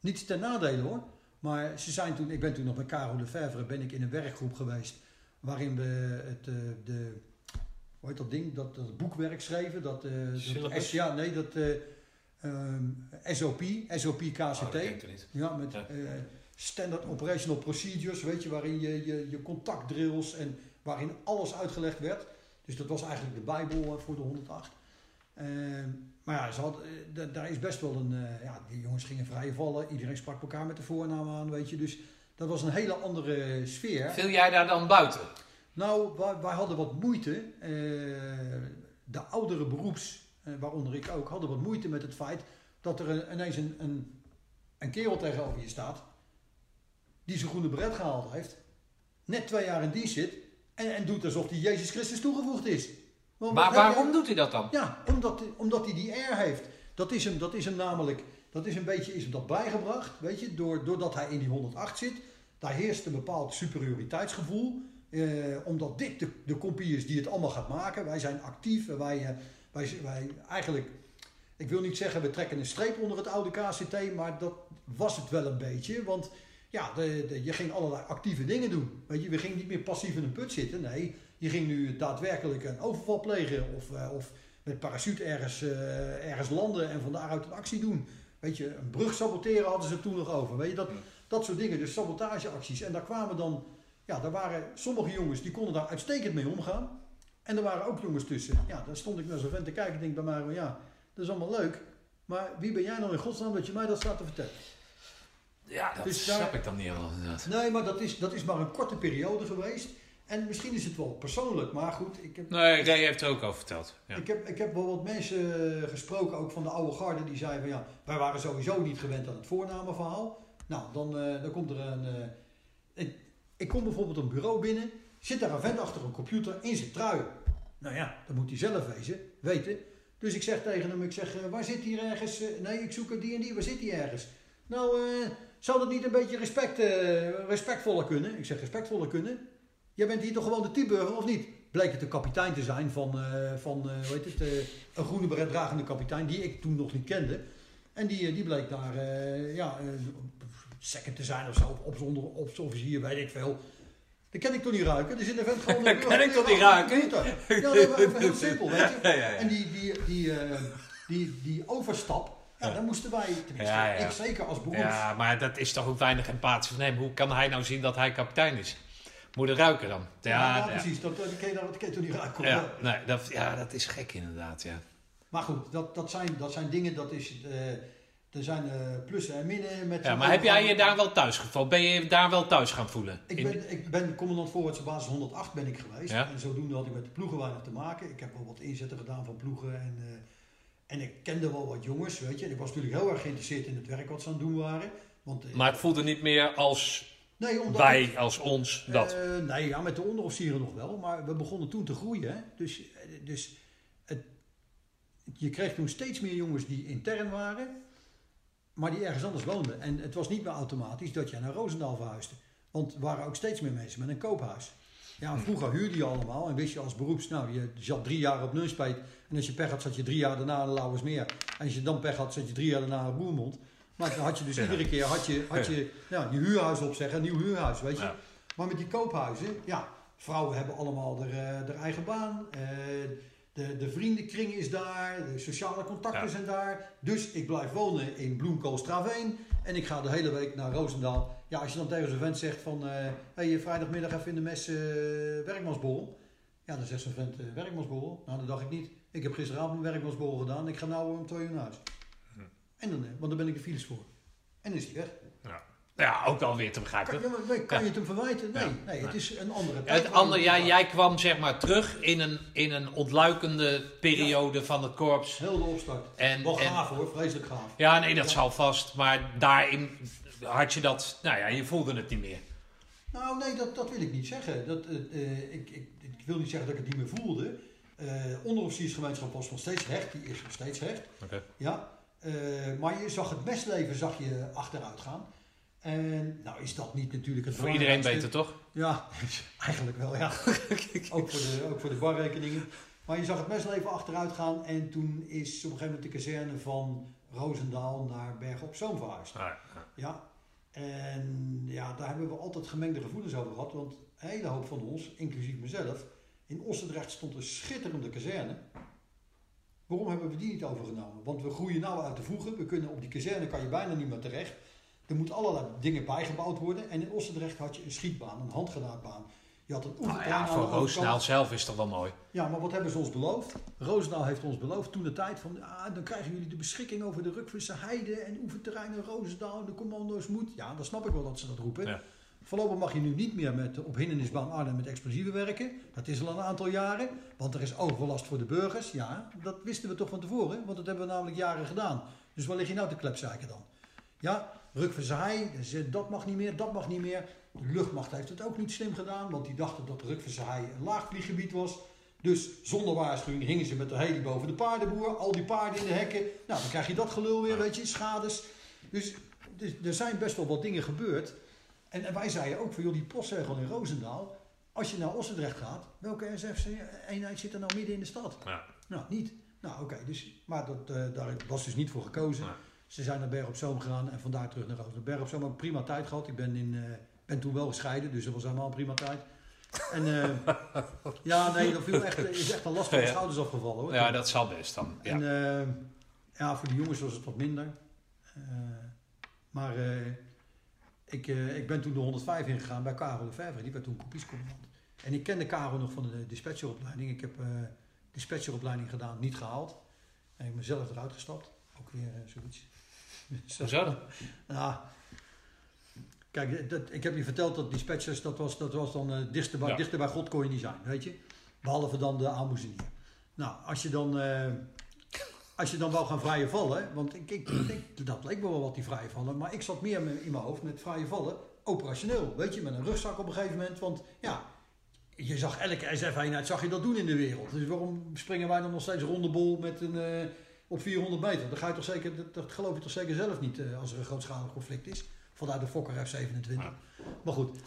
Niet ten nadele hoor. Maar ze zijn toen, ik ben toen nog met Caro de Vervre, ben ik in een werkgroep geweest. Waarin we het, eh, de, hoe heet dat ding, dat, dat boekwerk schreven. Dat, eh, dat ja, nee, dat SOP, SOP KCT. Oh. Ja, met Ja. eh, standard operational procedures, weet je, waarin je, je, je contactdrills en waarin alles uitgelegd werd. Dus dat was eigenlijk de Bijbel eh, voor de 108. Ehm, maar ja, ze had, eh, da- daar is best wel een. eh, ja, die jongens gingen vrij vallen. Iedereen sprak elkaar met de voornaam aan, weet je. Dus dat was een hele andere sfeer. Viel jij daar dan buiten? Nou, wij, wij hadden wat moeite. de oudere beroeps, waaronder ik ook, hadden wat moeite met het feit dat er een- ineens een, een, een kerel tegenover je staat. die zijn groene beret gehaald heeft. net twee jaar in dienst zit. en, en doet alsof hij Jezus Christus toegevoegd is. Want Maar waarom doet hij dat dan? ja, omdat, omdat hij die air heeft. Dat is hem, dat is hem namelijk, dat is een beetje is hem dat bijgebracht, weet je, door, doordat hij in die 108 zit. Daar heerst een bepaald superioriteitsgevoel. Eh, omdat dit de, de compie is die het allemaal gaat maken. Wij zijn actief en wij, eh, wij, wij eigenlijk, ik wil niet zeggen we trekken een streep onder het oude KCT, maar dat was het wel een beetje. Want ja, de, de- je ging allerlei actieve dingen doen. Weet je, we gingen niet meer passief in een put zitten. Nee, je ging nu daadwerkelijk een overval plegen of, eh, of met parachute ergens, eh, ergens landen en van daaruit een actie doen. Weet je, een brug saboteren hadden ze toen nog over. Weet je, dat, dat soort dingen. Dus sabotageacties. En daar kwamen dan, ja, daar waren sommige jongens die konden daar uitstekend mee omgaan. En er waren ook jongens tussen. Ja, daar stond ik naar zo'n vent te kijken en denk bij mij, van, ja, dat is allemaal leuk. Maar wie ben jij nou in godsnaam dat je mij dat staat te vertellen? Ja, dat Dus daar- snap ik dan niet helemaal inderdaad. Nee, maar dat is, dat is maar een korte periode geweest. En misschien is het wel persoonlijk, maar goed, ik heb, Nee, Ray heeft er ook over verteld. Ja. ik heb, ik heb wel wat mensen eh, gesproken, ook van de oude garde, die zeiden van ja, wij waren sowieso niet gewend aan het voornamenverhaal. Nou, dan, eh, dan komt er een. eh, ik, ik kom bijvoorbeeld een bureau binnen, zit daar een vent achter een computer in zijn trui. Nou ja, dat moet hij zelf wezen, weten. Dus ik zeg tegen hem, ik zeg, eh, waar zit hier ergens? eh, nee, ik zoek die en die, waar zit die ergens? Nou, eh, zou dat niet een beetje respect, respectvoller kunnen? Ik zeg, respectvoller kunnen? Jij bent hier toch gewoon de teamburger, of niet? Bleek het de kapitein te zijn van, van hoe heet het, een groene beret dragende kapitein, die ik toen nog niet kende. En die, die bleek daar, ja, second te zijn of zo, op zonder op officier, weet ik veel. Dat kan ik toch niet ruiken? Er zit een vent gewoon... Dat kan ik toch niet ruiken? Ja, heel simpel, weet je. En die, die, die, eh, die, die overstap, ja, daar moesten wij, tenminste, Ja, ja. ik zeker als beroeps... Ja, maar dat is toch ook weinig empathisch van hem. Hoe kan hij nou zien dat hij kapitein is? Moet er ruiken dan? Ja, precies. Dat, dat, kan je, dat niet ruiken? Ja, nee, dat, ja, dat is gek inderdaad, ja. Maar goed, dat, dat, zijn, dat zijn dingen, dat is, eh, er zijn eh, plussen en minnen. Met ja maar heb jij je daar wel thuis gevoeld? Ben je daar wel thuis gaan voelen? Ik ben, ik ben commandant voorwaartse basis 108 ben ik geweest. Ja. En zodoende had ik met de ploegen weinig te maken. Ik heb wel wat inzetten gedaan van ploegen. En, En ik kende wel wat jongens, weet je. En ik was natuurlijk heel erg geïnteresseerd in het werk wat ze aan het doen waren. Want, eh, Maar het voelde niet meer als nee, omdat wij, ik- als ons, dat. Eh, nee, ja, met de onderofficieren nog wel. Maar we begonnen toen te groeien. Hè? Dus, eh, dus het, je kreeg toen steeds meer jongens die intern waren, maar die ergens anders woonden. En het was niet meer automatisch dat jij naar Roosendaal verhuisde. Want er waren ook steeds meer mensen met een koophuis. Ja, en vroeger huurde je allemaal en wist je als beroeps, nou, je zat drie jaar op Nunspeet. En als je pech had, zat je drie jaar daarna in Lauwersmeer. En als je dan pech had, zat je drie jaar daarna in Roermond. Maar dan had je dus iedere keer had je, had je, ja, je huurhuis opzeggen, een nieuw huurhuis, weet je. Ja. Maar met die koophuizen, ja, vrouwen hebben allemaal haar, eh, haar eigen baan. eh, de, de vriendenkring is daar, de sociale contacten Ja. zijn daar. Dus ik blijf wonen in Bloemkoolstraveen. En ik ga de hele week naar Roosendaal. Ja, als je dan tegen zo'n vent zegt van... eh hey, vrijdagmiddag even in de mes eh werkmansborrel. Ja, dan zegt zo'n vent eh, werkmansborrel. Nou, dat dacht ik niet. Ik heb gisteravond een werkmansborrel gedaan. Ik ga nou om twee uur naar huis. Hm. En dan, eh, want dan ben ik de files voor. En dan is hij weg. Ja, ook dan weer te begrijpen. Kan, ja, je het hem verwijten? Nee, Ja. nee het is een andere tijd. Het andere, ja, jij kwam zeg maar terug in een, in een ontluikende periode van het korps. Heel de opstart. En, Wel en- gaaf hoor, vreselijk gaaf. ja, nee, dat zal vast. Maar daarin had je dat, nou ja, je voelde het niet meer. Nou, nee, dat, dat wil ik niet zeggen. Dat, eh, eh, ik, ik, ik wil niet zeggen dat ik het niet meer voelde. Eh onderofficiersgemeenschap was nog steeds recht, die is nog steeds recht. Oké. Ja, eh, maar je zag het mesleven zag je achteruit gaan. En nou is dat niet natuurlijk het Voor iedereen beter, toch? Ja, eigenlijk wel, ja. ook, voor de, ook voor de barrekeningen. Maar je zag het mesleven achteruit gaan en toen is op een gegeven moment de kazerne van Roosendaal naar Bergen op Zoom verhuisd. Ja, ja. Ja, en ja, daar hebben we altijd gemengde gevoelens over gehad. Want een hele hoop van ons, inclusief mezelf, in Ossendrecht stond een schitterende kazerne. Waarom hebben we die niet overgenomen? Want we groeien nou uit de voegen. We kunnen, op die kazerne kan je bijna niet meer terecht. Er moeten allerlei dingen bijgebouwd worden. En in Ossendrecht had je een schietbaan, een handgranaatbaan. Je had een Nou ja, voor. Roosendaal zelf is toch wel mooi. Ja, maar wat hebben ze ons beloofd? Roosendaal heeft ons beloofd toen de tijd van, ah, dan krijgen jullie de beschikking over de Rukvisse Heide en oefenterreinen Roosendaal en de commando's moet. Ja, dan snap ik wel dat ze dat roepen. Ja. Voorlopig mag je nu niet meer met, op hindernisbaan Arnhem met explosieven werken. Dat is al een aantal jaren, want er is overlast voor de burgers. Ja, dat wisten we toch van tevoren, want dat hebben we namelijk jaren gedaan. Dus waar lig je nou te klepzeiken dan? Ja, Dus, eh, dat mag niet meer, dat mag niet meer. De luchtmacht heeft het ook niet slim gedaan, want die dachten dat Hei een laagvlieggebied was. Dus zonder waarschuwing hingen ze met de heli boven de paardenboer. Al die paarden in de hekken. Nou, dan krijg je dat gelul weer, weet je, schades. Dus, dus er zijn best wel wat dingen gebeurd. En, en wij zeiden ook van, joh, die postzegel in Roosendaal. Als je naar Ossendrecht gaat, welke SF-eenheid zit er nou midden in de stad? Ja. Nou, niet. Nou, oké, dus, maar dat, eh, daar was dus niet voor gekozen. Nee. Ze zijn naar Berg op Zoom gegaan en vandaar terug naar. Berg op Zoom ook prima tijd gehad. Ik ben, in, eh, ben toen wel gescheiden, dus dat was helemaal een prima tijd. En eh, ja, nee, dat viel echt, is echt een last van de Ja. schouders afgevallen hoor. Ja, dat zal best dan. Ja. En eh, ja, voor de jongens was het wat minder. Maar ik, ik ben toen de 105 ingegaan bij Karel de Verver. Die werd toen kopiescommandant. En ik kende Karel nog van de dispatcheropleiding. Ik heb eh dispatcheropleiding gedaan, niet gehaald. En ik ben mezelf eruit gestapt. Ook weer zoiets. Hoezo dan? Nou, kijk, dat, ik heb je verteld dat dispatchers, dat was, dat was dan eh dichter, bij, Ja. dichter bij God kon je niet zijn, weet je. Behalve dan de aalmoezenier. Nou, als je dan, eh, als je dan wou gaan vrije vallen, want ik, ik, ik- dat leek me wel wat die vrije vallen, maar ik zat meer me- in mijn hoofd met vrije vallen, operationeel, weet je, met een rugzak op een gegeven moment, want ja, je zag elke SF-eenheid zag je dat doen in de wereld. Dus waarom springen wij dan nog steeds rondebol met een, eh, op 400 meter? Dat, ga je toch zeker, dat, dat geloof je toch zeker zelf niet eh, als er een grootschalig conflict is. Vanuit de Fokker F-27. Maar goed.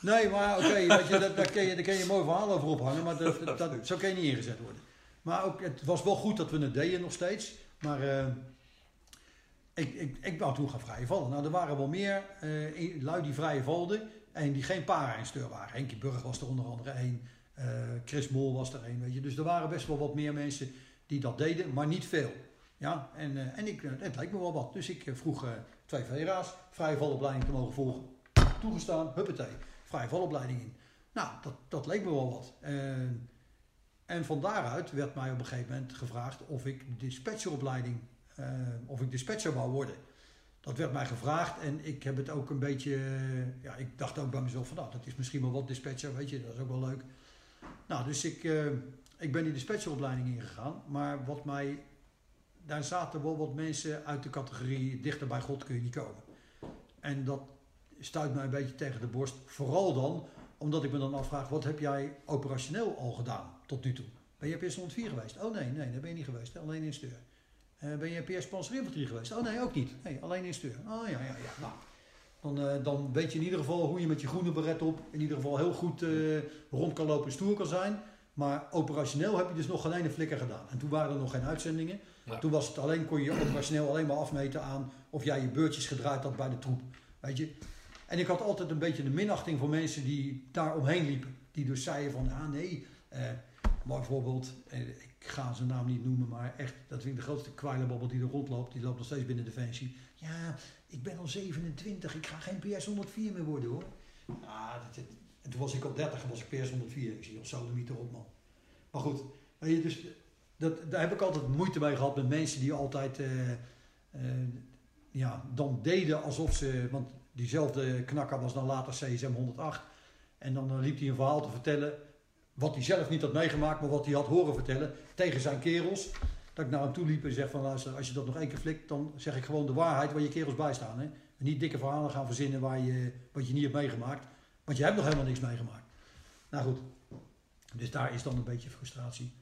Nee, maar oké, dat, daar, kun je, daar kun je een mooi verhaal over ophangen, maar dat, dat, dat- zo kan je niet ingezet worden. Maar ook, het was wel goed dat we het deden nog steeds. Maar eh, ik, ik, ik wou toen gaan vrije vallen. Nou, er waren wel meer eh, lui die vrije valden en die geen para-insteur waren. Henkie Burg was er onder andere één. Chris Mol was er één, weet je. Dus er waren best wel wat meer mensen die dat deden, maar niet veel. Ja, en, eh, en ik, eh, het leek me wel wat. Dus ik eh, vroeg twee VRA's vrije valopleiding te mogen volgen. Toegestaan, huppatee, vrije valopleiding in. Nou, dat, dat leek me wel wat. En van daaruit werd mij op een gegeven moment gevraagd of ik dispatcheropleiding, of ik dispatcher wou worden. Dat werd mij gevraagd en ik heb het ook een beetje, ja, ik dacht ook bij mezelf van nou, dat is misschien wel wat dispatcher, weet je, dat is ook wel leuk. Nou, dus ik, ik ben die dispatcheropleiding ingegaan, maar wat mij daar zaten wel wat mensen uit de categorie dichter bij God kun je niet komen. En dat stuit mij een beetje tegen de borst. Vooral dan omdat ik me dan afvraag, wat heb jij operationeel al gedaan tot nu toe? Ben je PS 104 geweest? Oh nee, nee, daar ben je niet geweest. Alleen in Steur. Eh, ben je PS Panzerinfanterie geweest? Oh nee, ook niet. Nee, alleen in Steur. Oh ja, ja, ja. Nou, dan, eh, dan weet je in ieder geval hoe je met je groene beret op in ieder geval heel goed eh, rond kan lopen en stoer kan zijn. Maar operationeel heb je dus nog geen ene flikker gedaan. En toen waren er nog geen uitzendingen. Ja. Toen was het alleen, kon je operationeel alleen maar afmeten aan of jij je beurtjes gedraaid had bij de troep. Weet je? En ik had altijd een beetje de minachting voor mensen die daar omheen liepen. Die dus zeiden van, ah nee, eh, maar bijvoorbeeld, eh, ik ga zijn naam niet noemen, maar echt, dat vind ik de grootste kwijlenbabbel die er rondloopt. Die loopt nog steeds binnen Defensie. Ja, ik ben al 27, ik ga geen PS 104 meer worden hoor. Ah, dat, dat- en toen was ik op 30 en was ik PS 104. Ik zie al sodemieter op man. Maar goed, je, dus dat, daar heb ik altijd moeite mee gehad met mensen die altijd eh, eh, ja, dan deden alsof ze, want diezelfde knakker was dan later CSM 108. En dan eh, liep hij een verhaal te vertellen wat hij zelf niet had meegemaakt, maar wat hij had horen vertellen tegen zijn kerels. Dat ik naar hem toe liep en zeg van luister, als je dat nog één keer flikt, dan zeg ik gewoon de waarheid waar je kerels bij staan. Hè? En niet dikke verhalen gaan verzinnen waar je, wat je niet hebt meegemaakt. Want je hebt nog helemaal niks meegemaakt. Nou goed, dus daar is dan een beetje frustratie.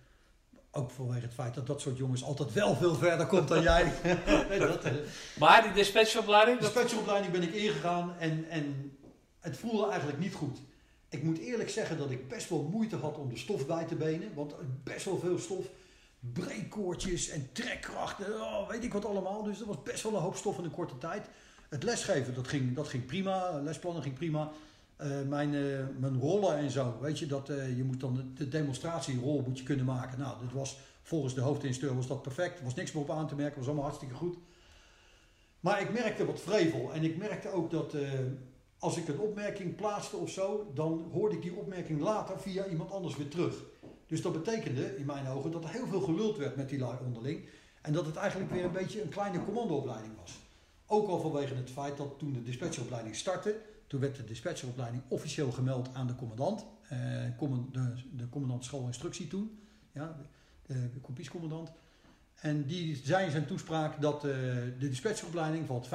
Ook vanwege het feit dat dat soort jongens altijd wel veel verder komt dan jij. nee, dat, eh, Maar die dispatchopleiding, de dat... specialopleiding ben ik ingegaan en, en het voelde eigenlijk niet goed. Ik moet eerlijk zeggen dat ik best wel moeite had om de stof bij te benen. Want best wel veel stof. Breekkoortjes en trekkrachten, oh, weet ik wat allemaal. Dus dat was best wel een hoop stof in een korte tijd. Het lesgeven, dat ging, dat ging prima. Lesplannen ging prima. Eh, mijn, eh, mijn rollen en zo, weet je, dat, eh, je moet dan de, de demonstratierol moet je kunnen maken. Nou, dat was volgens de hoofdinstructeur was dat perfect. Er was niks meer op aan te merken, was allemaal hartstikke goed. Maar ik merkte wat vrevel. En ik merkte ook dat als ik een opmerking plaatste of zo, dan hoorde ik die opmerking later via iemand anders weer terug. Dus dat betekende in mijn ogen dat er heel veel geluld werd met die lui onderling. En dat het eigenlijk weer een beetje een kleine commandoopleiding was. Ook al vanwege het feit dat toen de dispatcheropleiding startte, toen werd de dispatcheropleiding officieel gemeld aan de commandant. eh, de, de commandant schoolinstructie toen, ja, de, kopiescommandant. En die zei in zijn toespraak dat eh, de dispatcheropleiding valt 50%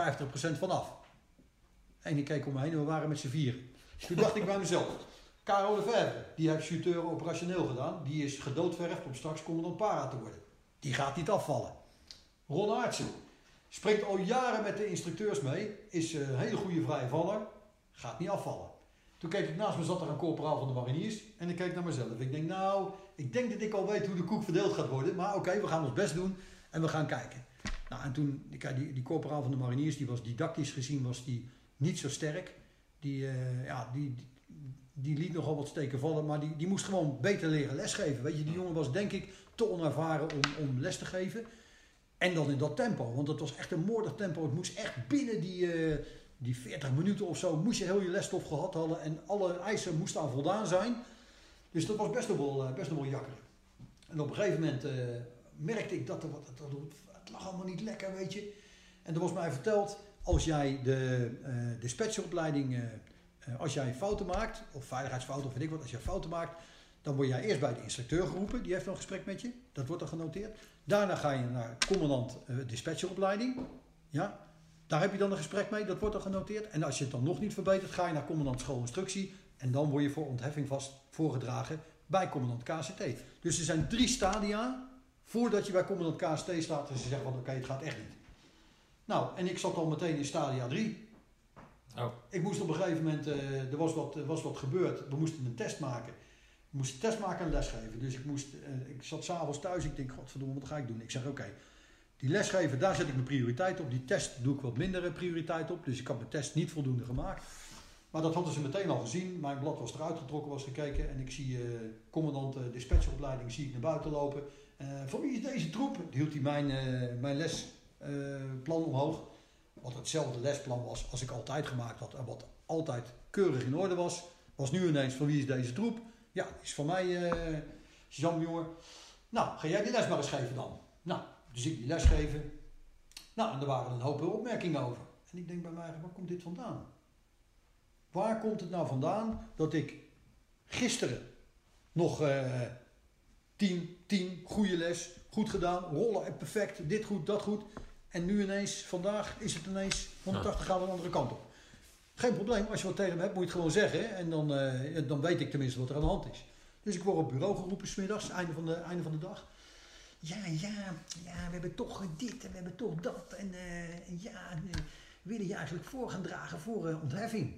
vanaf. En ik keek om me heen en we waren met z'n vieren. Toen dacht ik bij mezelf, Karel de Verve, die heeft chuteur operationeel gedaan. Die is gedoodverfd om straks commandant para te worden. Die gaat niet afvallen. Ron Aartsen springt al jaren met de instructeurs mee. Is een hele goede vrije valler. Gaat niet afvallen. Toen keek ik naast me zat er een corporaal van de mariniers. En ik keek naar mezelf. Ik denk nou, ik denk dat ik al weet hoe de koek verdeeld gaat worden. Maar oké, we gaan ons best doen. En we gaan kijken. Nou, en toen, kijk, die, die corporaal van de mariniers, die was didactisch gezien was die niet zo sterk. Die, eh, ja, die, die, liet nogal wat steken vallen, maar die, die moest gewoon beter leren lesgeven. Weet je, die jongen was denk ik te onervaren om, om les te geven. En dan in dat tempo, want het was echt een moordig tempo. Het moest echt binnen die, eh, die 40 minuten of zo, moest je heel je lesstof gehad hadden. En alle eisen moesten aan voldaan zijn. Dus dat was best wel, eh, best wel jakkeren. En op een gegeven moment eh, merkte ik dat er wat, dat, het lag allemaal niet lekker, weet je. En er was mij verteld, als jij de dispatcheropleiding, eh, eh, als jij fouten maakt, of veiligheidsfouten of weet ik wat, als jij fouten maakt, dan word jij eerst bij de instructeur geroepen, die heeft een gesprek met je, dat wordt dan genoteerd. Daarna ga je naar commandant dispatcheropleiding, ja, daar heb je dan een gesprek mee, dat wordt dan genoteerd. En als je het dan nog niet verbetert, ga je naar commandant schoolinstructie en dan word je voor ontheffing vast voorgedragen bij commandant KCT. Dus er zijn drie stadia voordat je bij commandant KCT staat en ze zeggen van oké, het gaat echt niet. Nou, en ik zat al meteen in stadia 3. Oh. Ik moest op een gegeven moment, eh, er was wat, er was wat gebeurd. We moesten een test maken. We moesten een test maken en lesgeven. Dus ik, moest, eh, ik zat s'avonds thuis. Ik denk, godverdomme, wat ga ik doen? Ik zeg, oké, die lesgeven, daar zet ik mijn prioriteit op. Die test doe ik wat minder prioriteit op. Dus ik had mijn test niet voldoende gemaakt. Maar dat hadden ze meteen al gezien. Mijn blad was eruit getrokken, was gekeken. En ik zie eh, commandant eh, dispatcheropleiding zie ik naar buiten lopen. Eh voor wie is deze troep? Hield hij mijn, mijn lesplan omhoog. Wat hetzelfde lesplan was als ik altijd gemaakt had. En wat altijd keurig in orde was. Was nu ineens van wie is deze troep? Ja, is van mij, jongen. Nou, ga jij die les maar eens geven dan. Nou, dus ik die les geven. Nou, en er waren een hoop opmerkingen over. En ik denk bij mij, waar komt dit vandaan? Waar komt het nou vandaan dat ik gisteren nog eh, 10, 10, goede les, goed gedaan, rollen, eh, perfect, dit goed, dat goed. En nu ineens, vandaag is het ineens 180 graden de andere kant op. Geen probleem, als je wat tegen hem hebt, moet je het gewoon zeggen. En dan, eh, dan weet ik tenminste wat er aan de hand is. Dus ik word op bureau geroepen smiddags, einde van de, einde van de dag. Ja, ja, ja, we hebben toch dit en we hebben toch dat. En eh, ja, en, eh, willen je eigenlijk voor gaan dragen voor eh, ontheffing?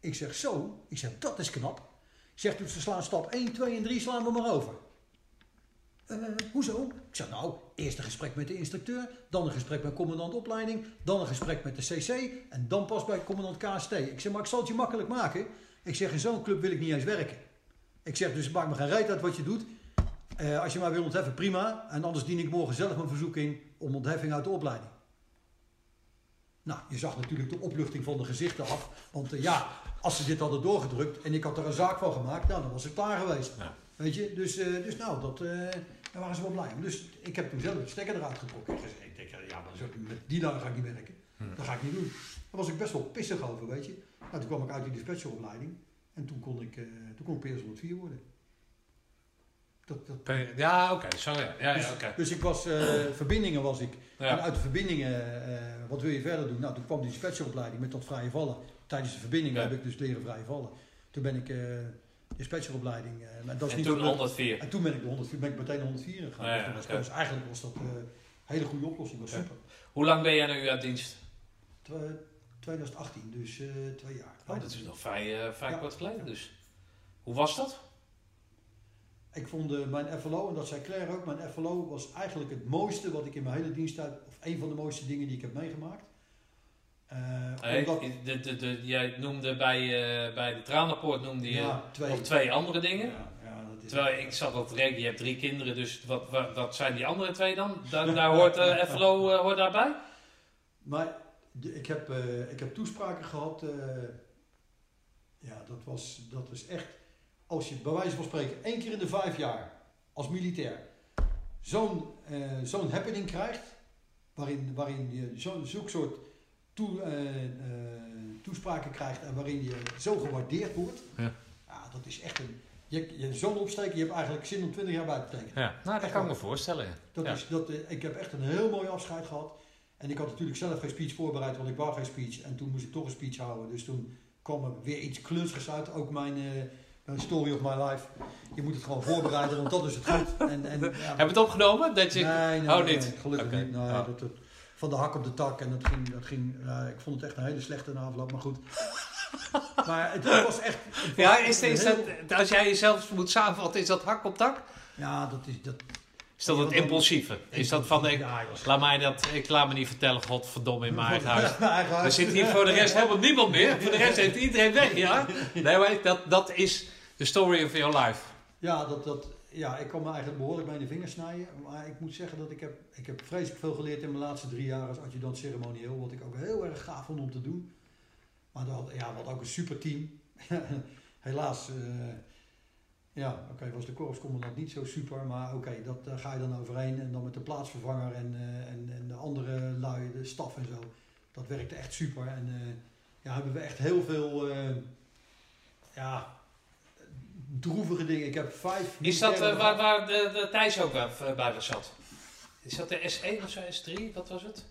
Ik zeg zo, ik zeg dat is knap. Ik zeg dus we slaan stap 1, 2 en 3 slaan we maar over. Hoezo? Ik zeg nou, eerst een gesprek met de instructeur, dan een gesprek met commandant opleiding, dan een gesprek met de CC en dan pas bij commandant KST. Ik zeg maar ik zal het je makkelijk maken. Ik zeg in zo'n club wil ik niet eens werken. Ik zeg dus het maakt me geen reet uit wat je doet. Eh, als je maar wil ontheffen, prima. En anders dien ik morgen zelf mijn verzoek in om ontheffing uit de opleiding. Nou, je zag natuurlijk de opluchting van de gezichten af. Want eh, ja, als ze dit hadden doorgedrukt en ik had er een zaak van gemaakt, nou, dan was ik klaar geweest. Ja. Weet je, dus, eh, dus nou, dat, daar waren ze wel blij om. Dus ik heb toen zelf de stekker eruit getrokken en gezegd, ik denk, ja, maar zo- met die dagen ga ik niet werken. Dat ga ik niet doen. Daar was ik best wel pissig over, weet je. Nou, toen kwam ik uit die dispatcheropleiding en toen kon ik, toen kon ik PS 104 worden. Dat, dat, Per- Ja, oké, zo ja. Ja, dus, ja, dus ik was, eh, verbindingen was ik. En uit de verbindingen, eh, wat wil je verder doen? Nou, toen kwam die dispatcheropleiding met dat vrije vallen. Tijdens de verbindingen heb ik dus leren vrije vallen. Toen ben ik dispatcheropleiding. eh, maar dat is En niet toen wat leuk. 104. En toen ben ik, de 104, ben ik meteen de 104 gegaan. Dus dus eigenlijk was dat een hele goede oplossing. Was super. Hoe lang ben jij nu uit dienst? Twa- 2018, dus twee jaar. Oh, dat is nog vrij, vrij kort geleden dus. Hoe was dat? Ik vond eh, mijn FLO, en dat zei Claire ook, mijn FLO was eigenlijk het mooiste wat ik in mijn hele diensttijd, of een van de mooiste dingen die ik heb meegemaakt. Hey, omdat, de, de, de, jij noemde bij, eh, bij de Tranenpoort noemde je ja, twee. nog twee andere dingen. Ja, ja, dat is Terwijl ik zat te rekenen, je hebt drie kinderen, dus wat, wat, wat zijn die andere twee dan? Daar, daar hoort eh FLO hoort daarbij? Maar ik, heb, ik heb toespraken gehad. eh, ja, dat was, dat is echt. Als je bij wijze van spreken één keer in de vijf jaar als militair zo'n eh, zo'n happening krijgt, waarin, waarin je zo'n zulk soort toe, eh, eh, toespraken krijgt en waarin je zo gewaardeerd wordt, Ja. ja, dat is echt een. Je, je zo'n opsteken, je hebt eigenlijk zin om 20 jaar bij te tekenen. Ja, nou dat kan ik me voorstellen. Dat Ja. is, dat, ik heb echt een heel mooi afscheid gehad. En ik had natuurlijk zelf geen speech voorbereid, want ik wou geen speech. En toen moest ik toch een speech houden. Dus toen kwam er weer iets klunsigs uit. Ook mijn, eh, mijn story of my life. Je moet het gewoon voorbereiden, want dat is het goed. En, en, ja, Heb je het opgenomen? Dat je... nee, nee, Oh, nee, niet? gelukkig niet. Nee, Ja. dat, dat- van de hak op de tak. En dat ging, dat ging ja, ik vond het echt een hele slechte afloop, maar goed. maar het, het was echt... het was Ja, is, een is heel- dat, als jij jezelf moet samenvatten, is dat hak op tak? Ja, dat is... Dat, Is dat het impulsieve? Is dat van, ik, laat mij dat, ik laat me niet vertellen, godverdomme in mijn eigen huis. Er zit hier voor de rest helemaal niemand meer. Voor de rest heeft iedereen weg, ja? Nee, maar dat, dat is de story of your life. Ja, dat, dat, ja, ik kan me eigenlijk behoorlijk bij de vingers snijden. Maar ik moet zeggen dat ik heb, ik heb vreselijk veel geleerd in mijn laatste drie jaar als adjudant ceremonieel. Wat ik ook heel erg gaaf vond om te doen. Maar hadden, ja, hadden ook een super team. Helaas, eh, ja, oké, was de korpscommandant niet zo super. Maar oké, dat daar ga je dan overheen. En dan met de plaatsvervanger en, eh, en, en de andere lui, de staf en zo. Dat werkte echt super. En eh, ja, hebben we echt heel veel, ja, droevige dingen. Ik heb vijf... Is dat eh, waar, waar de, de Thijs ook bij, bij was zat? Is dat de S1 of zo, S3? Wat was het?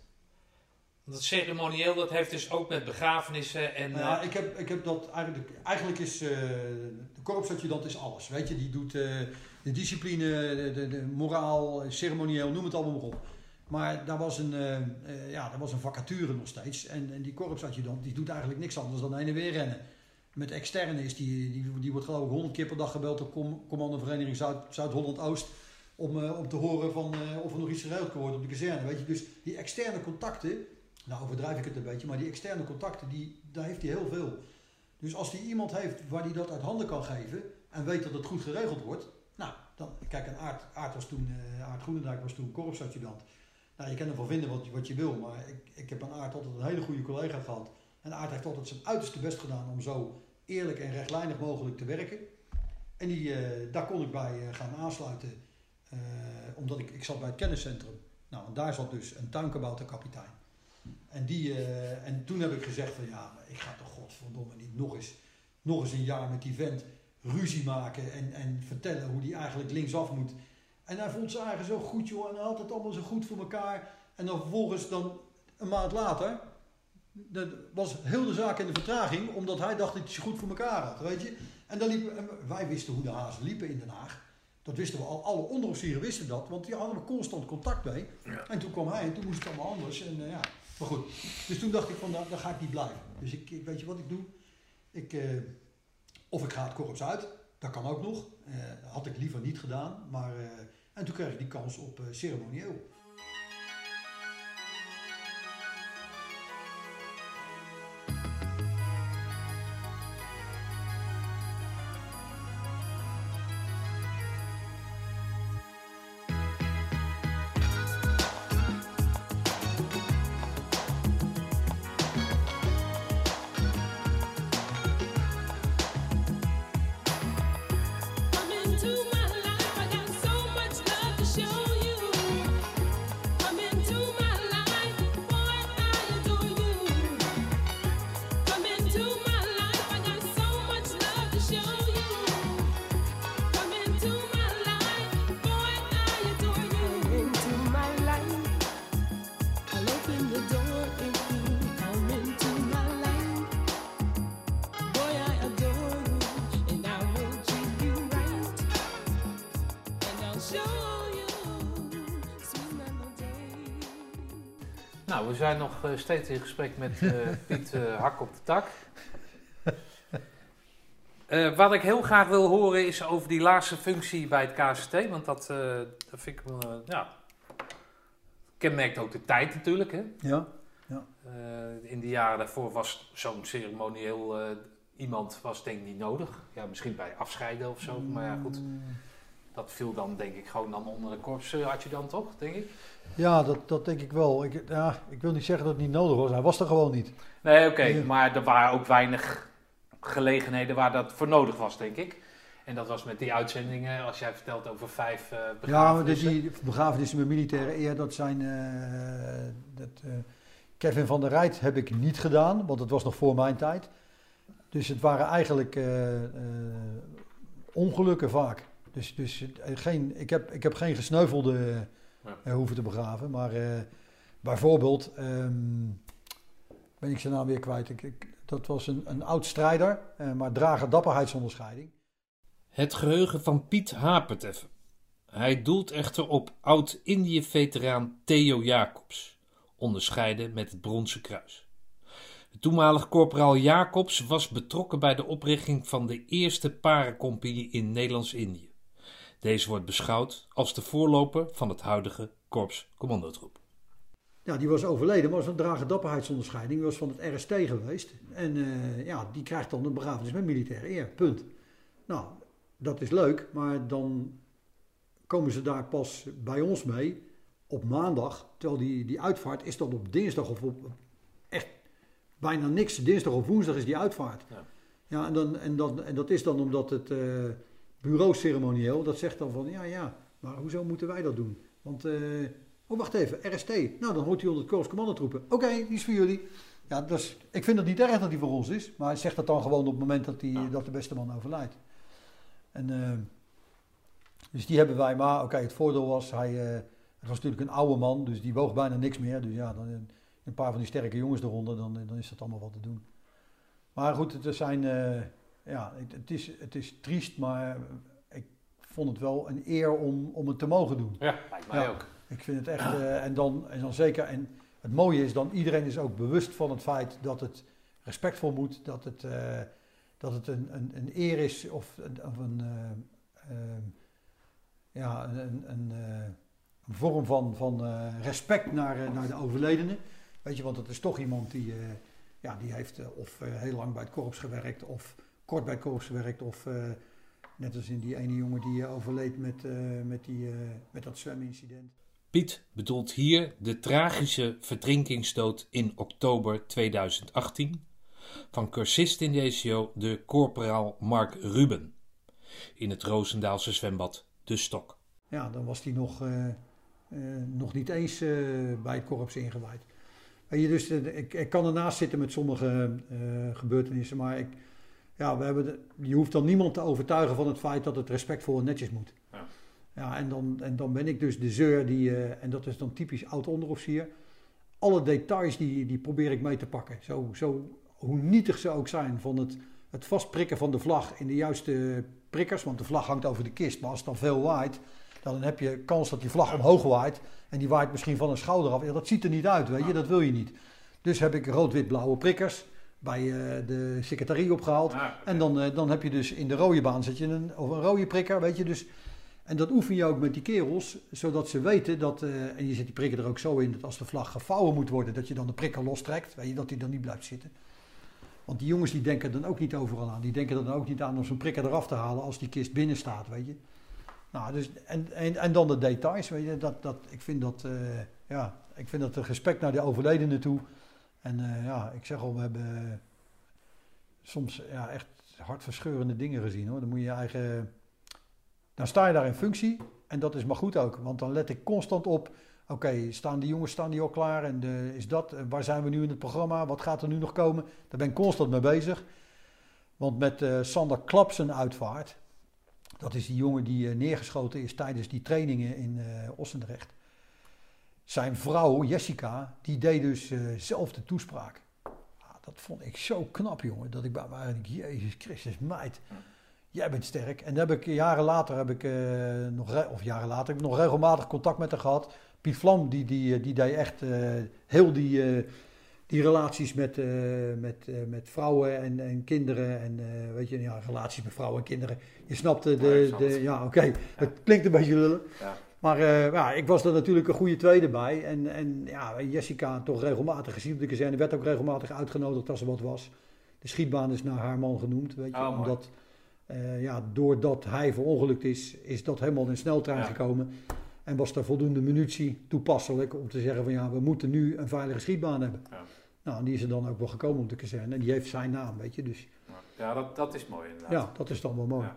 Want het ceremonieel, dat heeft dus ook met begrafenissen en... Nou ja, eh, ik heb, ik heb dat eigenlijk. Eigenlijk is. eh de korpsadjudant is alles. Weet je, die doet eh, de discipline, de, de, de moraal, eh, ceremonieel, noem het allemaal maar op. Maar daar was een, eh, eh, ja, daar was een vacature nog steeds. En, en die korpsadjudant die doet eigenlijk niks anders dan heen en weer rennen. Met externe is die, die, die wordt geloof ik honderd keer per dag gebeld door com, commandovereniging Zuid, Zuid-Holland-Oost. Om, eh, om te horen van, eh, of er nog iets geregeld kan worden op de kazerne. Weet je? Dus die externe contacten, nou overdrijf ik het een beetje, maar die externe contacten, die, daar heeft hij heel veel. Dus als hij iemand heeft waar hij dat uit handen kan geven en weet dat het goed geregeld wordt, nou, dan, kijk, en Aart, Aart was toen, eh Aart Groenendijk was toen korpsadjudant. Nou, je kan ervan vinden wat, wat je wil, maar ik, ik heb aan Aart altijd een hele goede collega gehad. En Aart heeft altijd zijn uiterste best gedaan om zo eerlijk en rechtlijnig mogelijk te werken. En die, eh, daar kon ik bij eh, gaan aansluiten, eh, omdat ik, ik zat bij het kenniscentrum. Nou, en daar zat dus een tuinkabouterkapitein. En, die, en toen heb ik gezegd van ja, maar ik ga toch godverdomme niet nog eens, nog eens een jaar met die vent ruzie maken en, en vertellen hoe hij eigenlijk linksaf moet. En hij vond zijn eigen zo goed, joh. En hij had het allemaal zo goed voor elkaar. En dan vervolgens, dan een maand later, dat was heel de zaak in de vertraging, omdat hij dacht dat hij het goed voor elkaar had, weet je. En dan liepen, en wij wisten hoe de hazen liepen in Den Haag. Dat wisten we al, alle onderofficieren wisten dat, want die hadden we constant contact mee. En toen kwam hij en toen moest het allemaal anders. En, eh, ja. Maar goed, dus toen dacht ik van, dan ga ik niet blijven. Dus ik, ik weet je wat ik doe? Ik, eh, of ik ga het korps uit, dat kan ook nog. Eh, had ik liever niet gedaan, maar... en toen kreeg ik die kans op ceremonieel. Nou, we zijn nog eh, steeds in gesprek met eh, Piet eh, Hak op de tak. Eh, wat ik heel graag wil horen is over die laatste functie bij het KCT. Want dat, eh, dat vind ik wel, ja... Kenmerkt ook de tijd natuurlijk, hè? Ja. Eh, in de jaren daarvoor was zo'n ceremonieel eh, iemand was denk ik niet nodig. Ja, misschien bij afscheiden of zo. Maar ja, goed. Dat viel dan denk ik gewoon dan onder de korps had je dan toch, denk ik? Ja, dat, dat denk ik wel. Ik, ja, ik wil niet zeggen dat het niet nodig was. Hij was er gewoon niet. Nee, oké. Ja. Maar er waren ook weinig gelegenheden waar dat voor nodig was, denk ik. En dat was met die uitzendingen, als jij vertelt over vijf Ja, maar begrafenissen. die begrafenissen met militaire eer, dat zijn... eh, dat, eh, Kevin van der Rijt heb ik niet gedaan, want het was nog voor mijn tijd. Dus het waren eigenlijk ongelukken vaak. Dus, dus eh, geen, ik, heb, ik heb geen gesneuvelde Ja. eh, hoeven te begraven. Maar eh, bijvoorbeeld, ehm, ben ik zijn naam weer kwijt. Ik, ik- dat was een, een oud strijder, eh, maar drager dapperheidsonderscheiding. Het geheugen van Piet hapert even. Hij doelt echter op oud-Indië-veteraan Theo Jacobs, onderscheiden met het Bronzen Kruis. De toenmalige korporaal Jacobs was betrokken bij de oprichting van de eerste parencompagnie in Nederlands-Indië. Deze wordt beschouwd als de voorloper van het huidige korps commandotroep. Ja, die was overleden, maar was een drager dapperheidsonderscheiding. Die was van het RST geweest. En eh, ja, die krijgt dan een begrafenis met militaire eer. Punt. Nou, dat is leuk, maar dan komen ze daar pas bij ons mee op maandag. Terwijl die, die uitvaart is dan op dinsdag of op echt bijna niks. Dinsdag of woensdag is die uitvaart. Ja. Ja, en, dan, en, dan, en dat is dan omdat het eh, bureau ceremonieel, dat zegt dan van ja, ja, maar hoezo moeten wij dat doen? Want, eh, oh wacht even, RST. Nou, dan hoort hij onder het korps commandotroepen. Oké, die is voor jullie. Ja, is, ik vind het niet erg dat hij voor ons is, maar hij zegt dat dan gewoon op het moment dat, die, dat de beste man overlijdt. En, eh, dus die hebben wij, maar oké, het voordeel was, hij eh, het was natuurlijk een oude man, dus die woog bijna niks meer. Dus ja, dan, een paar van die sterke jongens eronder, dan, dan is dat allemaal wat te doen. Maar goed, het zijn, ja, het, het, is, het is triest, maar ik vond het wel een eer om, om het te mogen doen. Ja, lijkt mij Ja. ook. Ik vind het echt, eh, en, dan, en dan zeker, en het mooie is dan, iedereen is ook bewust van het feit dat het respectvol moet, dat het, eh, dat het een, een, een eer is of, een- of een, eh, eh, ja, een, een, een, eh, een vorm van, van eh, respect naar, naar de overledene. Weet je, want het is toch iemand die, eh, ja, die heeft of eh, heel lang bij het korps gewerkt, of kort bij het korps gewerkt, of eh, net als in die ene jongen die eh, overleed met, eh, met, die, met dat zwemincident. Piet bedoelt hier de tragische verdrinkingsdood in oktober 2018 van cursist in de ECO, de corporaal Mark Ruben, in het Roosendaalse zwembad De Stok. Ja, dan was hij nog, nog niet eens bij het korps ingewijd. Weet je, dus, ik, ik kan ernaast zitten met sommige gebeurtenissen, maar ik, ja, we hebben de- je hoeft dan niemand te overtuigen van het feit dat het respectvol en netjes moet. Ja. Ja, en, dan, en dan ben ik dus de zeur die, eh, en dat is dan typisch oud-onderofficier. Alle details die, die probeer ik mee te pakken. Zo, zo, hoe nietig ze ook zijn van het, het vastprikken van de vlag in de juiste prikkers. Want de vlag hangt over de kist, maar als het dan veel waait, dan heb je kans dat die vlag omhoog waait. En die waait misschien van een schouder af. Ja, dat ziet er niet uit, weet je, dat wil je niet. Dus heb ik rood-wit-blauwe prikkers bij eh, de secretarie opgehaald. Ah. En dan, eh, dan heb je dus in de rode baan zet je een, of een rode prikker, weet je. Dus, en dat oefen je ook met die kerels, zodat ze weten dat, eh, en je zet die prikker er ook zo in, dat als de vlag gevouwen moet worden, dat je dan de prikker lostrekt, weet je, dat die dan niet blijft zitten. Want die jongens die denken dan ook niet overal aan. Die denken er dan ook niet aan om zo'n prikker eraf te halen als die kist binnen staat, weet je. Nou, dus, en, en, en dan de details, weet je. Dat, dat, ik, vind dat, ja, ik vind dat een respect naar de overledenen toe. En eh, ja, ik zeg al, we hebben soms ja, echt hartverscheurende dingen gezien hoor. Dan moet je je eigen. Dan sta je daar in functie en dat is maar goed ook. Want dan let ik constant op. Oké, staan die jongens staan die al klaar? En de, is dat, eh, waar zijn we nu in het programma? Wat gaat er nu nog komen? Daar ben ik constant mee bezig. Want met eh, Sander Klapsen uitvaart, dat is die jongen die eh, neergeschoten is tijdens die trainingen in eh Ossendrecht. Zijn vrouw, Jessica, die deed dus eh, zelf de toespraak. Ah, dat vond ik zo knap, jongen. Dat ik bij mij denk, Jezus Christus, meid. Jij bent sterk. En dan heb ik jaren later, heb ik, eh, nog, of jaren later, heb ik nog regelmatig contact met haar gehad. Piet Vlam, die, die, eh, die deed echt heel die, die relaties met, met, met vrouwen en, en kinderen. En weet je, ja, relaties met vrouwen en kinderen. Je snapt de, Ja, de, ja, oké. Het klinkt een beetje lullen. Ja. Maar eh, ja, ik was er natuurlijk een goede tweede bij. En, en ja, Jessica toch regelmatig gezien op de kazerne. Werd ook regelmatig uitgenodigd als er wat was. De schietbaan is naar haar man genoemd. Weet je, Oh, omdat, eh, ja, doordat hij verongelukt is, is dat helemaal in sneltrein Ja. gekomen. En was er voldoende munitie toepasselijk om te zeggen van ja, we moeten nu een veilige schietbaan hebben. Ja. Nou, en die is er dan ook wel gekomen op de kazerne. En die heeft zijn naam, weet je. Dus Ja, dat, dat is mooi inderdaad. ja, dat is dan wel mooi. Ja.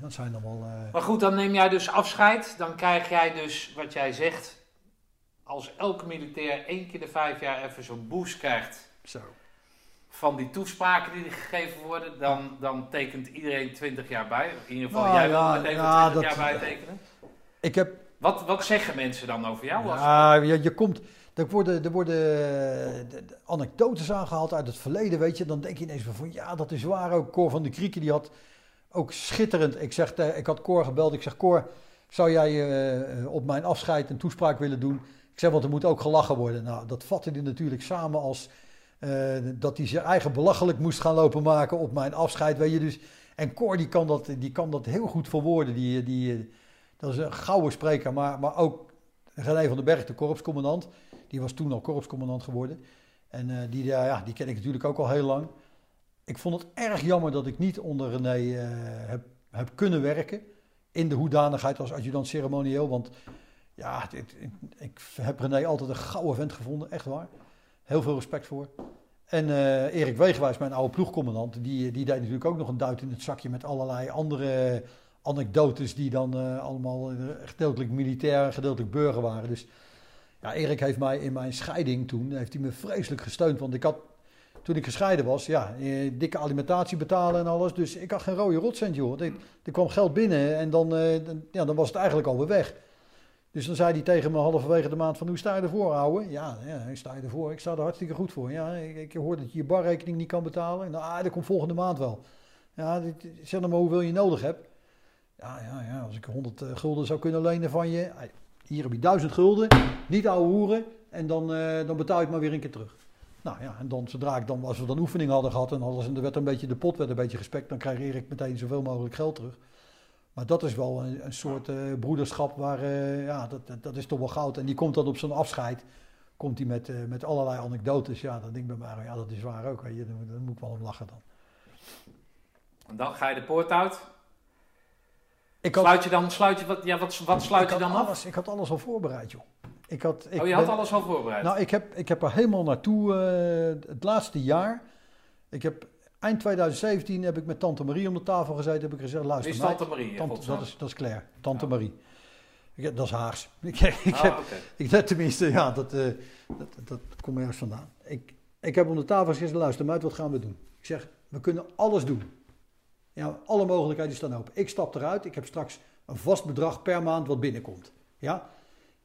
Dat zijn dan wel... eh, Maar goed, dan neem jij dus afscheid. Dan krijg jij dus wat jij zegt. Als elke militair één keer de vijf jaar even zo'n boost krijgt zo. van die toespraken die gegeven worden, dan, dan tekent iedereen 20 jaar bij. In ieder geval, Nou, jij wil meteen ja, voor 20 dat- jaar bijtekenen. Ik heb Wat, wat zeggen mensen dan over jou? als- Ja, je, je komt, er worden, er worden eh, anekdotes aangehaald uit het verleden, weet je. Dan denk je ineens van, van ja, dat is waar ook. Cor van de Krieken, die had ook schitterend... Ik, zeg, ik had Cor gebeld, ik zeg, Cor, zou jij eh, eh, op mijn afscheid een toespraak willen doen? Ik zeg, want er moet ook gelachen worden. Nou, dat vatte hij natuurlijk samen als eh, dat hij zijn eigen belachelijk moest gaan lopen maken op mijn afscheid, weet je. Dus, en Cor, die kan dat, die kan dat heel goed verwoorden. Die, die, dat is een gouden spreker, maar, maar ook René van den Berg, de korpscommandant. Die was toen al korpscommandant geworden. En eh, die, ja, die ken ik natuurlijk ook al heel lang. Ik vond het erg jammer dat ik niet onder René eh, heb, heb kunnen werken. In de hoedanigheid als adjudant ceremonieel. Want ja, ik heb René altijd een gouden vent gevonden, echt waar. Heel veel respect voor. En eh, Erik Wegenwijs, mijn oude ploegcommandant, die, die deed natuurlijk ook nog een duit in het zakje met allerlei andere anekdotes die dan eh, allemaal eh, gedeeltelijk militair en gedeeltelijk burger waren. Dus ja, Erik heeft mij in mijn scheiding toen, heeft hij me vreselijk gesteund. Want ik had, toen ik gescheiden was, ja, eh, dikke alimentatie betalen en alles. Dus ik had geen rode rotcent, joh. Er, kwam geld binnen en dan, eh, dan, ja, dan was het eigenlijk alweer weg. Dus dan zei hij tegen me halverwege de maand van, hoe sta je ervoor, ouwe? Ja, ja, ik sta je ervoor. Ik sta er hartstikke goed voor. Ja, ik, ik hoor dat je je barrekening niet kan betalen. Nou, ah, dat komt volgende maand wel. Ja, dit, zeg dan maar hoeveel je nodig hebt. Ja, ja, ja, als ik 100 eh, gulden zou kunnen lenen van je. Hier heb je 1000 gulden, niet ouwe hoeren. En dan, dan betaal het maar weer een keer terug. Nou ja, en dan zodra ik dan, als we dan oefening hadden gehad en alles, en er werd een beetje, de pot werd een beetje gespekt, dan kreeg Erik meteen zoveel mogelijk geld terug. Maar dat is wel een, een soort eh, broederschap waar, eh, ja, dat, dat, dat is toch wel goud. En die komt dan op zijn afscheid, komt hij met, eh, met allerlei anekdotes. Ja, dan denk ik bij mij, ja, dat is waar ook. Je. Dan, dan moet ik wel om lachen dan. En dan ga je de poort uit. Ik had, Sluit je dan, sluit je, wat, ja, wat, wat sluit je dan af? alles, Ik had alles al voorbereid, joh. Ik had, ik oh, je had ben- alles al voorbereid. Nou, ik heb, ik heb er helemaal naartoe, eh, het laatste jaar. Ik heb, eind 2017 heb ik met Tante Marie om de tafel gezeten. Heb ik gezegd, Wie luister is meid, Tante Marie? Tante, dat, is, dat is Claire, Tante Oh. Marie. Ik, dat is Haags. Ik, ik, Ah, heb, ik heb tenminste, ja, dat, eh, dat, dat, komt ergens vandaan. Ik, ik heb om de tafel gezegd, luister meid, wat gaan we doen? Ik zeg, we kunnen alles doen. Ja, alle mogelijkheden staan open. Ik stap eruit. Ik heb straks een vast bedrag per maand wat binnenkomt. Ja?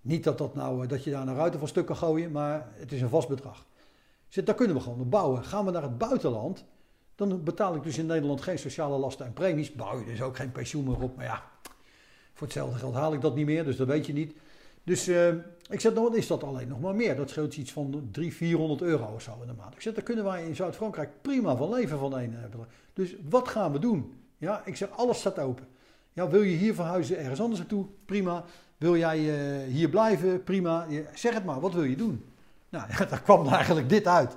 Niet dat, dat, nou, eh, dat je daar een ruiten van stuk kan gooien, maar het is een vast bedrag. Zeg, daar kunnen we gewoon op bouwen. Gaan we naar het buitenland, dan betaal ik dus in Nederland geen sociale lasten en premies. Bouw je dus ook geen pensioen meer op. Maar ja, voor hetzelfde geld haal ik dat niet meer, dus dat weet je niet. Dus eh, ik zeg, nou, wat is dat alleen nog maar meer? Dat scheelt iets van 300, 400 euro of zo in de maand. Ik zeg, daar kunnen wij in Zuid-Frankrijk prima van leven van één eh. Dus wat gaan we doen? Ja, ik zeg, alles staat open. Ja, wil je hier verhuizen ergens anders naartoe? Prima. Wil jij eh, hier blijven? Prima. Je- Zeg het maar, wat wil je doen? Nou, ja, daar kwam eigenlijk dit uit.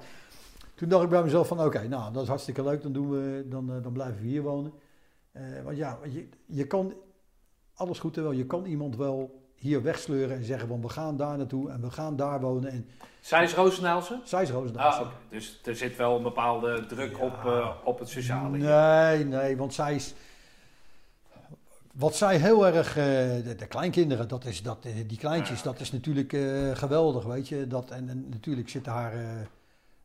Toen dacht ik bij mezelf van, oké, nou, dat is hartstikke leuk. Dan, doen we, dan, eh, dan blijven we hier wonen. Eh, want ja, je, je kan, alles goed en wel, je kan iemand wel hier wegsleuren en zeggen van, we gaan daar naartoe en we gaan daar wonen. En Zij is Roosendaelsen? zij is Roosendaal. Ah, oké. Dus er zit wel een bepaalde druk Ja. op, op het sociale. hier. Nee, nee, want zij is. Wat zij heel erg. eh, de, de kleinkinderen, dat is, dat, eh, die kleintjes, dat is natuurlijk eh, geweldig, weet je. Dat, en, en natuurlijk zitten haar.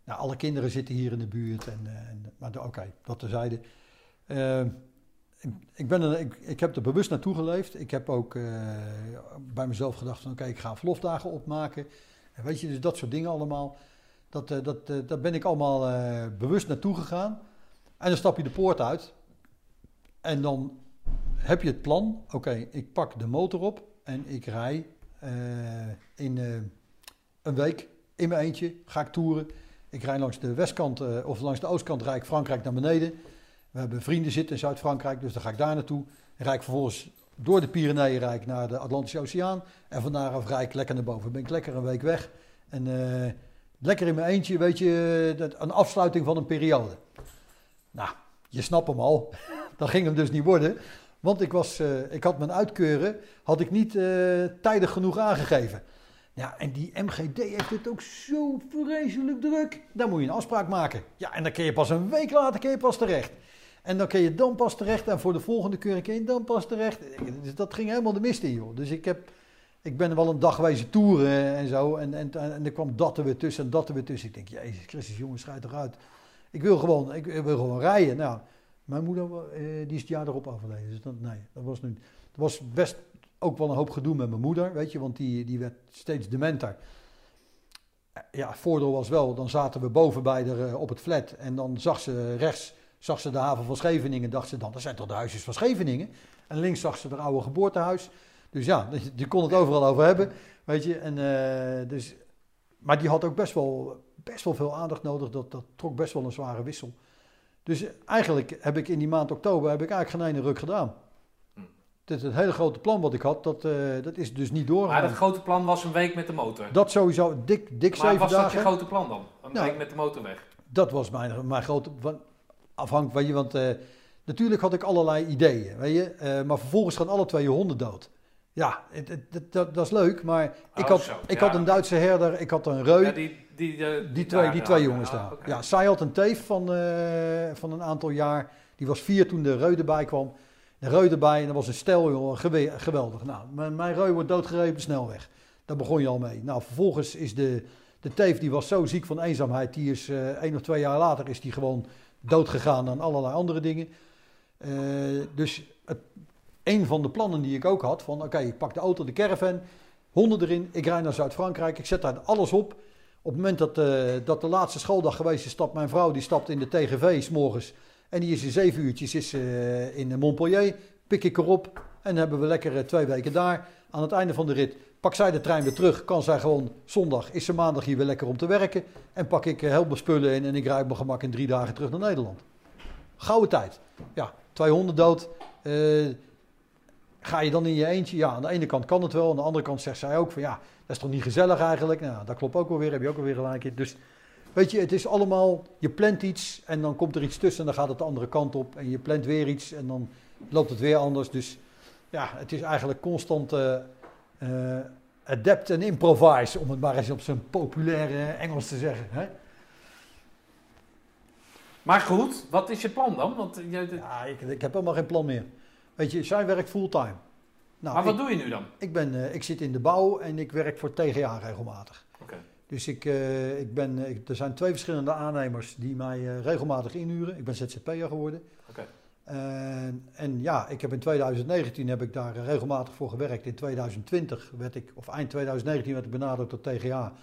nou, alle kinderen zitten hier in de buurt. En, en, maar oké, dat terzijde. Eh, ik, ik, ben er, ik, ik heb er bewust naartoe geleefd. Ik heb ook bij mezelf gedacht: van oké, ik ga verlofdagen opmaken. En weet je, dus dat soort dingen allemaal. Dat, dat, daar ben ik allemaal bewust naartoe gegaan. En dan stap je de poort uit. En dan heb je het plan. Oké, ik pak de motor op en ik rij eh, in eh, een week in mijn eentje. Ga ik toeren. Ik rij langs de westkant eh, of langs de oostkant rijd ik Frankrijk naar beneden. We hebben vrienden zitten in Zuid-Frankrijk, dus dan ga ik daar naartoe. En rijd ik vervolgens door de Pyreneeën rijd ik naar de Atlantische Oceaan. En van daaraf rijd ik lekker naar boven. Ben ik lekker een week weg. En lekker in mijn eentje, weet je, dat, een afsluiting van een periode. Nou, je snapt hem al. Dat ging hem dus niet worden. Want ik, was, eh, ik had mijn uitkeuren had ik niet eh, tijdig genoeg aangegeven. Ja, en die MGD heeft het ook zo vreselijk druk. Daar moet je een afspraak maken. Ja, en dan kun je pas een week later kun je pas terecht. En dan kun je dan pas terecht. En voor de volgende keuring kun je dan pas terecht. Dus dat ging helemaal de mist in, joh. Dus ik, heb, ik ben wel een dag toeren en zo. En, en, en er kwam dat er weer tussen en dat er weer tussen. Ik denk, jezus Christus, jongens, schijt toch uit. Ik wil gewoon, ik, wil gewoon rijden. Nou, mijn moeder, eh, die is het jaar erop overleden. Dus dat, nee, dat was nu... Het was best ook wel een hoop gedoe met mijn moeder, weet je. Want die, die werd steeds dementer. Eh, Ja, voordeel was wel, dan zaten we boven bij eh, op het flat. En dan zag ze rechts zag ze de haven van Scheveningen. Dacht ze dan, dat zijn toch de huisjes van Scheveningen? En links zag ze haar oude geboortehuis. Dus ja, die kon het overal over hebben, weet je. En, dus, maar die had ook best wel, best wel veel aandacht nodig. Dat, dat trok best wel een zware wissel. Dus eigenlijk heb ik in die maand oktober heb ik eigenlijk geen ene ruk gedaan. Hm. Dus het hele grote plan wat ik had, dat, eh, dat is dus niet Maar doorgegaan. dat grote plan was een week met de motor. Dat sowieso, dik, dik maar zeven was dat dagen. je grote plan dan? Een Nou, week met de motor weg? Dat was mijn, mijn grote. Afhankelijk, weet je, want eh, natuurlijk had ik allerlei ideeën, weet je. eh, maar vervolgens gaan alle twee je honden dood. Ja, dat, dat is leuk, maar ik, Oh, had, zo, ik ja. had een Duitse herder, ik had een reu. Ja, die, die, eh, die, twee, daar, die twee jongens daar. oké. Ja, zij had een teef van, eh, van een aantal jaar. Die was vier toen de reu erbij kwam. De reu erbij en dat was een stel, joh, geweldig. Nou, mijn, mijn reu wordt doodgereden snelweg. Daar begon je al mee. Nou, vervolgens is de, de teef, die was zo ziek van eenzaamheid. Die is eh één of twee jaar later is die gewoon doodgegaan aan allerlei andere dingen. Dus het, een van de plannen die ik ook had, van oké, ik pak de auto, de caravan, honden erin, ik rijd naar Zuid-Frankrijk, ik zet daar alles op. Op het moment dat, eh, dat de laatste schooldag geweest is, stapt mijn vrouw, die stapt in de TGV s'morgens. En die is in zeven uurtjes is, eh, in Montpellier, pik ik erop en hebben we lekker eh, twee weken daar. Aan het einde van de rit pak zij de trein weer terug, kan zij gewoon zondag, is ze maandag hier weer lekker om te werken. En pak ik eh, heel mijn spullen in en ik rijd mijn gemak in drie dagen terug naar Nederland. Gouden tijd. Ja, twee honden dood. Eh, ga je dan in je eentje? Ja, aan de ene kant kan het wel. Aan de andere kant zegt zij ook van ja, dat is toch niet gezellig eigenlijk? Nou, dat klopt ook wel weer. Heb je ook alweer gelijk in. Dus weet je, het is allemaal, je plant iets en dan komt er iets tussen en dan gaat het de andere kant op. En je plant weer iets en dan loopt het weer anders. Dus ja, het is eigenlijk constant eh, eh, adapt en improvise, om het maar eens op zijn populaire Engels te zeggen. Hè? Maar goed, wat is je plan dan? Want, je, Ja, ik, ik heb helemaal geen plan meer. Weet je, zij werkt fulltime. Nou, maar wat ik, doe je nu dan? ik, ben, eh, ik zit in de bouw en ik werk voor TGA regelmatig. Oké. Dus ik, eh, ik ben, ik- er zijn twee verschillende aannemers die mij eh, regelmatig inhuren. Ik ben ZZP'er geworden. Oké. En, en ja, ik heb in 2019 heb ik daar eh, regelmatig voor gewerkt. In 2020 werd ik, of eind 2019 werd ik benaderd door TGA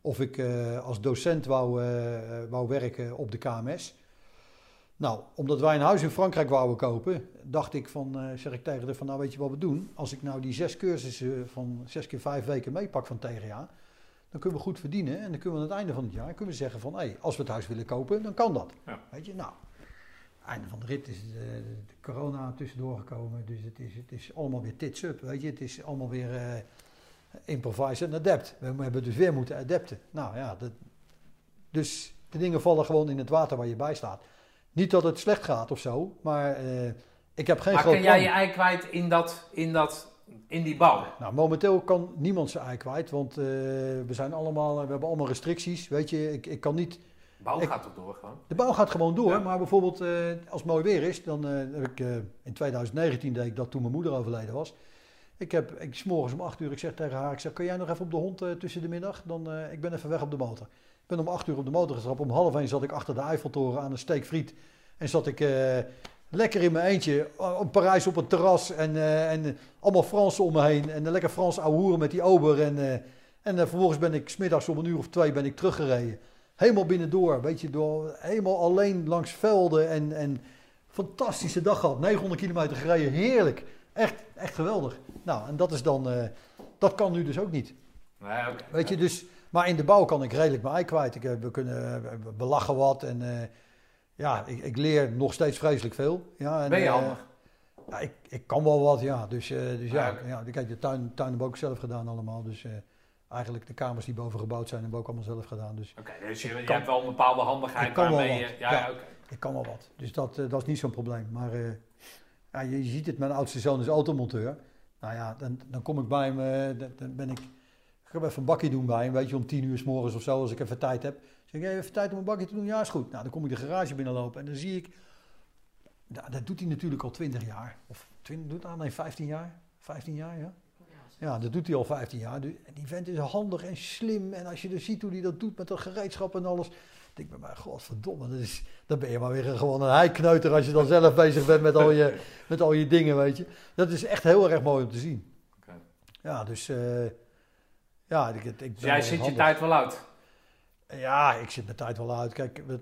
of ik eh, als docent wou, eh, wou werken op de KMS. Nou, omdat wij een huis in Frankrijk wouden kopen, dacht ik van, eh, zeg ik tegen de van, nou weet je wat we doen? Als ik nou die zes cursussen van zes keer vijf weken meepak van TGA, dan kunnen we goed verdienen. En dan kunnen we aan het einde van het jaar kunnen we zeggen van, hé, als we het huis willen kopen, dan kan dat. Ja. Weet je, nou, einde van de rit is de, de corona tussendoor gekomen. Dus het is, het is allemaal weer tits up, weet je. Het is allemaal weer eh improvise en adapt. We hebben dus weer moeten adapten. Nou ja, dat, dus de dingen vallen gewoon in het water waar je bij staat. Niet dat het slecht gaat of zo, maar eh, ik heb geen Maar groot kan jij je ei kwijt in, dat, in, dat, in die bouw? Nou, momenteel kan niemand zijn ei kwijt, want eh, we zijn allemaal, we hebben allemaal restricties. Weet je, ik, ik kan niet Bouw Ik- gaat toch door gewoon? De bouw gaat gewoon door, Ja. maar bijvoorbeeld eh, als het mooi weer is, dan heb ik in 2019 deed ik dat toen mijn moeder overleden was. Ik heb, ik s'morgens om 8 uur, ik zeg tegen haar, ik zeg, kan jij nog even op de hond tussen de middag? Dan, ik ben even weg op de motor. Ik ben om 8 uur op de motor getrapt, om half 1 zat ik achter de Eiffeltoren aan een steek friet. En zat ik eh, lekker in mijn eentje eh, op Parijs op een terras en, eh, en allemaal Fransen om me heen. En een lekker Frans ouwe hoeren met die ober. En, en vervolgens ben ik smiddags om een uur of twee ben ik teruggereden. Helemaal binnendoor, weet je, door, helemaal alleen langs velden en, en fantastische dag gehad. 900 kilometer gereden, heerlijk. Echt, echt geweldig. Nou, en dat is dan, dat kan nu dus ook niet. Nee. Weet je, dus, maar in de bouw kan ik redelijk mijn ei kwijt. Ik, heb- we, kunnen, we- we lachen wat en eh, ja, ik, ik leer nog steeds vreselijk veel. Ja, en, Ben je eh, handig? ja, ik, ik kan wel wat, ja. Dus, eh, dus ja, ja, kijk, de tuin, tuin we ook zelf gedaan allemaal. Dus eh, eigenlijk de kamers die boven gebouwd zijn, hebben we ook allemaal zelf gedaan. Dus Oké, dus je, je kan- hebt wel een bepaalde handigheid Ik kan wel wat, je... Ja, ja. ik kan wel wat. Dus dat, eh, dat is niet zo'n probleem. Maar eh, ja, je, je ziet het, mijn oudste zoon is automonteur. Nou ja, dan, dan kom ik bij hem, eh, dan ben ik... Ik ga even een bakje doen bij hem, weet je, om tien uur s morgens of zo, als ik even tijd heb. Zeg ik, hey, even tijd om een bakje te doen? Ja, is goed. Nou, dan kom ik de garage binnenlopen en dan zie ik... Nou, dat doet hij natuurlijk al 20 jaar. Of 20, doet hij nee, 15 jaar? 15 jaar, ja. Ja, dat doet hij al 15 jaar. Die vent is handig en slim. En als je dus ziet hoe hij dat doet met dat gereedschap en alles. denk ik bij mij, godverdomme, dat is, dan ben je maar weer gewoon een heikneuter als je dan zelf bezig bent met al, je, met al je dingen, weet je. Dat is echt heel erg mooi om te zien. Ja, dus eh, ja, ik, ik ben Dus jij zit je tijd wel uit? Ja, ik zit mijn tijd wel uit. Kijk, wat,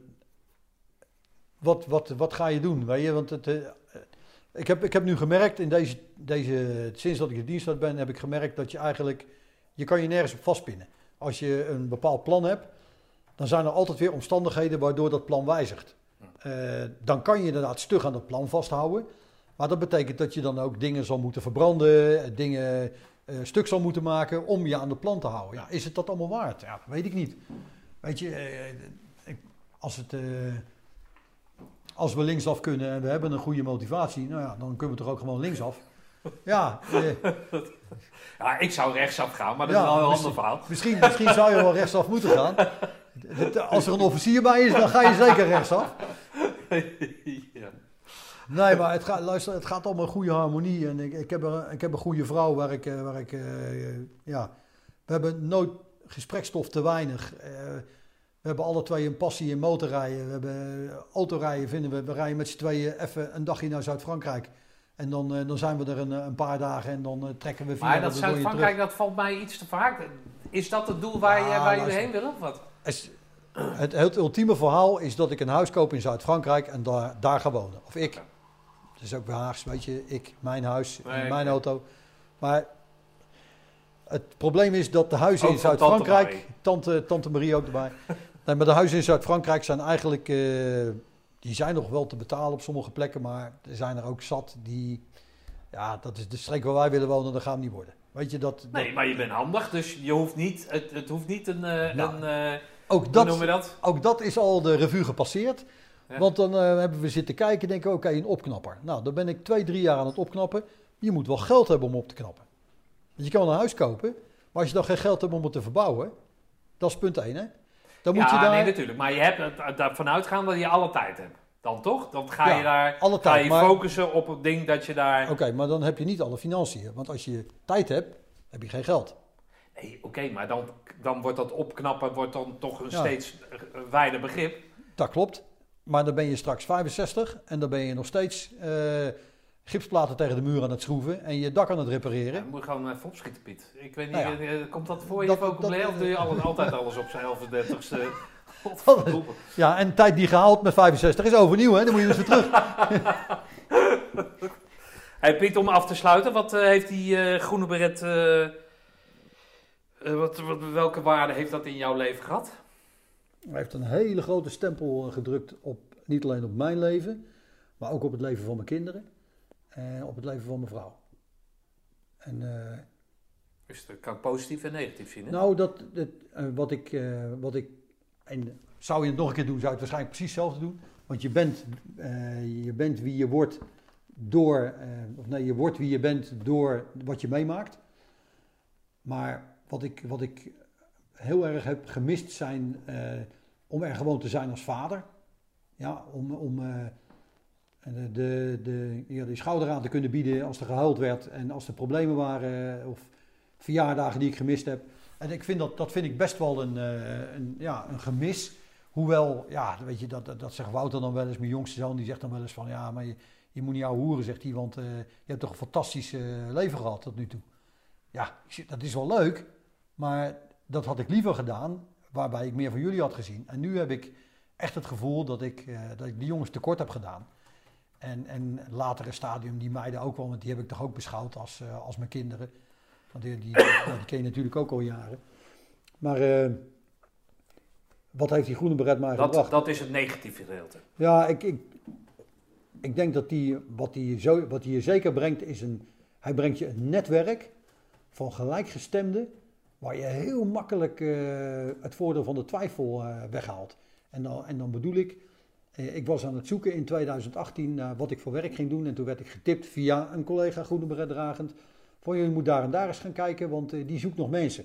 wat, wat, wat ga je doen? Weet je? Want het, eh, ik, heb, ik heb nu gemerkt, in deze, deze, sinds dat ik in dienst ben, heb ik gemerkt dat je eigenlijk, je kan je nergens op vastpinnen. Als je een bepaald plan hebt, dan zijn er altijd weer omstandigheden waardoor dat plan wijzigt. Eh, dan kan je inderdaad stug aan dat plan vasthouden. Maar dat betekent dat je dan ook dingen zal moeten verbranden, eh, dingen eh, stuk zal moeten maken om je aan het plan te houden. Ja, is het dat allemaal waard? Ja, dat weet ik niet. Weet je, eh, als, het, eh, als we linksaf kunnen en we hebben een goede motivatie, nou ja, dan kunnen we toch ook gewoon linksaf. Ja, eh, Ja, ik zou rechtsaf gaan, maar dat Ja, is wel een ander verhaal. misschien, misschien zou je wel rechtsaf moeten gaan. Als er een officier bij is, dan ga je zeker rechtsaf. Nee, maar het gaat, luister, het gaat om een goede harmonie. En ik, ik, heb, een, ik heb een goede vrouw waar ik, eh, waar ik eh, ja, we hebben nooit gesprekstof te weinig. Eh, we hebben alle twee een passie in motorrijden. We hebben autorijden vinden we. We rijden met z'n tweeën even een dagje naar Zuid-Frankrijk. En dan, dan zijn we er een, een paar dagen en dan trekken we via Maar dat. Zuid-Frankrijk, dat valt mij iets te vaak. Is dat het doel waar, je, Ja, waar jullie heen willen of wat? Het, het, het ultieme verhaal is dat ik een huis koop in Zuid-Frankrijk en daar, daar ga wonen. Of ik. Is ook Haags, weet je. Ik, mijn huis, Nee, mijn auto. Maar het probleem is dat de huizen Ook in tante Zuid-Frankrijk... Tante, tante Marie ook erbij. nee, maar de huizen in Zuid-Frankrijk zijn eigenlijk... eh, die zijn nog wel te betalen op sommige plekken, maar er zijn er ook zat die... Ja, dat is de streek waar wij willen wonen, dat gaat niet worden. Weet je, dat... dat- Nee, maar je bent handig, dus je hoeft niet, het, het hoeft niet een, eh Nou, een ook hoe dat, noemen we dat? Ook dat is al de revue gepasseerd. Ja. Want dan eh, hebben we zitten kijken en denken, oké, een opknapper. Nou, dan ben ik twee, drie jaar aan het opknappen. Je moet wel geld hebben om op te knappen. Want je kan wel een huis kopen, maar als je dan geen geld hebt om het te verbouwen, dat is punt één, hè? Dan moet ja, je daar nee, natuurlijk. Maar je hebt ervan uitgaan dat je alle tijd hebt. Dan toch? Dan ga Ja, je daar alle ga tijd, je maar- focussen op het ding dat je daar... Oké, maar dan heb je niet alle financiën. Want als je tijd hebt, heb je geen geld. Hey, Oké, maar dan, dan wordt dat opknappen wordt dan toch een Ja. steeds eh, wijder begrip. Dat klopt. Maar dan ben je straks 65 en dan ben je nog steeds eh, gipsplaten tegen de muur aan het schroeven en je dak aan het Ja, repareren. dan moet je gewoon even opschieten, Piet. Ik weet niet, Nou eh, komt dat voor je Dat- vocabulaire of doe je altijd alles op zijn 1130ste? Godverdomme. Ja, en tijd die gehaald met 65 is overnieuw, hè? Dan moet je dus weer terug. Hey Piet, om af te sluiten, wat eh, heeft die eh, groene beret, eh, eh, wat, wat, welke waarde heeft dat in jouw leven gehad? Hij heeft een hele grote stempel eh, gedrukt op niet alleen op mijn leven, maar ook op het leven van mijn kinderen en op het leven van mijn vrouw. En eh, Dus dat kan ik positief en negatief zien, hè? nou, dat, dat, eh, wat, ik, wat ik. En zou je het nog een keer doen, zou je het waarschijnlijk precies hetzelfde doen. Want je bent, je bent wie je wordt door. of nee, je wordt wie je bent door wat je meemaakt. Maar wat ik, wat ik heel erg heb gemist zijn. eh, om er gewoon te zijn als vader. Ja, om. om eh, de, de, de, ja, die schouder aan te kunnen bieden als er gehuild werd en als er problemen waren. Of verjaardagen die ik gemist heb. En ik vind dat, dat vind ik best wel een, eh, een, ja, een gemis. Hoewel, ja, weet je, dat, dat, zegt Wouter dan wel eens, mijn jongste zoon, die zegt dan wel eens van, ja, maar je, je moet niet ouwe hoeren, zegt hij, want eh, je hebt toch een fantastisch eh, leven gehad tot nu toe. Ja, dat is wel leuk, maar dat had ik liever gedaan, waarbij ik meer van jullie had gezien. En nu heb ik echt het gevoel dat ik, eh, dat ik die jongens tekort heb gedaan. En, en later een stadium, die meiden ook wel, want die heb ik toch ook beschouwd als, eh, als mijn kinderen. Want die, die, die ken je natuurlijk ook al jaren. Maar eh, wat heeft die groene beret mij dat, gebracht? dat is het negatieve gedeelte. Ja, ik, ik, ik denk dat die, wat hij zo, wat die je zeker brengt, is een. Hij brengt je een netwerk van gelijkgestemden. Waar je heel makkelijk eh, het voordeel van de twijfel eh, weghaalt. En dan, en dan bedoel ik. eh, ik was aan het zoeken in 2018 naar wat ik voor werk ging doen. En toen werd ik getipt via een collega groene beret dragend. Van je moet daar en daar eens gaan kijken, want die zoekt nog mensen.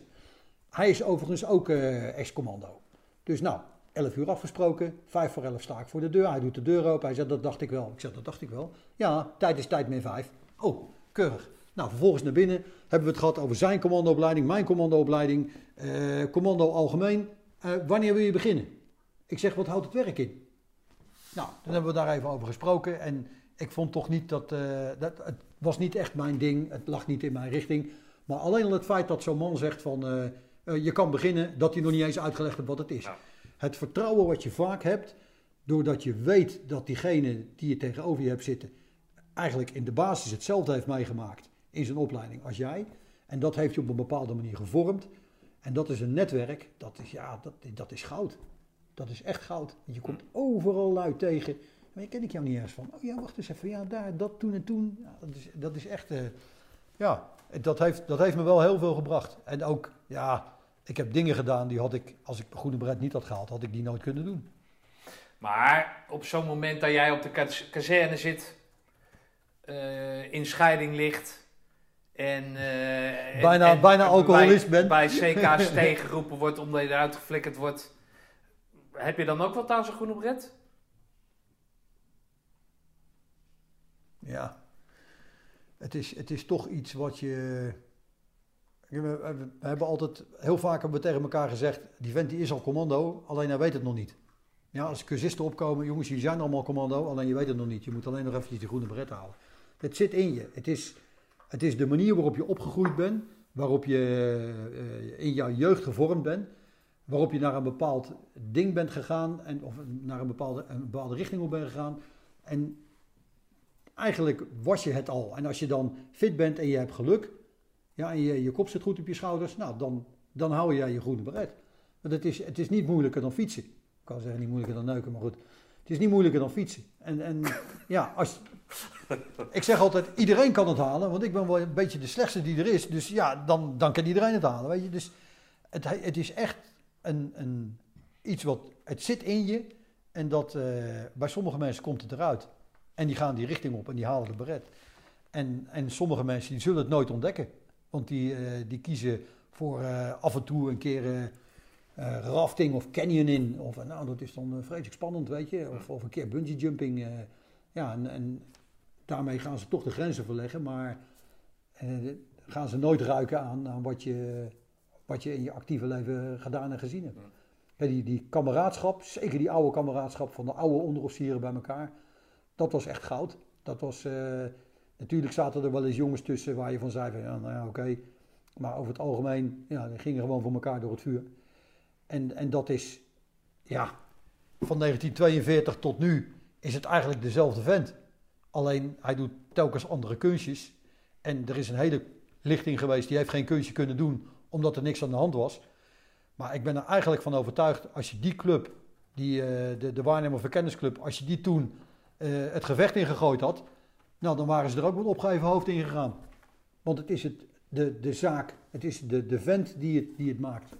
Hij is overigens ook ex-commando. Dus nou, 11 uur afgesproken, 5 voor 11 sta ik voor de deur. Hij doet de deur open, hij zegt dat dacht ik wel. Ik zeg dat dacht ik wel. Ja, tijd is tijd meer 5. Oh, keurig. Nou, vervolgens naar binnen hebben we het gehad over zijn commandoopleiding, mijn commandoopleiding, eh, commando algemeen. Eh, wanneer wil je beginnen? Ik zeg, wat houdt het werk in? Nou, dan hebben we daar even over gesproken en ik vond toch niet dat, eh, dat het was niet echt mijn ding, het lag niet in mijn richting. Maar alleen al het feit dat zo'n man zegt van, je kan beginnen, dat hij nog niet eens uitgelegd heeft wat het is. Ja. Het vertrouwen wat je vaak hebt, doordat je weet dat diegene die je tegenover je hebt zitten, eigenlijk in de basis hetzelfde heeft meegemaakt in zijn opleiding als jij. En dat heeft je op een bepaalde manier gevormd. En dat is een netwerk, dat is, ja, dat, dat is goud. Dat is echt goud. Je komt overal luid tegen. Maar je ken ik jou niet ergens van. Oh ja, wacht eens even. Ja, daar, dat toen en toen. Ja, dat, is, dat is echt. eh, ja, dat heeft, dat heeft me wel heel veel gebracht. En ook, ja, ik heb dingen gedaan die had ik, als ik mijn groene bret niet had gehaald, had ik die nooit kunnen doen. Maar op zo'n moment dat jij op de kaz- kazerne zit, eh, in scheiding ligt en, eh, en- Bijna- en bijna alcoholist bij, bent. bij CK's tegengeroepen wordt omdat je eruit geflikkerd wordt, heb je dan ook wat aan zo'n groene bret? Ja. Het is, het is toch iets wat je. We hebben altijd heel vaak hebben we tegen elkaar gezegd: die vent die is al commando, alleen hij weet het nog niet. Ja, als cursisten opkomen, jongens, jullie zijn allemaal commando, alleen je weet het nog niet. Je moet alleen nog eventjes die groene bret halen. Het zit in je. Het is, het is de manier waarop je opgegroeid bent, waarop je eh, in jouw jeugd gevormd bent, waarop je naar een bepaald ding bent gegaan, en, of naar een bepaalde, een bepaalde richting op bent gegaan. En eigenlijk was je het al. En als je dan fit bent en je hebt geluk, ja, en je, je kop zit goed op je schouders, nou, dan, dan hou jij je groene beret. Want het is, het is niet moeilijker dan fietsen. Ik kan zeggen niet moeilijker dan neuken, maar goed. Het is niet moeilijker dan fietsen. En, en ja, als, ik zeg altijd, iedereen kan het halen, want ik ben wel een beetje de slechtste die er is. Dus ja, dan, dan kan iedereen het halen, weet je. Dus het, het is echt een, een, iets wat, het zit in je. En dat, eh, bij sommige mensen komt het eruit. En die gaan die richting op en die halen de beret. En, en sommige mensen die zullen het nooit ontdekken. Want die, eh, die kiezen voor eh, af en toe een keer rafting of canyoning. Of, nou, dat is dan vreselijk spannend, weet je. Of, of een keer bungee jumping. ja, en, en daarmee gaan ze toch de grenzen verleggen. Maar eh, gaan ze nooit ruiken aan, aan wat, je, wat je in je actieve leven gedaan en gezien hebt. Die, die kameraadschap, zeker die oude kameraadschap van de oude onderofficieren bij elkaar, dat was echt goud. Dat was, eh, natuurlijk zaten er wel eens jongens tussen waar je van zei van ja, nou ja, oké. Maar over het algemeen, ja, die gingen gewoon voor elkaar door het vuur. En, en dat is, ja, van 1942 tot nu is het eigenlijk dezelfde vent. Alleen hij doet telkens andere kunstjes. En er is een hele lichting geweest die heeft geen kunstje kunnen doen omdat er niks aan de hand was. Maar ik ben er eigenlijk van overtuigd, als je die club, die, eh, de, de Waarnemer Verkennisclub, als je die toen eh, het gevecht ingegooid had, nou, dan waren ze er ook met opgeheven hoofd in gegaan. Want het is het, de, de zaak, het is de, de vent die het, die het maakt.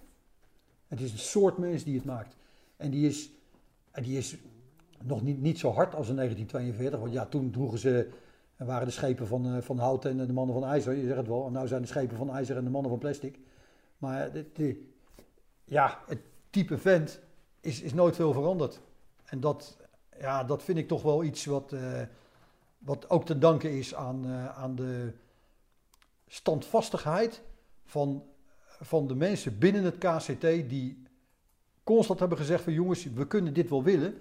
Het is een soort mens die het maakt. En die is, die is nog niet, niet zo hard als in 1942. Want ja, toen droegen ze, waren de schepen van, eh, van hout en de mannen van ijzer. Je zegt het wel. En nou zijn de schepen van ijzer en de mannen van plastic. Maar de- ja, het type vent is, is nooit veel veranderd. En dat, ja, dat vind ik toch wel iets wat, eh, wat ook te danken is aan, eh, aan de standvastigheid van, van de mensen binnen het KCT die constant hebben gezegd van jongens, we kunnen dit wel willen,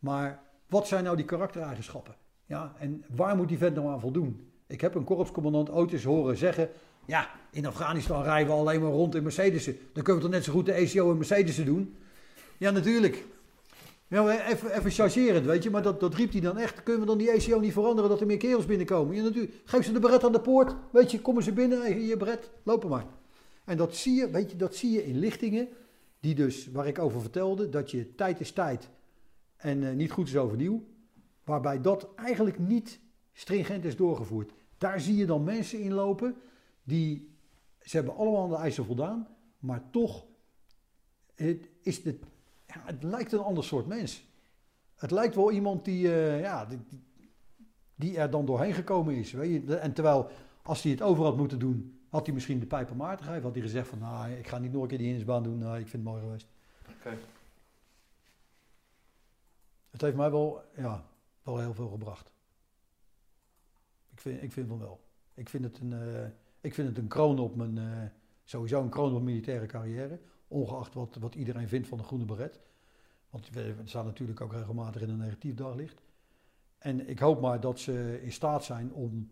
maar wat zijn nou die karaktereigenschappen? Ja, en waar moet die vent nou aan voldoen? Ik heb een korpscommandant ooit eens horen zeggen, ja, in Afghanistan rijden we alleen maar rond in Mercedes'en. Dan kunnen we toch net zo goed de ECO in Mercedes'en doen? Ja, natuurlijk. Ja, maar even, even chargerend, weet je, maar dat, dat riep hij dan echt. Kunnen we dan die ECO niet veranderen dat er meer kerels binnenkomen? Ja, natuurlijk. Geef ze de beret aan de poort, weet je, komen ze binnen, hey, hier beret, lopen maar. En dat zie je, weet je, dat zie je in lichtingen, die dus, waar ik over vertelde, dat je tijd is tijd en eh, niet goed is overnieuw. Waarbij dat eigenlijk niet stringent is doorgevoerd. Daar zie je dan mensen in lopen die, ze hebben allemaal aan de eisen voldaan, maar toch het, is de, ja, het lijkt een ander soort mens. Het lijkt wel iemand die, eh, ja, die, die- er dan doorheen gekomen is. Weet je? En terwijl, als hij het over had moeten doen, had hij misschien de pijp aan Maarten gegeven. Had hij gezegd van, nou, ik ga niet nog een keer die hindersbaan doen. Nou, ik vind het mooi geweest. Oké. Het heeft mij wel, ja, wel heel veel gebracht. Ik vind, ik vind van wel. Ik vind het een, eh, ik vind het een kroon op mijn, eh, sowieso een kroon op mijn militaire carrière. Ongeacht wat, wat iedereen vindt van de groene beret. Want we, staan natuurlijk ook regelmatig in een negatief daglicht. En ik hoop maar dat ze in staat zijn om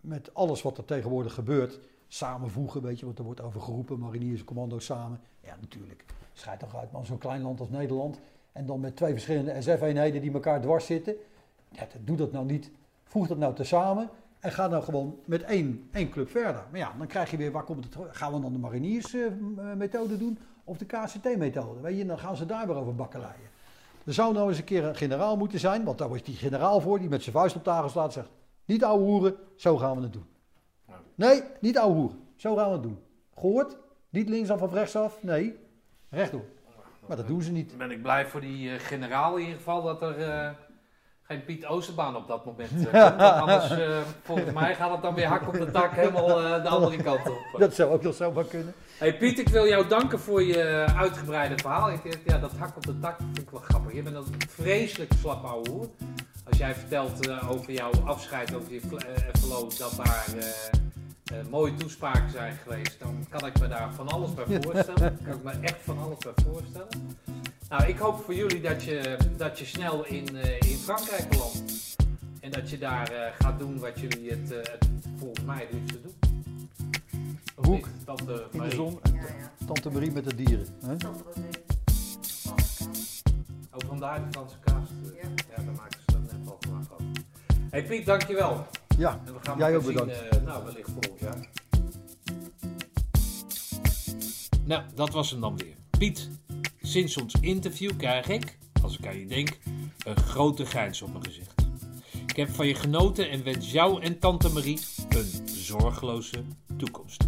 met alles wat er tegenwoordig gebeurt, samenvoegen. Weet je, want er wordt over geroepen, mariniers commando's samen. Ja, natuurlijk. Schijt toch uit, man. Zo'n klein land als Nederland. En dan met twee verschillende SF-eenheden die elkaar dwars zitten. Ja, doe dat nou niet. Voeg dat nou tezamen. En ga nou gewoon met één, één club verder. Maar ja, dan krijg je weer, waar komt het? Gaan we dan de mariniersmethode doen? Of de KCT-methode? Weet je, dan gaan ze daar weer over bakkeleien. Er zou nou eens een keer een generaal moeten zijn, want daar was die generaal voor, die met zijn vuist op tafel slaat en zegt: Niet ouwe hoeren, zo gaan we het doen. Nee, niet ouwe hoeren, zo gaan we het doen. Gehoord? Niet linksaf of rechtsaf? Nee, rechtdoor. Maar dat doen ze niet. Dan ben ik blij voor die eh, generaal in ieder geval dat er eh, geen Piet Oosterbaan op dat moment eh, komt. Anders, volgens mij gaat het dan weer hak op de tak helemaal de andere kant op. Dat zou ook nog zomaar kunnen. Hey Piet, ik wil jou danken voor je uitgebreide verhaal. Ik, ja, dat hak op de tak vind ik wel grappig. Je bent een vreselijk slap ouwe hoer. Als jij vertelt over jouw afscheid, over je verloop, dat daar eh, mooie toespraken zijn geweest, dan kan ik me daar van alles bij voorstellen. kan ik me echt van alles bij voorstellen. Nou, ik hoop voor jullie dat je, dat je snel in, eh, in Frankrijk belandt. En dat je daar eh, gaat doen wat jullie het, eh, het volgens mij het liefste doen. Of Hoek, niet, Tante In de Marie? zon. Ja, ja. Tante Marie met de dieren. Hè? Wordt even. Ook vandaar de Franse kaas. Ja. Ja, daar maken ze dan net al vanaf van. Hey Piet, dankjewel. Ja, En we gaan Jij ook zien, bedankt. eh, nou, wellicht volgend jaar. Nou, dat was hem dan weer. Piet, sinds ons interview krijg ik, als ik aan je denk, een grote grijns op mijn gezicht. Ik heb van je genoten en wens jou en tante Marie een zorgeloze toekomst.